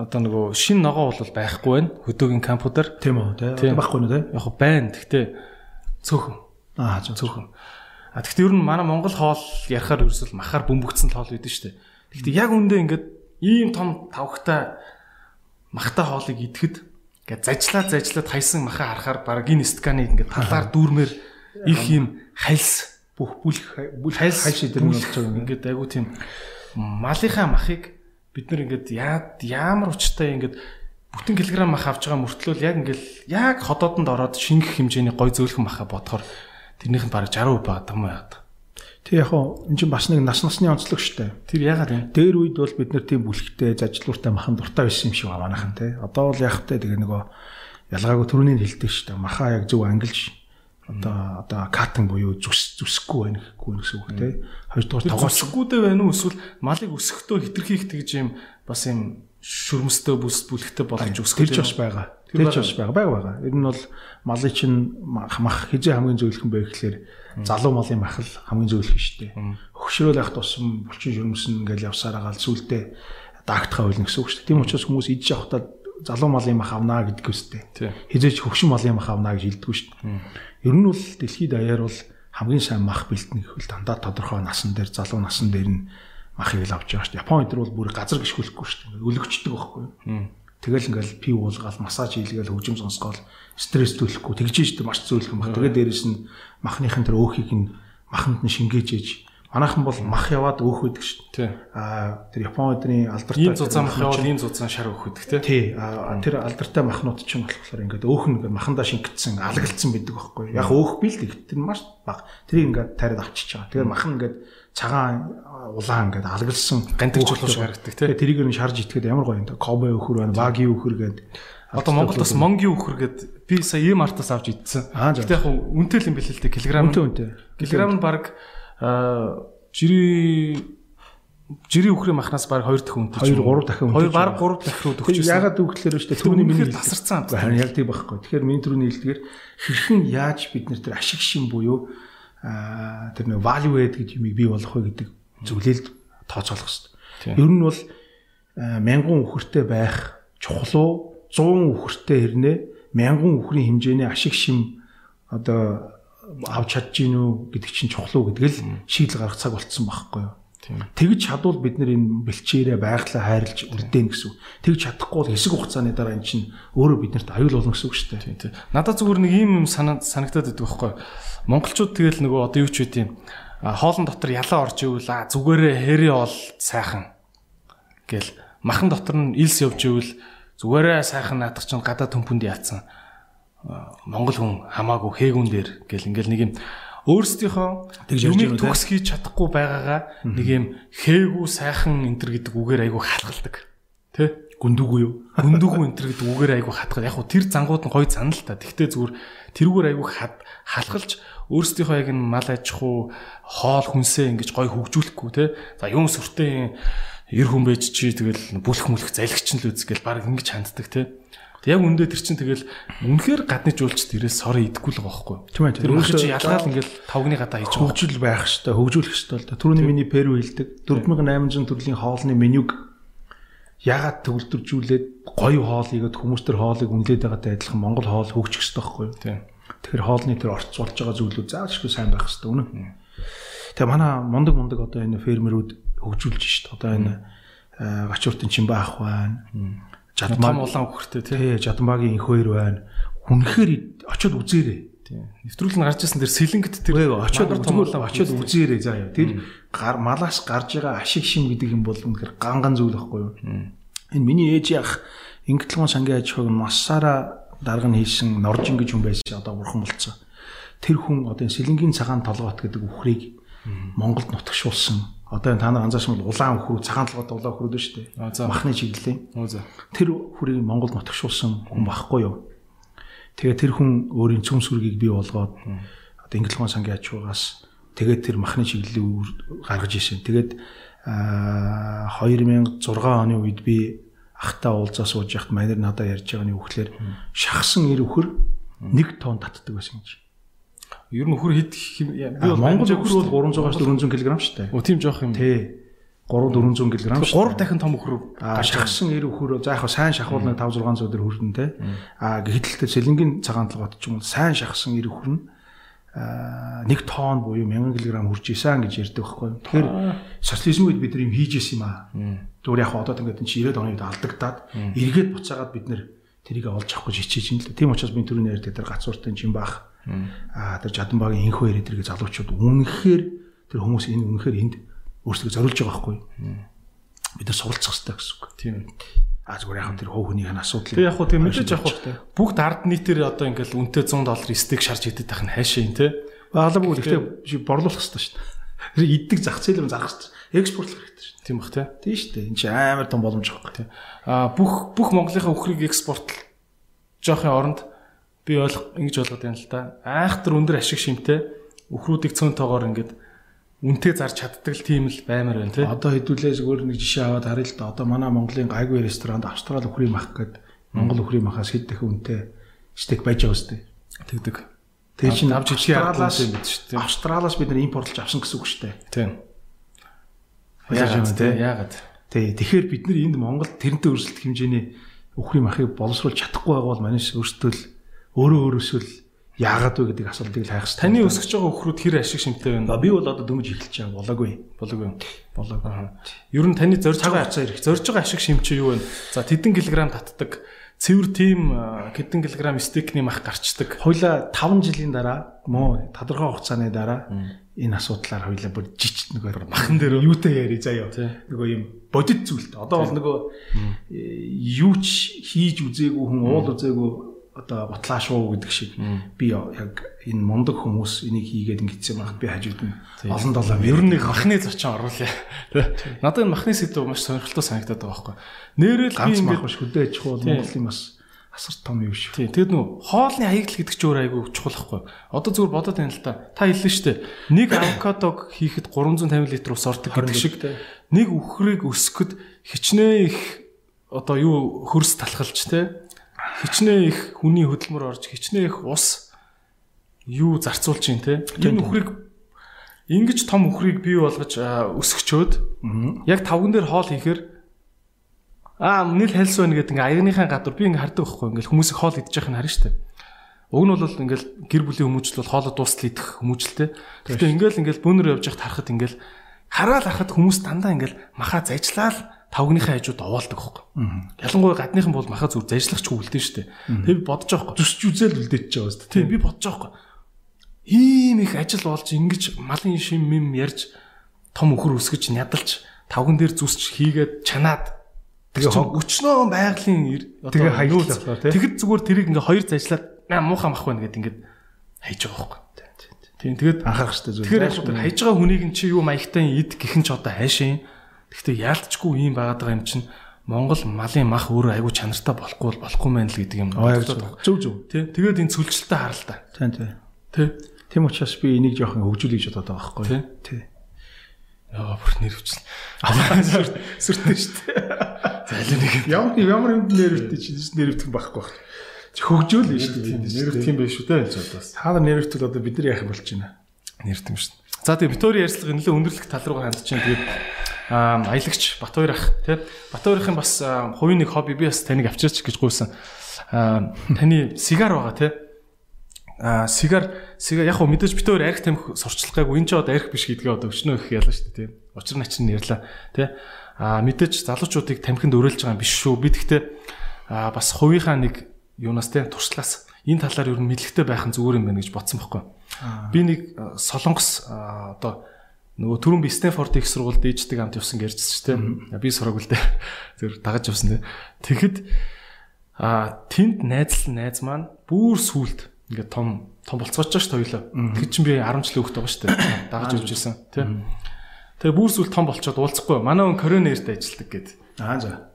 одоо нөгөө шин ногоо бол байхгүй байна. Хөдөөгийн кампуудаар. Тийм үү, тийм байхгүй нэ тийм. Яг байна. Гэхдээ цөөхөн. Аа цөөхөн. А гэхдээ ер нь манай Монгол хоол ярахаар ерөөсөл махаар бөмбөгдсөн хоол байдаг шүү дээ. Гэхдээ яг үндэ ингээд ийм том тавхтай махтай хоолыг идэхэд ингээд зажлаад зажлаад хайсан маха харахаар баг энэ стаканы ингээд талаар дүүрмээр их юм хальс бүх бүл бүл хальс хальс идэр нь болж байгаа юм. ингээд айгу тийм малынхаа махыг бид нар ингээд яа ямар учиртай ингээд бүтэн килограмм мах авч байгаа мөртлөө яг ингээд яг ходоодонд ороод шингэх хэмжээний гой зөөлхөн маха бодохоор тэрнийх нь баг 60% байгаа юм яа. Тэг яг хоо эн чинь бас нэг нас насны онцлог штэ. Тэр ягаад вэ? Дээр үед бол бид нар тийм бүлэгтэй зажлууртай махан дуртай байсан юм шиг байна манайхан те. Одоо бол яг тэ тэгээ нөгөө ялгаагүй төрөний хэлдэг штэ. Маха яг зөв ангилж одоо одоо катан буюу зүс зүсэхгүй байна гэхгүй гэсэн үг те. Хоёрдугаар тогоос зүсэхгүйдээ байна уу эсвэл малыг өсөхдөө хитрхийх тэгж юм бас юм шүрмстэй бүс бүлэгтэй болгож өсгөх тэрч бас байгаа. Тэрч бас байгаа. Байгаа. Ер нь бол малын чинь мах хизээ хамгийн зөвлөхөн байх гэхэлэр залуу малын мах л хамгийн зөвлөх шүү дээ. Хөгшрөөл ах тусам булчин шүрмсэн ингээл явсаар агаал сүултээ даагтахаа байлна гэсэн үг шүү дээ. Тийм учраас хүмүүс идэж явахдаа залуу малын мах авнаа гэдэг үстэй. Хизээч хөгшин малын мах авнаа гэж хэлдэг шүү дээ. Ер нь бол дэлхийд даяар бол хамгийн сайн мах бэлтэн гэхэл дандаа тодорхой насан дээр залуу насан дээр нь махыг л авч байгаа шүү дээ. Япон өдр бол бүр газар гიშгүүлэхгүй шүү дээ. Өлөгчдөг байхгүй юу? Тэгэл ингээл пив уулгаал, массаж хийлгээл хөгжим сонсгоол стресс төлөхгүй тэгж дээ маш зөөлхөн баг. Тэгээд дээрэс нь махныхын тэр өөхийг нь маханд нь шингээж ээж Манайхан бол мах яваад өөх байдаг шүү дээ. Аа тэр Япон өдрийн алдартай ийм зузаан мах яваад ийм зузаан шар өөх байдаг тий. Тий. Тэр алдартай махнууд ч юм болохоор ингээд өөх нь ингээд махандаа шингэцсэн алгалцсан байдаг байхгүй. Яг өөх бил. Тэр маш бага. Тэрийг ингээд тариад авчиж байгаа. Тэгээд мах ингээд цагаан улаан ингээд алгалсан гантик чулуу шиг харагддаг тий. Тэрийг нь шарж итгэхэд ямар гоё юм те. Кобе өөхөр байна, баги өөхөр гэдэг. Одоо Монголд бас монгийн өөхөр гэд би сая ийм артаас авч идсэн. Гэтэ яг үнэтэй л юм бэлээ л дээ. Килограмм. Үнэтэй үнэтэй. Килограмм нь баг жири жирийн үхрийн махнаас баг 2 дахин үнэтэй. 2 3 дахин үнэтэй. 2 баг 3 дахин руу байна. Ягаад үгээр өштэй түүний миний тасарсан. Харин тийм байхгүй. Тэгэхээр миний түрүүний хэлдгээр хэрхэн яаж бид нэр тэр ашиг шин буюу тэр нэг value add гэж юмыг бий болгох вэ гэдэг зөвлөлд тооцоолох хэрэгтэй. Ер нь бол мянган үхэртэй байх чухал уу 100 үхэртэй хэрнээ мянган үхрийн хэмжээний ашиг шим одоо авч чадж гин үү гэдэг чинь чухал уу гэдгийг л шийдэл гаргах цаг болцсон байхгүй юу. Тэгж чадвал бид нар энэ бэлчээрээ байглаа хайрлж үрдэн гэсэн. Тэгж чадахгүй бол хэсэг хугацааны дараа эн чинь өөрөө биднэрт аюул болно гэсэн үг шүү дээ. Тийм. Надад зүгээр нэг ийм юм санагдаад байдаг байхгүй юу. Монголчууд тэгэл нөгөө одоо юу ч үгүй тийм хоолн дотор ялаа орж ивэл зүгээрээ хэрээ ол сайхан гэл махан дотор нь илс явж ивэл зүгээрээ сайхан наадах чинь гадаа төмпөнд яатсан Монгол хүн хамаагүй хээгүүн дээр гэл ингээл нэг юм өөрсдийнхөө юмыг төгс хийж чадахгүй байгаагаа нэг юм хээгүү сайхан энтер гэдэг үгээр айгүй хатгалдаг. Тэ? Гүндүгүү юу? Гүндүгүү энтер гэдэг үгээр айгүй хатгал. Яг хуу тэр зангууд нь гой цана л та. Тэгтээ зүгээр тэрүүгээр айгүй хат халахалж өөрсдийнхөө яг энэ мал аж ахуй хоол хүнсээ ингэж гой хөгжүүлэхгүй те. За юм сүртэй эр хүн байж чи тэгэл бүлэх мүлэх залгич нь л үзгээл баг ингэж ханддаг те. Яг үндэ тэр чинь тэгэл үнэхээр гадны жуулчд ирээс сор идэхгүй л байгаа байхгүй. Тийм ээ. Тэр өөрөө чи ялгаал ингээл тавгны гадаа хийж хөгжил байх хэвээр хөгжүүлэх хэвээр л да. Түрүүний миний перу хэлдэг 4800 төрлийн хоолны менюг ягаад төвлөржүүлээд гоё хоол игээд хүмүүс тэр хоолыг үнэлээд байгаатай адилхан Монгол хоол хөгжих хэвээр байхгүй юу? Тийм. Тэгэхээр хоолны тэр орц болж байгаа зүйлүүд заашгүй сайн байх хэвээр үнэн. Тэгээ манай мундаг мундаг одоо энэ фермерүүд хөгжүүлж шít. Одоо энэ гачууртын чимба ах байна Жадмаг улаан үхэртэй тий. Жадмагийн их хоёр байна. Хүнхээр очиод үзээрэй. Тий. Нэвтрүүл нь гарч ирсэн тэр сэлэнгт тэр очиод зүгээр очиод үзээрэй заа яа. Тэр гар малаас гарч байгаа ашиг шим гэдэг юм бол үнэхээр ганган зүйл байхгүй юу? Энэ миний ээж яах Ингэтлгон сангийн аж ахуйг массаараа дарга нь хийсэн Норжин гэж хүн байсан одоо бурхан болцсон. Тэр хүн одоо сэлэнгийн цагаан толгойт гэдэг үхрийг Монголд нутагшуулсан одоо та нар анзаарсан бол улаан өхрөө цагаан толгойд улаан өхрөөд шүү дээ. Махны чиглэлийн. Тэр хүрийг Монголд нотгшуулсан хүн байхгүй юу? Тэгээ тэр хүн өөрийн цөм сүргийг бий болгоод одоо Инглихан сангийн аж ахуйгаас тэгээд тэр махны чиглэлийг гаргаж ирсэн. Тэгээд 2006 оны үед би ахтаа уулзаа сууж яхад манер надад ярьж байгааны үхлээр шахсан ир өхөр 1 тонн татдаг байсан гэж. Ер нь өхөр хэд би бол Монгол өхөр бол 300-аас 400 кг шүү дээ. Өө тийм жоох юм. Тий. 3 400 кг шүү. 3 дахин том өхөр. Аа шахсан эр өхөр за яг сайн шахуулна 5 600 төгрөг хүрдэн те. Аа гэтэл сэлэнгийн цагаан толгойд ч юм уу сайн шахсан эр өхөр нь 1 тонн буюу 1000 кг хүрч исэн гэж ярьдаг байхгүй. Тэгэхээр социализм үед бид нар юм хийж исэн юм аа. Зүгээр яг одоо ингээд энэ 90-ад оны үед алдагдаад эргээд буцаагаад бид нар тэрийг олж авах гэж хичээж ин л. Тийм учраас би түрүүний ярьдаг тэр гацууртай жим баах. Аа тэр жадамбагийн инхүү яриад тэрийг залуучууд үнэхээр тэр хүмүүс энэ үнэхээр энд өөрсдөө зориулж байгаа байхгүй. Бид нар суралцах хэрэгтэй гэсэн үг. Тийм. А зүгээр яг тэр хов хүнийг хан асуудал. Тэг яг хуу тэг мэдээж яг бүгд ард нийтээр одоо ингээл үнэтэй 100 доллар стейк шарж идэт байх нь хайшаа юм те. Баглаа бүгд ихтэй борлуулах хэрэгтэй шүү дээ. Тэр иддэг зах зээл юм зарах хэрэгтэй. Экспортлох хэрэгтэй шүү дээ. Тийм бах те. Тийм шүү дээ. Энд чинь амар том боломж байхгүй. Тийм. А бүх бүх Монголынхаа өхрийг экспортлох жоохын оронд би ойлгох ингэж болгоод байна л да. Айхтар өндөр ашиг шимтэй өхрүүдийг цөөн тоогоор ингээд үнтэй зарж чаддаг л тийм л баймар байна тий. Одоо хэдүүлээ зүгээр нэг жишээ аваад харъя л да. Одоо манай Монголын гайгүй ресторанд Австрали өхрийн мах гээд Монгол өхрийн махаас хэд их үнэтэй стейк байж байгаа үстэй. Тэгдэг. Тэгээ чинь авч ичээ Австралиас юм бид шүү дээ. Австралиас бид нар импортлж авсан гэсэн үг шүү дээ. Тийм. Яагаад тий? Яагаад? Тий. Тэгэхээр бид нар энд Монголд тэрнтэй өрсөлдөх хэмжээний өхрийн махыг боловсруулж чадахгүй байгаа бол манайс өөртөө л өөрөө өөрөөсөө л яагаад вэ гэдэг асуултыг л хайх хэрэгтэй. Таны өсгөж байгаа өхрүүд хэр ашиг шимтэй байна? би бол одоо дөнгөж эхэлж байгаа болоогүй. Болоогүй. Болоогүй. Ер нь таны зорж байгаа хугацаа ирэх. зорж байгаа ашиг шим чи юу вэ? За тэдэн килограмм татдаг. Цэвэр тим хэдэн килограмм стейкний мах гарчдаг. Хойло 5 жилийн дараа муу тодорхой хугацааны дараа энэ асуудлаар хойло бүр жижиг нөгөө махан дээр юутай яри заяа. Нөгөө юм бодит зүйлд. Одоо бол нөгөө э, юу ч хийж үзээгүй хүн уул үзээгүй одоо ботлаа шуу гэдэг шиг би яг энэ мундаг хүмүүс энийг хийгээд ингэсэн байхад би хажууд нь олон долоо Ер нь нэг махны зочин оруулъя. Тэ. Надад энэ махны сэдв маш сонирхолтой санагдаад байгаа байхгүй. Нэрэл би ингээд биш хөдөө аж ахуй Монголын бас асар том юм шүү. тий тэгэд нүү хоолны хаягдл гэдэг ч өөр айгүй чухал байхгүй. Одоо зүгээр бодоод байна л та. Та хэллээ шүү дээ. Нэг авокадог хийхэд 350 литр ус ордог гэдэг шиг нэг үхрийг өсгөхөд хичнээн их одоо юу хөрс талхалж те хичнээн их хүний хөдөлмөр орж хичнээн их ус юу зарцуулж чинь те? Энэ үхрийг ингэж том үхрийг бий болгож өсгчөөд яг тавган дээр хоол хийхээр аа нийл хайлс байна гэдэг ингээ аягныхаа гадуур би ингээ хардаг байхгүй ингээ хүмүүсийг хоол идэж байхыг харна дээ. Уг нь бол ингээл гэр бүлийн хүмүүжил бол хоолоо дуустал идэх хүмүүжлтэй. Гэхдээ ингээл ингээл бөөнөр явж байхад харахад ингээл хараал харахад хүмүүс дандаа ингээл махаа зажлаад тавгныхаа хажууд овоолдог байхгүй. Ялангуяа гадныхан бол махаа зүр зажлагч үлдэн шүү дээ. Тэгээ би бодож байгаа байхгүй. зүсч үзэл үлдээч байгаа шүү дээ. Тийм би бодож байгаа байхгүй. Ийм их ажил болж ингэж малын шим мим ярьж том өхөр өсгөж нядалж тавган дээр зүсч хийгээд чанаад Тэгээ өчнөө байгалийн Тэгээ нүүл- болохоор, тий? тэгэд зүгээр тэрийг ингээ хоёр зажлаад аа муухай мах байна гэд ингээд хайж байгаа байхгүй. Тийм тэгээд анхаарах хэрэгтэй зүйл. тэгэхээр хайж байгаа хүнийг чи юу маягтай ид гихэн ч одоо хайшин. Гэхдээ яалтчгүй ийм байгаад байгаа юм чинь Монгол малын мах өөрөө айгүй чанартай болохгүй бол болохгүй мэн л гэдэг юм. Зөв зөв. Тий. Тэгээд энэ цөлчлөлтөд хараа л та. Тийм тийм. Тий. Тийм учраас би энийг жоохон хөгжүүлэх гэж бодоод байгаа байхгүй. Тий. Тий. Яа бүр нэрвчлээ. Сүртэй шүү дээ. За аль нэг Ямар ямар юмд нэрвтэй чинь нэрвтэх байхгүй байх. Хөгжөөл шүү дээ. нэрвт юм биш үү те энэ цодоос. Та нар нэрвтэл одоо бид нар яах юм болж байна. Нэрт юм шүү. За тэгээ Витори ярьцлага нэлээд өндөрлөх тал руугаа хандж чинь тэгээд аялагч Батбаяр ах тий. Батбаярын бас хувийн нэг хобби би бас таныг авчирч гэж гуйсан. Таны сигар байгаа тий. А сигар сигар яг хөө мэдээж битээр арх тамхи сурчлах гайгүй энэ ч одоо арх биш гэдгээ одоо өчнөө их ялаа шүү дээ тийм учир начин нэрлээ тий. А мэдээж залуучуудыг тамхинд өрөөлж байгаа юм биш шүү. Би тэгтээ бас хувийнхаа нэг юунаас тий туршлаас энэ талаар ер нь мэдлэгтэй байх нь зүгээр юм байна гэж бодсон байхгүй би нэг а, солонгос а, одоо нөгөө түрүүн би Стэнфорд их сургуульд ээждэг амт явсан ярьжсэн шүү дээ би сураагүй л дээ зөв дагаж явсан дээ тэгэхэд а тэнд найзлан найз маань бүр сүулт ингээд том том болцооч ш тойлоо. Тэг чин би 10 жилийн хүүхэд байгаа шүү дээ. Дагаж явж исэн тий. Тэгээ бүр сүл том болчоод уулзахгүй. Манай хүн Кореnerт ажилладаг гэд. Аа за.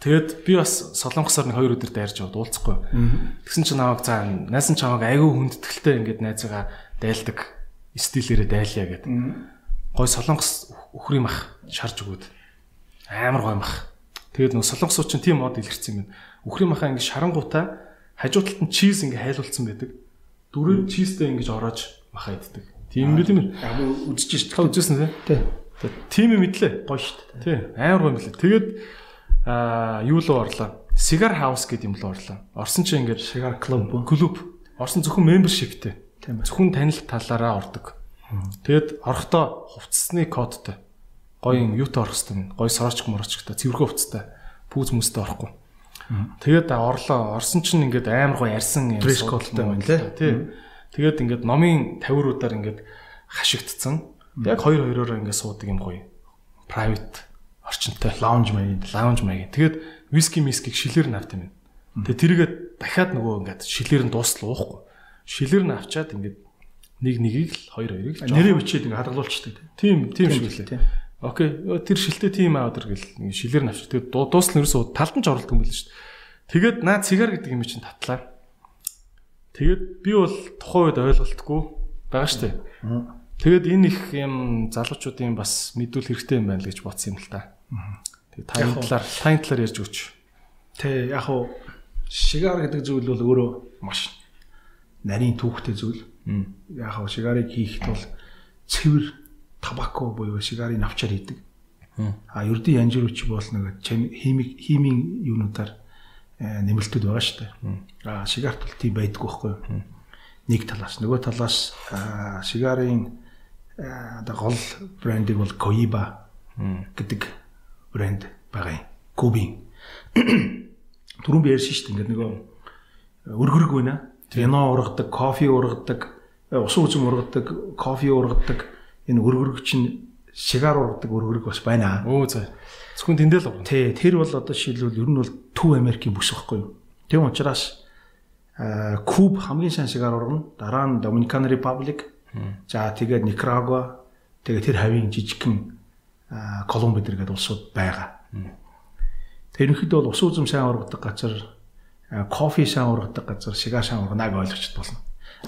Тэгээд би бас солонгосоор нэг хоёр өдөр дайрж яваад уулзахгүй. Тэгсэн чинь намайг за найсан чамайг айгүй хүндэтгэлтэй ингээд найзгаа дайлдаг стилээрээ дайлъя гэд. Гой солонгос өхрийн мах шарж өгөөд амар гой мах. Тэгээд нөө солонгосууд чинь тийм мод илэрсэн юм байна. Өхрийн махаа ингээд шарангуудаа хажуу талд нь чиз ингээ хайлуулсан байдаг. Дүрээ чизтэй ингэж ороож махаа иддэг. Тийм юм тийм үү? Үзэж шít. Та үзсэн тий? Тий. Тийм юм идлээ. Гоё шít. Тий. Амар гоё мөлий. Тэгээд аа юу руу орлоо? Cigar House гэдэг юм руу орлоо. Орсон чинь ингээд Cigar Club. клуб. Орсон зөвхөн membershipтэй. Тийм ээ. Зөвхөн танил талаараа ордог. Тэгэд орохдоо хувцсны кодтой. Гоё юм юутай орох хэвээр. Гоё сороочг морочгтой, цэвэрхэн хувцтай. Пүүз хүмүүстэй орохгүй. Тэгээд орлоо. Орсон чинь ингээд амар гоо ярьсан юм. Dress code-тай байна лээ. Тий. Тэгээд ингээд номын тавиуруудаар ингээд хашигдсан. Яг хоёр хоёроор ингээд суудаг юм гоё. Private орчинтой. Lounge маяг. Lounge маяг. Тэгээд виски мискиг шилээр нь авт юм. Тэгээд тэрийгээ дахиад нөгөө ингээд шилээр нь дуустал уухгүй. Шилээр нь авчаад ингээд нэг нэгийг л хоёр хоёрыг л Нэрээ бичээд ингээ хадгалуулчихдаг. тийм тийм шиг лээ. Окей. Тэр шилтэй тим аудер гэл нэг шилээр нь авчих. Тэгээд дуу- дуусна ерөөсөө талд нь ч оролдог юм байл шүү дээ. Тэгээд наа цигар гэдэг юм чинь татлаа. Тэгээд би бол тухайн үед ойлголтгүй байгаа шүү дээ. Тэгээд энэ их юм залуучуудын бас мэдүүл хэрэгтэй юм байна л гэж бодсон юм л та. Тэгээд таны талаар таны талаар ярьж өгч. Тэ яг хуу шигаар гэдэг зүйл бол өөрөө маш нарийн түүхтэй зүйл. Яг хуу шигарыг хийхэд бол цэвэр табако буюу шигарын навчаар хийдэг. А ердийн янжирууч бол нэг химик химийн юунуудаар э, нэмэлтүүд байгаа шүү дээ. А шигарт бол тийм байдгүй байхгүй юу? Нэг талаас нөгөө талаас шигарын а, одоо гол брендийг бол Koiba гэдэг брэнд байгаа юм. Кубин. Түрүүн би ярьсан шүү дээ ингээд нөгөө өргөрөг байна. Вино ургадаг, кофе ургадаг, э, усан үзэм ургадаг, кофе ургадаг. Энэ өргөрөг чинь шигаар ургадаг өргөрөг бас байна. Өө за. Зөвхөн тэндээ л орно. Тэ тэр бол одоо шилбэл ер нь бол Төв Америкийн бүс байхгүй юу? Тийм учраас аа, Куб хамгийн сайн шигаар ургана. Дараа нь Dominican Republic. За тэгээд Nicaragua. Тэгээд тэр хавийн жижигхэн аа, Колумби дэргээд улсууд байгаа. Тэр ерөнхийдөө бол ус үзэм сайн ургадаг газар, кофе сайн ургадаг газар, шигаар сайн урганаг ойлгочд болно.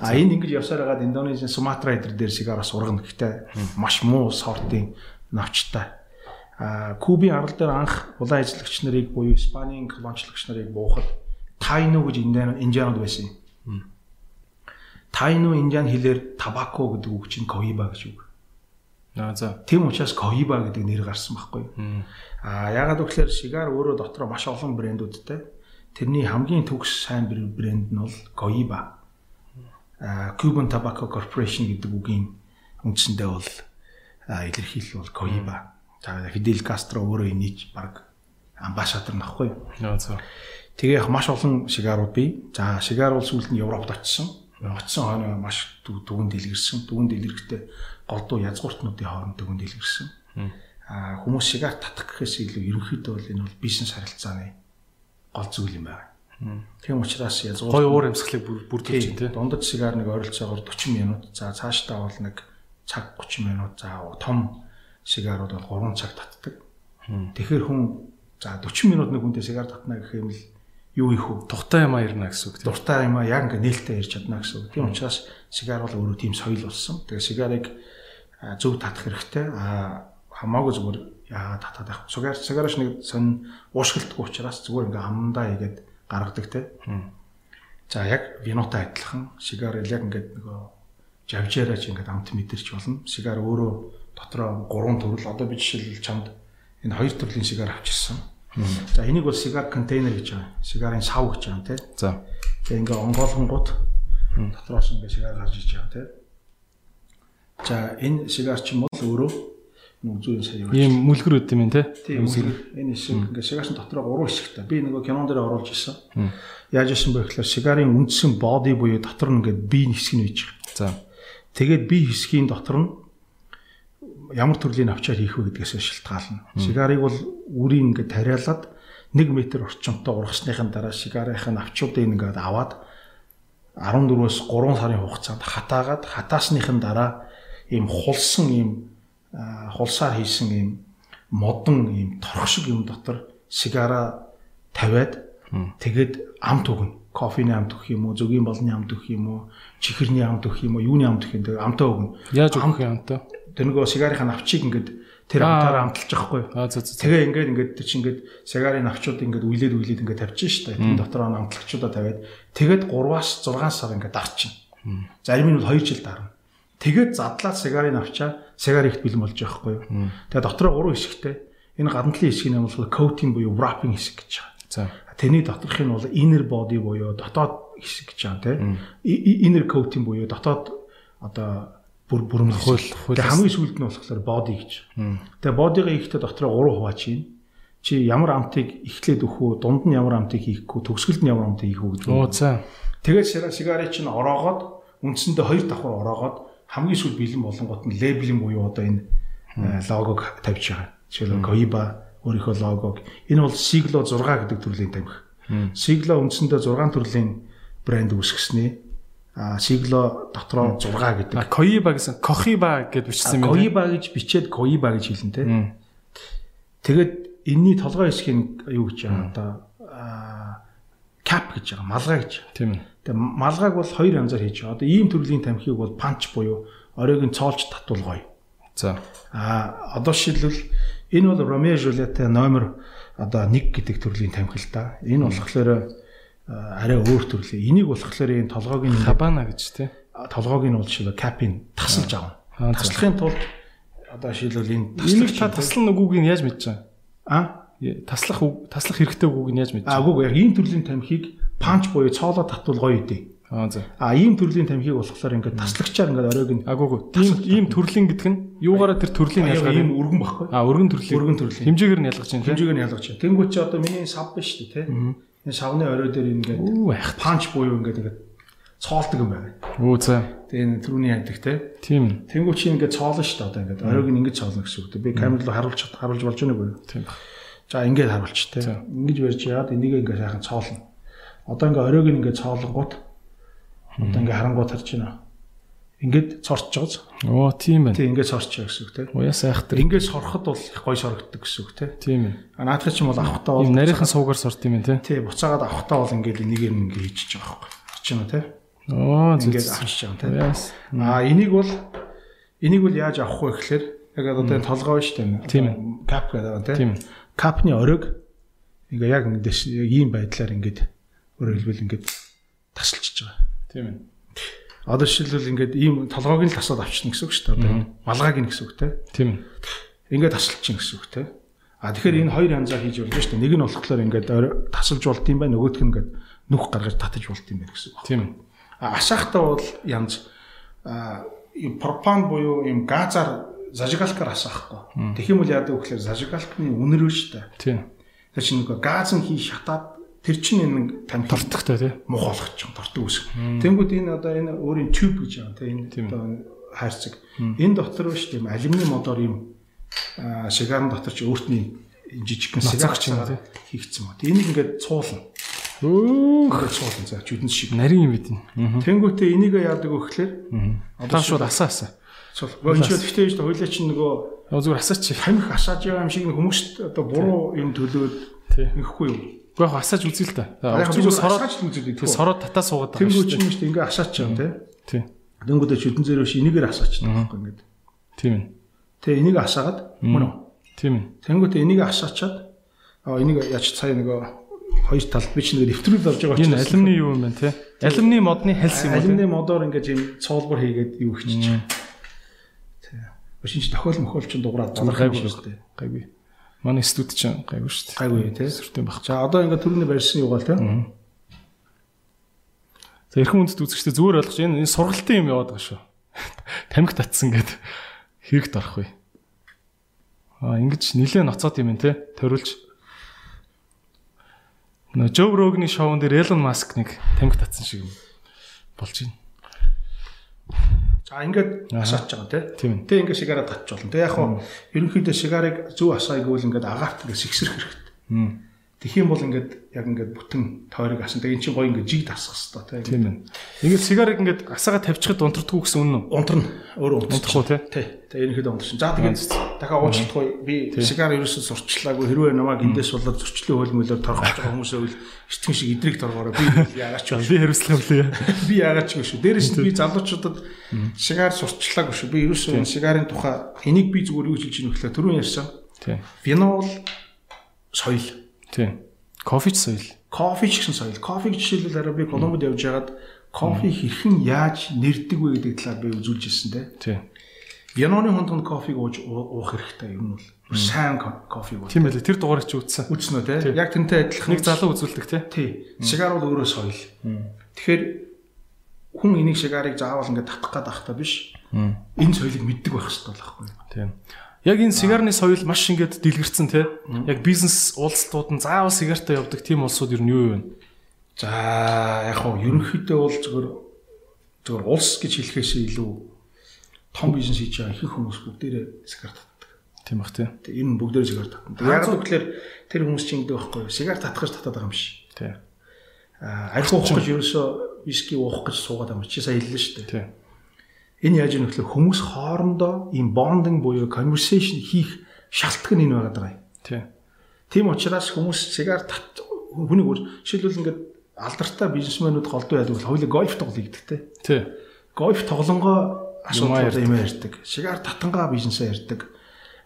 А энэ ингэж явсаар хагаад Индонезийн Суматра эдэр дээр сигараас ургана гэхдээ маш муу сортын навчтай. А Кубын арал дээр анх улаан ажиллагч нарыг буюу Испанийн колоничлогч нарыг буухад Тайно гэж индиан индианууд байсан юм. Тайно индиан хэлээр табако гэдэг үг чинь коиба гэж үг. Аа за. Тийм учраас коиба гэдэг нэр гарсан байхгүй юу? А ягаад гэвэл сигар өөрөө дотроо маш олон брэндүүдтэй. Тэрний хамгийн төгс сайн брэнд нь бол коиба. А Cuban Tobacco Corporation гэдэг үгийн үндсэндээ бол илэрхийлэл бол коиба. За Фидел Кастро өөрөө энийч баг амбассадор нөхгүй? Аа за. Тэгээ яг маш олон сигарууд бий. За сигар бол сүүлд нь Европт очсон. Очсон хойно маш дүү- дүгэн дэлгэрсэн. Дүгэн дэлгэрхтээ голдуу язгууртнуудын хооронд дүгэн дэлгэрсэн. Аа хүмүүс сигар татах гэхээс илүү ерөнхийдөө бол энэ бол бизнес харилцааны гол зүйл юм байна. Тийм учраас язгуур Гой уур амьсгалыг бүр- бүрдүүлж чинь тий. дундаж сигар нэг ойролцоогоор 40 минут. За цаашдаа бол нэг цаг 30 минут. За том сигарууд бол 3 цаг татдаг. Тэгэхээр хүн за 40 минут нэг хүнтэй сигар татна гэх юм л юу их вэ? Тухтай юм аярна гэсэн үг тий. дуртай юм яг ингээ нээлттэй ярьж чадна гэсэн үг. Тийм учраас сигар бол өөрөө тийм соёл болсон. Тэгээ сигарыг зөв татах хэрэгтэй. А хамаагүй зүгээр яагаад татаад байх. Сигар сигарч нэг сонь уушгилтгүй учраас зүгээр ингээ амандаа игээд гаргадаг те. За яг винотой адилхан сигар яг ингээд нөгөө жавжаараач ингээд амт мэдэрч болно. Сигар өөрөө дотроо гурван төрөл одоо би жишээлбэл чамд энэ хоёр төрлийн сигар авчирсан. За энийг бол сигар контейнер гэж байгаа. Сигарын сав гэж байгаа те. За. Тэгээ ингээ онгойлгонгууд дотроос ингээ сигар гарч иж байгаа тийм. За энэ сигар ч юм бол өөрөө нэг зүүн сая явж. Ийм мүлгэр үт юм тий. Тийм үгүй. Энэ хэсэг ингээ сигарч дотроо гурван хэсэгтэй. Би нөгөө кинон дээр оруулж ирсэн. Яаж исэн бэ гэхээр сигарын үндсэн боди буюу дотор нь ингээ би хэсэг нь үйж байгаа. За. Тэгээд би хэсгийн дотор нь ямар төрлийн авчаар хийх вэ гэдгээс шалтгаална. Сигарыг бол үрийн ингээд тариалаад 1 м орчимтой ургасныхын дараа сигарынхын авчуудыг ингээд аваад 14-өөс 3 сарын хугацаанд хатаагаад хатаасныхын дараа ийм хулсан ийм хулсаар хийсэн ийм модон ийм торх шиг юм дотор сигара тавиад тэгээд амт өгнө. Кофений амт өгөх юм уу, зөгийн болны амт өгөх юм уу, чихэрний амт өгөх юм уу, юуны амт өгөх юм тэгээд амтаа өгнө. Яаж өгөх юм та? Тэр нөгөө сигарынхаа навчийг ингээд тэр Аа. амтаараа амталж байгаа хгүй. Аа за за. за. Тэгээ ингээд ингээд тэр чинь ингээд сигарын навчууд ингээд үйлээд үйлээд ингээд тавьчих штэ. Тэр дотор нь амтлагчудаа тавиад тэгээд 3-аас 6 сар ингээд дарчин. Зарим нь бол 2 жил дарна. Тэгээд задлаад сигарын навчаа сигар ихт бэлэн болж байгаа хгүй. Тэгээ дотроо 3 хэсэгтэй. Энэ гадналтын хэсгийг нь бол coating буюу wrapping хэсэг гэж байгаа. За. Тэрний доторх нь бол inner body буюу дотоод хэсэг гэж байгаа тийм. Inner coating буюу дотоод одоо бүр бүрэн Хөл- Тэгээ хамгийн сүүлд нь болохоор body гэж. Тэгээ бодигаа ихтэй дотроо 3 хувааж ийн. чи ямар амтыг эхлээд өгөх үү, дунд нь ямар амтыг хийх үү, төгсгөлд нь ямар амтыг хийх үү гэдэг. Оо за. Тэгээд сигарыг чинь ороогоод үндсэндээ хоёр давхар ороогоод хамгийн сүүл бэлэн болонгот нь лейблийн буюу одоо энэ логог тавьж байгаа. Жишээлбэл Koiba өөрийнхөө логог энэ бол Siglo 6 гэдэг төрлийн тамхи. Siglo үндсэндээ 6 төрлийн брэнд үүсгэснээ а Siglo дотроо 6 гэдэг. А Koiba гэсэн Kohiba гэд бичсэн юм байна. Koiba гэж бичээд Koiba гэж хэлнэ те. Тэгээд энэний толгой хэсгийг юу гэж байгаа одоо cap гэж байгаа малгай гэж. Тийм ээ. Тэгээ малгайг бол хоёр янзаар хийж байгаа. Одоо ийм төрлийн тамхиг бол punch буюу оройг нь цоолж татуулгоё. За. А одоо шилбэл энэ бол Romeo Juliet номер одоо 1 гэдэг төрлийн тамхи л да. Энэ болохоор арай өөр төрлийн. Энийг болохоор энэ толгойг нь хабана гэж тий. Толгойг нь бол шилбэл капин тасалж авна. Таслахын тулд одоо шилбэл энэ энийг та таслан үгүйг нь яаж мэдэж байгаа? А таслах таслах хэрэгтэй үгүйг нь яаж мэдэж байгаа? А үгүй яг энэ төрлийн тамхиг панч буюу цоолоо татвал гоё үдээ. Аа за. А ийм төрлийн тамхиг болохоор ингээд таслагчаар ингээд оройг нь агуугүй. Ийм ийм төрлийн гэдэг нь юугаараа тэр төрлийн ялгаа ийм өргөн багхгүй. А өргөн төрлийн. Өргөн төрлийн. Хэмжээгээр нь ялгаж байна. Хэмжээгээр нь ялгаж байна. Тэнгүүт чи одоо миний сав биш үү те. Энэ савны орой дээр ингээд панч буюу ингээд ингээд цоолдог юм байна. Үу за. Тэгээ энэ түрүүний яадаг те. Тийм. Тэнгүүт чи ингээд цоолно шүү дээ одоо ингээд оройг ингээд цоолно гэсэн үг. Би камер руу харуулж харуулж болж байна уу? Тийм. За ингээд харуулж те. Ингэж барьж яад энийг ингээд сайхан цоолно. Одоо ингээд оройг ингээд цоолонгууд Одоо ингээ харангуут харж байна. Ингээд цорч байгааз. Оо тийм байна. Тийм ингээд цорч байгаа гэсэн үг тийм. Уяа сайхтар. Ингээд сороход бол их гоё сорогддог гэсэн үг тийм. Тийм ээ. А наадах чинь бол авахтаа бол нарийнхан суугаар сорт юм тийм. Тийм буцаагаад авахтаа бол ингээд энийг юм ингээ хийчих жоох байхгүй. Харж байна тийм. Оо ингээд авчиж байгаа тийм. А энийг бол энийг бол яаж авах вэ гэхээр яг одоо толгой шүү дээ. Тийм ээ. Кап гэдэг байгаа тийм. Капны ориг ингээ яг ингээд ийм байдлаар ингээд өөрөөр хэлбэл ингээд тасалчиж байгаа. Тийм ээ. Одоо жишээлбэл ингээд ийм толгойг нь тасаад авчна гэсэн үг шүү дээ. Одоо малгайг нь гэсэн үг те. Тийм. Ингээд тасалчих гэсэн үг те. А тэгэхээр энэ хоёр янзаар хийж болно шүү дээ. Нэг нь болохоор ингээд тасалж болд юм байна. Нөгөөх нь ингээд нүх гаргаж татаж болд юм байна гэсэн үг. Тийм. А ашаахтаа бол янз а пропан буюу ийм газар зажигалкаар асаахгүй. Тэгэх юм бол яадаг вэ гэхээр зажигалкны үнэр шүү дээ. Тийм. Тэр чинь нөгөө газ нь хий шатаад тэр чинь энэ тань тортогтой тий мух болгоч чинь тортог үсг. Тэнгүүд энэ одоо энэ өөрийн тюб гэж байгаа тий энэ одоо хайрцаг. Энэ дотор биш тийм алюминий модоор юм шигарн дотор чи өөртний жижигхэн сигар чинь хийгдсэн мод. Энийг ингээд цуулна. Өөх цуулна за чүдэн шиг. Нарийн юм бидэн. Тэнгүүтээ энийг яадаг вэ гэхээр одоо шууд асаа асаа. Цул. Гэхдээ шүү дээ хойлоо чинь нөгөө зүгээр асаач. Тамхи асааж байгаа юм шиг хүмүүст одоо буруу юм төлөөд ингэхгүй юу? Гэхдээ яг асааж үзье л та. Би сороод тийм сороод татаа суугаад байгаа шүү дээ. Тэнгүүд чинь ингээ асаач юм тий. Тий. Тэнгүүдээ чүдэн зөрөө ш энийгээр асаач байгаа юм ингээ. Тийм ээ. Тэ энийг асаагаад мөн үү? Тийм ээ. Тэнгүүдээ энийг асаачаад аа энийг яаж цаа нөгөө хоёр талд би ч нэг нэвтрүүл авч байгаа учраас энэ алюминий юу юм бэ те? Алюминий модны хальс юм уу? Алюминий модоор ингээд юм цоолбор хийгээд юу хийчих. Тэ. Шинж тохиол мохол ч дуурайд балархайгүй шүү дээ. Гайгүй. Манай студ ч гайгүй шүү дээ. Гайгүй тий. Сүртэй баг. За одоо ингээд түрүүний барьсан юугаал тий. За эрхэм үндэд үзэгчтэй зүгээр ойлгож энэ сургалтын юм яваад байгаа шүү. Тамхи татсан гэд хэрэгт орох вэ. Аа ингэж нилээ ноцоод юм тий. Төрүүлж. Нөө Жо Рогны шоун дээр Элон Маск нэг тамхи татсан шиг юм болж байна. За ингээд асаач байгаа тийм. Тэ ингээд сигараа татч болно. Тэ яг хуу ерөнхийдөө сигарыг зөв асаа гэвэл ингээд агаарт ингээд сэгсрэх хэрэгтэй. Тэгэх юм бол ингээд яг ингээд бүтэн тойрог асан. Тэгээ эн чинь гоё ингээд жиг тасах хэрэгтэй тийм ээ. Ингээд сигарыг ингээд асаагаа тавьчихад унтардгүй гэсэн үнэн? Унтарна. Өөрөө унтахгүй тий. Тэгээ ерөнхийдөө унтарсан. За тэгээд дахиад уучлахгүй би сигар ерөөсөө сурчлаагүй хэрвээ намайг эндээс болоод зөрчлөө хөл мөлөөр торгож байгаа хүмүүсээ үл эртхэн шиг идрийг торгоорой. Би яагаад ч би хариуцлага үлээ. Би яагаад ч биш. Дээрээс нь би залуучуудад сигар сурчлаагүй шүү. Би ерөөсөө сигарын тухай энийг би зүгээр юу хэлж ийн гэхлээр түрүүн ярьсан. Тий. Винол соёл Тийм. Кофе ч соёл. Кофе ч гэсэн соёл. Кофег жишээлбэл арай би Колумбид явж байгаад кофе хэрхэн яаж нэрдэг вэ гэдэг талаар би үзүүлж ирсэн те. Тийм. Вьеноны хондонд кофег ууж уух хэрэгтэй юм бол сайн кофег уух. Тийм байлээ. Тэр дугаарыг чи үзсэн. Үзсэн үү те. Яг тэнтэй адилхан нэг залуу үзүүлдэг те. Тий. Сигар бол өөрөө соёл. Тэгэхээр хүн энийг сигарыг заавал ингээд татах гээд ахта биш. Энэ соёлыг мэддэг байх хэрэгтэй байхгүй юу? Тийм. Яг энэ сигарны соёл маш ингээд дэлгэрсэн те. Яг бизнес улсууд нь заавал сигартаа явдаг тийм улсууд ер нь юу вэ? За яг хоо ерөнхийдөө бол зөвхөн зөвхөн улс гэж хэлэхээс илүү том бизнес хийж байгаа ихэнх хүмүүс бүгдээрээ сигарт татдаг. Тийм бах тий. Энэ нь бүгдээрээ сигарт татдаг. Яг л үгээр тэр хүмүүс чинь ингэдэг байхгүй юу? Сигарт татах гэж татаад байгаа юм биш. Тий. Аа арх уух гэж ерөөсөө виски уух гэж суугаад байгаа юм чи сая хэллээ шүү дээ. Тий. Энэ яаж юм гэхэл хүмүүс хоорондоо ийм bonding буюу conversation хийх шалтгаан энэ байгаад байгаа юм. Тий. Тийм учраас хүмүүс сигарт хүний өөр жишээлбэл ингээд алдартай бизнесмэнүүд голдуу байдаг бол хоёулаа гольф тоглоё гэдэгтэй. Тий. Гольф тоглонгоо асуудал юм ярьдаг. Шигаар татангаа бизнесээ ярьдаг.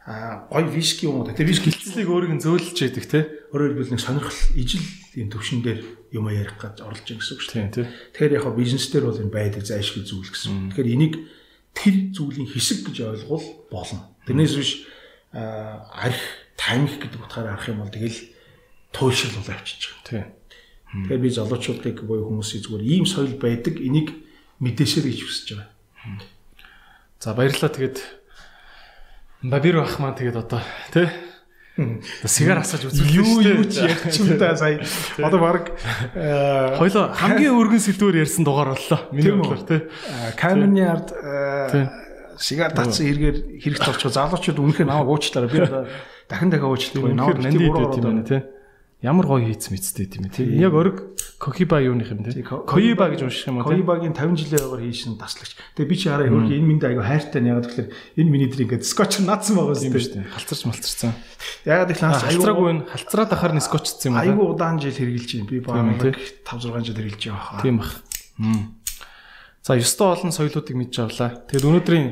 Аа гой виски юм уу. Тэгээ виски Хилцлийг өөрийг нь зөөлж яадаг те. өөрөөр хэлбэл нэг сонирхол ижил энэ төвшин дээр юм ярих гэж оролж ийн гэсэн үг шүү Тийм тий. Тэгэхээр яг бизнес дээр бол энэ байдаг зайлшгүй зүйл гэсэн. Тэгэхээр энийг тэр зүйлийн хэсэг гэж ойлгол болно. Тэрнээс биш арх таних гэдэг утгаараа харах юм бол тэгэл туйлшил бол авчиж байгаа. Тий. Тэгэхээр би залуучуудыг буюу хүмүүсийн зүгээр ийм соёл байдаг энийг мэдээсээр гэж хүсэж байгаа. За баярлалаа тэгээд Бабир бах маань тэгээд одоо тий сигар асаж үзүүлсэн Юу шүү дээ. юу ч яг ч юм да сая. Одоо баг Хоёлоо хамгийн өргөн сэдвээр ярьсан дугаар боллоо. Миний бодлоор тий. Камерны ард Тийм. сигар татсан эргээр хэрэгт орчоо залуучууд үнэхээр намайг уучлаарай. Би одоо дахин дахин уучлахгүй. Намайг нандид байт юм байна тий. Ямар гоё хийц мэдтэй тийм ээ. Яг өрг Кохиба юуных юм Ко- Коиба гэж унших юм уу тий. Коибагийн 50 жилийн яваар хийшин таслагч. Тэгээ би чи хараа хөрх энэ минь аяга хайртай нь ягаад гэхээр энэ миний дээр ингээд скотч наацсан байгаа юм шүү дээ. Халцарч малцарсан. Ягаад ланс Халцраагүй нь халцраад ахаар нь скотчсон юм Айгу уу? удаан жил хэрэгжилж байна. Би үү, баг 5 6 жил хэрэгжилж байгаа хаа. Тийм бах. За 9 доо олон соёлоодыг мэдж авлаа. Тэгээд өнөөдрийн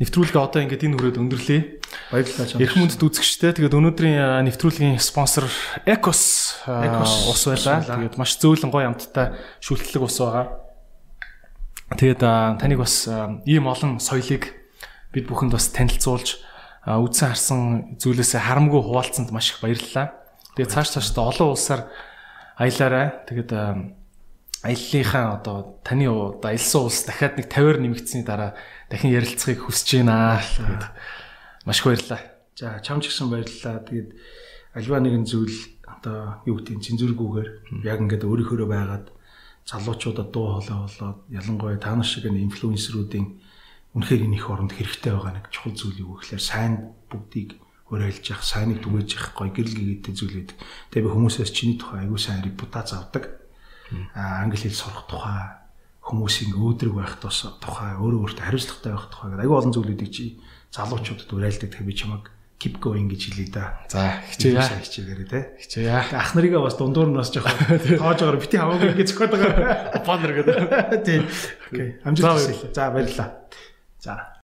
нэвтрүүлгээ одоо ингээд энэ хүрээд өндөрлөе. Баярлалаа чам. Эрх мөндөд үзэгчтэй. Тэгээд өнөөдрийн нэвтрүүлгийн спонсор Ecos Ecos ус байлаа. Тэгээд маш зөөлөн гоё амттай шүлтлэг ус байгаа. Тэгээд таныг бас ийм олон соёлыг бид бүхэнд бас танилцуулж үдсэн харсан зүйлээсээ харамгүй хуваалцсанд маш их баярлалаа. Тэгээд цааш цаашдаа олон улсаар аялаарай. Тэгээд аяллахаа одоо таны одоо аялсан улс дахиад нэг 50-аар нэмэгдсэний дараа дахин ярилцахыг хүсэж байна. Маш их баярлалаа. За чам ч гэсэн баярлалаа. Тэгээд альва нэгэн зүйл одоо юу гэдэг нь цензургүйгээр яг ингээд өөрийнхөө байгаад залуучуудад дуу хоолой болоод ялангуяа та нар шиг энэ инфлюенсеруудын үнэхээр энэ их оронд хэрэгтэй байгаа нэг чухал зүйл юу гэхээр сайн бүгдийг хөрөөлж явах, сайныг түгээж явах гоё гэрэл гээтэй зүйл байдаг. Тэгээ би хүмүүсээс чиний тухай аягүй сайн репутац авдаг. Аа англи хэл сурах тухай хүмүүсийн өөдрөг байх тус тухай өөрөө өөртөө хариуцлагатай байх тухай гэдэг аягүй олон зүйлүүдийг чи залуучуудад уриалдаг. Тэгээ би чамайг keep going гэж хэлээ да. За хичээе. хичээгээрээ те. Хичээе. Ах нарыгаа бас дундуур нь бас жоохон тоожоор бити хамаагүй гэж зөхөд байгаа. Баннер гэдэг. Тийм. Окей. Амжилт хүсье. За баярлалаа. За.